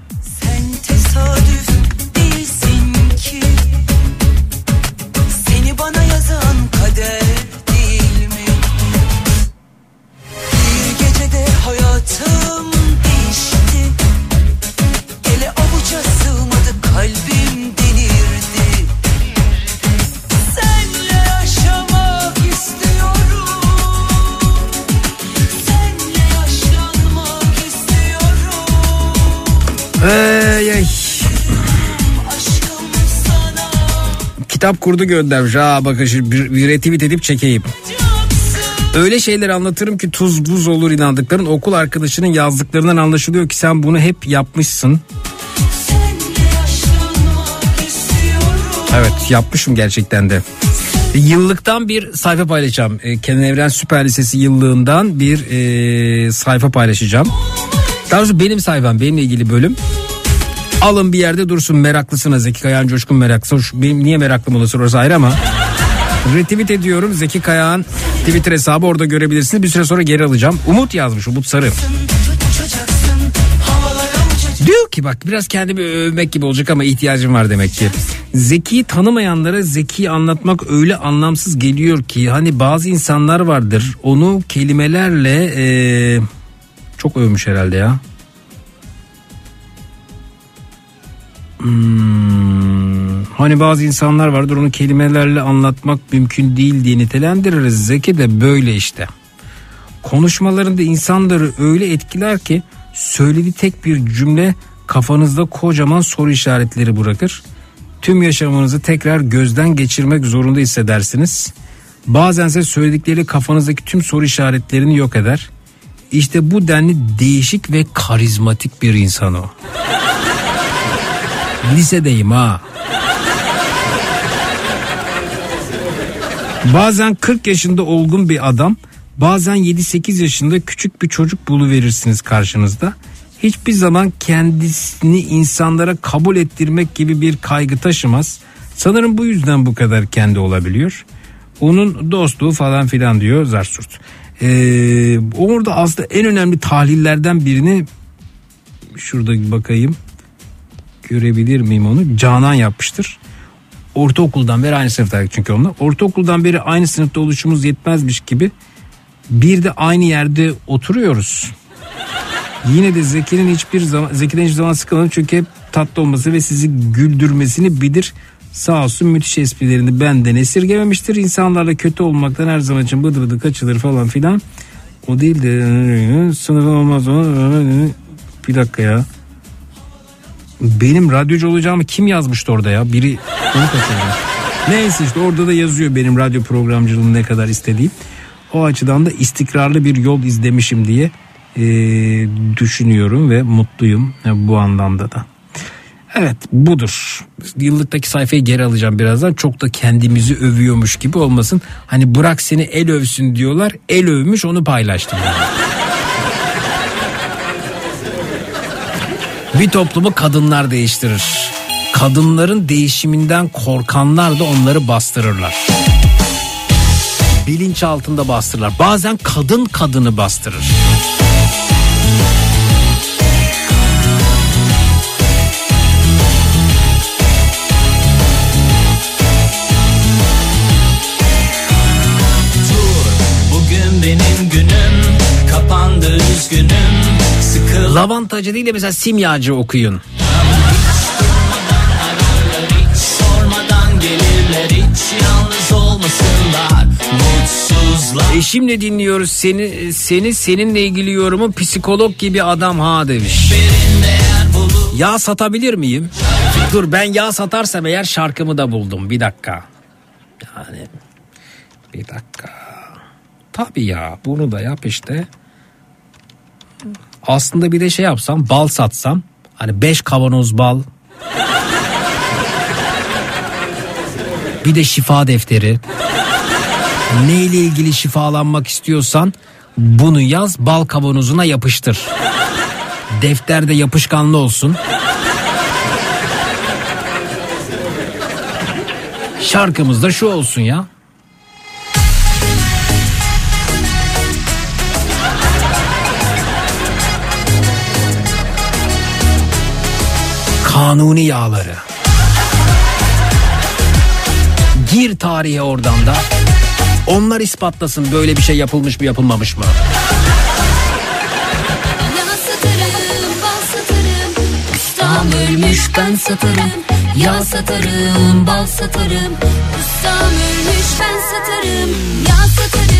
Ey, ey. Kitap kurdu göndermiş. Aa bakın şimdi bir, bir retweet edip çekeyim. Öyle şeyler anlatırım ki tuz buz olur inandıkların okul arkadaşının yazdıklarından anlaşılıyor ki sen bunu hep yapmışsın. Evet yapmışım gerçekten de. Yıllıktan bir sayfa paylaşacağım. E, Kenan Evren Süper Lisesi yıllığından bir e, sayfa paylaşacağım. Daha doğrusu benim sayfam benimle ilgili bölüm. Alın bir yerde dursun meraklısına Zeki Kayağan Coşkun meraklısı. Benim niye meraklım olası orası ayrı ama. Retweet ediyorum Zeki Kayağan Twitter hesabı orada görebilirsiniz. Bir süre sonra geri alacağım. Umut yazmış Umut Sarı. Diyor ki bak biraz kendimi övmek gibi olacak ama ihtiyacım var demek ki. Zeki'yi tanımayanlara Zeki'yi anlatmak öyle anlamsız geliyor ki hani bazı insanlar vardır onu kelimelerle eee, çok övmüş herhalde ya. Hmm, hani bazı insanlar vardır onu kelimelerle anlatmak mümkün değil diye nitelendiririz. Zeki de böyle işte. Konuşmalarında insanları öyle etkiler ki söylediği tek bir cümle kafanızda kocaman soru işaretleri bırakır. Tüm yaşamınızı tekrar gözden geçirmek zorunda hissedersiniz. Bazense söyledikleri kafanızdaki tüm soru işaretlerini yok eder. İşte bu denli değişik ve karizmatik bir insan o. Lisedeyim ha. Bazen 40 yaşında olgun bir adam, bazen 7-8 yaşında küçük bir çocuk buluverirsiniz karşınızda. Hiçbir zaman kendisini insanlara kabul ettirmek gibi bir kaygı taşımaz. Sanırım bu yüzden bu kadar kendi olabiliyor. Onun dostluğu falan filan diyor Zarsurt. Ee, orada aslında en önemli tahlillerden birini şurada bakayım görebilir miyim onu? Canan yapmıştır. Ortaokuldan beri aynı sınıftaydık çünkü onunla. Ortaokuldan beri aynı sınıfta oluşumuz yetmezmiş gibi bir de aynı yerde oturuyoruz. Yine de Zeki'nin hiçbir zaman Zeki'den hiçbir zaman sıkılmadım çünkü hep tatlı olması ve sizi güldürmesini bilir. Sağ olsun müthiş esprilerini benden esirgememiştir. İnsanlarla kötü olmaktan her zaman için bıdı bıdı kaçılır falan filan. O değil de sınıfı olmaz o. Bir dakika ya. Benim radyocu olacağımı kim yazmıştı orada ya? Biri onu kaçırdı. Neyse işte orada da yazıyor benim radyo programcılığını ne kadar istediğim. O açıdan da istikrarlı bir yol izlemişim diye e, düşünüyorum ve mutluyum bu anlamda da. Evet budur. Yıllıktaki sayfayı geri alacağım birazdan. Çok da kendimizi övüyormuş gibi olmasın. Hani bırak seni el övsün diyorlar. El övmüş onu paylaştım. Bir toplumu kadınlar değiştirir. Kadınların değişiminden korkanlar da onları bastırırlar. Bilinç altında bastırırlar. Bazen kadın kadını bastırır. Lavantacı değil de mesela simyacı okuyun. Eşimle dinliyoruz seni seni seninle ilgili yorumu psikolog gibi adam ha demiş. Yağ satabilir miyim? Dur ben yağ satarsam eğer şarkımı da buldum bir dakika. Yani bir dakika. Tabii ya bunu da yap işte. Aslında bir de şey yapsam bal satsam. Hani 5 kavanoz bal. Bir de şifa defteri. Neyle ilgili şifalanmak istiyorsan bunu yaz bal kavanozuna yapıştır. Defterde yapışkanlı olsun. Şarkımız da şu olsun ya. Kanuni yağları. Gir tarihe oradan da. Onlar ispatlasın böyle bir şey yapılmış mı yapılmamış mı? Ölmüş ben satarım. Yağ satarım, bal satarım. Ustam ölmüş ben satarım. Yağ satarım,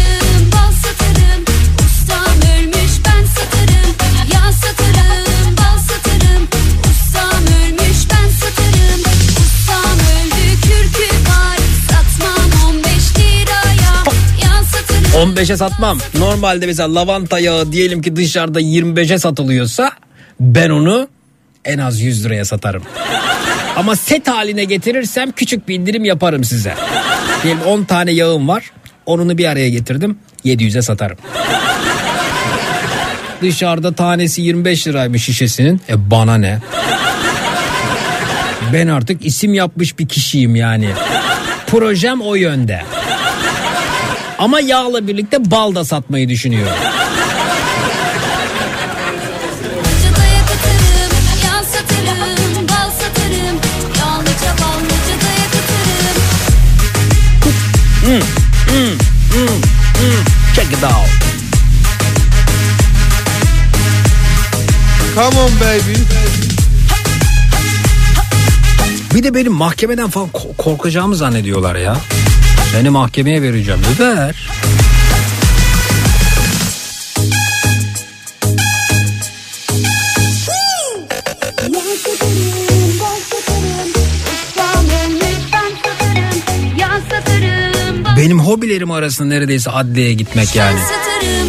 15'e satmam. Normalde mesela lavanta yağı diyelim ki dışarıda 25'e satılıyorsa ben onu en az 100 liraya satarım. Ama set haline getirirsem küçük bir indirim yaparım size. Diyelim 10 tane yağım var. Onunu bir araya getirdim. 700'e satarım. Dışarıda tanesi 25 liraymış şişesinin. E bana ne? Ben artık isim yapmış bir kişiyim yani. Projem o yönde. Ama yağla birlikte bal da satmayı yakıtırım. Hmm, hmm, hmm, hmm. Check it out. Come on baby. Bir de benim mahkemeden falan ko- korkacağımı zannediyorlar ya. Seni mahkemeye vereceğim. Ver. Benim hobilerim arasında neredeyse adliyeye gitmek yani. satarım,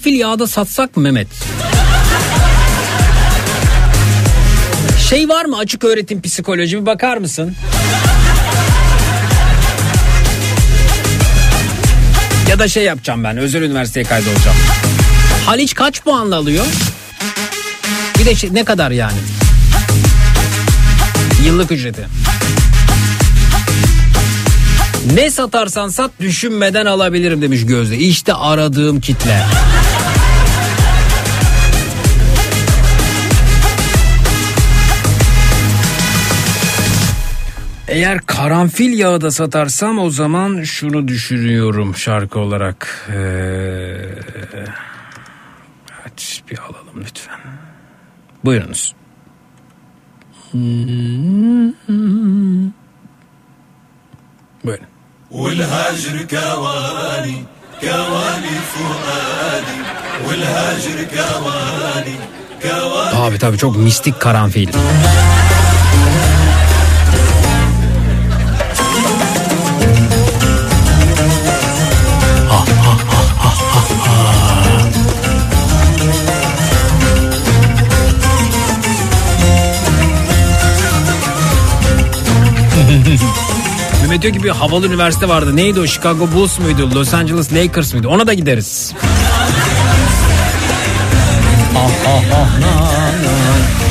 Karanfil yağda satsak mı Mehmet? Şey var mı açık öğretim psikoloji bir bakar mısın? Ya da şey yapacağım ben özel üniversiteye kaydolacağım. Haliç kaç puanla alıyor? Bir de şey, ne kadar yani? Yıllık ücreti. Ne satarsan sat düşünmeden alabilirim demiş Gözde. İşte aradığım kitle. Eğer karanfil yağı da satarsam o zaman şunu düşünüyorum şarkı olarak. Ee, evet bir alalım lütfen. Buyurunuz. Buyurun. والهجر كواني كواني فؤادي والهجر كواني كواني Abi tabii çok mistik karanfil. Mehmet diyor ki bir havalı üniversite vardı. Neydi o? Chicago Bulls muydu? Los Angeles Lakers mıydı? Ona da gideriz. Ah ah ah na, na.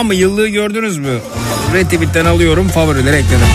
Tamam mı? Yıllığı gördünüz mü? Retweet'ten alıyorum. Favorilere ekledim.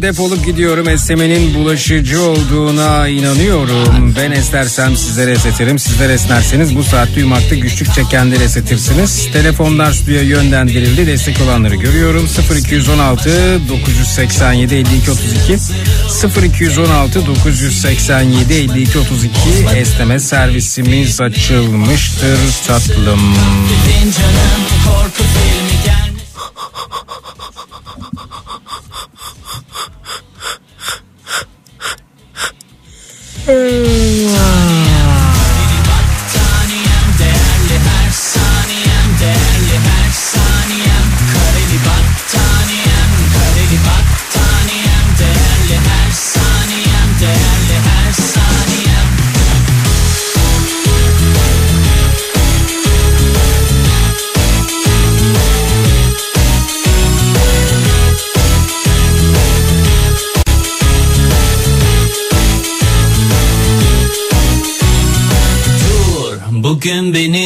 Efendim defolup gidiyorum. Esnemenin bulaşıcı olduğuna inanıyorum. Ben esnersem sizlere esnetirim. Sizler esnerseniz bu saat duymakta güçlük çekenleri esnetirsiniz. Telefonlar stüdyoya yönlendirildi. Destek olanları görüyorum. 0216 987 52 32 0216 987 52 32 esneme servisimiz açılmıştır tatlım. canım korku Battaniyem bugün benim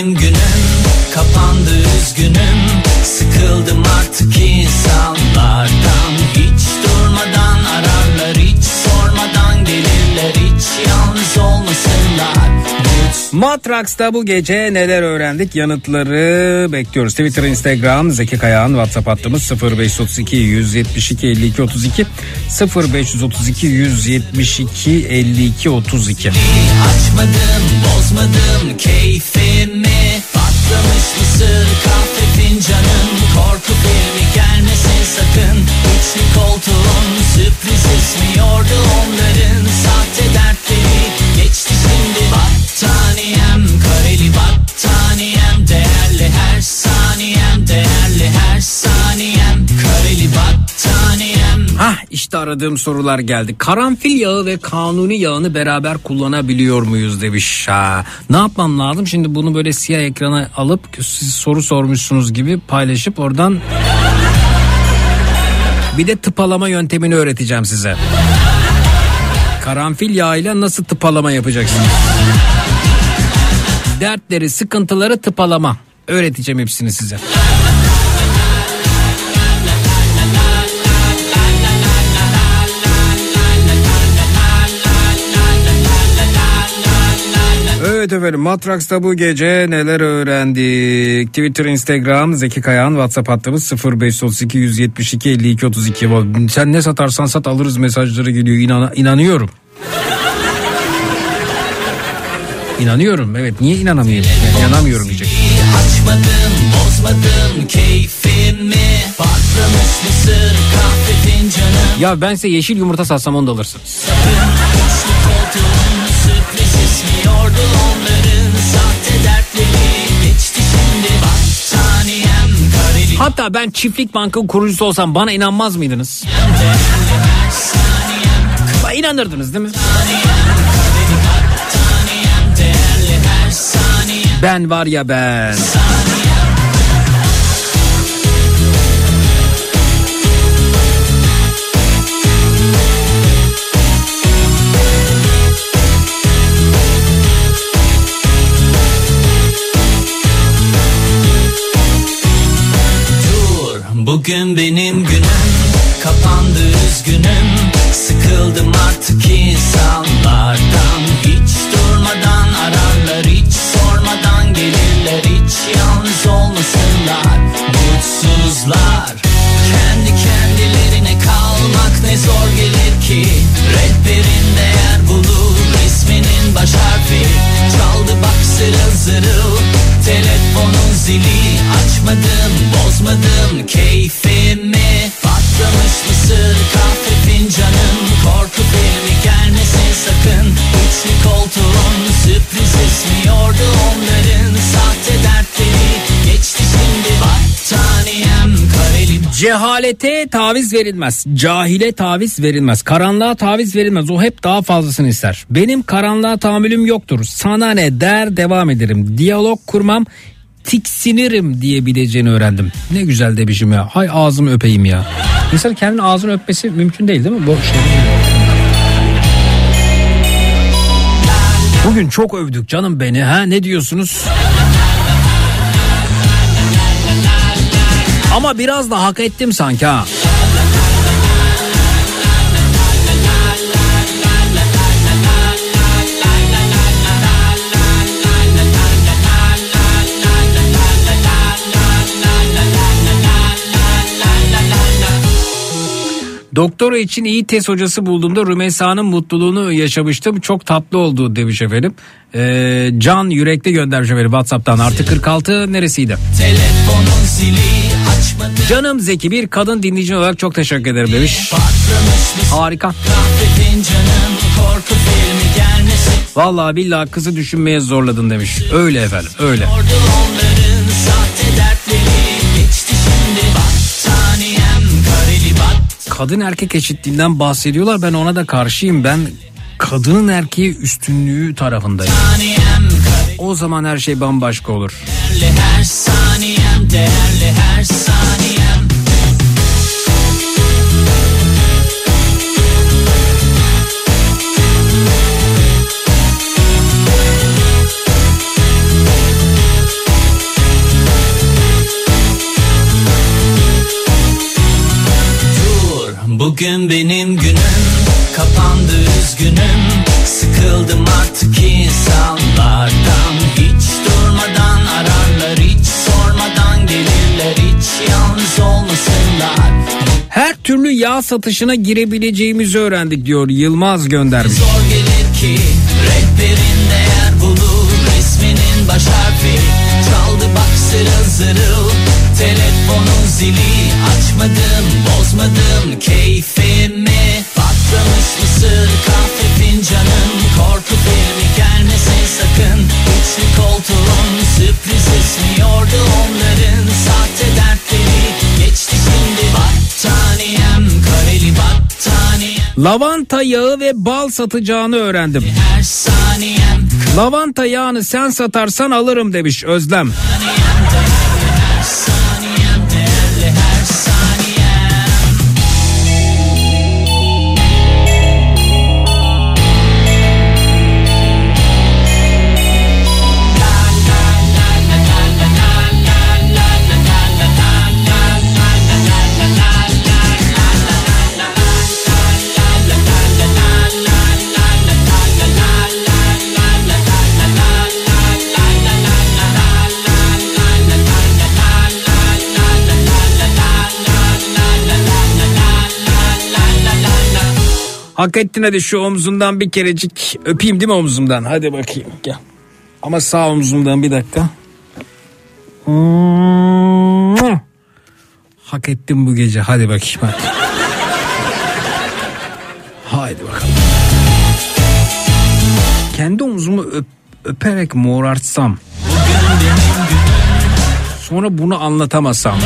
Matrax'ta bu gece neler öğrendik? Yanıtları bekliyoruz. Twitter, Instagram, Zeki Kayağan, WhatsApp hattımız 0532 172 52 32 0532 172 52 32. Açmadım bozmadım keyfimi. Patlamış mısır kahve fincanım. Korku filmi gelmesin sakın. Üçlü koltuğun sürpriz ismiyordu onların. Sahte dertleri geçti şimdi Battaniyem işte aradığım sorular geldi. Karanfil yağı ve kanuni yağını beraber kullanabiliyor muyuz demiş. Ha, ne yapmam lazım? Şimdi bunu böyle siyah ekrana alıp siz soru sormuşsunuz gibi paylaşıp oradan bir de tıpalama yöntemini öğreteceğim size. Karanfil yağıyla nasıl tıpalama yapacaksınız? Dertleri, sıkıntıları tıpalama. Öğreteceğim hepsini size. Evet efendim Matraks'ta bu gece neler öğrendik? Twitter, Instagram, Zeki Kayağan, WhatsApp hattımız 0532 172 52 32. Sen ne satarsan sat alırız mesajları geliyor. İnan inanıyorum. İnanıyorum evet niye inanamayayım? Yani inanamıyorum diyecek. Açmadım bozmadım keyfimi Patlamış mısır kahve fincanım Ya ben size yeşil yumurta satsam onu da koltuğun sürpriz Hatta ben çiftlik banka kurucusu olsam bana inanmaz mıydınız? Ba- İnanırdınız değil mi? Ben var ya ben. Bugün benim günüm kapandı üzgünüm. Sıkıldım artık insanlardan. Hiç durmadan ararlar hiç sormadan gelirler. Hiç yalnız olmasınlar mutsuzlar. Kendi kendilerine kalmak ne zor gelir ki. Rehberin değer bulur isminin baş harfi. Çaldı bak zırıl zırıl telefonun zili Açmadım bozmadım keyfimi Patlamış mısır kahve fincanım Korku filmi gelmesin sakın Üçlü koltuğun sürpriz ismiyordu onların Sahte dertleri geçti şimdi Battaniyem Cehalete taviz verilmez. Cahile taviz verilmez. Karanlığa taviz verilmez. O hep daha fazlasını ister. Benim karanlığa tahammülüm yoktur. Sana ne der devam ederim. Diyalog kurmam tiksinirim diyebileceğini öğrendim. Ne güzel demişim ya. Hay ağzımı öpeyim ya. İnsan kendini ağzını öpmesi mümkün değil değil mi? Bu şey. Bugün çok övdük canım beni ha ne diyorsunuz? Ama biraz da hak ettim sanki ha. Doktora için iyi test hocası bulduğumda Rümeysa'nın mutluluğunu yaşamıştım. Çok tatlı oldu demiş efendim. Ee, Can Yürek'te göndermiş efendim Whatsapp'tan. Artı 46 neresiydi? Canım Zeki bir kadın dinleyici olarak çok teşekkür ederim demiş. Harika. Vallahi billahi kızı düşünmeye zorladın demiş. Öyle efendim öyle. Ordu Kadın erkek eşitliğinden bahsediyorlar. Ben ona da karşıyım. Ben kadının erkeği üstünlüğü tarafındayım. O zaman her şey bambaşka olur. kareli her saniyem Değerli her saniyem bugün benim günüm Kapandı üzgünüm. Sıkıldım artık insanlardan. Hiç durmadan ararlar Hiç sormadan gelirler. Hiç yalnız olmasınlar. Her türlü yağ satışına girebileceğimizi öğrendik diyor Yılmaz göndermiş. Zor gelir ki rehberin değer bulur Resminin baş harfi. Çaldı bak zırıl zırıl Telefonun zili. Açmadım bozmadım keyfimi. Patlamış mısır kahve fincanım. Korku filmi gelmesin sakın. Üçlü koltuğun sürpriz esmiyordu onların Sahte dertleri. Geçti şimdi Battaniyem kareli battaniyem. Lavanta yağı ve bal satacağını öğrendim. her saniyem. Lavanta yağını sen satarsan alırım demiş Özlem. her Hak ettin hadi şu omzundan bir kerecik öpeyim değil mi omzumdan? Hadi bakayım gel. Ama sağ omzumdan bir dakika. Hak ettim bu gece hadi bakayım hadi. Haydi bakalım. Kendi omzumu öp, öperek morartsam. Sonra bunu anlatamasam.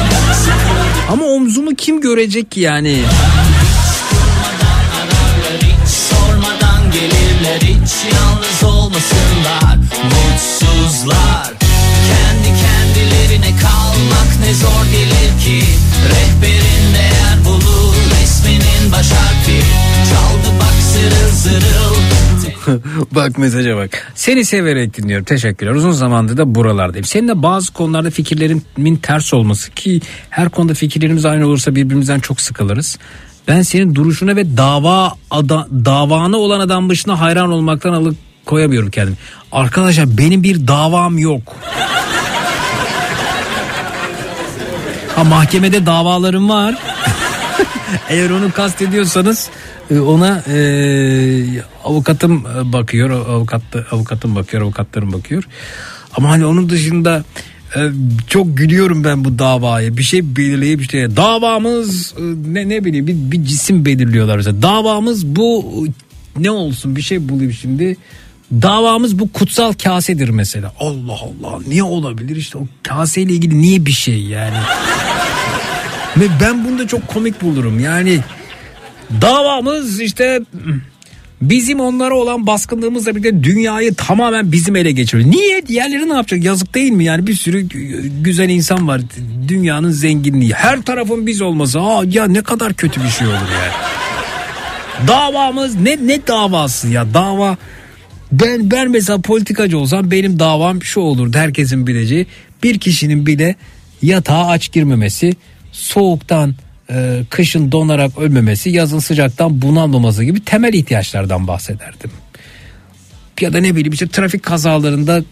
Ama omzumu kim görecek yani? Hiç yalnız olmasınlar mutsuzlar kendi kendilerine kalmak ne zor gelir ki rehberin değer bulur resminin baş harfi çaldı bak zırıl zırıl bak mesaja bak. Seni severek dinliyorum. Teşekkürler. Uzun zamandır da buralardayım. Seninle bazı konularda fikirlerimin ters olması ki her konuda fikirlerimiz aynı olursa birbirimizden çok sıkılırız. Ben senin duruşuna ve dava ada, davana olan adam başına hayran olmaktan alıp koyamıyorum kendimi. Arkadaşlar benim bir davam yok. Ha mahkemede davalarım var. Eğer onu kastediyorsanız e, ona e, avukatım e, bakıyor, avukat avukatım bakıyor, avukatlarım bakıyor. Ama hani onun dışında e, çok gülüyorum ben bu davaya. Bir şey belirleyip işte davamız e, ne ne bileyim bir, bir cisim belirliyorlar mesela. Davamız bu e, ne olsun bir şey bulayım şimdi. Davamız bu kutsal kasedir mesela. Allah Allah niye olabilir işte o kaseyle ilgili niye bir şey yani? Ve ben bunu da çok komik bulurum. Yani davamız işte bizim onlara olan baskınlığımızla birlikte dünyayı tamamen bizim ele geçiriyor. Niye? Diğerleri ne yapacak? Yazık değil mi? Yani bir sürü güzel insan var. Dünyanın zenginliği. Her tarafın biz olması. Aa ya ne kadar kötü bir şey olur yani. Davamız ne ne davası ya? Dava ben ben mesela politikacı olsam benim davam şu olurdu herkesin bileceği. Bir kişinin bile yatağa aç girmemesi, soğuktan e, kışın donarak ölmemesi, yazın sıcaktan bunalmaması gibi temel ihtiyaçlardan bahsederdim. Ya da ne bileyim işte trafik kazalarında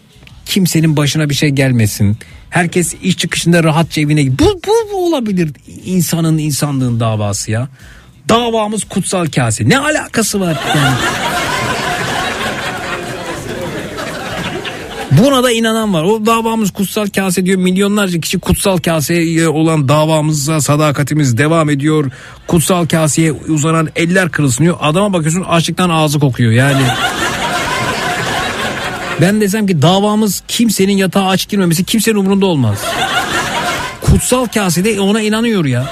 kimsenin başına bir şey gelmesin. Herkes iş çıkışında rahatça evine bu, bu, bu olabilir insanın insanlığın davası ya. Davamız kutsal kase. Ne alakası var yani? Buna da inanan var. O davamız kutsal kase diyor. Milyonlarca kişi kutsal kaseye olan davamıza sadakatimiz devam ediyor. Kutsal kaseye uzanan eller kırılsınıyor. Adama bakıyorsun açlıktan ağzı kokuyor. Yani ben desem ki davamız kimsenin yatağa aç girmemesi kimsenin umurunda olmaz. Kutsal kasede ona inanıyor ya.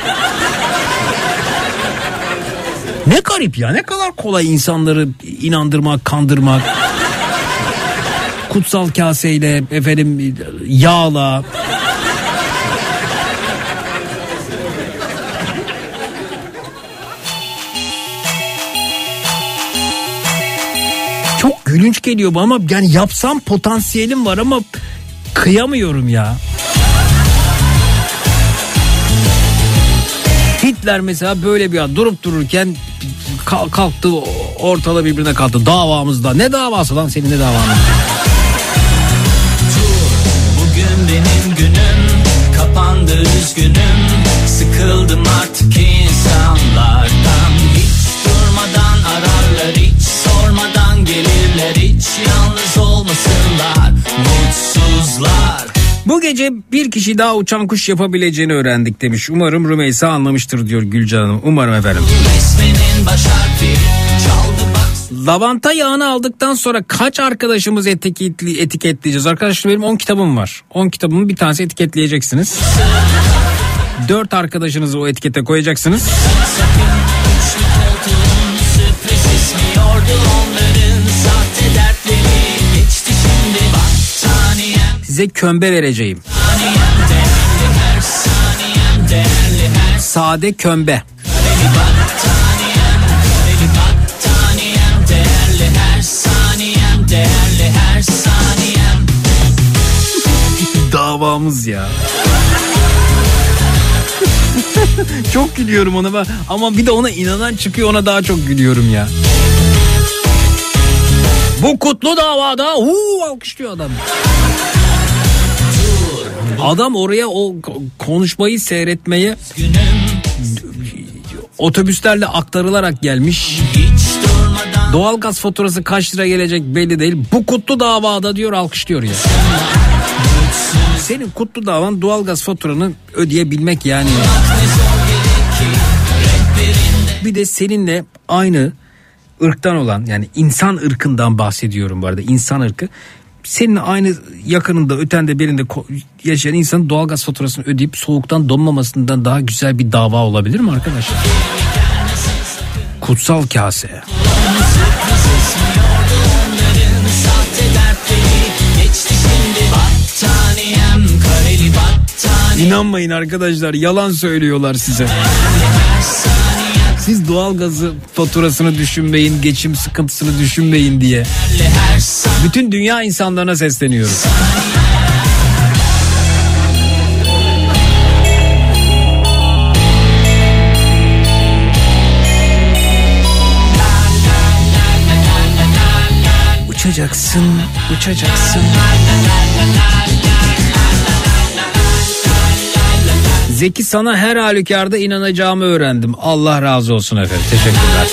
Ne garip ya ne kadar kolay insanları inandırmak, kandırmak. Kutsal kaseyle efendim yağla. Çok gülünç geliyor bu ama yani yapsam potansiyelim var ama kıyamıyorum ya. Hitler mesela böyle bir an durup dururken kal- kalktı ortada birbirine kalktı davamızda. Ne davası lan senin ne davan? Günüm kapandı üzgünüm Sıkıldım artık insanlardan Hiç durmadan ararlar hiç sormadan gelirler Hiç yalnız olmasınlar mutsuzlar Bu gece bir kişi daha uçan kuş yapabileceğini öğrendik demiş. Umarım Rümeysa anlamıştır diyor Gülcan Hanım. Umarım efendim. Resminin baş harfi Lavanta yağını aldıktan sonra kaç arkadaşımız etiketli, etiketleyeceğiz? Arkadaşlar benim 10 kitabım var. 10 kitabımın bir tanesi etiketleyeceksiniz. 4 arkadaşınızı o etikete koyacaksınız. Size kömbe vereceğim. Sade kömbe. Değerli her saniyem Davamız ya. çok gülüyorum ona ben ama bir de ona inanan çıkıyor ona daha çok gülüyorum ya. Bu kutlu davada huu alkışlıyor adam. Adam oraya o ko- konuşmayı seyretmeye otobüslerle aktarılarak gelmiş. Doğalgaz faturası kaç lira gelecek belli değil. Bu kutlu davada diyor alkışlıyor ya. Senin kutlu davan doğalgaz faturanı ödeyebilmek yani. Bir de seninle aynı ırktan olan yani insan ırkından bahsediyorum bu arada insan ırkı. Senin aynı yakınında ötende birinde yaşayan insanın doğalgaz faturasını ödeyip soğuktan donmamasından daha güzel bir dava olabilir mi arkadaşlar? Kutsal kase. İnanmayın arkadaşlar yalan söylüyorlar size. Siz doğalgazı faturasını düşünmeyin, geçim sıkıntısını düşünmeyin diye. Bütün dünya insanlarına sesleniyorum. Uçacaksın, uçacaksın. Zeki sana her halükarda inanacağımı öğrendim. Allah razı olsun efendim. Teşekkürler.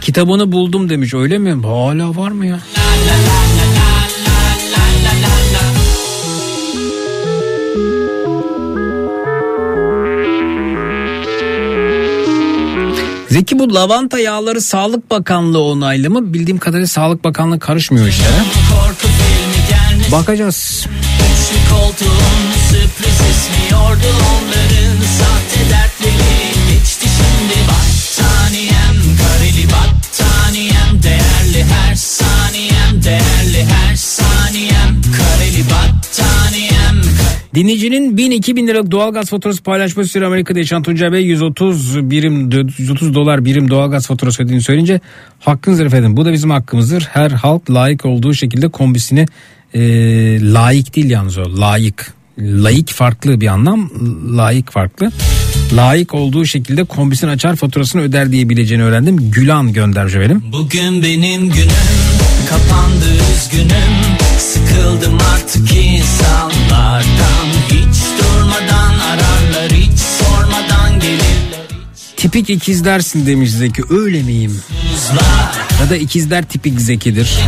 Kitabını buldum demiş öyle mi? Hala var mı ya? Zeki bu lavanta yağları Sağlık Bakanlığı onaylı mı? Bildiğim kadarıyla Sağlık Bakanlığı karışmıyor gelmesin Bakacağız. Koltuğun sürpriz ismiyordu onların Sahte dertleri geçti şimdi Battaniyem kareli battaniyem Değerli her saniyem değerli her saniyem Kareli battaniyem Dinleyicinin 1000-2000 liralık doğalgaz faturası paylaşması üzere Amerika'da yaşayan Tuncay Bey 130 birim 130 dolar birim doğalgaz faturası ödediğini söyleyince hakkınızdır efendim. Bu da bizim hakkımızdır. Her halk layık olduğu şekilde kombisini e, layık değil yalnız o layık. Layık farklı bir anlam layık farklı. Layık olduğu şekilde kombisini açar faturasını öder diyebileceğini öğrendim. Gülan göndermiş efendim. Bugün benim günüm kapandı üzgünüm Sıkıldım artık insanlardan Hiç durmadan ararlar hiç sormadan gelirler Tipik ikizlersin demiş Zeki öyle miyim? Ya da ikizler tipik Zeki'dir.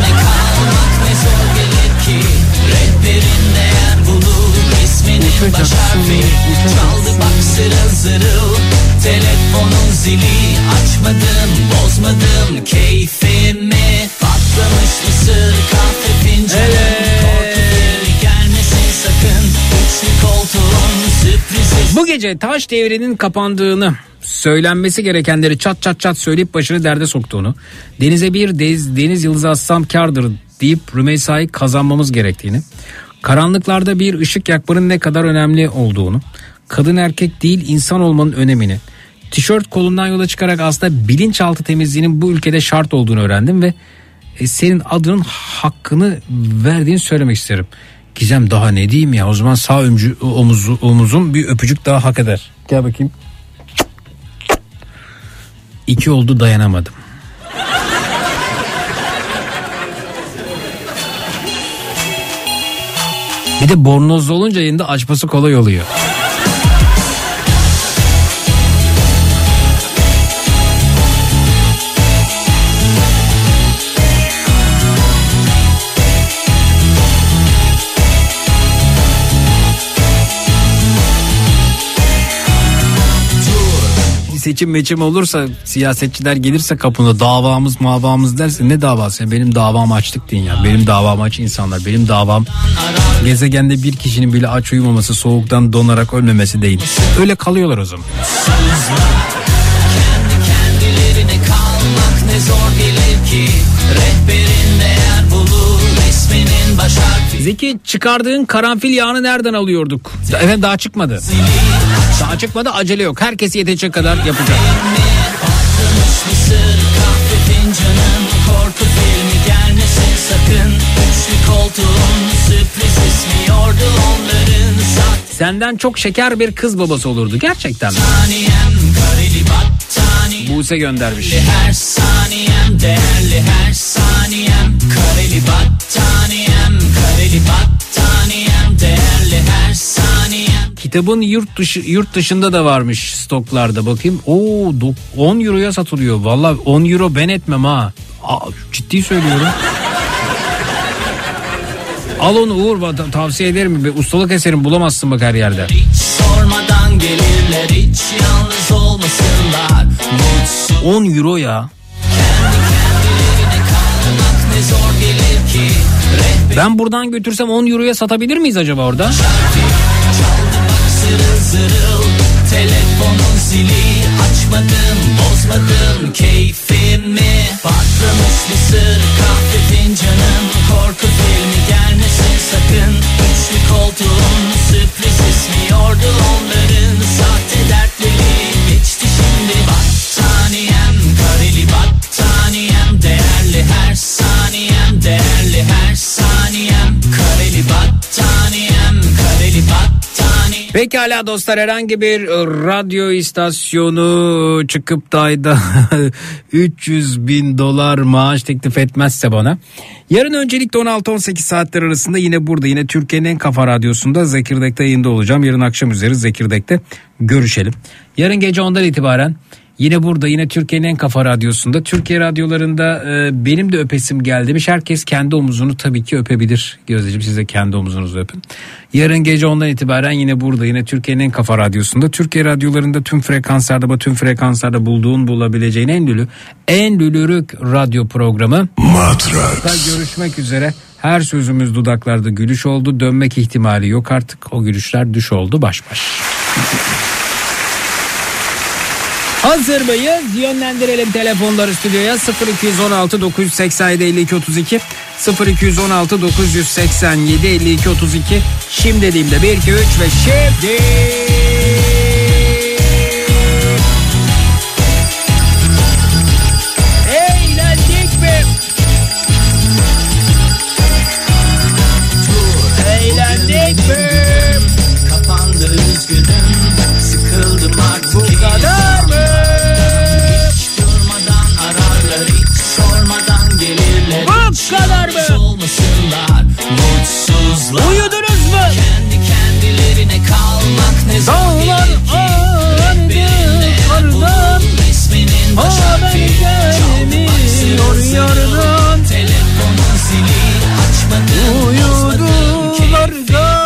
Rehberin değer bulur. İsminin baş harfi Çaldı bak zırıl zırıl. Telefonun zili Açmadım bozmadım. Keyfimi Patlamış mısır kahve fincanım Korku filmi gelmesin sakın. Üçlü koltuğun sürprizi. Bu gece taş devrinin kapandığını, söylenmesi gerekenleri çat çat çat söyleyip başını derde soktuğunu, denize bir deniz, deniz yıldızı atsam kardır deyip Rümeysa'yı kazanmamız gerektiğini, karanlıklarda bir ışık yakmanın ne kadar önemli olduğunu, kadın erkek değil insan olmanın önemini, tişört kolundan yola çıkarak aslında bilinçaltı temizliğinin bu ülkede şart olduğunu öğrendim ve e, senin adının hakkını verdiğini söylemek isterim. Gizem daha ne diyeyim ya o zaman sağ ömcü, omuzu, omuzum bir öpücük daha hak eder. Gel bakayım. İki oldu dayanamadım. Bir de bornozlu olunca yayında açması kolay oluyor. Seçim meçim olursa siyasetçiler gelirse kapına davamız mavamız derse ne davası ya? Benim davam açtık deyin ya. Benim davam aç insanlar. Benim davam gezegende bir kişinin bile aç uyumaması soğuktan donarak ölmemesi değil. Öyle kalıyorlar o zaman. Zeki çıkardığın karanfil yağını nereden alıyorduk? Efendim daha çıkmadı. Daha çıkmadı acele yok. Herkes yetecek kadar yapacak. Senden çok şeker bir kız babası olurdu gerçekten. battaniyem Buse göndermiş. Her saniyem değerli her saniyem Kareli battaniyem kareli battaniyem Değerli her saniyem Kitabın yurt dışı yurt dışında da varmış stoklarda bakayım. Oo dok- 10 euroya satılıyor. Vallahi 10 euro ben etmem ha. Aa, ciddi söylüyorum. Al onu Uğur tavsiye ederim. Bir ustalık eserim bulamazsın bak her yerde. Hiç sormadan gelirler hiç yalnız olmasınlar Mutsuz 10 euro ya. Ben buradan götürsem 10 euroya satabilir miyiz acaba orada? Telefonun zili Açmadım bozmadım keyfimi Patlamış mısır kahve fincanım Korku filmi gelmesin sakın. Üçlü koltuğun sürpriz ismiyordu onların Sahte Pekala dostlar herhangi bir e, radyo istasyonu çıkıp da ayda 300 bin dolar maaş teklif etmezse bana. Yarın öncelikle 16-18 saatler arasında yine burada yine Türkiye'nin en kafa radyosunda Zekirdek'te yayında olacağım. Yarın akşam üzeri Zekirdek'te görüşelim. Yarın gece ondan itibaren Yine burada yine Türkiye'nin en kafa radyosunda Türkiye radyolarında e, benim de öpesim geldi demiş. Herkes kendi omuzunu tabii ki öpebilir. Gözdeciğim siz de kendi omuzunuzu öpün. Yarın gece ondan itibaren yine burada yine Türkiye'nin en kafa radyosunda. Türkiye radyolarında tüm frekanslarda tüm frekanslarda bulduğun bulabileceğin en lülü en lülürük radyo programı. Matrax. Görüşmek üzere. Her sözümüz dudaklarda gülüş oldu. Dönmek ihtimali yok artık. O gülüşler düş oldu baş baş. Hazır mıyız? Yönlendirelim telefonları stüdyoya 0216 987 52 32 0216 987 52 32 Şimdi dediğimde 1 2 3 ve şimdi Eğlendik mi? Eğlendik mi? Kapandı üzgünüm Sıkıldım artık Bu kadar Dağlar Rehberinde kardan Haber gelmiyor yardan. Telefonun zili açmadın Uyudular galiba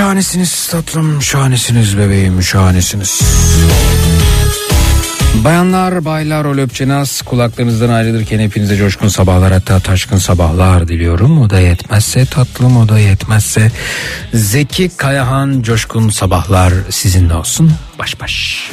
Şahanesiniz tatlım, şahanesiniz bebeğim, şahanesiniz. Bayanlar, baylar, o löpçenaz kulaklarınızdan ayrılırken hepinize coşkun sabahlar hatta taşkın sabahlar diliyorum. O da yetmezse tatlım, o da yetmezse Zeki Kayahan coşkun sabahlar sizinle olsun. Baş baş.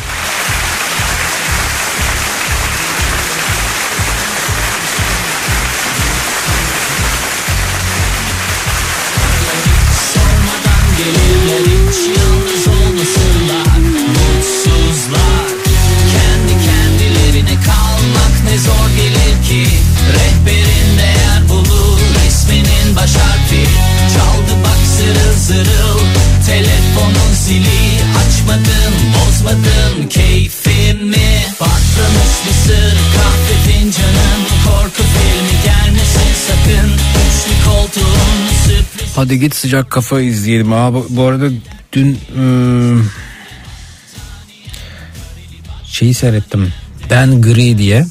Zili açmadın bozmadın keyfimi Patlamış mısır kahve fincanın Korku filmi gelmesin sakın Üçlü koltuğun sürpriz Hadi git sıcak kafa izleyelim. Aa, bu, arada dün ıı, şeyi seyrettim. Dan Gray diye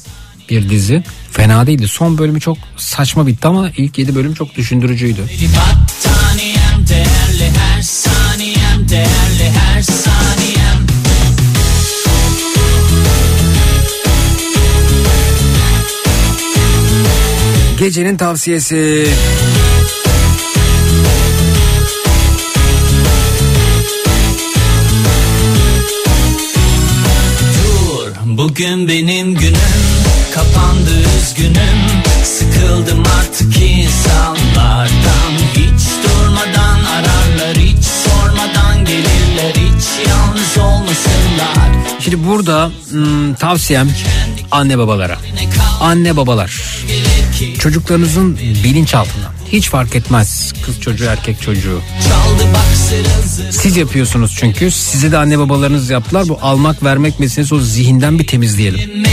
bir dizi. Fena değildi. Son bölümü çok saçma bitti ama ilk 7 bölüm çok düşündürücüydü. Saniyem değerli her saniyem. Gecenin tavsiyesi. Dur bugün benim günüm. Kapandı üzgünüm. Sıkıldım artık insanlardan. Hiç yalnız olmasınlar Şimdi burada hmm, tavsiyem anne babalara. Anne babalar çocuklarınızın bilinçaltına hiç fark etmez kız çocuğu erkek çocuğu. Siz yapıyorsunuz çünkü size de anne babalarınız yaptılar. Bu almak vermek meselesi o zihinden bir temizleyelim.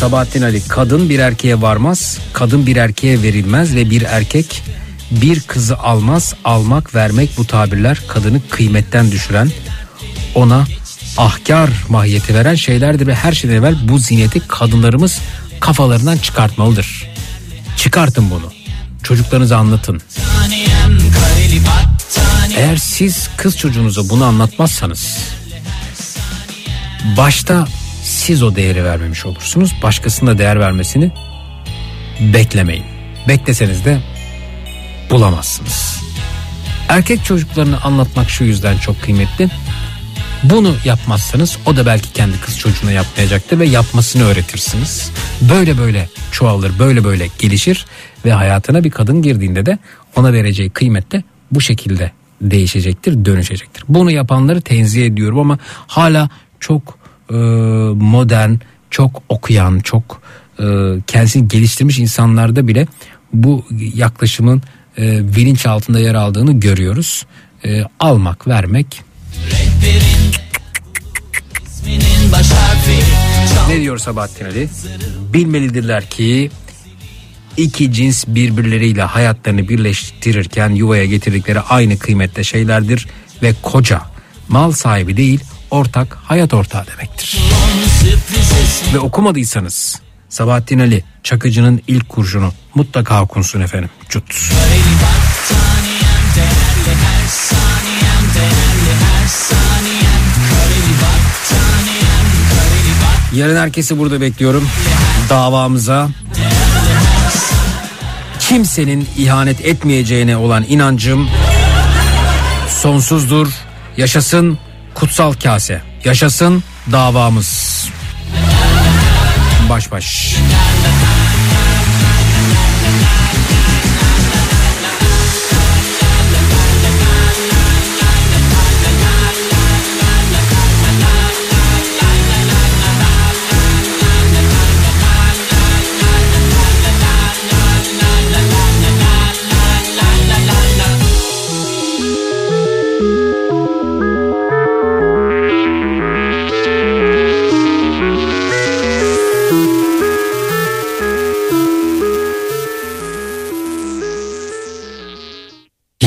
Sabahattin Ali kadın bir erkeğe varmaz, kadın bir erkeğe verilmez ve bir erkek bir kızı almaz. Almak vermek bu tabirler kadını kıymetten düşüren ona ahkar mahiyeti veren şeylerdir ve her şeyden evvel bu zihniyeti kadınlarımız kafalarından çıkartmalıdır. Çıkartın bunu. Çocuklarınıza anlatın. Eğer siz kız çocuğunuza bunu anlatmazsanız başta siz o değeri vermemiş olursunuz. Başkasının da değer vermesini beklemeyin. Bekleseniz de bulamazsınız. Erkek çocuklarını anlatmak şu yüzden çok kıymetli. Bunu yapmazsanız o da belki kendi kız çocuğuna yapmayacaktır ve yapmasını öğretirsiniz. Böyle böyle çoğalır, böyle böyle gelişir ve hayatına bir kadın girdiğinde de ona vereceği kıymet de bu şekilde değişecektir, dönüşecektir. Bunu yapanları tenzih ediyorum ama hala çok e, modern, çok okuyan, çok e, kendisini geliştirmiş insanlarda bile bu yaklaşımın e, bilinç altında yer aldığını görüyoruz. E, almak, vermek Rehberin Ne diyor Sabahattin Ali? Bilmelidirler ki iki cins birbirleriyle hayatlarını birleştirirken yuvaya getirdikleri aynı kıymette şeylerdir ve koca mal sahibi değil ortak hayat ortağı demektir. Ve okumadıysanız Sabahattin Ali Çakıcı'nın ilk kurşunu mutlaka okunsun efendim. Cut. Yarın herkesi burada bekliyorum. Davamıza kimsenin ihanet etmeyeceğine olan inancım sonsuzdur. Yaşasın kutsal kase. Yaşasın davamız. Baş baş.